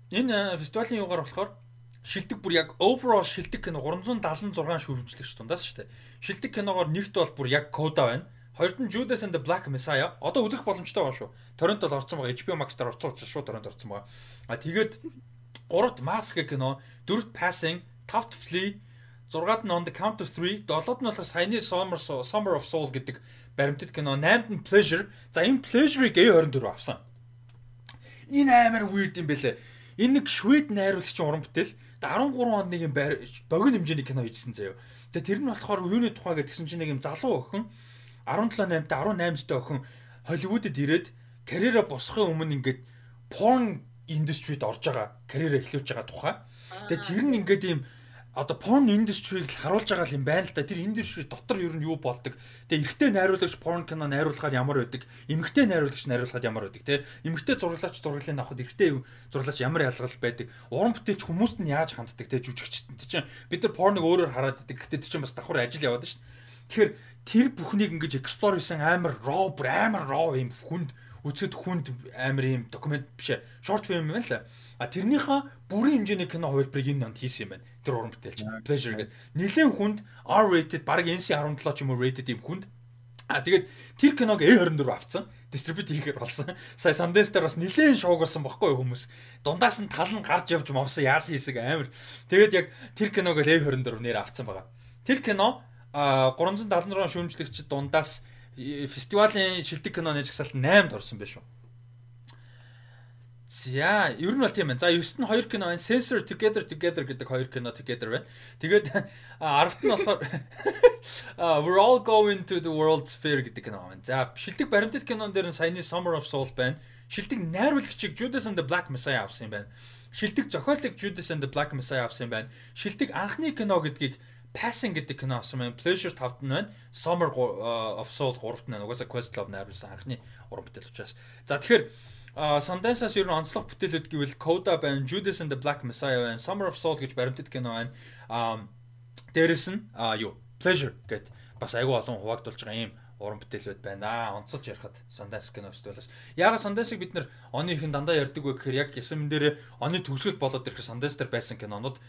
энэ фестивалийн юугаар болохоор шилдэг бүр яг overall шилдэг кино 376 шүүмжлэгч дундаас шүү дээ. Шилдэг киногоор нэгт бол бүр яг кода байна. Хоёрт нь Judas and the Black Messiah. Одоо үзэх боломжтой байгаа шүү. Торрент бол орсон байгаа. HBO Max дээр орсон учраас шууд торрент орсон байгаа. А тэгээд гуравт Mask кино, дөрөвт Passing, тавт Flee, зургаад нь On the Count of 3, долоод нь болохоор саяны Summer Summer of Soul гэдэг баримтат кино, 8-д нь Pleasure. За энэ Pleasure-ыг A24 авсан. Энэ амар weird юм бэлээ. Энэ нэг Швед найруулагчийн уран бүтээл 13 онд нэг юм богино хэмжээний кино хийжсэн заяа. Тэгээ тэр нь болохоор юуны тухай гэдгсэн чинь нэг юм залуу охин 17 8 та 18 дэд охин Холливуудад ирээд карьераа босхын өмнө ингээд porn industryд орж байгаа, карьераа эхлүүлж байгаа тухай. Тэгээ тэр нь ингээд ийм одоо porn industry-г л харуулж байгаа юм байна л да. Тэр industry дотор ер нь юу болдог. Тэгээ эрэгтэй найруулагч porn кино найруулахаар ямар байдаг, эмэгтэй найруулагч найруулахад ямар байдаг те. Эмэгтэй зураглаач зураглалыг авахд эрэгтэй зураглаач ямар ялгал байдаг. Уран бүтээлч хүмүүст нь яаж ханддаг те жүжигчтэй чинь бид нар порныг өөрөөр хараад идэг. Гэтэ тэр чинь бас давхар ажил яваад шүү дээ. Тэгэхээр тэр бүхнийг ингэж explore хийсэн амар raw амар raw юм хүнд үзэд хүнд амар юм документ биш ээ. Short film юм л. А тэрнийхээ бүрийн хэмжээний кино хувилбарыг энэ онд хийсэн юм байна. Тэр уран бүтээлч Pleasure гэдэг. Нилээн хүнд R rated баг NC17 ч юм уу rated юм хүнд. А тэгээд тэр киног A24 авцсан. Дистрибьют хийхээр болсон. Сая Sundance дээр бас нилээн шуугуулсан байхгүй хүмүүс. Дундаас нь тал нь гарч явж мовсон яасан хэсэг амар. Тэгээд яг тэр киног л A24 нэр авцсан байгаа. Тэр кино 376 шүүмжлэгчид дундаас фестивалийн шилдэг киноны жагсаалт 8-д орсон байх шүү. За, ер нь бол тийм байна. За, 9-т нь 2 кино байна. Sensor Together Together гэдэг 2 кино Together байна. Тэгээд 10-т нь болохоор We're all going to the World's Fair гэдэг кино байна. За, шилдэг баримтат кинон дээр нь саяны Summer of Soul байна. Шилдэг найруулагчийг Judas and the Black Messiah авсан юм байна. Шилдэг зохиолыг Judas and the Black Messiah авсан юм байна. Шилдэг анхны кино гэдгийг Passing гэдэг кино авсан байна. Pleasure 5-т нь байна. Summer of Soul 3-т нь байна. Угаасаа Questlove найруулсан анхны уран бүтээл учраас. За тэгэхээр Sundance-аас ер нь онцлог бүтээлүүд гэвэл Coda байна, Judas and the Black Messiah байна, Summer of Soul гэж баримтат кино байна. Аа дээрэс нь аа юу Pleasure гэд бас айгүй олон хуваагдуулж байгаа юм уран бүтээлүүд байна. Онцолж ярихад Sundance кино фестивалаас. Яагаад Sundance-ыг бид нэр оны ихэн дандаа ярьдаг вэ гэхээр яг ясам дээр оны төгсгөл болоод ирэх Sundance дээр байсан кинонууд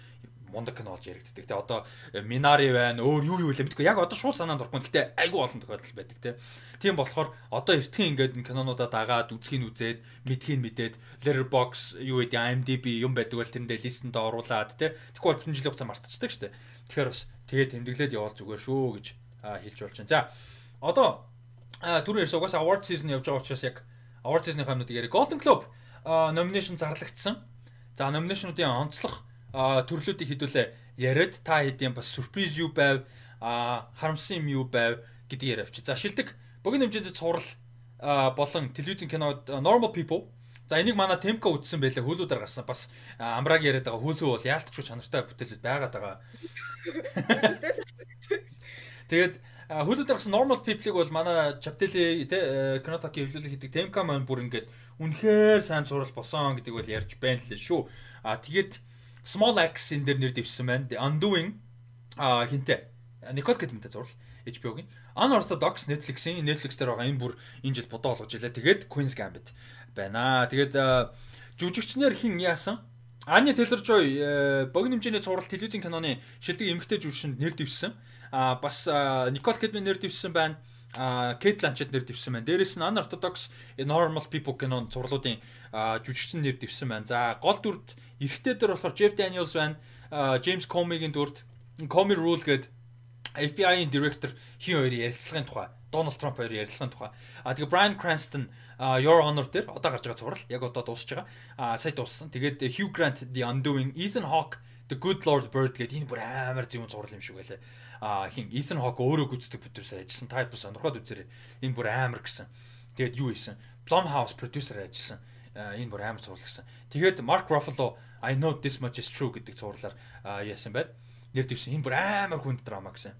мундаг кино болж яригддаг. Тэ одоо э, Минари байна, өөр юу юу вэ мэдгүй. Яг одоо шууд санаанд орохгүй. Гэтэ айгүй олон тохиолдол байдаг тэ. Тийм болохоор одоо эртхэн ингээд кинонуудаа дагаад үзхийг үзээд, мэдхийг мэдээд Letterboxd юу гэдэг IMDb юм байдаг бол тэрэндээ листэнд оруулаад тэ. Тэгэхгүй бол бүтэн жилийн хугацаа мартчихдаг дээ. Тэгэхээр бас тэгээд тэмдэглээд явал зүгээр шүү гэж хэлж болж байна. За одоо түрүү ярьсан угаасаа award season явж байгаа учраас яг award season-ийн хамнуудыг яриа. Golden Globe nomination зарлагдсан. За номинашнуудын онцлог төрлүүдийг хэдүүлээ яриад та хэдийн бас сюрприз юу байв харамсан юм юу байв гэдгийг яриа авчи. За шилдэг богино хэмжээнд цуврал болон телевизэн кинод Normal People За энийг манай Темко үтсэн байлаа хөлүүдээр гарсан. Бас амрааг яриад байгаа хөлөө бол яалтчгүй чанартай бүтээлүүд байгаад байгаа. Тэгээд хөлүүдээр гарсан Normal People-ыг бол манай Chapteli те Кинотаки хөвлөлөг хийдэг Темко маань бүр ингээд үнэхээр сайн зурал босон гэдэг бол ярьж байна лээ шүү. А тэгээд Small Axe энэ дэр нэр дэвшсэн байна. The Undoing а хинтээ. Никол гэдэг юмтай зурлал HBO-гийн. Unorthodox Netflix-ийн Netflix дээр байгаа энэ бүр энэ жил бодоо болгож илээ. Тэгээд Queen's Gambit байна. Тэгээд жүжигчнэр хин яасан? Taylor-Joy э, богино хэмжээний цуврал телевизийн киноны шилдэг эмэгтэй жүжигчэнд нэр дэвшсэн. А бас Nicole Kidman нэр дэвшсэн байна а Кейт Ланчет нэр дэвсэн байна. Дээрээс нь Unorthodox Normal People кинон зурлуудын жүжигчин нэр дэвсэн байна. За гол дүрд эрэгтэй дээр болохоор Jeff Daniels байна. James Comey-гийн дүрд Comey Rule гэдэг FBI-ийн директор хин хоёрын ярилцлагын тухай Дональд Трамп хоёрын ярилцлагын тухай. А тэгээ Brian Cranston Your Honor дээр одоо гарч байгаа цуврал яг одоо дуусч байгаа. А сая дууссан. Тэгээд Hugh Grant The Undoing, Ethan Hawke The Good Lord Bird гэдэг энэ бүр амар зөв зураг юм байлаа а хин Ethan Hawke өөрөө гүйцэтгэх продюсер ажилласан. Та бас сонирхоод үзээрэй. Энэ бүр амар гэсэн. Тэгээд юу хийсэн? Blumhouse продюсер ажилласан. Энэ бүр амар цуврал гэсэн. Тэгээд Mark Ruffalo I know this much is true гэдэг цувралаар яасан байд. Нэр дэвсэн. Энэ бүр амар хүнд драма гэсэн.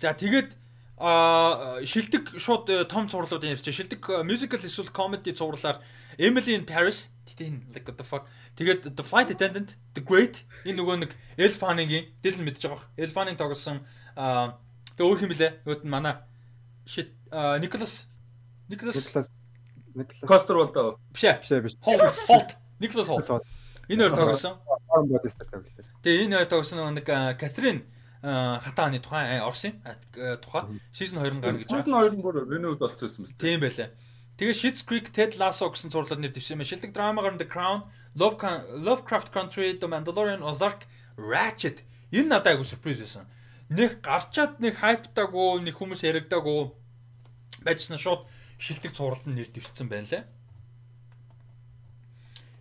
За тэгээд а шилдэг шууд э, том цувралуудын ярьж шилдэг musical эсвэл comedy цувралаар Emily in Paris тийм like what the fuck тэгээд The Flight Attendant The Great энэ нөгөө нэг Elle Fanning-ийн дэл нь мэдчихэж байгаа. Fanning тоглосон а тэг өөр хэм блэ? Нөгөөд нь манай shit Nicholas Nicholas Nicholas Coster бол доо. Биш ээ. Биш ээ биш. Holt Nicholas Holt. Энэ хоёр тоглосон. Тэгээ энэ хоёр тоглосон нэг Катрин хатааны тухайн Орсын тухай season 2 гарна гэж байна. Season 2 нь бүр renewed болчихсон юм. Тийм байлаа. Тэгээ Shit's Creek, Ted Lasso гэсэн зурлал нэр дэвсэн юм. Шилдэг драмагаар The Crown, Lovecraft Country, The Mandalorian, Ozark, Ratchet. Энэ надад айгу сюрприз байсан. Нэг гарчаад нэг хайптаагүй, нэг хүмүүс яригдаагүй байжсан шууд шилдэг цувралд нэр дэвссэн байна лээ.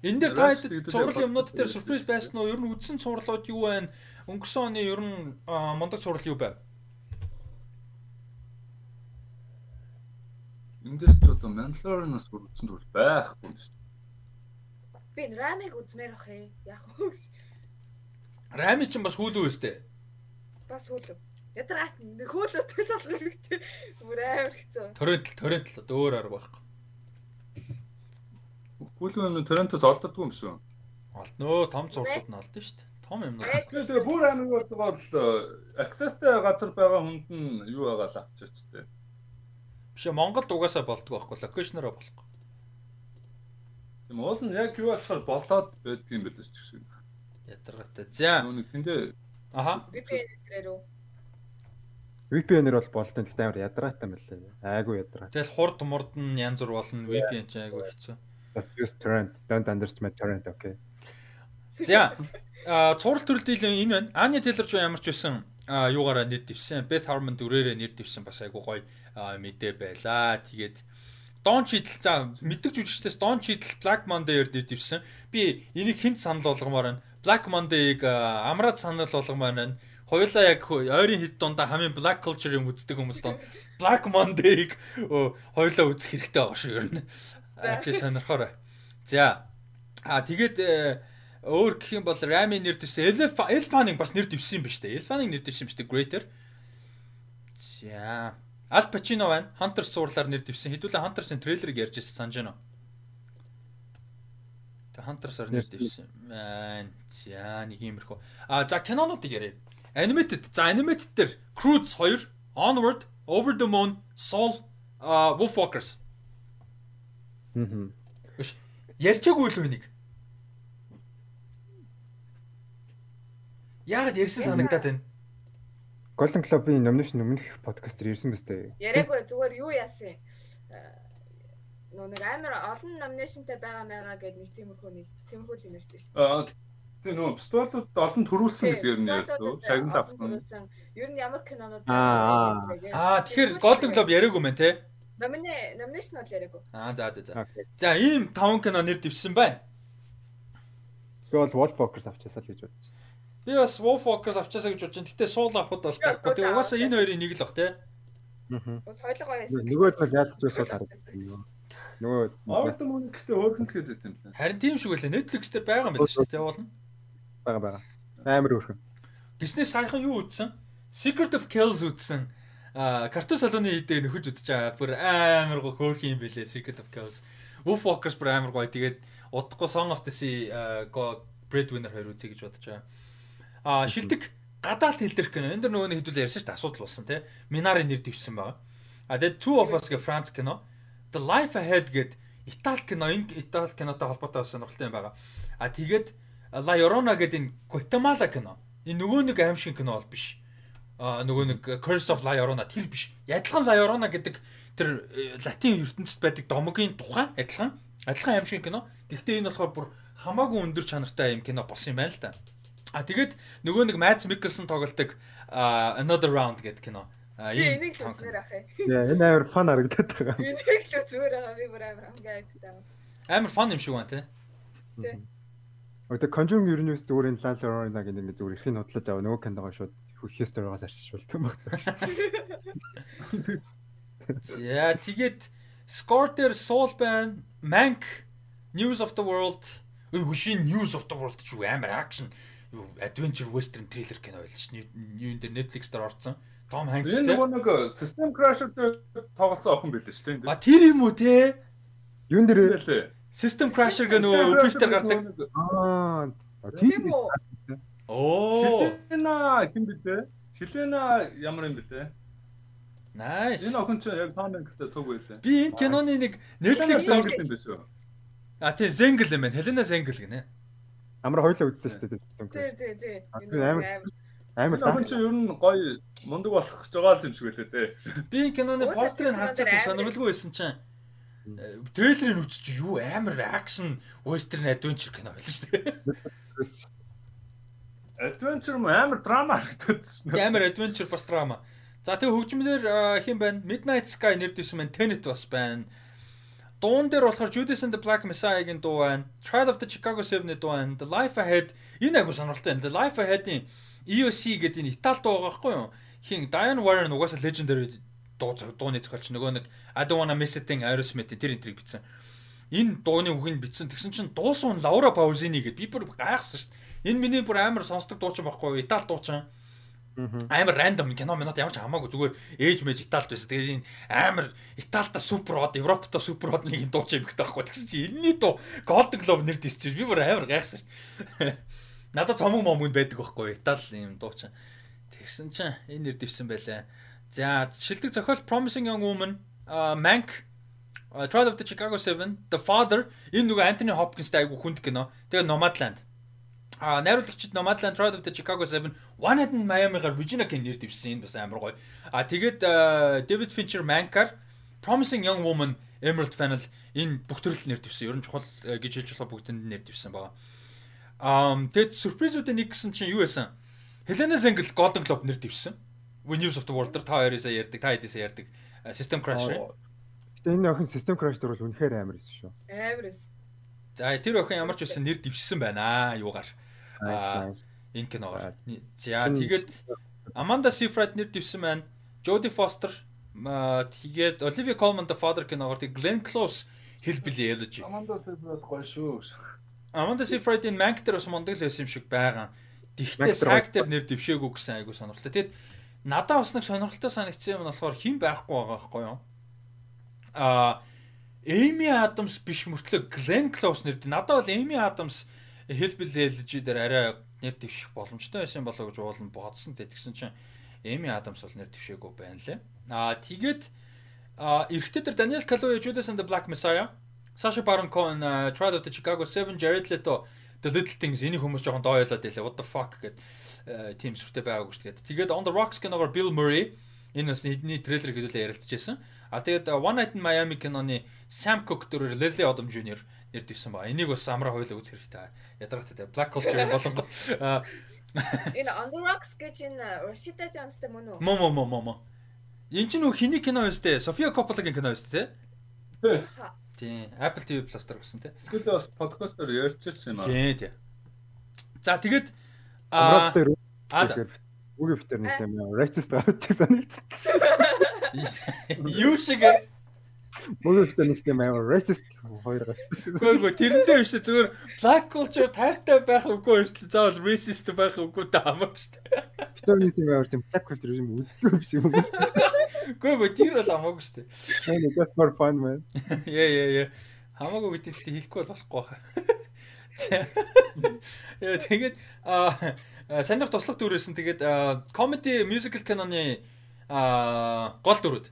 Энэ дээр та цуврал юмнууд дээр сюрприз байсан уу? Ер нь үдсэн цувралууд юу байна? Өнгөрсөн оны ер нь мундаг цуврал юу байв? Эндээс ч одоо Mandalorian-аас үргэлжлэн төрөл байхгүй юм шүү. Би Рамиг үзмээр ах юм. Яг уу. Рами ч бас хүүлүү өстэй. Бас хөлөв. Ядраат хөлөө төл болох хэрэгтэй. Бүр амар хэцүү. Торрент торрент л одоо өөр арга байхгүй. Хүүлэн юм Торрентос олддгүй юм шүү. Олдноо том зурлууд нь олдсон шүү дээ. Том юм уу? Тэгээ бүр амар бол accessтэй газар байгаа хүнд нь юу байгаа л авчирч тээ. Биш ээ Монголд угаасаа болдгоо байхгүй локейшнороо болохгүй. Тийм уул нь яг юу болохоор болоод байдаг юм байна ч гэсэн. Ядаргатай. За. Нүг тэндээ Аха. VPN дээр үү? VPN-ээр бол болтой гэхдээ амар ядраатай юм лээ. Айгу ядраа. Тэгэл хурд мурд нь янз бүр болно. VPN ч айгүй хэцүү. Just use torrent. Don't understand torrent, okay. За. А цуврал төрөл дийлэн энэ байна. Anya Taylor-Joy ямар ч байсан а юугаараа нэр дэвсэн. Beth Harmon дүрээрээ нэр дэвсэн бас айгу гоё мэдээ байлаа. Тэгээд Don Cheadle за мэддэг жүжигчдээс Don Cheadle Black Monday-ээр дэвсэн. Би энийг хинт санал болгомоор байна. Black Monday-г амраад санал болгомоор байна. Хоёулаа яг ойрын хэд дундаа хамгийн Black Culture юм үздэг хүмүүс доо Black Monday-г хоёулаа үзэх хэрэгтэй байгаа шүү ер нь. Чи сонирхоор. За. А тэгээд өөр гэх юм бол Rami нэр дэвсэн Elfan-ыг бас нэр дэвсэн юм ба штэ. Elfan-ыг нэр дэвсэн юм штэ Greater. За. Al Pacino байна. Hunter суурлаар нэр дэвсэн. Хэдүүлээ Hunter-сын трейлерыг ярьж ирсэн санаж байна уу? Тэг Hunter-саар нэр дэвсэн. Байна. За нэг иймэрхүү. А за кинонуудыг яриа. Animated. За animated дээр Cruise 2, Onward, Over the Moon, Soul, а Wolfwalkers. Мм. Ярьчаагүй л үнийг. Яагаад ярьсан санагдаад байна? Golden Globe-ийн номинашн өмнөх подкастер ирсэн дээ. Яриаггүй зүгээр юу яасан юм? Нөө нэг амар олон номинашнтай байгаа маяга гэдэг нэг тиймэрхүү нэг тиймэрхүү юм ярьсан шүү дээ. Аа тийм нөө фестивалууд олон төрүүлсэн гэдгээр нь ярьсан. Шагнал авсан. Ер нь ямар кинонууд Аа, Аа тэгэхээр Golden Globe яриаггүй мэн те. Номине номинашн бол яриаггүй. Аа за за за. За ийм таван кино нэр дэвсэн байна. Би бол Wolfwalkers авчаасаа л гэж бодчих. Би бас Wolfwalkers авчаасаа гэж бодож байна. Гэтэ суул авахд бол гарахгүй. Тэгээ угаасаа энэ хоёрын нэг л бах те. Аа. Бас хоёлоо гоё байсан. Нөгөө нь яаж ч байсан харагдсан. Нөгөө Орд мөн гэхдээ хөөрхөнл гэдэг юм лээ. Харин тийм шиг байлаа. Netflix дээр байгаа юм байна шүү дээ. Явуулна. байгаа байгаа. Амар өөрхөн. Гиснээ саяхан юу үзсэн? Secret of Kells үзсэн. А картун салууны хідээ нөхөж үзэж байгаа. Бүр амар го хөөрх юм бэлээ Secret of Kells. Wolfwalkers бүр амар гоё. Тэгээд удахгүй Song of the Sea го Breadwinner хоёр үзье гэж бодож байгаа. А шилдэг гадаалт хэлдэрх кино. Энд дэр нөгөө нэг хэдүүл ярьсан шүү дээ. Асуудал болсон тий. Minari нэр дэвсэн байгаа. А тэгээд Two of Us гэх Франц кино. The Life Ahead гэд Итали кино, Итали кинотой холбоотой сонирхолтой юм байгаа. А тэгээд La Llorona гэдэг энэ Guatemala кино. Энэ нөгөө нэг аим шиг кино бол биш. А нөгөө нэг Curse of La Llorona тэр биш. Адилхан La Llorona гэдэг тэр э, латин ертөнцид байдаг домогийн тухайн адилхан адилхан аим шиг кино. Гэхдээ энэ болохоор бүр хамаагүй өндөр чанартай юм кино болсон юм байна л да. А тэгээд нөгөө нэг Mads Mikkelsen тоглолдог Another Round гэдэг кино. А энийг л үзмээр ах юм. Яа, энэ амар фан харагдаад байгаа. Энийг л үзмээр байгаа. Би бүр амар хангай айдтай. амар фан юм шиг байна те. Тий. Өөдөө Conjuring нь зүгээр энэ Lance Lorena гэдэг ингэ зүгээр ихийн худлаад аваа нөгөө киногоо шууд хөхөөс дөрөгөөс арчиж болт юм байна. За тэгээд дээр Soul байна, Mank, News of the World, ой хүшийн News of the World ч юу амар акшн юу adventure western thriller кино байл ш. Юу энэ дээр Netflix дээр орсон. Tom Hanks Энэ те. нөгөө нэг System Crasher дээр тоглосон охин шүү дээ. А тэр юм уу те? Юун дээр Байлээ. System Crasher гэх нөгөө өвөлтөөр гардаг. аа Тийм үү? Оо, Хилена хин бэлээ? Хилена ямар юм бэлээ? nice. Энэ охин чинь яг Tom Hanks-тэй цуг байлээ. Би энэ киноны нэг Netflix дээр юм биш үү? А тий Zengel юм байна. Helena Zengel гинэ. Амар хоёлоо үзсэн шүү дээ. Тий, тий, тий. Амар. амар. Охин чинь ер нь гоё мундаг болох байгаа юм шиг байлээ дээ. Би киноны постерыг харж чадсан сонирхолгүй байсан чинь э, трейлерыг үзчих чи юу амар акшн western adventure кино байлаа шүү дээ. Adventure юм амар драма харагдчихсан. Амар adventure бас драма. За тэгээ хөгжмөлөр э, хин байна? Midnight Sky нэр дэвсэн байна. Tenet бас байна. Дуун дээр болохоор Judas and the Black Messiah-гийн дуу байна. Trial of the Chicago 7-ийн дуу байна. The Life Ahead энэ агуу сонирхолтой байна. The Life Ahead-ийн EOC гэдэг энэ Итали дуу байгаа байхгүй юу? Хин Diane Warren угаасаа legendary дуу дууны зохиолч нөгөө нэг I don't wanna miss a thing Aerosmith тэр энтрийг бичсэн. Энэ дууны үгийг бичсэн. Тэгсэн чинь дуусуун Лаура Паузини гэдэг би бүр гайхсан шүү дээ. Энэ миний бүр амар сонсдог дуучин байхгүй Итали дуучин. Амар рандом кино минут ямар ч хамаагүй зүгээр ээж мэж Италид байсан. Тэгээд энэ амар Италида супер од, Европта супер од нэг юм дуучин юм гэдэг байхгүй. Тэгсэн чи энэний дуу Golden Globe нэр дисч би бүр амар гайхсан шүү. Надад цомог момгонд байдаг байхгүй Итали юм дуучин. Тэгсэн чинь энэ нэр дивсэн байлаа. За шилдэг зохиол Promising Young Woman, Mank Uh, Trial of the Chicago 7, The Father энэ нөгөө Anthony Hopkins-тай айгу хүнд кино. Тэгээ Nomadland. А найруулагчид Nomadland, Trial of the Chicago 7, One Night in Miami-гаар Regina King нэр дэвсэн энэ бас амар гоё. А тэгээд David Fincher Mank-аар Promising Young Woman, Emerald Fennel энэ бүх төрөл нэр дэвсэн. Ер нь чухал гэж хэлж болох бүгдэнд нэр дэвсэн байгаа. Um тэгэд сюрпризүүдээ нэг гэсэн чинь юу байсан? Helena Zengel Golden Globe нэр дэвсэн. News of the World-аар та хоёроо ярьдаг, та хэдээсээ ярьдаг. System Crash. Гэтэ энэ охин краш дээр бол үнэхээр амар байсан шүү. Амар байсан. За тэр охин ямар ч байсан нэр дэвшсэн байна аа юугаар. Аа энэ киногоор. За тэгээд Amanda Seyfried нэр дэвсэн байна. Jodie Foster тэгээд Olivia Colman the Father киногоор тэгээд Glenn Close хэлбэлээ elegy. Amanda Seyfried гоё шүү. Seyfried энэ Mank дээр бас мундаг л байсан юм шиг байгаа. Тэгтээ цаг дээр нэр дэвшээгүй гэсэн айгу сонирхолтой. Тэгэд надад бас нэг сонирхолтой санагдсан юм нь болохоор хэн байхгүй байгаа байхгүй юу? а Эми Адамс биш мөртлөө Глен Клоус нэр надад бол Эми Адамс Hellbill Elegy дээр арай нэр дэвших боломжтой байсан болоо гэж уулын бодсон. Тэгсэн чинь Эми Адамс бол нэр дэвшээгүй байна лээ. Аа тэгээд эрэгтэй дээр Daniel Kaluuya Judas and the Black Messiah, Sacha Baron Cohen Trial of the Chicago 7, Jared Leto The Little Things энийг хүмүүс жоохон дооёолоод байлаа. What the fuck гэдэг тийм сүртэй байгаагүй шүү дээ. Тэгээд On the Rocks киногоор Bill Murray энэ бас эдний трейлер хэдүүлээ ярилцчихсан. А тэгээд One Night in Miami киноны Sam Cooke дөрөөр Leslie Odom Jr. нэр дэвсэн ба. Энийг бас амраа хойлоо үзэх хэрэгтэй. Ядаргатай Black Culture болонгот Энэ On the Rocks гэж энэ Rashida Jones-тэй мөн үү? Мо мо мо мо мо. Энд чинь нөгөө хиний кино байсан те? Sofia Coppola-гийн кино байсан те? Тий. Тий. Apple TV Plus дээр гарсан те. Тэгвэл бас подкастаар ярьчихсан юм аа. Тий, тий. За тэгээд Аа аа за Үгүй битэр нэг юм racist гарч санагдсан. Юу шиг Нэг юм амар racist хоёр гаш. Үгүй үгүй тэрнтэй биш зүгээр black culture таартай байх үгүй биш заавал racist байх үгүй та хамаагүй шүү дээ. Тэр нэг юм амар тийм black culture юм үздэг биш юм? Үгүй үгүй тэр бол хамаагүй шүү дээ. Энэ just for fun man. Яа яа яа. Хамаагүй гэдэгт хэлэхгүй болохгүй хаа. Яа тэгээд аа санийх туслах дүрээс нь тэгээд comedy musical киноны аа гол дүрүүд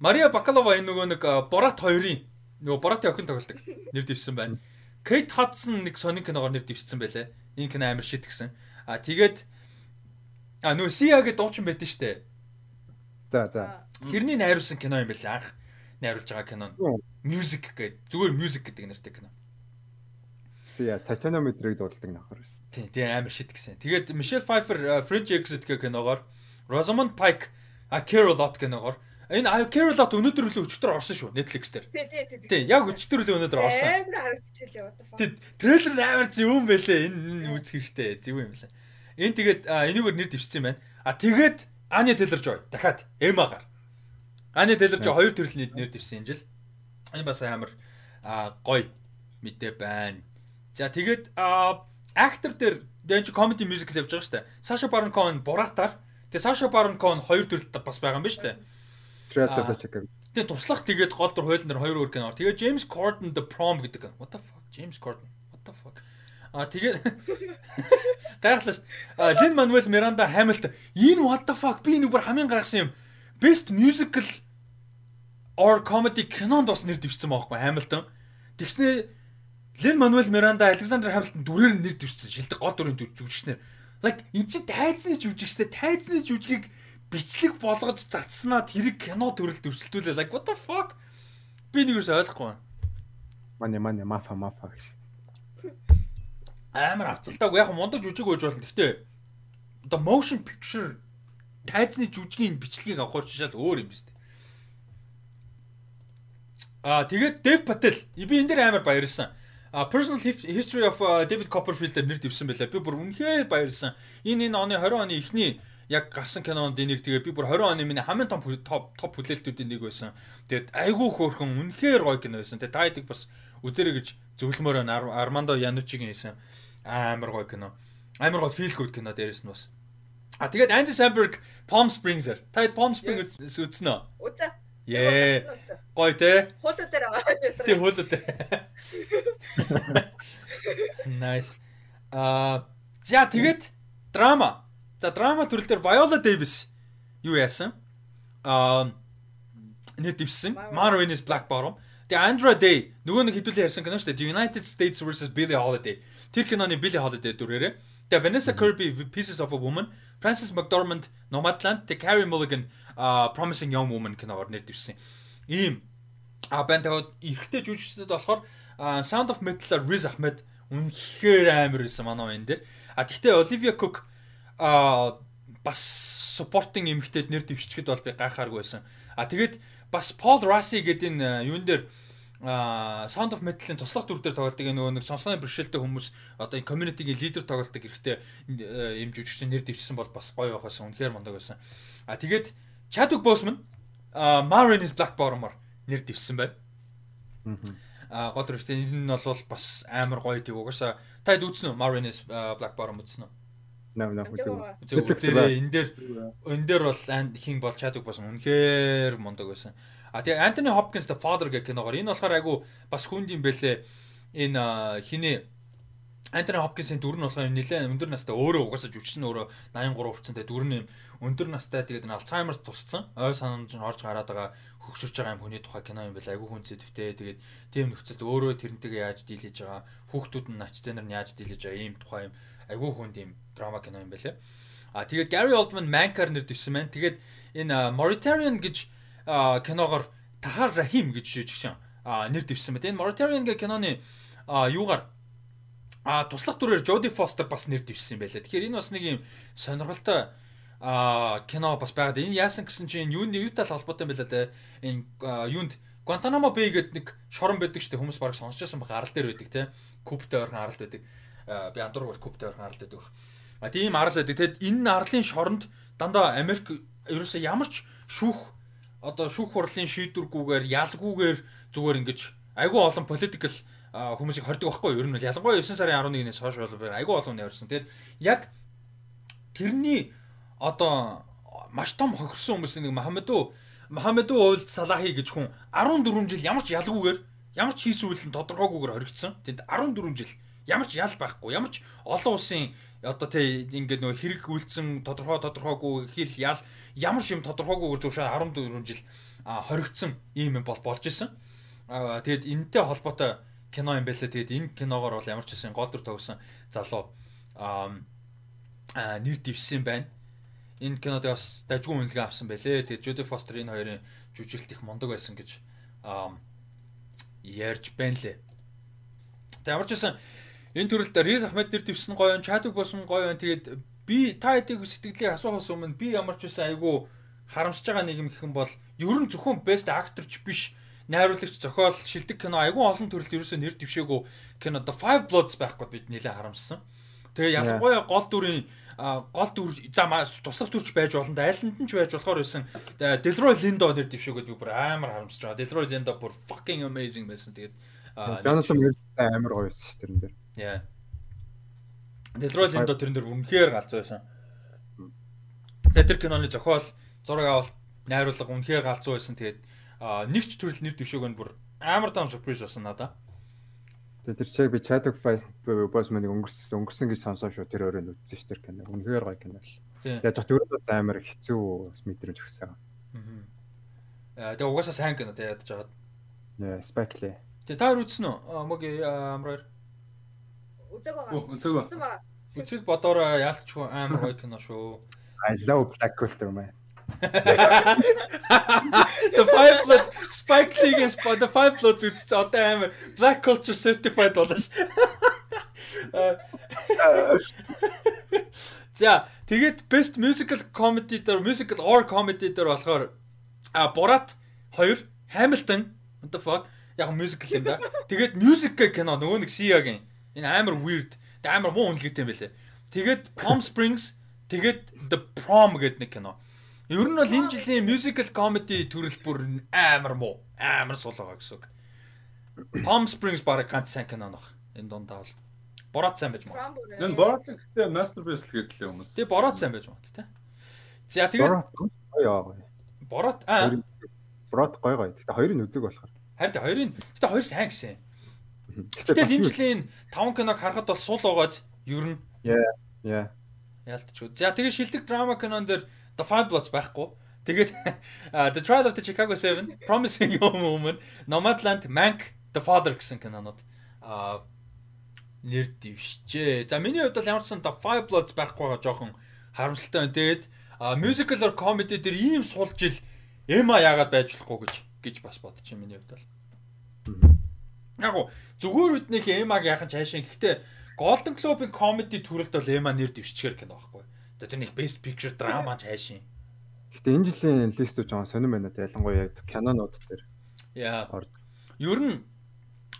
Мария Бакалова энэ нөгөө нэг Борат 2-ын нөгөө Боратын охин тоглолдог нэр дэвсэн байна. Кейт Хадсон нэг сонин киногоор нэр дэвссэн байлаа. Энэ кино амар шит гисэн. А тэгээд а нөгөө Сия гэдэг дуучин байдсан штэ. За за. Тэрний найруулсан кино юм байлаа анх найруулж байгаа кино. Music гэдэг зүгээр music гэдэг нэртэй кино. Сия Titanometer-ыг дууддаг нөхөр байсан. Тийм, тийм амар шит гисэн. Тэгээд Michelle Pfeiffer French Exit гэх киногоор Rosamund Pike а Carol Lot киногоор Энэ Carolot өнөөдөр үлээ өчтөр орсон шүү Netflix дээр. Тий, тий, тий. Тий, яг өчтөр үлээ өнөөдөр орсон. Амар харагдчихлээ what the fuck. Тий, трейлер нь амар зөв юм байлээ. Энэ энэ үзэх хэрэгтэй. Зөв юм байлаа. Энэ тэгээд энийгээр нэр дэвшсэн юм байна. А тэгээд Anya Taylor-Joy дахиад Emma-гаар. Anya Taylor-Joy хоёр төрлийн нэр дэвшсэн юм жил. Энэ бас амар гоё мэдээ байна. За тэгээд актер дээр дэнч comedy musical явж байгаа шүү дээ. Sasha Baron Cohen бураатаар. Тэгээ Sasha Baron Cohen хоёр төрөлд бас байгаа юм байна шүү дээ. Of Chicago. Тэгээ туслах тэгээд гол дур хуулийн дээр хоёр өөр кино. Тэгээ James Corden The Prom гэдэг. What the fuck? James Corden. What the fuck? А тэгээд гайхлаа. Lin Manuel Miranda Hamilton. Энэ what the fuck? Би нэг бүр хамгийн гайхсан юм. Best musical or comedy кинонд бас нэр дэвшсэн байхгүй Hamilton. Тэгснэ Lin Manuel Miranda Alexander Hamilton дүрээр нэр дэвшсэн. Шилдэг гол дүрийн жүжигчнэр. Like энэ чи тайцны жүжигчтэй тайцны жүжигийг бичлэг болгож затснаа тэрийг кино төрөлд өрсөлдүүлээ. Like what the fuck? Би нэг юус ойлгохгүй байна. Мане мане мафа мафа гэж. Амар авцалтаагүй яг мундаг жүжиг байж болно. Гэхдээ одоо motion picture тайзны жүжигийн бичлэгийг авах чишаал өөр юм биш үү? Аа тэгээд Dev Patel би энэ дээр амар баярлсан. А personal history of David Copperfield дээр нэр дэвсэн байлаа. Би бүр үнэхээр баярлсан. Энэ энэ оны 20 оны эхний яг гарсан кинонд энийг тэгээ би бүр 20 оны миний хамгийн том топ топ хүлээлтүүдийн нэг байсан. Тэгээд айгүй хөөрхөн үнэхээр гоё кино байсан. Тэгээд та хэдэг бас үзэрэй гэж зөвлөмөр байна. Армандо Янучигийн хийсэн амар гоё кино. Амар гоо feel good кино дээрээс нь бас. А тэгээд Andy Samberg Palm Springs-ээр. Та Palm Springs үзсэн үү? Үзээ. Ее. Гоё те. Хуулуу дээр байгаа шүү. Тийм хуулуу дээр. Nice. Аа за тэгээд драма. За драма төрөл дээр Viola Davis юу яасан? Аа нэг дэвсэн. Marvin's Black Bottom. Тэгээ Andra Day нөгөө нэг хэдүүлээ ярьсан кино шүү дээ. The United States vs Billie Holiday. Тэр киноны Billie Holiday дүрээрээ. Тэгээ Vanessa Kirby Pieces of a Woman, Frances McDormand Nomadland, The Carey Mulligan uh, Promising Young Woman киногоор нэр дэвсэн. Ийм а банд таваад эрэгтэй жүжигчдэд болохоор Sound of Metal-аар Riz Ahmed үнэхээр амар байсан манай энэ дээр. А тэгтээ Olivia Cook а бас supporting эмэгтэйд нэр дэвшчихэд бол би гайхааргүй байсан. А тэгээд бас Paul Rassi гэдэг энэ юун дээр а Sound of Metal-ын туслах дүр дээр тоглолтыг нөгөө нэг сонслоны бэрхшээлтэй хүмүүс одоо энэ community-гийн лидер тоглолтог эрэхтэй юм жүжигч нэр дэвшсэн бол бас гоё байх байсан. Үнэхээр мундаг байсан. А тэгээд Chadwick Boseman а Marin's Black Bottom-оор нэр дэвшсэн байна. А гол дүрхтэй энэ нь бол бас амар гоё тийм угаасаа та хэд үзсэн үү Marin's Black Bottom үзсэн үү? Наа наа үзээ. Үзээ энэ дээр энэ дээр бол хин бол Chadwick Boseman үнэхээр мундаг байсан. А тэгээ Anthony Hopkins the Father гэх киногоор энэ болохоор айгу бас хүнд юм бэлээ. Энэ хиний Anthony Hopkins-ийн дүр нь болохоор нэлээд өндөр настай өөрөө угаасаа жүжигч нь өөрөө 83 хүрсэн. Тэгээ дүр нь өндөр настай тэгээд Alzheimer тусцсан. Ой санамж нь орж гараад байгаа хөгшөрч байгаа юм хүний тухай кино юм байна. Айгу хүн зэвтэй. Тэгээд тийм нөхцөлд өөрөө тэрнтэйгээ яаж дийлэж байгаа, хүүхдүүд нь нач зэнэр нь яаж дийлэж байгаа ийм тухай юм айгүй хүнд юм драма кино юм байлээ. А тэгээд Gary Oldman Mank-аар нэр дэвсэн байна. Тэгээд энэ Mauritanian гэж киногоор Tahar Rahim гэж жижигхэн нэр дэвсэн байна. Энэ Mauritanian гэх киноны юугаар а туслах дүрээр Jodie Foster бас нэр дэвсэн юм байлээ. Тэгэхээр энэ бас нэг юм сонирхолтой а кино бас байгаад энэ яасан гэсэн чинь юуны юутай холбоотой юм байлаа те энэ юунд Guantanamo Bay гэдэг нэг шорон байдаг дээ хүмүүс бараг сонсчихсан баг арал дээр байдаг те кубтай ойрхон аралд байдаг би андуур бол кубтэй орхон арал байдаг. А тийм арал байдаг. Тэгэд энэ арлын шоронд дандаа Америк ерөөсөө ямар ч шүүх одоо шүүх хурлын шийдвэргүйгээр ялгүйгээр зүгээр ингэж айгүй олон political хүмүүсийг хордог байхгүй юу? Ер нь ялангуяа 9 сарын 11-ээс хойш бол айгүй олон яварсан. Тэгээд яг тэрний одоо маш том хохирсон хүмүүс нэг Мохаммедо Мохаммедо уйлд Салахи гэж хүн 14 жил ямар ч ялгүйгээр ямар ч хийсэн үйл нь тодорхойгүйгээр хоригдсон. Тэнд 14 жил ямар ч ял байхгүй ямар ч олон улсын одоо тий ингээд нөгөө хэрэг үйлцэн тодорхой тодорхойгүй хэл ял ямар ч юм тодорхойгүйгээр зөвшөө 14 жил хоригдсон ийм юм бол болж исэн. Аа тэгэд энэтэй холбоотой кино юм байлаа. Тэгэд энэ киногоор бол ямар ч хэсэн гол дүр тогсон залуу аа нэр дэвсэн байна. Энэ кинод бас дажгүй үнэлгээ авсан байлээ. Тэгээд Jodie Foster энэ хоёрын жүжиглэлт их мундаг байсан гэж аа ярьж байна лээ. Тэг ямар ч хэсэн энэ төрөлд Риз Ахмед нэр дэвсэн гоё, Чадук босон гоё. Тэгээд би та хэдийг сэтгэлээ асуухаас өмнө би ямар ч байсан айгүй харамсаж байгаа нэг юм гэх юм бол ер нь зөвхөн best actorч биш найруулагч зохиол шилдэг кино айгүй олон төрөлд ерөөсөө нэр дэвшээгүй кино The Five Bloods байхгүй бид нэлээд харамссан. Тэгээ ялангуяа гол дүрийн гол дүр за туслах дүрч байж болно. Айланд нь ч байж болохоор байсан. Delroy Lindo нэр дэвшээгөөд би бүр амар харамсаж байгаа. Delroy Lindo бүр fucking amazing байсан. Тэгээд Jonathan Majors амар гоё байсан ш тэрэн дээр. Яа. Delroy Lindo тэрэн дээр үнэхээр галзуу байсан. Тэгээд тэр киноны зохиол, зураг авалт, найруулга үнэхээр галзуу байсан. Тэгээд нэг ч төрөл нэр дэвшээг нь бүр амар том сюрприз болсон надаа. Тэгээд тэр чиг би Chadwick Boseman-ыг өнгөрсөн өнгөрсөн гэж сонсоо шүү тэр өөрөө үзсэн ш тэр кино. Үнэхээр гоё кино л. Тэгээд зөв төрөл амар хэцүү мэдрэмж өгсөн. Аа. Тэгээд угаасаа сайн кино тэгээд ядаж жагаад. Яа, Spike Lee. Тэгээд та хоёр үзсэн үү? Моги амраар. Үзэг байгаа. Үзэг байгаа. Үзэг бодороо яалтчгүй амар гоё кино шүү. I love Black Panther man. The Five Bloods Spike Lee-гээс The Five Bloods үзсэн одоо амар Black Culture Certified болоо ш. За тэгээд Best Musical Comedy дээр Musical or Comedy дээр болохоор а Borat 2 Hamilton what the fuck яг musical юм да. Тэгээд music кино нөгөө нэг Sia-гийн энэ амар weird амар муу үнэлгээтэй юм байлээ. Тэгээд Palm Springs тэгээд The Prom гэдэг нэг кино. Ер нь бол энэ жилийн musical comedy төрөл бүр амар муу. Амар сул байгаа гэсэн үг. Palm Springs баг ганц сайн кино нөх. Энэ дундаа бол. Борот сайн байж бүр. Энэ Borat гэхдээ masterpiece л гэдлээ хүмүүс. Тэгээ борот сайн байж магадгүй те. За тэгээд гоё аа. борот аа Брод гоё гоё. Гэтэ хоёрын үзэг болохоор. харин хоёрын гэтээ хоёр сайн гэсэн. Гэтэ Гэтэл энэ жилийн 5 киног харахад бол сул байгааз ер нь яа. Яалтчгүй. За тэгээ шилдэг драма кинон дээр The Five Bloods байхгүй. Тэгээд The Trial of the Chicago 7, Promising Young Woman, Nomadland, Mank, The Father гэсэн кинонууд а нэр дэвшжээ. За миний хувьд бол ямар ч сан The Five Bloods байхгүй байгаа жоохон харамсалтай байна. Тэгээд musical or comedy дээр ийм сулж ил Эма яагаад байж болохгүй гэж гэж бас бодчих юм миний хувьд бол. Яг гоо зүгээр үднийх Эмаг яахан цаашаа гэхдээ Golden Globe-ийн comedy төрөлд бол Эма нэр дэвшчихэр кино байхгүй. Тэгээ тэр нэг best picture drama цаашаа. Гэтэ энэ жилийн листүүд жоохон сонирн байна да ялангуяа кинонууд дээр. Яа. Ер нь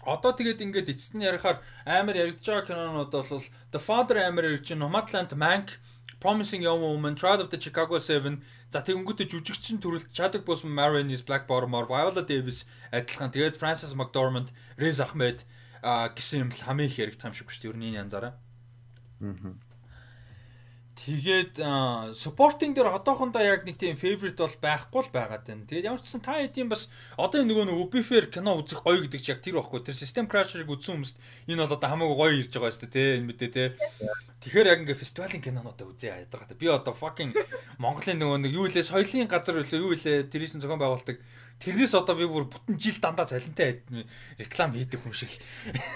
одоо тэгээд ингээд эцэст нь ярихаар амар яригдж байгаа кинонууд бол The Father амар яригдж. Nomadland, Mank, Promising Young Woman, Trial of the Chicago 7, за тэгэнгүүтээ жүжигчин төрөлд Chadwick Boseman, Marion Black Bottomore, Viola Davis адилхан. Тэгээд Frances McDormand, Riz Ahmed гэсэн юм л хамгийн их яригдах юм шиг шүү дээ. Ер нь энэ янзаараа. Аа. Тэгээд supporting дээр одоохондоо яг нэг тийм favorite бол байхгүй л байгаад байна. Тэгээд ямар ч гэсэн та хэдийн бас одоо нөгөө нэг Ubifair кино үзэх гоё гэдэг чи яг тэр байхгүй. Тэр System Crasher-ыг үзсэн хүмүүст энэ бол одоо хамаагүй гоё ирж байгаа шүү дээ, энэ мэдээ тэ. Тэгэхээр яг ингээ фестивалийн кинонуудаа үзээ ядаргатай. Би одоо fucking Монголын нөгөө нэг юу илээ соёлын газар үлээ юу илээ тэрийн зохион байгуулдаг Тэрнээс одоо би бүр бүтэн жил дандаа цалинтай реклам хийдэг хүн шиг л.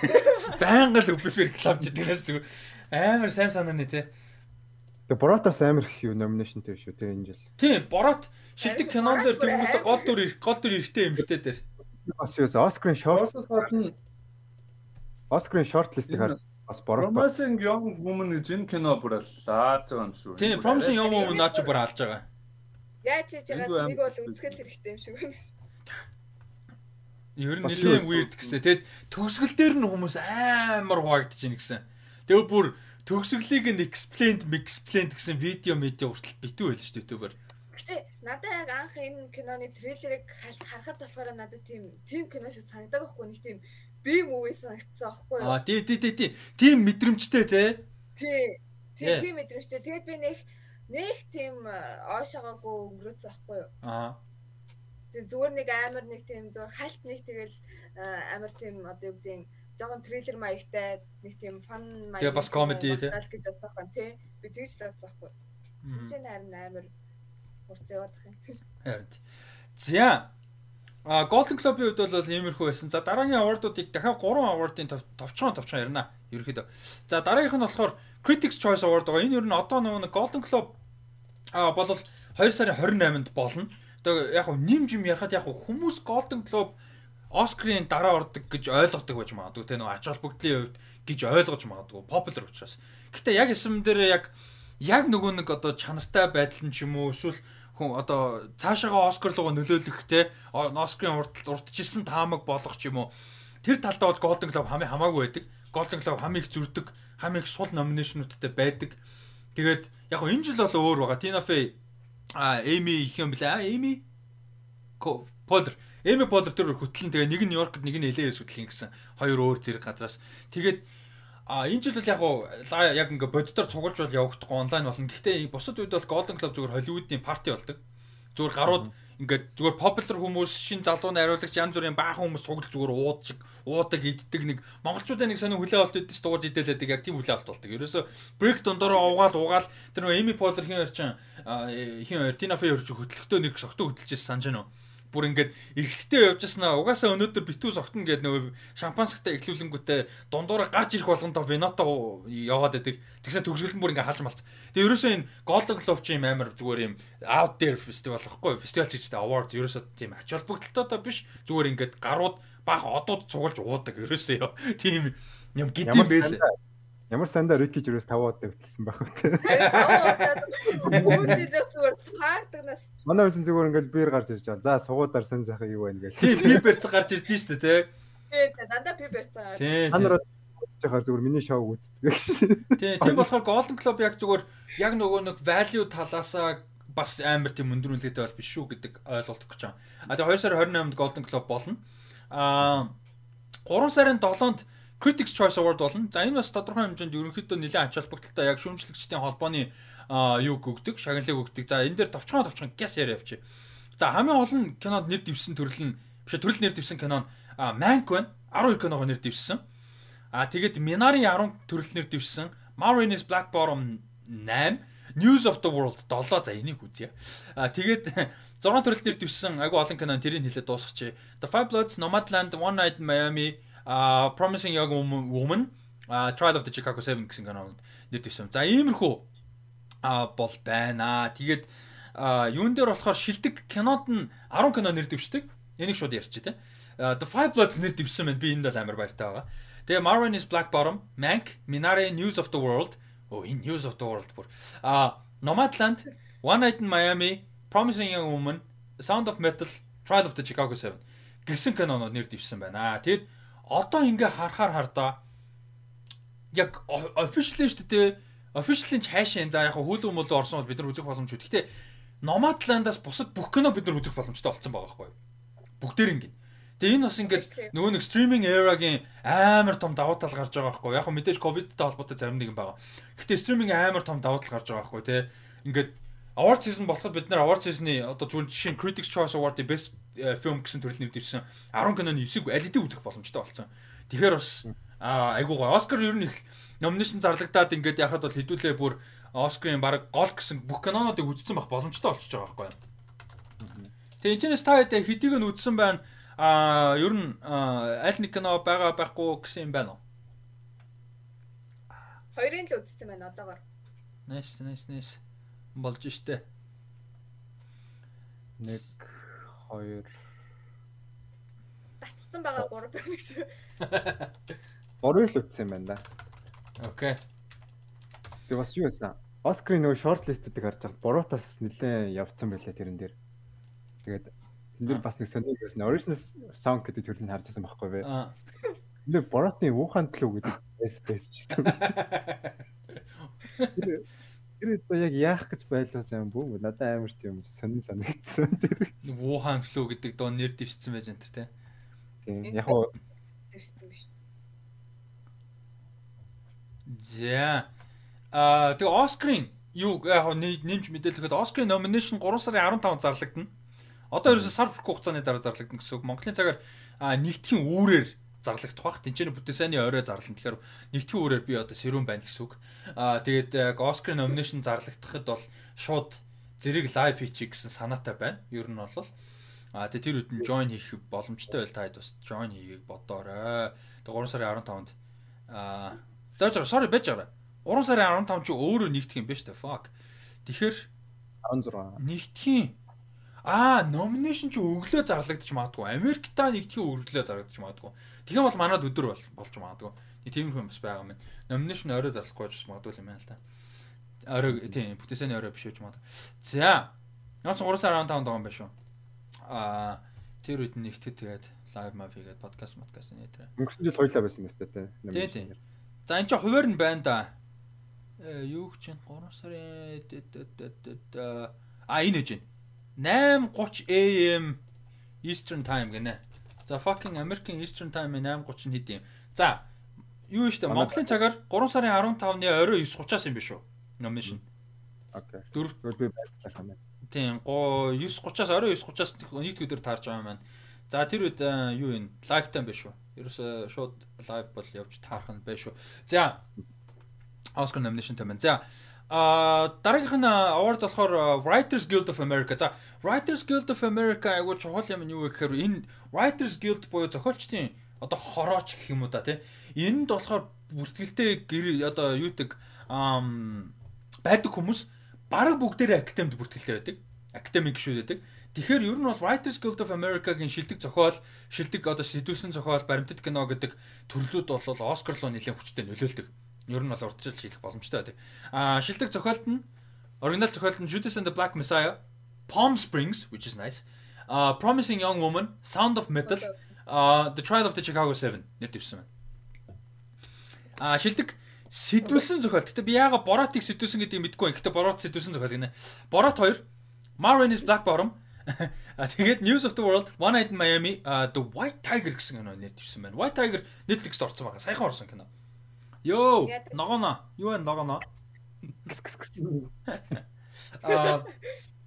Байнга л Ubifair рекламч тэрнээс зүгээр амар сайн санааны тэ. Тэгээ Боротоос амар их юу номинашнтэй шүү тэгээ энэ жил. Тийм, борот шилдэг кинон дээр тэгмүүд гол дүр ирэх, гол дүр эрэхтэй эмэгтэй дээр. Бас юу Оскарын шорт Шортос гадна Оскарын шорт листийг харсан. Бас Борот. Promising Young Woman гэж энэ кино бүр байгаа юм шүү. Тийм, Promising Young Woman наач бүр алж байгаа. Яаж хийж байгаа нэг бол үзгэл хэрэгтэй юм шиг байна. Ер нь нэлээд weird гэсэн. Тэгэд төгсгөл дээр нь хүмүүс амар хуваагдаж байна гэсэн. Тэгээ бүр төгсгөлийг нь explained, explained гэсэн видео медиа хүртэл битүү байл шүү дээ YouTuber. Гэтэ надад яг анх энэ киноны трейлерыг харахад болохоор надад тийм тийм кино шиг санагдаг байхгүй нэг тийм би мөвөө санагдсан байхгүй юу? Аа, тий, тий, тий, тий. Тим мэдрэмжтэй. Тий. Yeah. Тий, тийм мэдрэмжтэй. Тэгээд би нэг нэг тийм оошогоогүй өнгөрөөцсөн байхгүй юу? Аа. Тэг зүгээр нэг амар нэг тийм зүгээр халт нэг тэгэл амар тийм одоо юу гэдэг нь жоохон трейлер маягтай нэг тийм фан маяг. Тэгээ бас comedy тий. гэж бодсон байна тий. Би тэгж л байхгүй. Мгм. Чинь харин амар хурц яваадах юм. Харин. За. А Golden Globe-ийн хувьд бол иймэрхүү байсан. За дараагийн award-уудыг дахиад 3 award-ын тов- товчхон товчхон ярина. Ерөнхийдөө. За дараагийнх нь болохоор Critics Choice Award байгаа. Энэ ер нь одоо нэг Golden Globe а бол 2 сарын 28-нд болно. Тэгээ яг хөө нэмж юм ярахад яг хөө хүмүүс Golden Globe Оскарын дараа ордог гэж ойлгодог байж магадгүй те нөгөө ач холбогдлын хувьд гэж ойлгож магадгүй popular учраас. Гэтэ яг эсэм дээр яг яг нөгөө нэг одоо чанартай байдал нь ч юм уу эсвэл хүн одоо цаашаага Оскар руугаа нөлөөлөх те о- Оскарын урд урдчилсан таамаг болгох ч юм уу тэр талдаа бол Golden Globe хамгийн хамаагүй байдаг. Golden Globe хамгийн их зүрдэг, хамгийн их сул номинашнуудтай байдаг. Тэгээд яг энэ жил бол өөр байгаа. Tina Fey Эми их юм блэ? Эми Полер. Эми Полер тэр хөтлөн тэгээ нэг нь Нью-Йоркд нэг нь LA-с хөтлөн гэсэн хоёр өөр зэрэг газраас. Тэгээд А энэ жил бол яг яг ингээ боддоор цугулж бол явагдахгүй онлайн болно. Гэхдээ бусад үед бол Golden Globe зүгээр Hollywood-ийн парти болдог. Зүгээр гарууд ингээд зүгээр popular хүмүүс, шин залууны хариулагч янз бүрийн баахан хүмүүс цуглаж зүгээр уудчих, уудаг, иддэг нэг монголчуудын нэг сонир хүлээ авалт идэж дууж идэлээдэг яг тийм хүлээ авалт болдог. Ерөөсө break дондороо уугаал уугаал тэр нөө Amy Poehler хин хоёр э, хин хоёр Tina Fey хоёр чинь хөтлөختөө нэг согтуу хөтлөжсэн санаж байна уу? Бүр ингээд эргэлттэй явж яснаа угаасаа өнөөдөр битүү согтно гэдэг нөгөө шампансагтай эхлүүлэнгүүтээ дундуура гарч ирэх болгондоо виното яваад байдаг. Тэгсэн төгсгөл нь бүр ингээд халж малцсан. Тэгээ ерөөсөө энэ Golden Globe ч юм амар зүгээр юм out there фестивал байхгүй фестивал ч гэжтэй award ерөөсөө тийм ач холбогдолтой биш. Зүгээр ингээд гарууд баг одууд цугулж уудаг. Ерөөсөө тийм юм. Гэдэм байлээ. Ямар сандаа Рики жирээс 5 удаа хөтлсөн байх вэ? Зүйл зүгээр спартагнаас Манай хүн зүгээр ингээд биер гарч ирж байгаа. За сугуудаар сан сайхан юу байна гээл. Тийм би барьц гарч ирдэн шүү дээ тэгээд дандаа би барьцаа. тий. Та нар жахаар зүгээр миний шоу үздэг. Тий, тийм болохоор Golden Globe яг зүгээр яг нөгөө нэг value талаасаа бас амар тийм өндөр үнэлгээтэй бол биш шүү гэдэг ойлголт өгч байгаа. А тэгээ 2 сарын 28-нд Golden Globe болно. А 3 сарын 7-нд Critics Choice Award болно. За энэ бас тодорхой хэмжээнд ерөнхийдөө нэлээд ач холбогдолтой яг шүүмжлэгчдийн холбооны юг өгдөг, шагналыг өгдөг. За энэ дээр товчхон товчхон гяс яриа явчих. За хамгийн олон кинонд нэр дэвсэн төрөл нь биш төрөл нэр дэвсэн кино нь Mank байна. 12 киногоо нэр дэвсэн. А тэгээд Minari 10 төрөл нэр дэвсэн. Marines Black Bottom 8, News of the World 7 за энийг үзье. А тэгээд 6 төрөл нэр дэвсэн айгу олон кино тэрийг хэлээд дуусгачих. The Five Bloods, Nomadland, One Night in Miami, uh, Promising Young Woman, uh, Trial of the Chicago 7 гэсэн кинонд нэр дэвсэн. За иймэрхүү а бол байна. Тэгээд юун дээр болохоор шилдэг кинод нь 10 кино нэр дэвшдэг. Энийг шууд ярьчих тий. The Five Bloods нэр дэвсэн байна. Би энд бол амар баяртай байгаа. Тэгээ Marvin is Black Bottom, Mank, Minari News of the World. Оо энэ News of the World бүр. А Nomadland, One Night in Miami, Promising Young Woman, Sound of Metal, Trial of the Chicago 7 гэсэн кинонууд нэр дэвсэн байна. Тэгэд одоо ингээ харахаар хардаа яг officially шүү дээ. Officially ч хайшаа за яг хөл өмөл орсон бол бид нар үзэх боломжгүй. Гэхдээ Nomadland-аас бусад бүх кино бид нар үзэх боломжтой болсон байгаа байхгүй юу? Бүгдээр ингээ. Тэгээ энэ бас ингээд нөгөө нэг стриминг эрагийн амар том давуу тал гарч байгаа байхгүй яг мэдээж ковидтай холбоотой зарим нэг юм байгаа. Гэтэ стриминг амар том давуу тал гарч байгаа байхгүй те. Ингээд award season болоход бид нар award season-ы одоо зүгээр жишээ нь Critics Choice Award-ийн best э, film гэсэн төрөл нэр дэвсэн 10 киноны 9-г аль хэдийн үзэх боломжтой болсон. Тэгэхээр бас айгуу гоо Оскар ер нь их номинашн зарлагдаад ингээд яхад бол хэдүүлээ бүр Оскарын баг гол гэсэн бүх кинонуудыг үзсэн байх боломжтой болчихж байгаа байхгүй. Тэгээ энэчнээс та хэдийг хэдийг нь үзсэн байна. Аа ер нь аль нэг кино байгаа байхгүй гэсэн юм байна уу? Хоёрын л үзсэн байна одоогор. Nice, nice, nice болж штэ. 1 2 Батцсан байгаа 3 байна гэж. 3 л үтсэн юм байна да. Окей. Тэг бас юу байсан? Оскарын нөгөө шорт листүүдийг харж байхад буруутаас нэлээд явцсан байлаа тэрэн дээр. Тэгээд энэ дэр бас нэг соник байсан. Original song гэдэг төрлийг харж байсан байхгүй? Аа. Энэ буруутны Wuhan төлөв гэдэг байсан байсан шүү дээ. Тэр одоо яг яах гэж байлаа юм бүү? Надад амар тийм сонин санагдсан. Тэр Wuhan flu гэдэг доо нэр дэвшсэн байж энэ тий. Тийм. Яг уу дэвшсэн биш. За. Аа тэгээ Оскарын юу яг нэмж мэдээлэхэд Оскарын номинашн 3 сарын 15 зарлагдана. Одоо ерөөсө сар хүрэх хугацааны дараа зарлагдана гэсэн үг. Монголын цагаар нэгтгэхийн үүрээр зарлагдах бах. Тинчэнэ бүтээсэний орой зарлана. Тэгэхээр нэгтгэн үрээр би одоо сэрүүн байна гэсэн үг. Аа тэгээд Оскар номинашн зарлагдахад бол шууд зэрэг лайв хийчих гэсэн санаатай байна. Ер нь бол аа тэгээд тэр үдэн join хийх боломжтой байл таад бас join хийгийг бодоорой. Тэгээд 3 сарын 15-нд аа за за sorry байж байгаа. 3 сарын 15 чи өөрөө нэгдэх юм шүү дээ. Fuck. Тэгэхээр 16 нэгтгэхийн Аа, номинашн чи өглөө зарлагдчих магадгүй. Америктаа нэгтгэхийн өглөө зарлагдчих магадгүй. Тэгэх бол манад өдөр бол болж магадгүй. Тийм юм бас байгаа юм. Номинашн орой зарлахгүй ч магадгүй юм байна л та. Орой тийм бүтээсэний орой биш үуч магадгүй. За. Яац 3 сар 15 догоон байх шүү. Аа, тэр үед нэгтгэд тэгээд лайв мав хийгээд подкаст подкаст нэтэр. Өнгөрсөн жил хоёлаа байсан юм байна те. Тийм тийм. За эн чинь хуваар нь байна да. Э юу гэж чинь 3 сарын а энэ гэж байна. 8:30 AM Eastern Time гинэ. За fucking American Eastern Time 8:30 нь хэд юм. За юу штэ Монголын цагаар 3 сарын 15-ны орой 9:30-аас юм биш үү? Nomination. Окей. Дөрөв би байлаа юм. Тийм 9:30-аас орой 9:30-аас нийт өдөр таарж байгаа юм байна. За тэр үед юу юм? Лайв тайм биш үү? Ерөөсө шууд лайв бол явж таарах нь байх шүү. За Oscar nomination тайм. За А дараагийнх нь award болохоор Writers Guild of America. За Writers Guild of America айгуу чухал юм нь юу гэхээр энэ Writers Guild буюу зохиолчдын одоо хорооч гэх юм уу да тий. Энд болохоор бүртгэлтэй гэр одоо юудаг байдаг хүмүүс бараг бүгдээрээ академид бүртгэлтэй байдаг. Академик шүү байдаг. Тэгэхээр ер нь бол Writers Guild of America-гийн шилдэг зохиол, шилдэг одоо сэдвүүсэн зохиол, баримтат кино гэдэг төрлүүд бол Оскар руу нэлээд хүчтэй нөлөөлдөг ер нь бол урдчилж хийх боломжтой байдаг. Аа шилдэг зохиолт нь оригинал зохиолт нь Judas and the Black Messiah, Palm Springs which is nice. Uh Promising Young Woman, Sound of Metal, uh The Trial of the Chicago 7 нэр дэвсэн байна. Аа шилдэг сэдвүүлсэн зохиол. Гэтэ би яага Боротыг сэдвүүлсэн гэдгийг мэдэхгүй байна. Гэтэ Борот сэдвүүлсэн зохиол гинэ. Борот 2, Marvin is Black Bottom, А тэгээд News of the World, One Night in Miami, The White Tiger гэсэн кино нэр дэвсэн байна. White Tiger Netflix-д орсон байгаа. Саяхан орсон кино. Йоо, ногоно. Юу вэ ногоно? Аа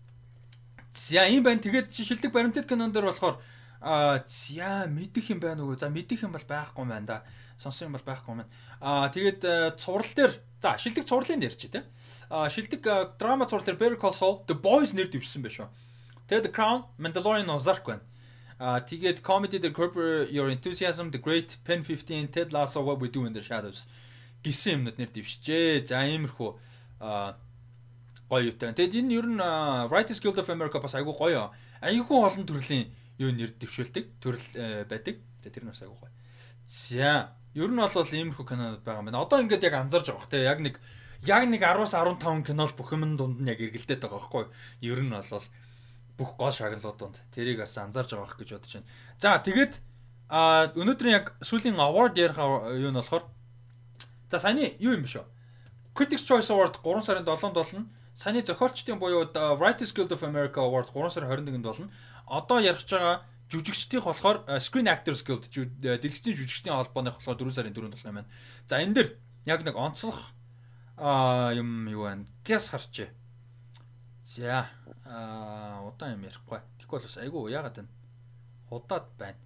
За юм байна. Тэгээд шилдэг баримтат кинон дээр болохоор аа за мэдих юм байна уу? За мэдих юм бол байхгүй байна да. Сонсон юм бол байхгүй байна. Аа тэгээд цуврал дээр за шилдэг цувралын нэр чи тэ. Аа шилдэг драма цуврал дээр Better Call Saul The Boys нэр дэвшсэн байх шүү. Тэгээд The Crown, Mandalorian Ozark байна. Аа тэгээд Comedy The Curb Your Enthusiasm, The Great, Pen 15, Ted Lasso What We Do in the Shadows гэсэн юмнууд нэр дэвшжээ. За иймэрхүү аа гоё юутай. Тэгэд энэ ер нь Writers Guild of America бас айгүй гоё. Айгүй олон төрлийн юу нэр дэвшүүлдэг төрөл э, байдаг. Тэгээ тэр нь бас айгүй гоё. За ер нь бол иймэрхүү кинонууд байгаа юм байна. Одоо ингээд яг анзарж байгаа те яг нэг яг нэг 10-аас 15 кинол бүх юм дунд нь яг эргэлдээд байгаа байхгүй. Ер нь бол бүх гол шагналууд донд тэрийг бас анзаарж байгаа гэж бодож байна. За тэгээд а өнөөдрийн яг сүүлийн award ярих юу нь болохоор за саяны юу юм бэ шүү. Critics Choice Award 3 сарын 7-нд болно. Саяны зохиолчдын буюу Writers Guild of America Award 3 сарын 21-нд болно. Одоо ярих байгаа жүжигчдийн болохоор Screen Actors Guild дэлгэцийн жүжигчдийн холбооны болохоор 4 сарын 4-нд болох юм байна. За энэ дэр яг нэг онцлог а юм юу байна? Гэс харчээ. За аа удаан юм ярихгүй. Бол бас айгүй яагаад вэ? Удаад байна.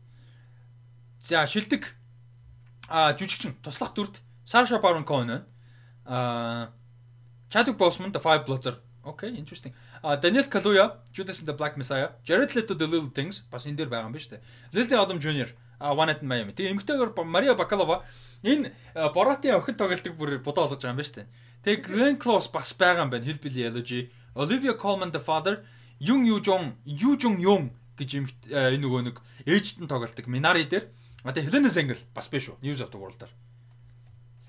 За шилдэг а жүжигчин туслах дүрд Саша Baron Cohen байна. А Chadwick Boseman The Five Bloods. Okay, interesting. А Daniel Kaluuya Judas and the Black Messiah, Jared Leto The Little Things бас энэ дээр байгаа юм шүү дээ. Leslie Odom Jr. One Night in Miami. Тэгээ эмэгтэйгээр Maria Bakalova энэ Borat-ийн охин тоглолтог бүр бодоо олгож байгаа юм шүү дээ. Тэгээ Glenn Close бас байгаа юм байна. Hillbilly Elegy Olivia Colman the Father, Yung Yoo Jung, Yoo Jung Young гэж энэ нөгөө нэг ээжд нь тоглолдог Minari дээр. А тэгээ Helena Zengel бас биш үү? News of the World-аар.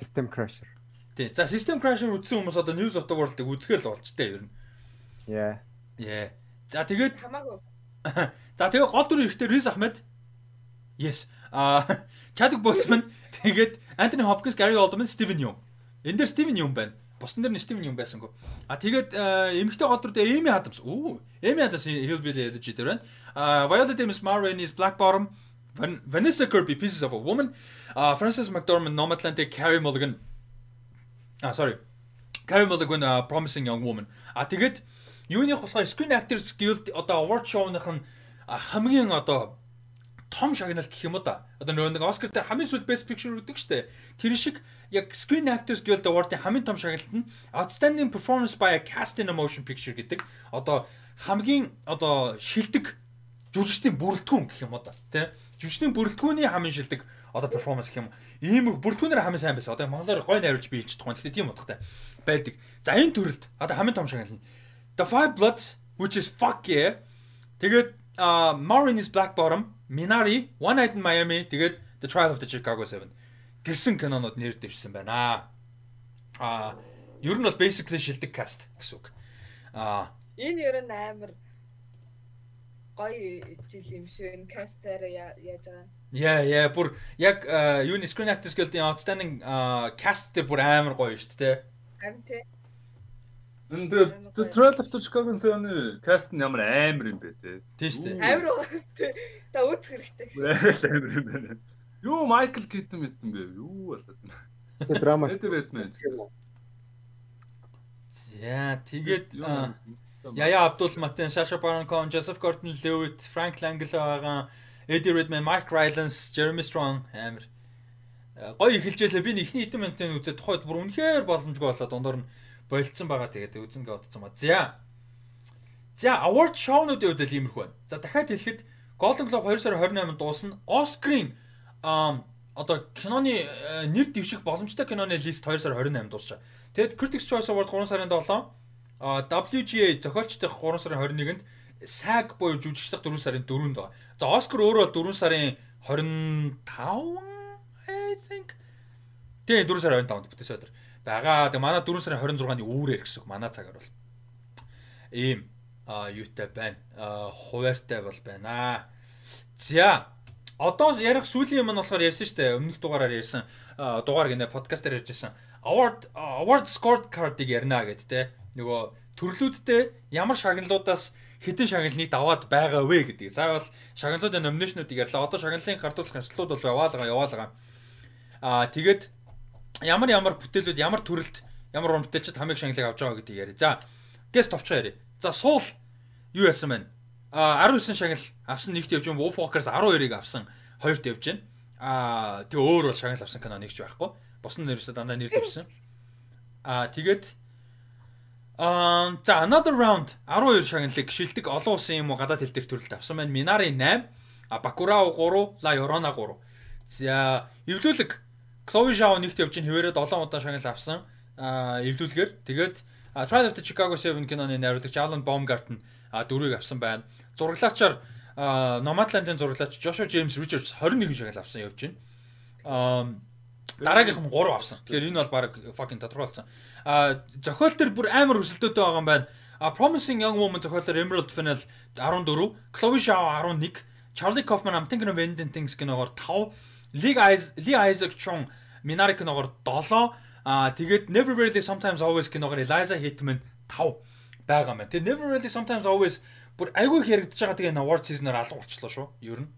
System Crasher. Тий. За System Crasher үзсэн хүмүүс одоо News of the World-ыг үзгээл болж тээ ер нь. Yeah. Yeah. За тэгээд хамаагүй. За тэгээ гол дүр эрэхтэй Riz Ahmed. Yes. А Chadwick Boseman тэгээд Anthony Hopkins, Gary Oldman, Steven Yeun. Энд дээр Steven Yeun байна. Босн дээр нь Стивен юм байсангүй. А тэгээд эмэгтэй голдор дээр Эми Адамс. Оо, Эми Адамс Hillbilly Elegy дээр байна. А Viola Davis, Ma Rainey's Black Bottom, Vanessa Kirby Pieces of a Woman, а Frances McDormand Nomadland, Carey Mulligan. А sorry. Carey Mulligan Promising Young Woman. А тэгээд юуных болохоор Screen Actors Guild одоо award show-ных нь хамгийн одоо том шагналт гэх юм уу да. Одоо нөгөө нэг Оскар дээр хамгийн сүүл Best Picture үүдэг штэ. Тэр шиг яг Screen Actors Guild Award-ийн хамгийн том шагналт нь Outstanding Performance by a Cast in a Motion Picture гэдэг. Одоо хамгийн одоо шилдэг жүжигчдийн бүрэлдэхүүн гэх юм уу да. Тэ? Жүжигчдийн бүрэлдэхүүний хамгийн шилдэг одоо перформанс гэх юм. Ийм бүрэлдэхүүнээр хамгийн сайн байсан. Одоо монголоор гой найруулж биелж тухайн. Гэхдээ тийм утгатай байдаг. За энэ төрөлд одоо хамгийн том шагнал нь The Five Bloods which is fuck yeah. Тэгээд Maureen is Black Bottom Minari, One Night in Miami, тэгээд The Trial of the Chicago 7 гэсэн кинонууд нэр дэвшсэн байна. Аа, ер нь бол basically шилдэг каст гэсэн үг. Аа, энэ ер нь амар гоё жил юм шүү. Энэ кастаар яаж байгаа. Яа, яа, бүр яг юуны Screen Actors Guild-ийн outstanding cast дээр бүр амар гоё шүү дээ. Харин тий. Энд The Trail of Chicago-ны соёны каст нь ямар амар юм бэ те. Тийм шүү дээ. Амар уу те. Та үзэх хэрэгтэй гэж. Амар юм байна. Юу Майкл Китэн мэтэн бэ? Юу болоод байна? Тэгээ драма. Эд Бэтмен. За тэгээд Яя Абдул Матен, Саша Барон Коэн, Joseph Gordon-Levitt, Frank Langella байгаа Eddie Redmayne, Mike Rylance, Jeremy Strong амар гоё эхэлжээлээ. Би ихний хэдэн минутын үзээд тухайд бүр үнэхээр боломжгүй болоод дондор нь болцсон байгаа. Тэгээд үзэнгээ бодсон ба. За. За, award show-нуудын үед л иймэрхүү байна. За, дахиад хэлэхэд Golden Globe 2 сарын 28-нд дуусна. Oscar-ийн одоо киноны нэр дэвших боломжтой киноны лист 2 сарын 28-нд дуусчаа. Тэгэд Critics Choice Award 3 сарын 7, WGA зохиолчдын 3 сарын 21-нд SAG буюу жүжигчдийн 4 сарын 4-нд байгаа. За, Oscar өөрөө бол 4 сарын 25 I think. Тэгээ 4 сарын 25-нд бүтээсэн өдөр байгаа. Тэгээ манай 4 сарын 26-ны үүрээр гэсэн манай цагаар бол. Ийм а юутай байна. А хуваартай бол байна. За одоо ярих сүүлийн юм нь болохоор ярьсан шүү дээ. Өмнөх дугаараар ярьсан дугаар гинэ подкастаар ярьжсэн. Award award scorecard-ыг ярина гэд те. Нөгөө төрлүүдтэй ямар шагналуудаас хэдэн шагнал нийт аваад байгаа вэ гэдэг. Бол шагналуудын номинашнуудыг ярьлаа. Одоо шагналын гардуулах ёслууд бол яваалгаа яваалгаа. Аа тэгээд ямар ямар бүтээлүүд ямар төрөлт ямар уран бүтээлчд хамгийн шагналыг авч байгаа гэдгийг яриа. За гест товчоо яриа. За суул юу яасан бэ? А 19 шагнал авсан нэгт явж юм Wolf Walkers 12-ыг авсан хоёрт явж байна. А тэгээ өөр бол шагнал авсан кино нэгч байхгүй. Бус нь ерөөсөө дандаа нэр дэвсэн. А тэгээд Аа за another round 12 шагналыг шилдэг олон улсын юм уу гадаад хэл дээр төрөлд авсан байна. Минари 8, а Бакурао 3, Ла Yorona 3. За эвлүүлэг Chloe Zhao нэгт явж ин хэвээрээ 7 удаа шагнал авсан. А эвлүүлгээр тэгээд Trial of the Chicago 7 киноны найруулагч Alan Baumgarten дөрвийг авсан байна. Зураглаачаар Nomadland-ын зураглаач Joshua James Richards 21 шагнал авсан явж байна. Аа дараагийнх нь 3 авсан. Тэгэхээр энэ бол баг fucking тодорхойлсон. А зохиол төр бүр амар өсөлтөөтэй байгаа юм байна. A Promising Young Woman зохиолоор Emerald Fennell 14, Chloe Zhao 11, Charlie Kaufman I'm Thinking of Ending Things киногоор 5, Lee Lee Isaac Chung Minari киногоор 7, а тэгээд Never Really Sometimes Always киногоор Eliza Hitman 5 байгаа юм байна. Тэгээд Never Really Sometimes Always бүр айгүй их яригдчихэж байгаа тэгээ award season-оор алга болчихлоо шүү. Ер нь.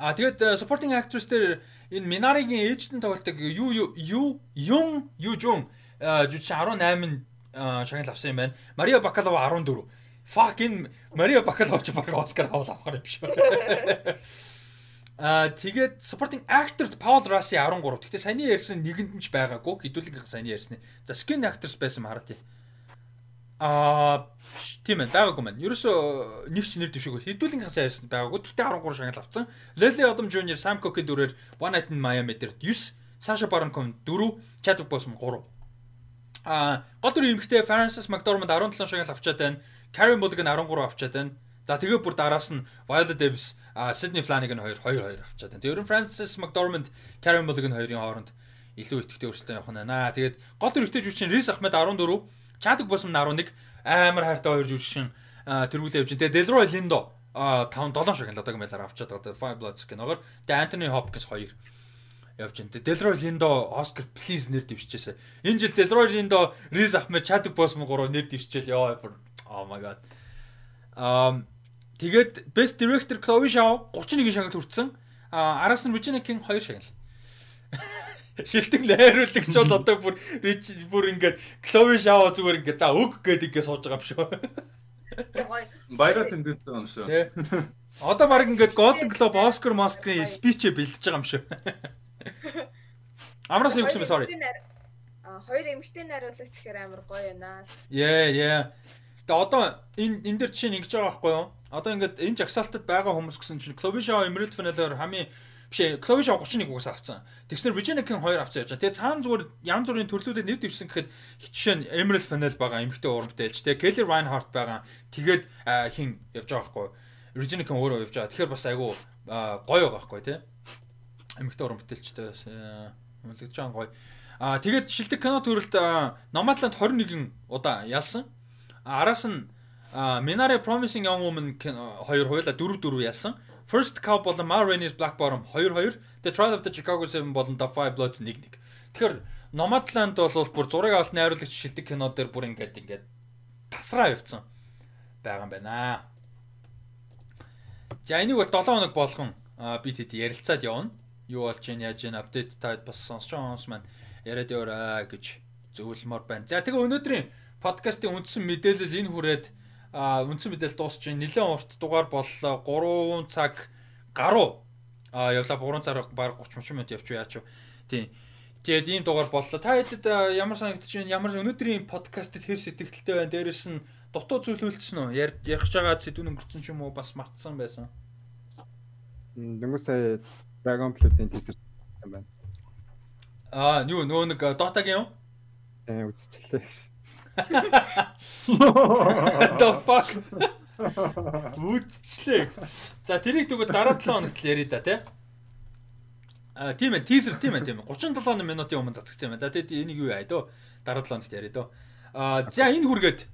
А тэгээд э, supporting actress дээр энэ Минаригийн ээжтэн тоглолтог юу юу юм юу жун жүжигчин 18 шагнал авсан юм байна. Мария Бакалова 14. Fuck энэ Мария Бакалова ч баг Оскар авал авах юм шиг. Аа тэгээд supporting actor Paul Rassi 13. Гэхдээ саяны ярьсан нэгэнд нь ч байгаагүй. Хэдүүлэг саяны ярьсан. За skin actors байсан хараа тий. Аа тийм ээ байгаагүй маань. Ерөөсөө нэг ч нэр дэвшээгүй. Хэдүүлэн хасаа ярьсан байгаагүй. Гэтэ 13 шагнал авсан. Leslie Odom Jr. Sam Cooke дөрөөр One Night in Miami дээр 9, Sasha Baron Cohen 4, Chadwick Boseman 3. Аа гол дүр эмэгтэй Francis McDormand 17 шагнал авчаад байна. Carey Mulligan 13 авчаад байна. За тэгээ бүр дараас нь Viola Davis, Sydney Flanagan 2 2 2 авчаад байна. Тэр нь Francis McDormand, Carey Mulligan хоёрын хооронд илүү идэвхтэй өрсөлдөөн явах нь байна. Тэгээд гол дүр эмэгтэй жүжигчин Riz Ahmed 14, Chadwick Boseman 11, амар хайртай хоёр жүжигчин тэргүүлээ явж. Тэгээ Delroy Lindo 5 7 шагнал одоогийн байдлаар авчаад байгаа. Five Bloods гэнэгээр. Тэгээ Anthony Hopkins 2 явж байна. Delroy Lindo Oscar please нэр дэвшижээсэ. Энэ жил Delroy Lindo, Riz Ahmed, Chadwick Boseman гурав нэр дэвшижээл ёо oh my god. Um тэгээд Best Director Chloe Zhao 31 шагнал хүртсэн. А араас нь Regina King 2 шагнал. Шилдэг найруулагч бол одоо бүр бүр ингээд Chloe Zhao зүгээр ингээд за өг гэдэг ингээд сууж байгаа юм шүү. Баяра тенденц байгаа юм шүү. Одоо баг ингээд Golden Globe, Oscar, Oscar-ийн спичээ бэлдэж байгаа юм шүү. Амраас юу гэсэн бэ? Sorry. Хоёр эмэгтэй найруулагч гэхээр амар гоё байна. Yeah, yeah. Тэгээ одоо энэ энэ дэр чинь ингэж байгаа байхгүй юу? Одоо ингээд энэ жагсаалтад байгаа хүмүүс гэсэн чинь Clovisha Emerald Fennel-оор хамгийн биш Clovisha 31 угаас авцсан. Тэгснэр Virginia King 2 авцсан явж байгаа. Тэгээ цаана зүгээр янз бүрийн төрлүүдэд нэр дэвсэн гэхэд жишээ нь Emerald Fennel байгаа эмэгтэй уран бүтээлч. Тэгээ Kelly Reinhardt байгаа. Тэгээд хин явж байгаа байхгүй? Virginia King өөрөө явж байгаа. Тэгэхээр бас айгүй гоё байгаа байхгүй тий эмэгтэй уран бүтээлчтэй мөлөгж байгаа гоё. Аа тэгээд шилдэг кино төрөлд Nomadland 21 удаа ялсан. Араас нь Minari Promising Young Woman хоёр хуйла 4 4 ялсан. First Cow болон Ma Rainey's Black Bottom 2 2. The Trial of the Chicago 7 болон The Five Bloods 1 1. Тэгэхээр Nomadland бол бүр зураг авалт найруулагч шилдэг кино дээр бүр ингээд ингээд тасраа явцсан байгаа юм байна. За энийг бол 7 хоног болгон би тэд ярилцаад явна юу болж чинь яаж чинь апдейт таад бас сонсч байгаа хүмүүс маань яриад яваарай гэж зөвлөмөр байна. За тэгээ өнөөдрийн подкастын үндсэн мэдээлэл энэ хүрээд үндсэн мэдээлэл дуусч нэлээд урт дугаар боллоо. 3 цаг гаруй а явла 3 цаг баг 30 30 минут явчих яач вэ. Тийм. Тэгээд ийм дугаар боллоо. Та хэдэд ямар санагдаж байна? Ямар өнөөдрийн подкастэд хэр сэтгэлтэй байна? Дээрэс нь дутуу зүйл үлдсэн үү? Ярих байгаа сэдвүүн өнгөрцөн ч юм уу бас мартсан байсан. Дөнгөж сая Dragon Flute-ийн teaser юм байна. Аа, юу нөө нэг Dota-гийн юм? Э үзчихлээ. The fuck. Үзчихлээ. За тэрийг тэгвэл дараа 7 хоногт л ярий да тий. А тийм ээ, teaser тийм ээ, тийм ээ. 37 минутын өмнө цацгдсан юм байна. За тэгэд энийг юу яа дөө? Дараа 7 хоногт ярий дөө. А за энэ хүргээд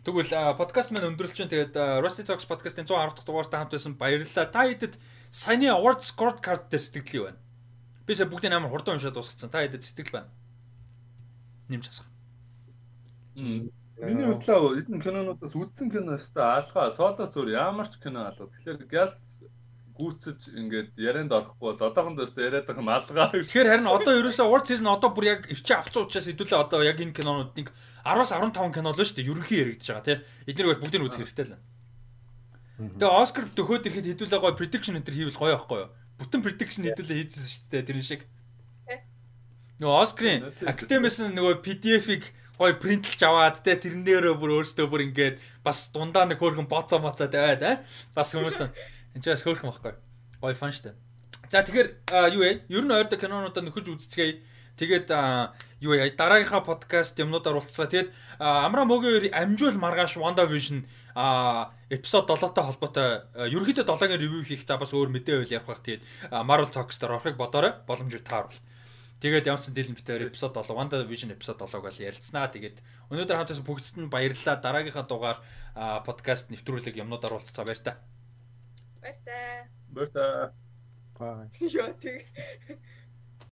Тэгвэл подкаст маань өндөрлж чинь тэгээд Rusty Talks podcast-ийн 110 дахь дугаартай хамт байсан баярлалаа. Та хэдэд саяны award scorecard дээр сэтгэл юу байна? Би сая бүгдийн амар хурдан уншаад дуусгацсан. Та хэдэд сэтгэл байна? Нэмж хасах. Миний бодлоо эдэн кинонуудаас үзсэн кино өстой алгаа солоос өөр ямар ч кино алга. Тэгэхээр гяс гүцэж ингээд ярианд орохгүй бол одоохондоо өстой яриад байгаа юм алгаа. Тэгэхээр харин одоо ерөөсөө урд сизон одоо бүр яг ирчээ авцсан учраас хэдүүлээ одоо яг энэ кинонуудыг 10-аас 15 кино л шүү дээ. Ерөнхий яригдж байгаа тий. Эднийг бол бүгдийг үзэх хэрэгтэй л. Тэгээ Оскар төхөөд ирэхэд хэдүүлээ гоё prediction энэ төр хийвэл гоё байхгүй юу? Бүтэн prediction хэдүүлээ хийжсэн шүү дээ тэрэн шиг. Нөгөө Оскарын Academy-с нөгөө PDF-ийг гой принтлж аваад те тэрнээрээ бүр өөртөө бүр ингээд бас дундаа нэг хөөрхөн боцоо моцоо тавиад аа бас хүмүүс энэ ч бас хөөрхөн байхгүй. Гой фан штэ. За тэгэхээр юу вэ ер нь ойрдоо кинонуудаа нөхөж үзцгээе тэгээд юу вэ дараагийнхаа подкаст юмнуудаар уулзсаа тэгээд амра могийн амжуул маргааш Wanda Vision эпизод 7-той холбоотой ерөнхийдөө 7-гийн ревю хийх за бас өөр мэдээ байл ярих бах. Тэгээд Marvel Talks-таар орохыг бодоорой. Боломжтой тааруул Тэгээд ямар ч дийлэн битээр эпизод 7 Wanda Vision эпизод 7-г бол ярилцсанаа. Тэгээд өнөөдөр хамтаас бүгдд нь баярлалаа. Дараагийнхаа дугаар подкаст нэвтрүүлэг юмнуудаар уулзцаа баяр та. Баяр та. Баяр та. Бай. Яа тэг.